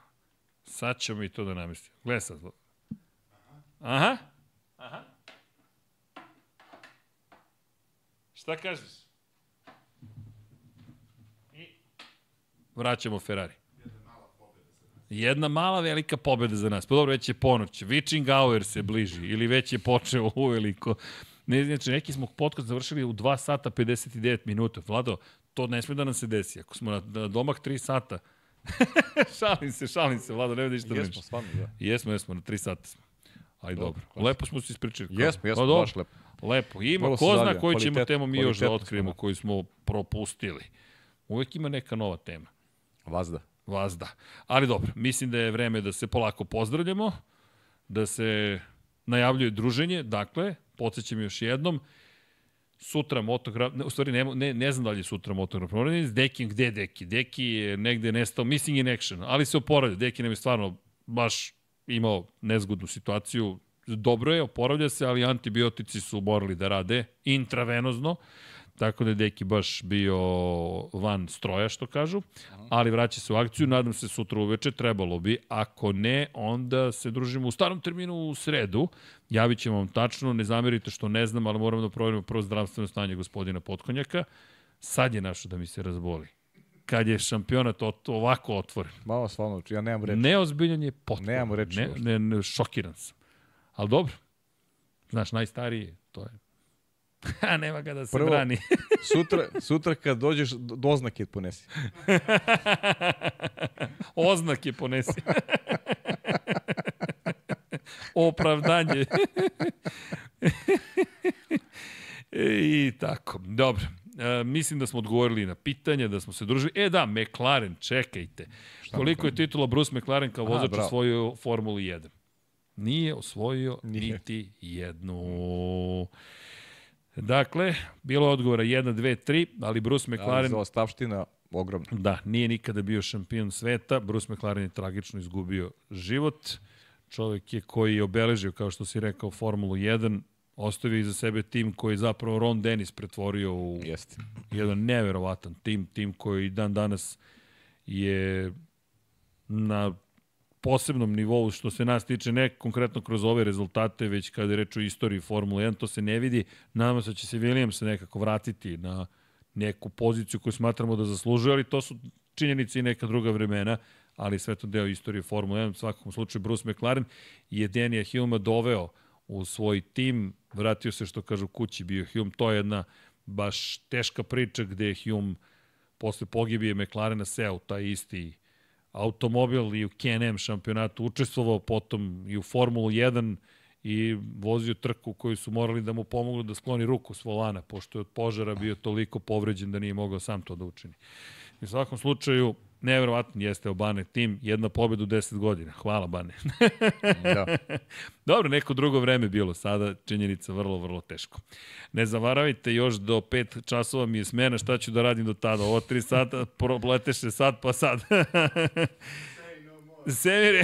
sad ćemo i to da namestimo. Gle sad. Aha. Aha. Šta kažeš? I vraćamo Ferrari. Jedna mala velika pobeda za nas. Pa dobro, već je ponoć. Witching hour se bliži ili već je počeo uveliko. Ne, znači, neki smo podcast završili u 2 sata 59 minuta. Vlado, to ne sme da nam se desi. Ako smo na, na domak 3 sata, šalim se, šalim se, Vlado, ne vidiš što Jesmo, nešto. stvarno, da. Jesmo, jesmo, na 3 sata smo. Aj dobro. Dobro. Lepo smo se ispričali. Jesmo, jesmo, Pa baš lepo. Lepo. Ima, Vrlo ko zna koju ćemo temu mi još da otkrijemo, koju smo propustili. Uvek ima neka nova tema. Vazda. Vazda. Ali dobro, mislim da je vreme da se polako pozdravljamo, da se najavljuje druženje. Dakle, podsjećam još jednom, sutra motograf, ne, u stvari ne, ne, ne znam da li je sutra motograf, s Dekim, gde je Deki? Deki je negde nestao, missing in action, ali se oporavlja. Deki nam je stvarno baš imao nezgodnu situaciju, dobro je, oporavlja se, ali antibiotici su morali da rade intravenozno, tako da je Deki baš bio van stroja, što kažu, ali vraća se u akciju, nadam se sutra uveče, trebalo bi, ako ne, onda se družimo u starom terminu u sredu, javit ćemo vam tačno, ne zamerite što ne znam, ali moramo da proverimo prvo zdravstveno stanje gospodina Potkonjaka, sad je našo da mi se razboli kad je šampionat ot, ovako otvoren. Malo stvarno, ja nemam reči. Neozbiljan je potpuno. Nemam reči Ne, ne, ne, šokiran sam. Ali dobro. Znaš, najstariji, to je. A nema ga da se Prvo- brani. Sutra, sutra kad dođeš, do- doznake ponesi. Oznake ponesi. Opravdanje. I tako, dobro. E, mislim da smo odgovorili na pitanje, da smo se družili. E da, McLaren, čekajte. Koliko je titula Bruce McLaren kao vozač osvojio Formuli 1? Nije osvojio Nije. niti jednu. Dakle, bilo odgovora 1, 2, 3, ali Bruce Ali McLaren za ostavština, ogromna. Da, nije nikada bio šampion sveta. Bruce McLaren je tragično izgubio život. Čovek je koji je obeležio, kao što si rekao, Formulu 1, ostavio iza sebe tim koji je zapravo Ron Dennis pretvorio u Jeste. jedan neverovatan tim, tim koji dan danas je na posebnom nivou što se nas tiče, ne konkretno kroz ove rezultate, već kada je reč o istoriji Formule 1, to se ne vidi. Nadamo se da će se Williams nekako vratiti na neku poziciju koju smatramo da zaslužuje, ali to su činjenice i neka druga vremena, ali sve to deo istorije Formule 1. U svakom slučaju Bruce McLaren je Denija Hilma doveo u svoj tim, vratio se što kažu kući bio Hume, to je jedna baš teška priča gde je Hume posle pogibije McLarena seo taj isti automobil i u Can-Am šampionatu učestvovao, potom i u Formulu 1 i vozio trku koju su morali da mu pomognu da skloni ruku s volana, pošto je od požara bio toliko povređen da nije mogao sam to da učini. U svakom slučaju, neverovatno jeste Obane tim, jedna pobeda u 10 godina. Hvala, Bane. Da. Dobro, neko drugo vreme bilo, sada činjenica vrlo, vrlo teško. Ne zavaravajte, još do 5 časova mi je smena, šta ću da radim do tada? Ovo 3 sata, probleteše sad pa sad. Semire,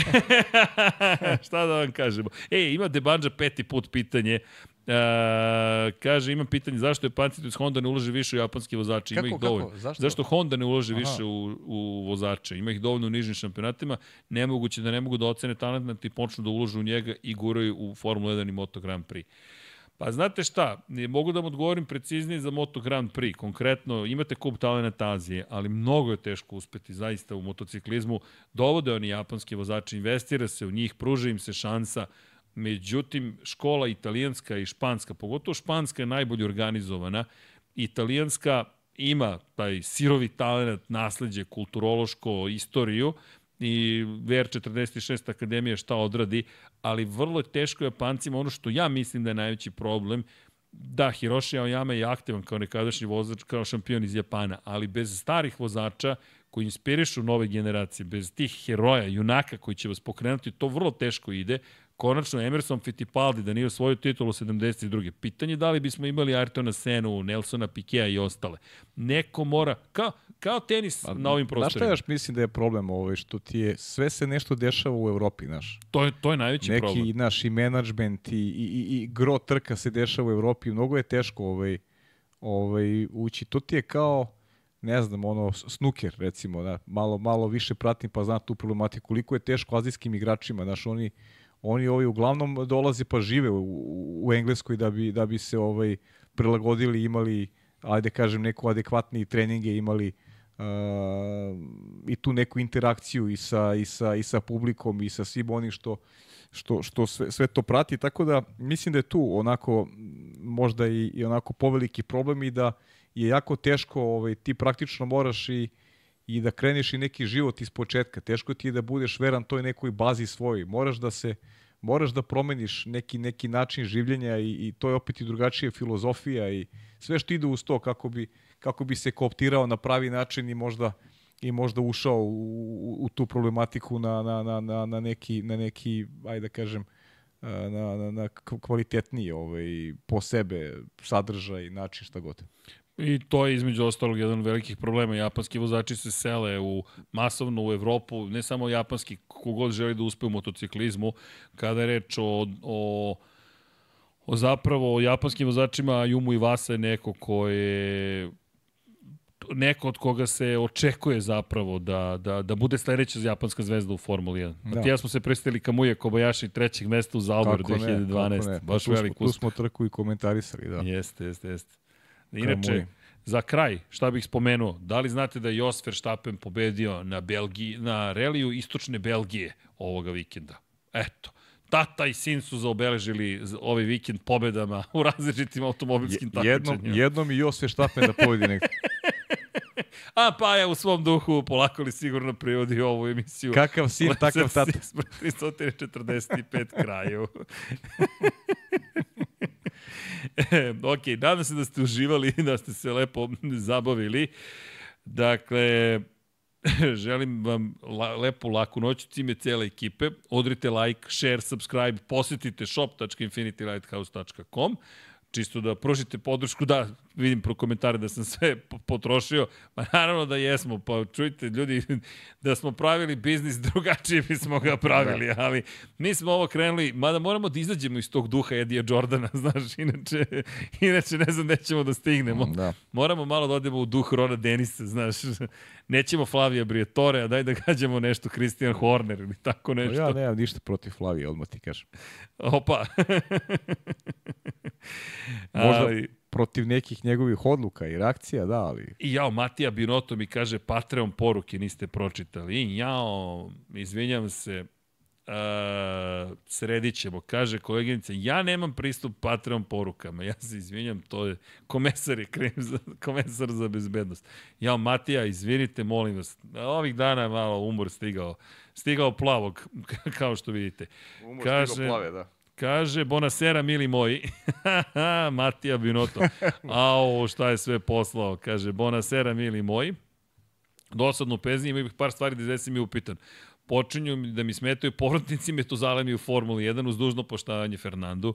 šta da vam kažemo? E, ima Debanđa peti put pitanje. E, kaže, ima pitanje zašto je Pancitus Honda ne ulaže više u japanske vozače? Ima Kako, ih dovoljno. kako? Zašto? Zašto Honda ne ulaže Aha. više u, u vozače? Ima ih dovoljno u nižim šampionatima. Nemoguće da ne mogu da ocene talent i počnu da ulažu u njega i guraju u Formula 1 i Moto Grand Prix. Pa znate šta, mogu da vam odgovorim preciznije za Moto Grand Prix. Konkretno, imate kup talenta Azije, ali mnogo je teško uspeti zaista u motociklizmu. Dovode oni japanski vozači, investira se u njih, pruža im se šansa. Međutim, škola italijanska i španska, pogotovo španska je najbolje organizovana. Italijanska ima taj sirovi talent, nasledđe, kulturološko, istoriju, i VR46 Akademija šta odradi, ali vrlo je teško Japancima, ono što ja mislim da je najveći problem, da, Hiroshi Aoyama je aktivan kao nekadašnji vozač, kao šampion iz Japana, ali bez starih vozača koji inspirišu nove generacije, bez tih heroja, junaka koji će vas pokrenuti, to vrlo teško ide. Konačno, Emerson Fittipaldi da nije osvojio titulu 72. Pitanje je da li bismo imali Ayrtona Senu, Nelsona Pikea i ostale. Neko mora, kao, kao tenis na ovim Znaš šta prostorima. još mislim da je problem ovaj, što ti je, sve se nešto dešava u Evropi, znaš. To je, to je najveći Neki, problem. naš, i menadžment i, i, i, i gro trka se dešava u Evropi, mnogo je teško ovaj, ovaj, ući. To ti je kao, ne znam, ono, snuker, recimo, da, malo, malo više pratim pa znam tu problematiku, koliko je teško azijskim igračima, znaš, oni, oni ovaj, uglavnom dolaze pa žive u, u, Engleskoj da bi, da bi se ovaj, prilagodili, imali, ajde kažem, neku adekvatniji treninge, imali uh, i tu neku interakciju i sa, i sa, i sa publikom i sa svim onim što, što, što sve, sve to prati, tako da mislim da je tu onako možda i, i onako poveliki problem i da je jako teško, ovaj, ti praktično moraš i, i da kreneš i neki život iz početka. Teško ti je da budeš veran toj nekoj bazi svojoj. Moraš da se moraš da promeniš neki neki način življenja i, i to je opet i drugačija filozofija i sve što ide uz to kako bi kako bi se kooptirao na pravi način i možda i možda ušao u, u, u tu problematiku na, na, na, na, na neki na neki ajde da kažem na, na, na kvalitetniji ovaj, po sebe sadržaj, način, šta god. I to je između ostalog jedan od velikih problema. Japanski vozači se sele u masovno u Evropu, ne samo japanski, kogod želi da uspe u motociklizmu, kada je reč o, o O zapravo o japanskim vozačima Yumu Iwasa je neko ko je neko od koga se očekuje zapravo da, da, da bude sledeća japanska zvezda u Formuli 1. Da. Matija smo se predstavili Kamuje Kobayashi trećeg mesta u Zauber 2012. Ne, Baš tu velik uspeh. Tu smo trku i komentarisali, da. Jeste, jeste, jeste. Inače, za kraj, šta bih spomenuo, da li znate da je Jos Verstappen pobedio na, Belgiji, na reliju istočne Belgije ovoga vikenda? Eto, tata i sin su zaobeležili ovaj vikend pobedama u različitim automobilskim takmičenjima. Jednom, jednom i Jos Verstappen da pobedi nekako. A pa ja u svom duhu polako li sigurno prevodi ovu emisiju. Kakav sin, takav tata. 345 kraju. ok, nadam se da ste uživali da ste se lepo zabavili. Dakle, želim vam la, lepu, laku noć, cime cele ekipe. Odrite like, share, subscribe, posetite shop.infinitylighthouse.com čisto da pružite podršku, da, vidim pro komentare da sam sve potrošio, pa naravno da jesmo, pa čujte ljudi, da smo pravili biznis drugačije bismo ga pravili, da. ali mi smo ovo krenuli, mada moramo da izađemo iz tog duha Edija Jordana, znaš, inače, inače ne znam gde ćemo da stignemo. Da. Moramo malo da odemo u duh Rona Denisa, znaš, nećemo Flavija Briatore, a daj da gađamo nešto Christian Horner ili tako nešto. Ja nemam ništa protiv Flavija, odmah ti kažem. Opa. Možda ali, protiv nekih njegovih odluka i reakcija, da, ali... I jao, Matija Binoto mi kaže Patreon poruke niste pročitali. I jao, izvinjam se, uh, sredit ćemo. Kaže koleginica, ja nemam pristup Patreon porukama. Ja se izvinjam, to je komesar je krem za, komesar za bezbednost. Jao, Matija, izvinite, molim vas. Ovih dana je malo umor stigao. Stigao plavog, kao što vidite. Umor Kaže, stigao plave, da. Kaže, bonasera, mili moji. Matija Binoto. Ao, šta je sve poslao. Kaže, bonasera, mili moji. Dosadno pezni, ima bih par stvari da izvesim i upitan. Počinju da mi smetaju povratnici Metuzalemi u Formuli 1 uz dužno poštavanje Fernandu.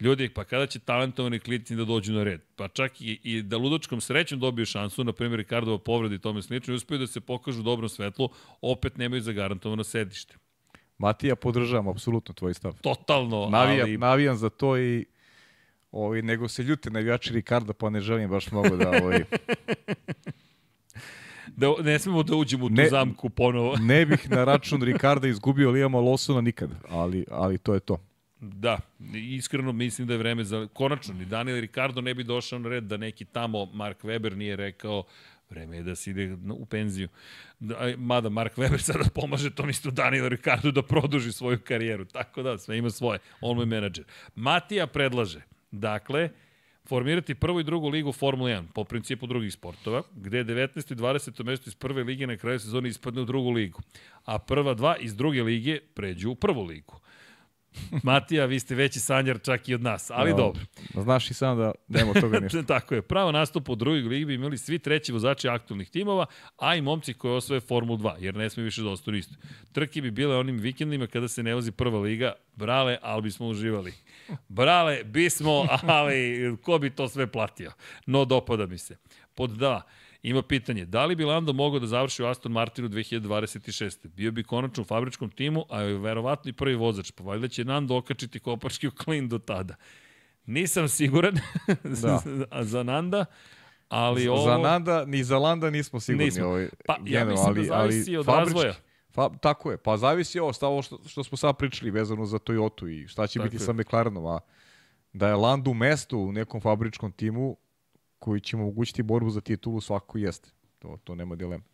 Ljudi, pa kada će talentovani klici da dođu na red? Pa čak i, i da ludačkom srećom dobiju šansu, na primjer Ricardova povredi i tome slično, i uspeju da se pokažu dobrom svetlu, opet nemaju zagarantovano sedište. Matija, podržavam apsolutno tvoj stav. Totalno, navijam, ali... Navijam za to i ovaj, nego se ljute navijači Ricarda, pa ne želim baš mnogo da... Ovaj... da ne smemo da uđemo u tu ne, zamku ponovo. ne bih na račun Ricarda izgubio Lijama Lawsona nikad, ali, ali to je to. Da, iskreno mislim da je vreme za konačno ni Daniel Ricardo ne bi došao na red da neki tamo Mark Weber nije rekao Vreme je da se ide u penziju. Da, mada Mark Webber sada pomaže tom isto Daniel Ricardo da produži svoju karijeru. Tako da, sve ima svoje. On je menadžer. Matija predlaže, dakle, formirati prvu i drugu ligu Formula 1 po principu drugih sportova, gde je 19. i 20. mesto iz prve lige na kraju sezone ispadne u drugu ligu, a prva dva iz druge lige pređu u prvu ligu. Matija, vi ste veći sanjar čak i od nas, ali no, dobro. Znaš i sam da nema toga ništa. Tako je. Pravo nastup u drugoj ligi bi imali svi treći vozači aktualnih timova, a i momci koji osvoje Formulu 2, jer ne smije više da ostanu isto. Trke bi bile onim vikendima kada se ne vozi prva liga, brale, ali bismo uživali. Brale, bismo, ali ko bi to sve platio? No, dopada mi se. Pod da, Ima pitanje, da li bi Lando mogao da završi u Aston Martinu 2026. Bio bi konačno u fabričkom timu, a je verovatno i prvi vozač, pa valjda će Nando okačiti kopački u klin do tada. Nisam siguran da. za Nanda, ali ovo... Za Nanda, ni za Landa nismo sigurni. Nismo. Ovaj, pa, ja mislim ali, da zavisi ali, od fabrički, razvoja. Fa, tako je, pa zavisi ovo, stavo što, što smo sad pričali vezano za Toyota i šta će tako biti je. sa McLarenom, a da je Landu mesto u nekom fabričkom timu, koji će mu omogućiti borbu za titulu svako jeste. To, to nema dilema.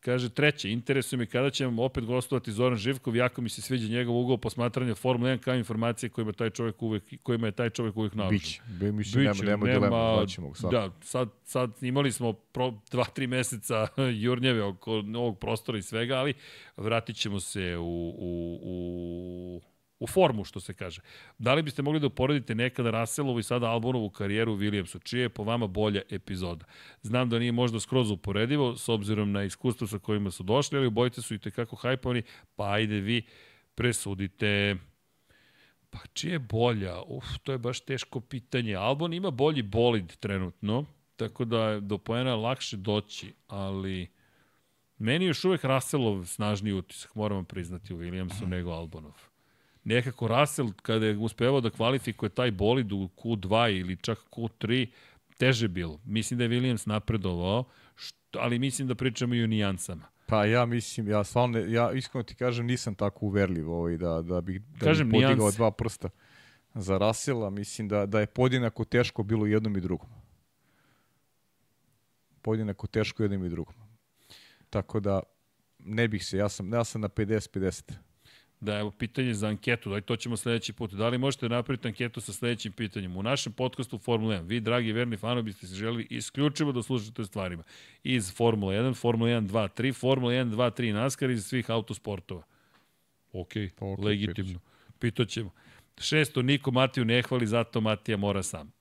Kaže treće, interesuje mi kada će vam opet gostovati Zoran Živkov, jako mi se sviđa njegov ugao posmatranja Formula 1 kao informacije kojima taj čovjek uvek kojima je taj čovjek uvek naoružan. Biće. Be, mislim Biće, nema, nema, dilema, hoćemo sad. Da, sad sad imali smo pro 2-3 meseca jurnjeve oko ovog prostora i svega, ali vratićemo se u, u, u u formu, što se kaže. Da li biste mogli da uporedite nekada Russellovu i sada Albonovu karijeru u Williamsu? Čije je po vama bolja epizoda? Znam da nije možda skroz uporedivo, s obzirom na iskustvo sa kojima su došli, ali obojice su i tekako hajpovani, pa ajde vi presudite... Pa čije je bolja? Uf, to je baš teško pitanje. Albon ima bolji bolid trenutno, tako da je do poena lakše doći, ali... Meni još uvek Russellov snažniji utisak, moram vam priznati u Williamsu nego Albonov. Nekako Russell kada je uspevao da kvalifikuje taj bolid u Q2 ili čak Q3, teže bilo. Mislim da je Williams napredovao, što, ali mislim da pričamo i o nijansama. Pa ja mislim, ja stvarno, ja iskreno ti kažem, nisam tako uverljiv ovaj, da, da bih da Kažem, bih podigao nijanse. dva prsta za Rasela. Mislim da, da je podjednako teško bilo jednom i drugom. Podjednako teško jednom i drugom. Tako da, ne bih se, ja sam, ja sam na 50-50. Da, evo, pitanje za anketu, daj to ćemo sledeći put. Da li možete napraviti anketu sa sledećim pitanjem? U našem podcastu Formula 1, vi, dragi verni fanovi, biste se želeli isključivo da slušate stvarima. Iz Formula 1, Formula 1, 2, 3, Formula 1, 2, 3, NASCAR iz svih autosportova. Ok, Pa okej, legitimno. Pitaćemo. Šesto, niko Matiju ne hvali, zato Matija mora sam.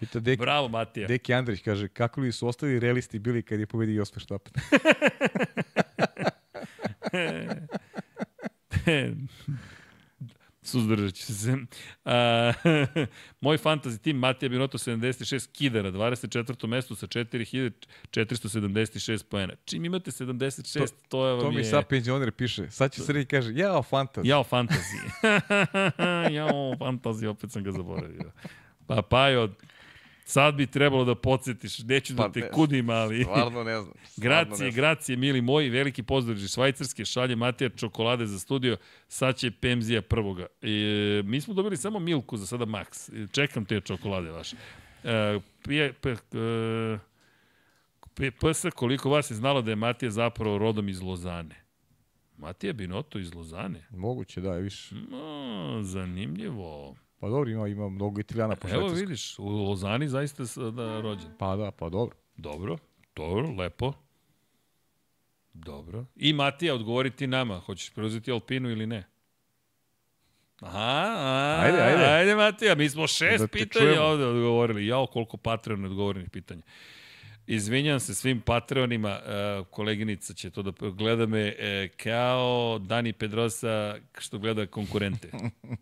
Pita Deki, Bravo, Matija. Deki Andrić kaže, kako li su ostali realisti bili kad je pobedio Jos Suzdržat ću se. A, moj fantasy tim Matija Binoto 76 kidara, 24. mesto sa 4476 poena. Čim imate 76, to, to je vam To mi je... sad penzioner piše. Sad će Sredi kaže, jao, fantaz. Jao, fantasy. Jao, fantasy, opet sam ga zaboravio. Pa, Pajo, sad bi trebalo da podsjetiš, neću da Pa te ne, kudim, ali... Stvarno ne znam. stvarno Gracije, ne znam. gracije, mili moji, veliki pozdrav iz Švajcarske, šalje Matija čokolade za studio, sad će Pemzija prvoga. E, mi smo dobili samo Milku za sada Max. E, Čekam te čokolade vaše. E, pije, pe, e, PS, koliko vas je znalo da je Matija zapravo rodom iz Lozane? Matija Binoto iz Lozane? Moguće, da, je više. No, zanimljivo. Pa dobro, ima, ima mnogo italijana po Evo švajcarsku. vidiš, u Lozani zaista da, rođen. Pa da, pa dobro. Dobro, dobro, lepo. Dobro. I Matija, odgovori ti nama. Hoćeš preuzeti Alpinu ili ne? Aha, a, Ajde, ajde. Ajde, Matija, mi smo šest Da pitanja čujemo. ovde odgovorili. Jao, koliko Patreon odgovorenih pitanja. Izvinjam se svim Patreonima, uh, koleginica će to da gleda me uh, kao Dani Pedrosa što gleda konkurente.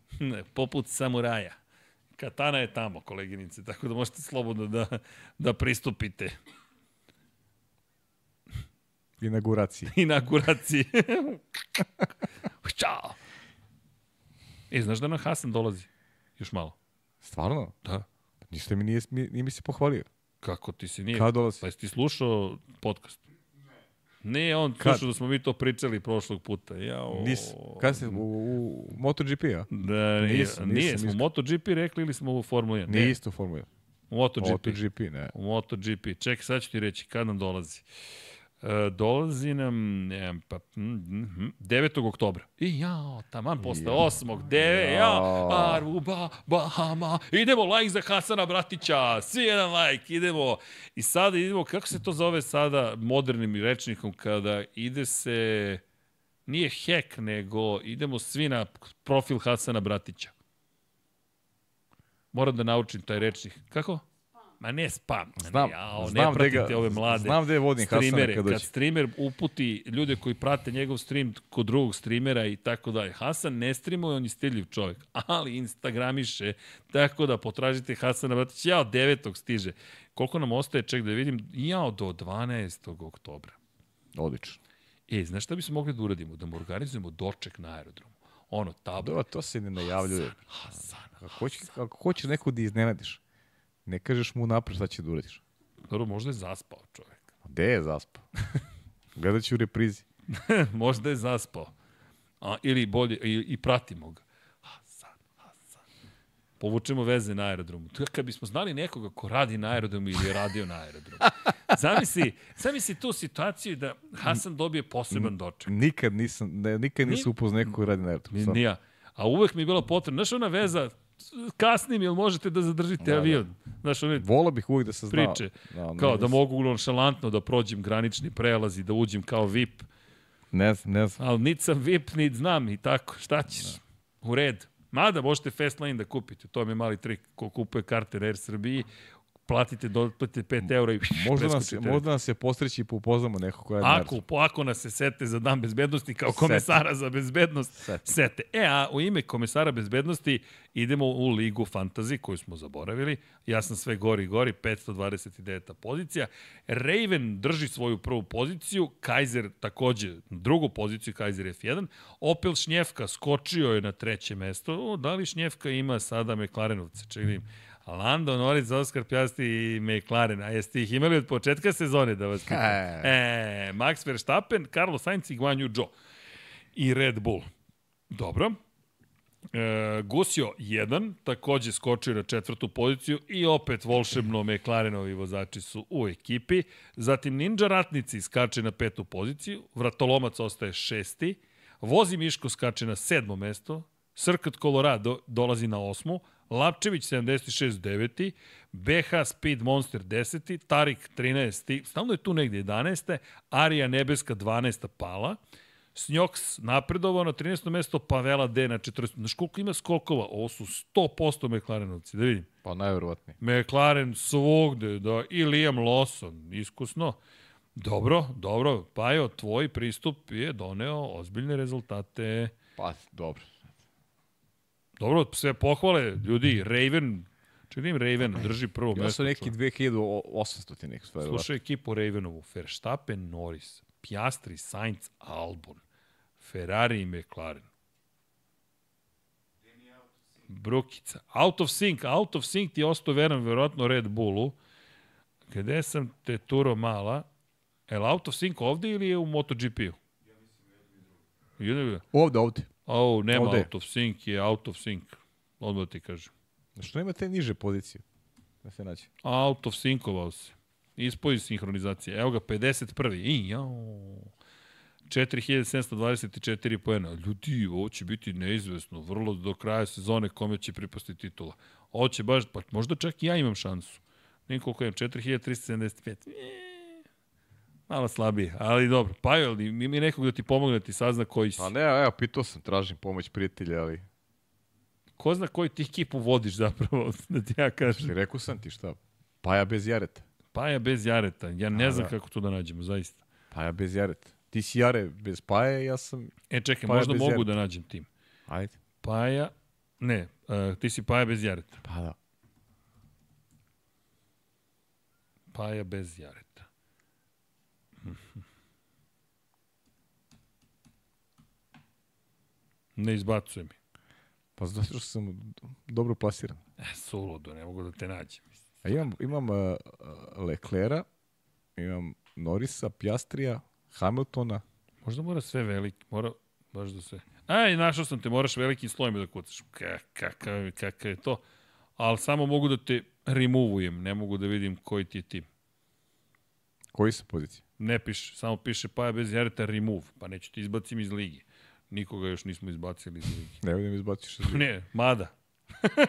Poput samuraja. Katana je tamo, koleginice, tako da možete slobodno da, da pristupite Inauguracije. inauguraciji. Ćao! E, znaš da nam Hasan dolazi? Još malo. Stvarno? Da. Ništa mi nije, nije mi se pohvalio. Kako ti se nije... Kad dolazi? Pa jesi ti slušao podcast? Ne, on Kad? slušao da smo mi to pričali prošlog puta. Jao. Nis, kad se, u, u MotoGP-a? Da, nije, Nisam, nije, nisam smo u iskren. MotoGP rekli ili smo u Formula 1? Nije isto formula. u MotoGP. MotoGP, ne. U MotoGP. Čekaj, sad ću ti reći kad nam dolazi. E, dolazi nam ne, pa, mm, mm, 9. oktobra. I jao, taman posle 8. 9. Jao, Aruba, Bahama. Idemo like za Hasana Bratića. Svi jedan like. Idemo. I sada idemo, kako se to zove sada modernim rečnikom kada ide se nije hack, nego idemo svi na profil Hasana Bratića. Moram da naučim taj rečnik. Kako? Ma ne spam. Znam, ne, jao, znam ne pratite ga- ove mlade. znam gde vodim Hasana streamere. kad Kad streamer uputi ljude koji prate njegov stream kod drugog streamera i tako dalje. Hasan ne streamuje, on je stiljiv čovjek, ali instagramiše, tako da potražite Hasana Bratića. Jao, devetog stiže. Koliko nam ostaje, ček da vidim, jao, do 12. oktobra. Odlično. E, znaš šta bismo mogli da uradimo? Da mu organizujemo doček na aerodromu. Ono, tablo. Da, to se ne najavljuje. Hasan. Ako hoćeš, ako hoćeš nekog da iznenadiš, ne kažeš mu napred šta će da uradiš. Dobro, možda je zaspao čovjek. A Gde je zaspao? Gledat ću u reprizi. možda je zaspao. A, ili bolje, i, i pratimo ga. Hasan, Hasan. Povučemo veze na aerodromu. Je kad bismo znali nekoga ko radi na aerodromu ili je radio na aerodromu. Zamisli, zamisli tu situaciju da Hasan dobije poseban doček. Nikad nisam, ne, nikad nisam Ni- upoznao nekog ko radi na aerodromu. Ni, nija. A uvek mi je bilo potrebno. Znaš ona veza, kasnim, jel možete da zadržite Da, avion? Znaš, one Volao bih uvijek da se zna. priče. Da, Kao ne, da mogu nonšalantno da prođem granični prelaz i da uđem kao VIP. Ne znam, ne znam. Ali nit sam VIP, nit znam i tako. Šta ćeš? U red. Mada možete Fastlane da kupite. To mi je mali trik ko kupuje karte na Air Srbiji. Platite, doplatite 5 eura i Možda nas, možda nas se postreći i upoznamo nekog koja je Ako, po, ako nas se sete za dan bezbednosti kao Sete. komesara za bezbednost, Sete. sete. E, a u ime komesara bezbednosti idemo u ligu fantasy koju smo zaboravili. Ja sam sve gori i gori, 529. pozicija. Raven drži svoju prvu poziciju, Kaiser takođe drugu poziciju, Kaiser F1. Opel Šnjevka skočio je na treće mesto. O, da li Šnjevka ima sada McLarenovce? Čekaj, Lando Norris, Oscar Piastri i McLaren. A jeste ih imali od početka sezone da vas pitam? E. E, Max Verstappen, Carlos Sainz i Guan Yu Zhou. I Red Bull. Dobro. E, Gusio 1, takođe skočio na četvrtu poziciju i opet volšebno McLarenovi vozači su u ekipi. Zatim Ninja Ratnici skače na petu poziciju, Vratolomac ostaje šesti, Vozi Miško skače na sedmo mesto, Srkat Colorado dolazi na osmu, Lapčević 76 9. BH Speed Monster 10. Tarik 13. Stalno je tu negde 11. Arija Nebeska 12. pala. Snjoks napredovao na 13. mesto, Pavela D na 40. Znaš koliko ima skokova? Ovo su 100% McLarenovci, da vidim. Pa najverovatnije. McLaren svugde, da, i Liam Lawson, iskusno. Dobro, dobro. Pajo, tvoj pristup je doneo ozbiljne rezultate. Pa, dobro. Dobro, sve pohvale, ljudi, Raven, čini im Raven, drži prvo Ja mesto. sam neki 2800 ti nek sve. Slušaj ekipu Ravenovu, Verstappen, Norris, Piastri, Sainz, Albon, Ferrari i McLaren. Brukica. Out of sync. Out of sync ti je ostao veran verovatno Red Bullu. Gde sam te turo mala? Je li out of sync ovde ili je u MotoGP-u? Ovde, ovde. O, nema Ovde je. out of sync, je out of sync. Odmah ti kažem. Što nema te niže pozicije? Da se nađe. Out of synkovao se. Ispoji sinhronizacije. Evo ga, 51. I, jao. 4724 poena. Ljudi, ovo će biti neizvesno. Vrlo do kraja sezone kome će pripasti titula. Ovo će baš, pa možda čak i ja imam šansu. Koliko imam, 4375. E, malo slabije, ali dobro. Pa je li, mi nekog da ti pomogne da ti sazna koji si. Pa ne, evo, pitao sam, tražim pomoć prijatelja, ali Ko zna koji ti ekipu vodiš zapravo, da ti ja kažem. ti rekao sam ti šta. Paja bez jareta. Paja bez Jareta. Ja ne A, znam da. kako to da nađemo, zaista. Paja bez jareta. Ti si jare bez paje, ja sam... E, čekaj, Paja možda mogu Jareta. da nađem tim. Ajde. Paja, ne, uh, ti si Paja bez Jareta. Pa da. Paja bez Jareta. Ne izbacuje mi. Pa zato što sam dobro plasiran. E, suludo, ne mogu da te nađem. A imam, imam uh, Leclera, imam Norisa, Pjastrija, Hamiltona. Možda mora sve veliki, mora baš da se... Aj, našao sam te, moraš velikim slojem da kucaš. Ka, kakav, kakav je to? Ali samo mogu da te removujem, ne mogu da vidim koji ti je tim. Koji su pozicije? Ne piše, samo piše Paja bez Jareta remove, pa neću ti izbacim iz ligi. Nikoga još nismo izbacili iz ligi. Ne vidim izbaciš. iz lige. Ne, mada.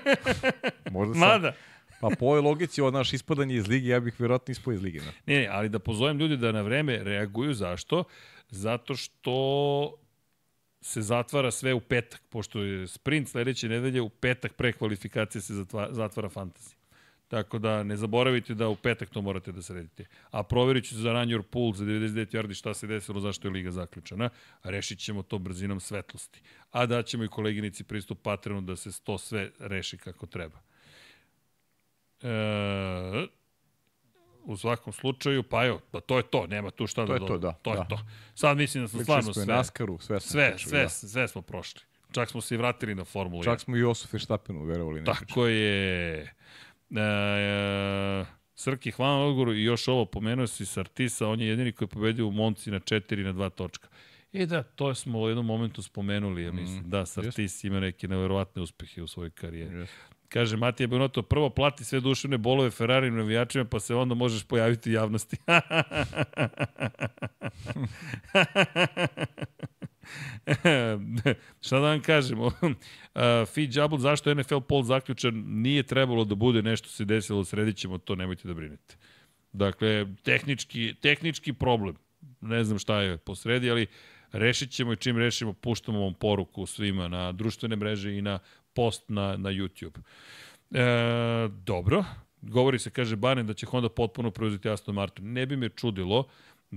Možda sam. Mada. Pa po ovoj logici od naš ispadanje iz lige, ja bih vjerojatno ispao iz lige. Ne? Ne, ne, ali da pozovem ljudi da na vreme reaguju. Zašto? Zato što se zatvara sve u petak, pošto je sprint sledeće nedelje, u petak pre kvalifikacije se zatva, zatvara fantasy. Tako da ne zaboravite da u petak to morate da sredite. A proverit ću za Run Your Pool za 99 yardi šta se desilo, zašto je liga zaključena. Rešit ćemo to brzinom svetlosti. A da ćemo i koleginici pristup Patreonu da se to sve reši kako treba. E, u svakom slučaju, pa evo, pa to je to, nema tu šta To da je to, da, To je da. to. Sad mislim da smo Pričali stvarno sve, Naskaru, sve smo sve, pričali, sve, da. sve smo prošli. Čak smo se i vratili na Formulu 1. Čak smo i Josu Feštapenu verovali. Tako je. E, e, Srki, hvala na odgovoru i još ovo, pomenuo si Sartisa, on je jedini koji je pobedio u Monci na 4 na 2 točka. E da, to smo u jednom momentu spomenuli, ja mislim. Mm, da, Sartis ima neke neverovatne uspehe u svojoj karijeri. Yes. Kaže Matija Benoto, prvo plati sve duševne bolove Ferrari navijačima, pa se onda možeš pojaviti u javnosti. Šta da vam kažem? uh, Fi Džabl, zašto NFL pol zaključan? Nije trebalo da bude nešto se desilo, sredit ćemo to, nemojte da brinete. Dakle, tehnički, tehnički problem. Ne znam šta je posredi, ali rešit ćemo i čim rešimo, puštamo vam poruku svima na društvene mreže i na post na, na YouTube. E, dobro, govori se, kaže Barney, da će Honda potpuno preuzeti Aston Martin. Ne bi me čudilo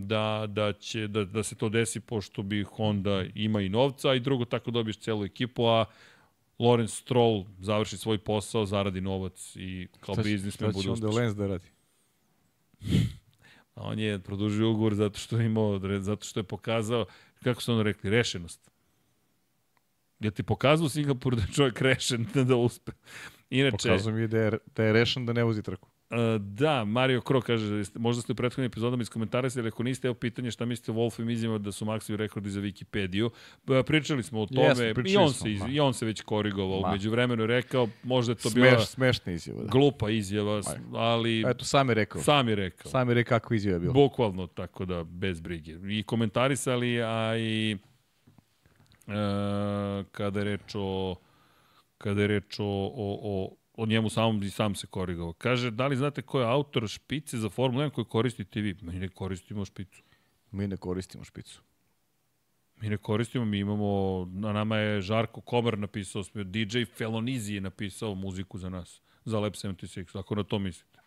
da, da, će, da, da se to desi, pošto bi Honda ima i novca, a i drugo tako dobiješ celu ekipu, a Lawrence Stroll završi svoj posao, zaradi novac i kao biznismen bude uspešan. Šta će onda Lenz da radi? A on je produžio ugovor zato što je imao, zato što je pokazao, kako su ono rekli, rešenost. Ja ti pokazao Singapur da je čovjek rešen da uspe. Inače, Pokazao mi je da je, da je rešen da ne vozi trku. Uh, da, Mario Kro kaže, možda ste u prethodnim epizodama iz komentara se, ako niste, evo pitanje šta mislite o Wolfovim izjavama da su maksimum rekordi za Wikipediju. Pričali smo o tome Jesmo, i, on se, iz, i on se već korigovao. Ma. Među vremenu rekao, možda je to Smeš, bila smešna izjava. Da. Glupa izjava, ali... Eto, sam je rekao. Sam je rekao. Sam je rekao kako izjava je bila. Bukvalno, tako da, bez brige. I komentarisali, a i uh, kada je reč o kada je reč o, o, o o njemu samom i sam se korigovao. Kaže, da li znate ko je autor špice za Formula 1 koju koristite vi? Mi ne koristimo špicu. Mi ne koristimo špicu. Mi ne koristimo, mi imamo, na nama je Žarko Komar napisao, DJ Felonizi je napisao muziku za nas, za Lab 76, ako na to mislite.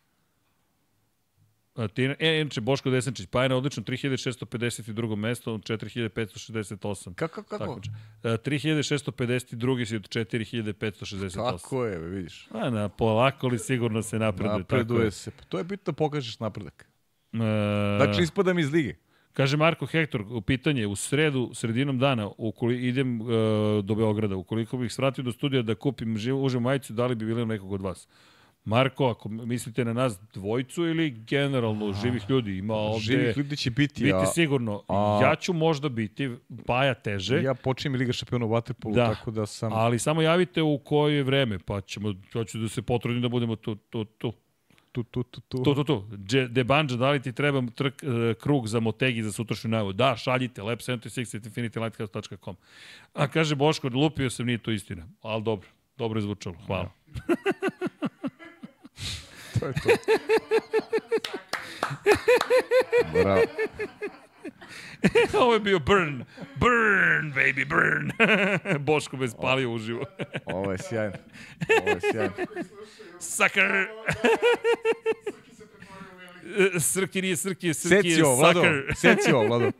Tina, e, inače, Boško Desančić, pa je na odlično 3652. mesto od 4568. Kako, kako? Tako, 3652. si od 4568. Kako je, vidiš. A, na, polako li sigurno se napreduje. Napreduje tako se. To je bitno da pokažeš napredak. E... Dakle, ispadam iz lige. Kaže Marko Hektor, u pitanje, u sredu, sredinom dana, ukoli, idem uh, do Beograda, ukoliko bih svratio do studija da kupim užu majicu, da li bi bilo nekog od vas? Marko, ako mislite na nas dvojcu ili generalno a, živih ljudi, ima ovde... Živih ljudi će biti, biti a, sigurno. A, ja ću možda biti, Baja teže. Ja počinjem Liga šampiona u Waterpolu, da, tako da sam... Ali samo javite u koje vreme, pa ćemo, ću da se potrudim da budemo tu, tu, tu. Tu, tu, tu, tu. Tu, tu, tu. De Banja, da li ti treba trk, uh, krug za Motegi za sutrašnju najavu? Da, šaljite, lab76.infinitylighthouse.com. A kaže Boško, lupio sam, nije to istina. Ali dobro, dobro je zvučalo. Hvala. To je to. Bravo. Ovo je bio burn. Burn, baby, burn. Boško me spalio uživo. Ovo je sjajno. Ovo je sjajno. Sucker. Srki nije Srki, Srki je Secio, Vlado. Secio, Vlado.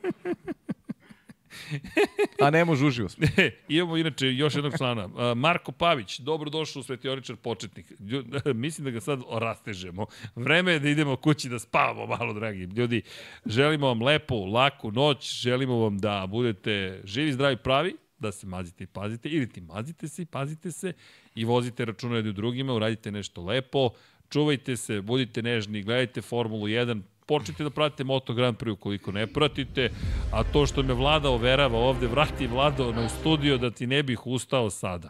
A ne može uživo smo. Imamo inače još jednog člana. Marko Pavić, dobro došao u svetioničar početnik. Mislim da ga sad rastežemo. Vreme je da idemo kući da spavamo malo, dragi ljudi. Želimo vam lepu, laku noć. Želimo vam da budete živi, zdravi, pravi da se mazite i pazite, ili ti mazite se i pazite se i vozite računa jedni drugima, uradite nešto lepo, čuvajte se, budite nežni, gledajte Formulu 1, počnite da pratite Moto Grand Prix ukoliko ne pratite, a to što me Vlada overava ovde, vrati Vlado na studio da ti ne bih ustao sada.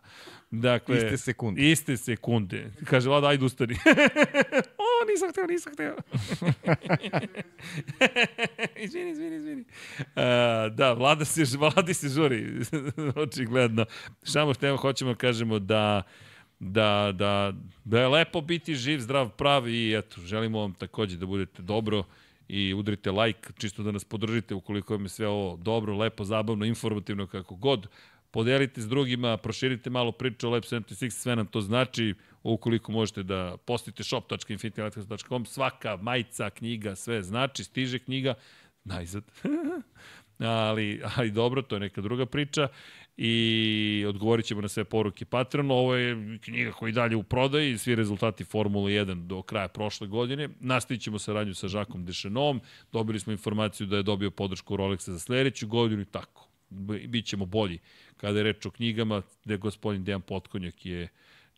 Dakle, iste sekunde. Iste sekunde. Kaže, Vlada, ajde ustani. o, nisam hteo, nisam hteo. izvini, izvini, izvini. Uh, da, Vlada se, Vladi se žuri, očigledno. Samo što hoćemo da kažemo da da, da, da je lepo biti živ, zdrav, prav i eto, želimo vam takođe da budete dobro i udrite like, čisto da nas podržite ukoliko vam je sve ovo dobro, lepo, zabavno, informativno, kako god. Podelite s drugima, proširite malo priču o Lab 76, sve nam to znači. Ukoliko možete da postite shop.infinitylighthouse.com, svaka majica, knjiga, sve znači, stiže knjiga, najzad. ali, ali dobro, to je neka druga priča i odgovorit ćemo na sve poruke Patreon. Ovo je knjiga koja je dalje u prodaji, svi rezultati Formula 1 do kraja prošle godine. Nastavit ćemo saradnju sa Žakom Dešenom, dobili smo informaciju da je dobio podršku Rolexa za sledeću godinu i tako. Bićemo bolji kada je reč o knjigama, gde gospodin Dejan Potkonjak je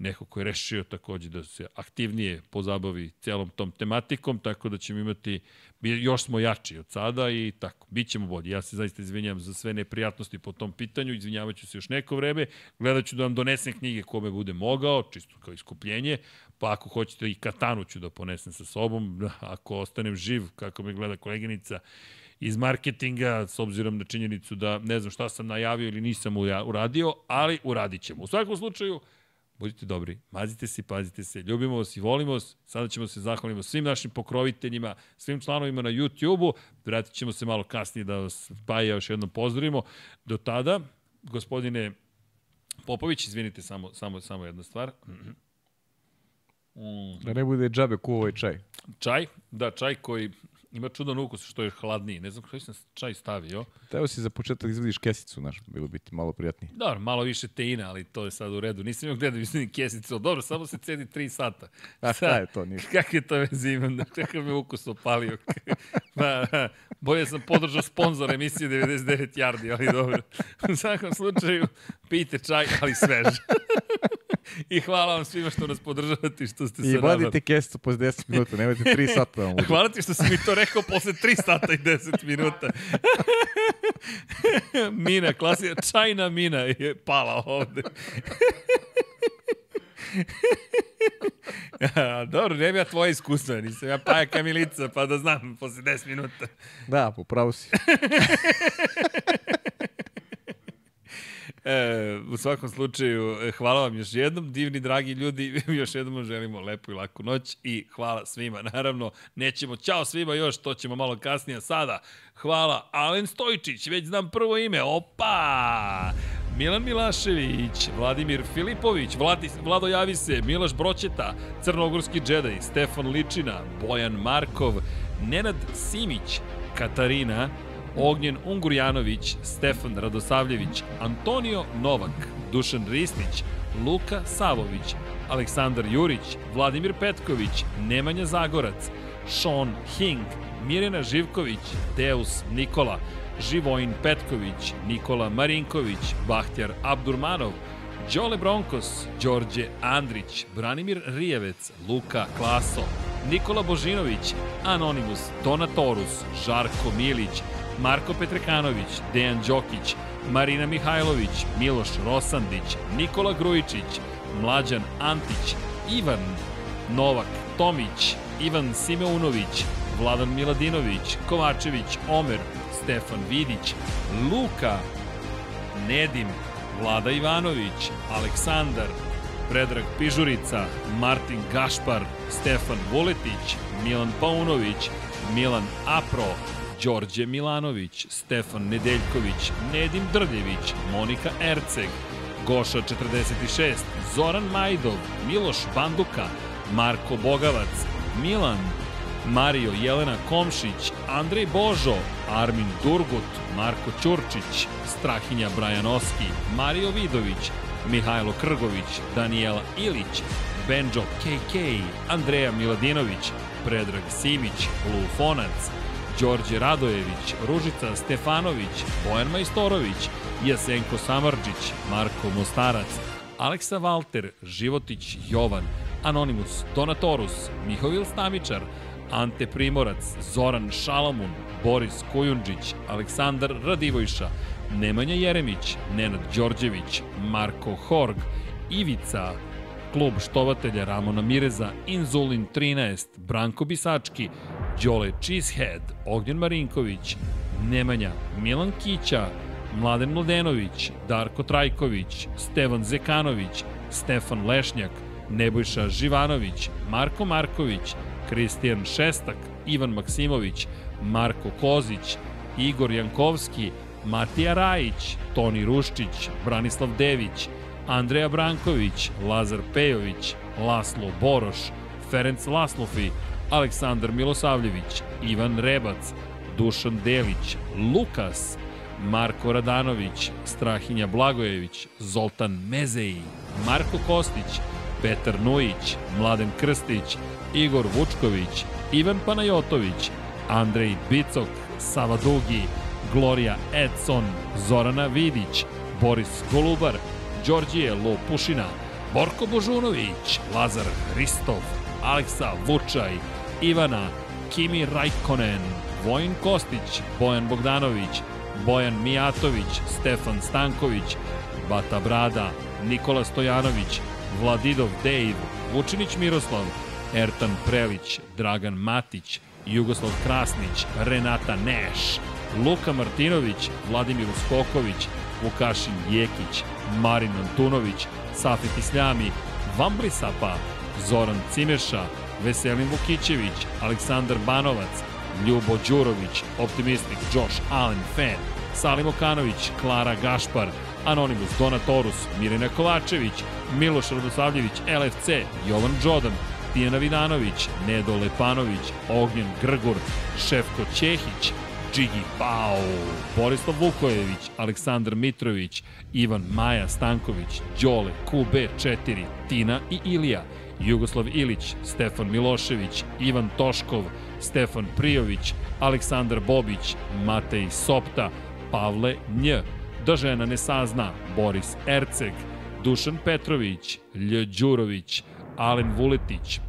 neko ko je rešio takođe da se aktivnije pozabavi celom tom tematikom, tako da ćemo imati, još smo jači od sada i tako, bit ćemo bolji. Ja se zaista izvinjam za sve neprijatnosti po tom pitanju, izvinjavat ću se još neko vreme, gledat ću da vam donesem knjige kome bude mogao, čisto kao iskupljenje, pa ako hoćete i katanu ću da ponesem sa sobom, ako ostanem živ, kako me gleda koleginica, iz marketinga, s obzirom na činjenicu da ne znam šta sam najavio ili nisam uradio, ali uradit ćemo. U svakom slučaju, budite dobri, mazite se i pazite se, ljubimo vas i volimo vas, sada ćemo se zahvalimo svim našim pokroviteljima, svim članovima na YouTube-u, vratit ćemo se malo kasnije da vas pa još jednom pozdravimo. Do tada, gospodine Popović, izvinite samo, samo, samo jedna stvar. Da ne bude džabe kuo ovaj čaj. Čaj, da, čaj koji ima čudan ukus što je hladniji. Ne znam koji sam čaj stavio. Teo si za početak izvediš kesicu, znaš, bilo bi ti malo prijatnije. Dobro, malo više teina, ali to je sad u redu. Nisam imao gde da vidim kesicu. Dobro, samo se cedi 3 sata. A šta je to? Ništa. Kak je to vezi imam? Kakav me ukus opalio? ba, bolje sam podržao sponsor emisije 99 yardi, ali dobro. U svakom slučaju, pijte čaj, ali svež. I hvala vam svima što nas podržavate i što ste I sa nama. vadite kesicu posle 10 minuta, nemojte 3 sata vam uzme. Hvala ti što si mi to rekao posle 3 sata i 10 minuta. mina, klasija, čajna mina je pala ovde. ja, dobro, ne bi ja tvoje iskustva, nisam ja Paja Kamilica, pa da znam posle 10 minuta. Da, popravo si. E, u svakom slučaju, e, hvala vam još jednom, divni, dragi ljudi, još jednom vam želimo lepu i laku noć i hvala svima. Naravno, nećemo, čao svima još, to ćemo malo kasnije sada. Hvala, Alen Stojčić, već znam prvo ime, opa! Milan Milašević, Vladimir Filipović, Vladi, Vlado Javi se, Miloš Broćeta, Crnogorski džedaj, Stefan Ličina, Bojan Markov, Nenad Simić, Katarina, Ognjen Ungurjanović, Stefan Radosavljević, Antonio Novak, Dušan Ristić, Luka Savović, Aleksandar Jurić, Vladimir Petković, Nemanja Zagorac, Sean Hing, Mirjana Živković, Deus Nikola, Živojin Petković, Nikola Marinković, Bahtjar Abdurmanov, Đole Bronkos, Đorđe Andrić, Branimir Rijevec, Luka Klaso, Nikola Božinović, Anonimus, Donatorus, Žarko Milić, Marko Petrekanović, Dejan Đokić, Marina Mihajlović, Miloš Rosandić, Nikola Grujičić, Mlađan Antić, Ivan Novak Tomić, Ivan Simeunović, Vladan Miladinović, Kovačević, Omer, Stefan Vidić, Luka, Nedim, Vlada Ivanović, Aleksandar, Predrag Pižurica, Martin Gašpar, Stefan Vuletić, Milan Paunović, Milan Apro, Đorđe Milanović, Stefan Nedeljković, Nedim Drljević, Monika Erceg, Goša 46, Zoran Majdov, Miloš Banduka, Marko Bogavac, Milan, Mario Jelena Komšić, Andrej Božo, Armin Durgut, Marko Ćurčić, Strahinja Brajanoski, Mario Vidović, Mihajlo Krgović, Daniela Ilić, Benjo KK, Andreja Miladinović, Predrag Simić, Lufonac, Đorđe Radojević, Ružica Stefanović, Bojan Majstorović, Jasenko Samarđić, Marko Mostarac, Aleksa Valter, Životić Jovan, Anonimus, Donatorus, Mihovil Stamičar, Ante Primorac, Zoran Šalamun, Boris Kujundžić, Aleksandar Radivojša, Nemanja Jeremić, Nenad Đorđević, Marko Horg, Ivica, klub štovatelja Ramona Mireza, Inzulin 13, Branko Bisački, Đole Cheesehead, Ognjen Marinković, Nemanja, Milan Kića, Mladen Mladenović, Darko Trajković, Stevan Zekanović, Stefan Lešnjak, Nebojša Živanović, Marko Marković, Kristijan Šestak, Ivan Maksimović, Marko Kozić, Igor Jankovski, Matija Rajić, Toni Ruščić, Branislav Dević, Andreja Branković, Lazar Pejović, Laslo Boroš, Ferenc Laslofi, Aleksandar Milosavljević, Ivan Rebac, Dušan Delić, Lukas, Marko Radanović, Strahinja Blagojević, Zoltan Mezeji, Marko Kostić, Petar Nujić, Mladen Krstić, Igor Vučković, Ivan Panajotović, Andrej Bicok, Sava Dugi, Gloria Edson, Zorana Vidić, Boris Golubar, Đorđije Lopušina, Borko Božunović, Lazar Hristov, Aleksa Vučaj, Ivana, Kimi Rajkonen, Vojin Kostić, Bojan Bogdanović, Bojan Mijatović, Stefan Stanković, Bata Brada, Nikola Stojanović, Vladidov Dejv, Vučinić Miroslav, Ertan Prelić, Dragan Matić, Jugoslav Krasnić, Renata Neš, Luka Martinović, Vladimir Uskoković, Vukašin Jekić, Marin Antunović, Safet Isljami, Vamblisapa, Zoran Cimeša, Veselin Vukićević, Aleksandar Banovac, Ljubo Đurović, Optimistik Josh Allen Fan, Salim Okanović, Klara Gašpar, Anonimus Donatorus, Mirina Kovačević, Miloš Radosavljević, LFC, Jovan Đodan, Tijana Vidanović, Nedo Lepanović, Ognjen Grgur, Šefko Ćehić, Džigi Pau, Borislav Vukojević, Aleksandar Mitrović, Ivan Maja Stanković, Đole, QB4, Tina i Ilija, Jugoslav Ilić, Stefan Milošević, Ivan Toškov, Stefan Prijović, Aleksandar Bobić, Matej Sopta, Pavle Nj, Da žena ne sazna, Boris Erceg, Dušan Petrović, Lj. Đurović, Alen Vuletić,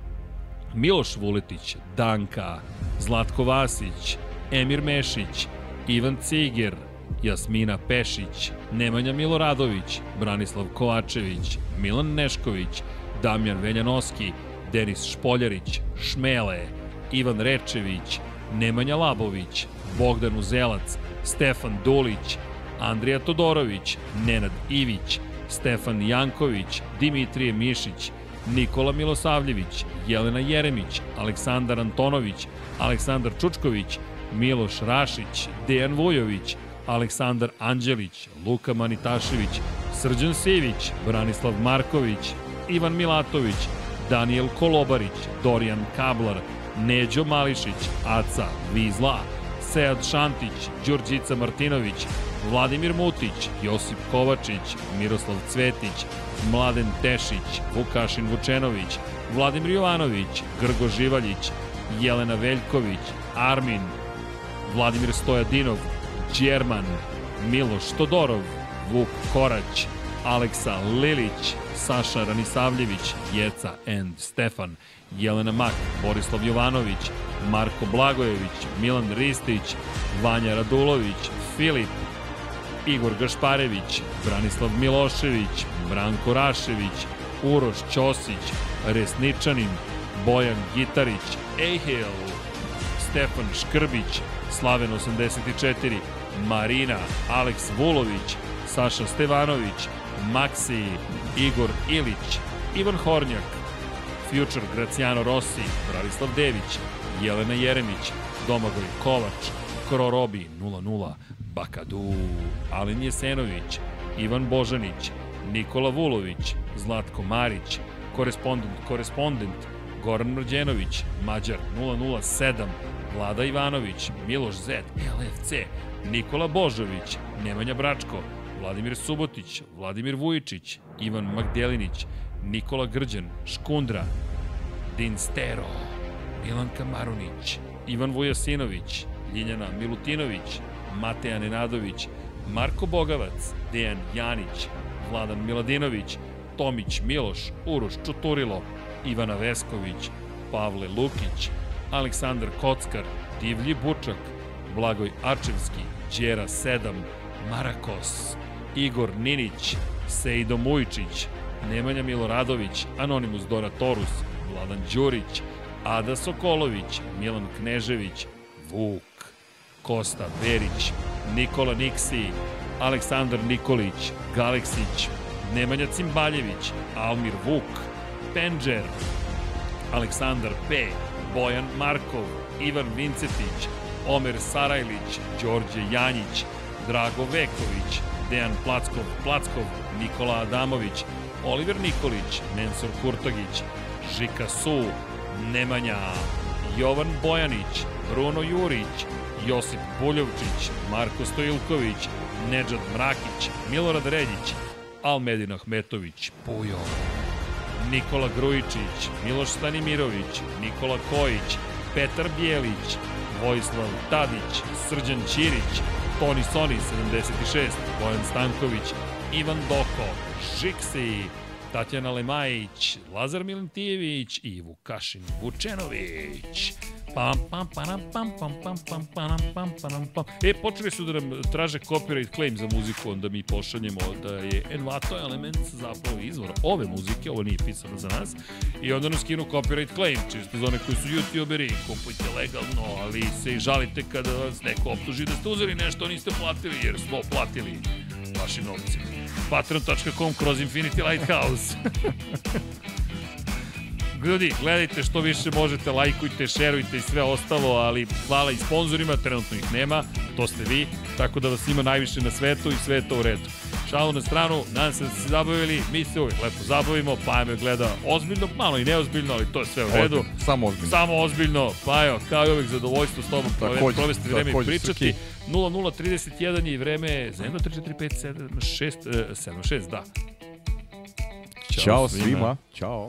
Miloš Vuletić, Danka, Zlatko Vasić, Emir Mešić, Ivan Ciger, Jasmina Pešić, Nemanja Miloradović, Branislav Kovačević, Milan Nešković, Damjan Veljanoski, Denis Špoljarić, Šmele, Ivan Rečević, Nemanja Labović, Bogdan Uzelac, Stefan Dulić, Andrija Todorović, Nenad Ivić, Stefan Janković, Dimitrije Mišić, Nikola Milosavljević, Jelena Jeremić, Aleksandar Antonović, Aleksandar Čučković, Miloš Rašić, Dejan Vujović, Aleksandar Anđelić, Luka Manitašević, Srđan Sivić, Branislav Marković, Ivan Milatović, Daniel Kolobarić, Dorijan Kablar, Neđo Mališić, Aca Vizla, Sead Šantić, Đurđica Martinović, Vladimir Mutić, Josip Kovačić, Miroslav Cvetić, Mladen Tešić, Vukašin Vučenović, Vladimir Jovanović, Grgo Živaljić, Jelena Veljković, Armin, Vladimir Stojadinov, Đerman, Miloš Todorov, Vuk Korać, Aleksa Lilić, Saša Ranisavljević, Jeca and Stefan, Jelena Mak, Borislav Jovanović, Marko Blagojević, Milan Ristić, Vanja Radulović, Filip, Igor Gašparević, Branislav Milošević, Branko Rašević, Uroš Ćosić, Resničanin, Bojan Gitarić, Ejhel, Stefan Škrbić, Slaven 84, Marina, Aleks Vulović, Saša Stevanović, Maksi, Igor Ilić, Ivan Hornjak, Future Graciano Rossi, Branislav Dević, Jelena Jeremić, Domagoj Kovač, Krorobi 00, Bakadu, Alen Jesenović, Ivan Božanić, Nikola Vulović, Zlatko Marić, korespondent, korespondent, Goran Mrđenović, Mađar 007, Vlada Ivanović, Miloš Zed, LFC, Nikola Božović, Nemanja Bračko, Vladimir Subotić, Vladimir Vujičić, Ivan Magdelinić, Nikola Grđan, Škundra, Dinstero, Milanka Marunić, Ivan Vujasinović, Ljiljana Milutinović, Mateja Nenadović, Marko Bogavac, Dejan Janić, Vladan Miladinović, Tomić Miloš, Uroš Čuturilo, Ivana Vesković, Pavle Lukić, Aleksandar Kockar, Divlji Bučak, Blagoj Arčevski, Đera 7, Marakos, Igor Ninić, Sejdo Mujčić, Nemanja Miloradović, Anonimus Doratorus, Vladan Đurić, Ada Sokolović, Milan Knežević, Vuk, Kosta Berić, Nikola Niksi, Aleksandar Nikolić, Galeksić, Nemanja Cimbaljević, Almir Vuk, Penđer, Aleksandar P, Bojan Markov, Ivan Vincetić, Omer Sarajlić, Đorđe Janjić, Drago Veković, Dejan Plackov, Plackov, Nikola Adamović, Oliver Nikolić, Nensor Kurtogić, Žika Su, Nemanja, Jovan Bojanić, Bruno Jurić, Josip Buljovčić, Marko Stojilković, Nedžad Mrakić, Milorad Reljić, Almedin Ahmetović, Pujo, Nikola Grujičić, Miloš Stanimirović, Nikola Kojić, Petar Bijelić, Vojislav Tadić, Srđan Ćirić, Toni Soni 76, Bojan Stanković, Ivan Doko, Žiksi, Tatjana Lemajić, Lazar Milentijević i Vukašin Vučenović. Pam, pam, pam, pam, pam, pam, pam, pam, pam, pam, pam. E, počeli su da nam traže copyright claim za muziku, onda mi pošaljemo da je Envato Elements zapravo izvor ove muzike, ovo nije pisano za nas, i onda nam skinu copyright claim, čisto za one koji su youtuberi, kupujte legalno, ali se i žalite kada vas neko optuži da ste uzeli nešto, niste platili, jer smo platili vašim novcima. Patreon.com kroz Infinity Lighthouse. Ljudi, gledajte što više možete, lajkujte, šerujte i sve ostalo, ali hvala i sponsorima, trenutno ih nema, to ste vi, tako da vas ima najviše na svetu i sve je to u redu. Šalu na stranu, nadam se da ste se zabavili, mi se uvijek lepo zabavimo, pa me gleda ozbiljno, malo i neozbiljno, ali to je sve u redu. Ozbiljno, Samo ozbiljno. Samo ozbiljno, pa evo, kao i uvek zadovoljstvo s tobom Takođe, provesti vreme i takođe, pričati. Srki. 0031 je vreme za 1, 3, 4, 5, 7, 6, 7, 6, da. Ćao svima. Ćao.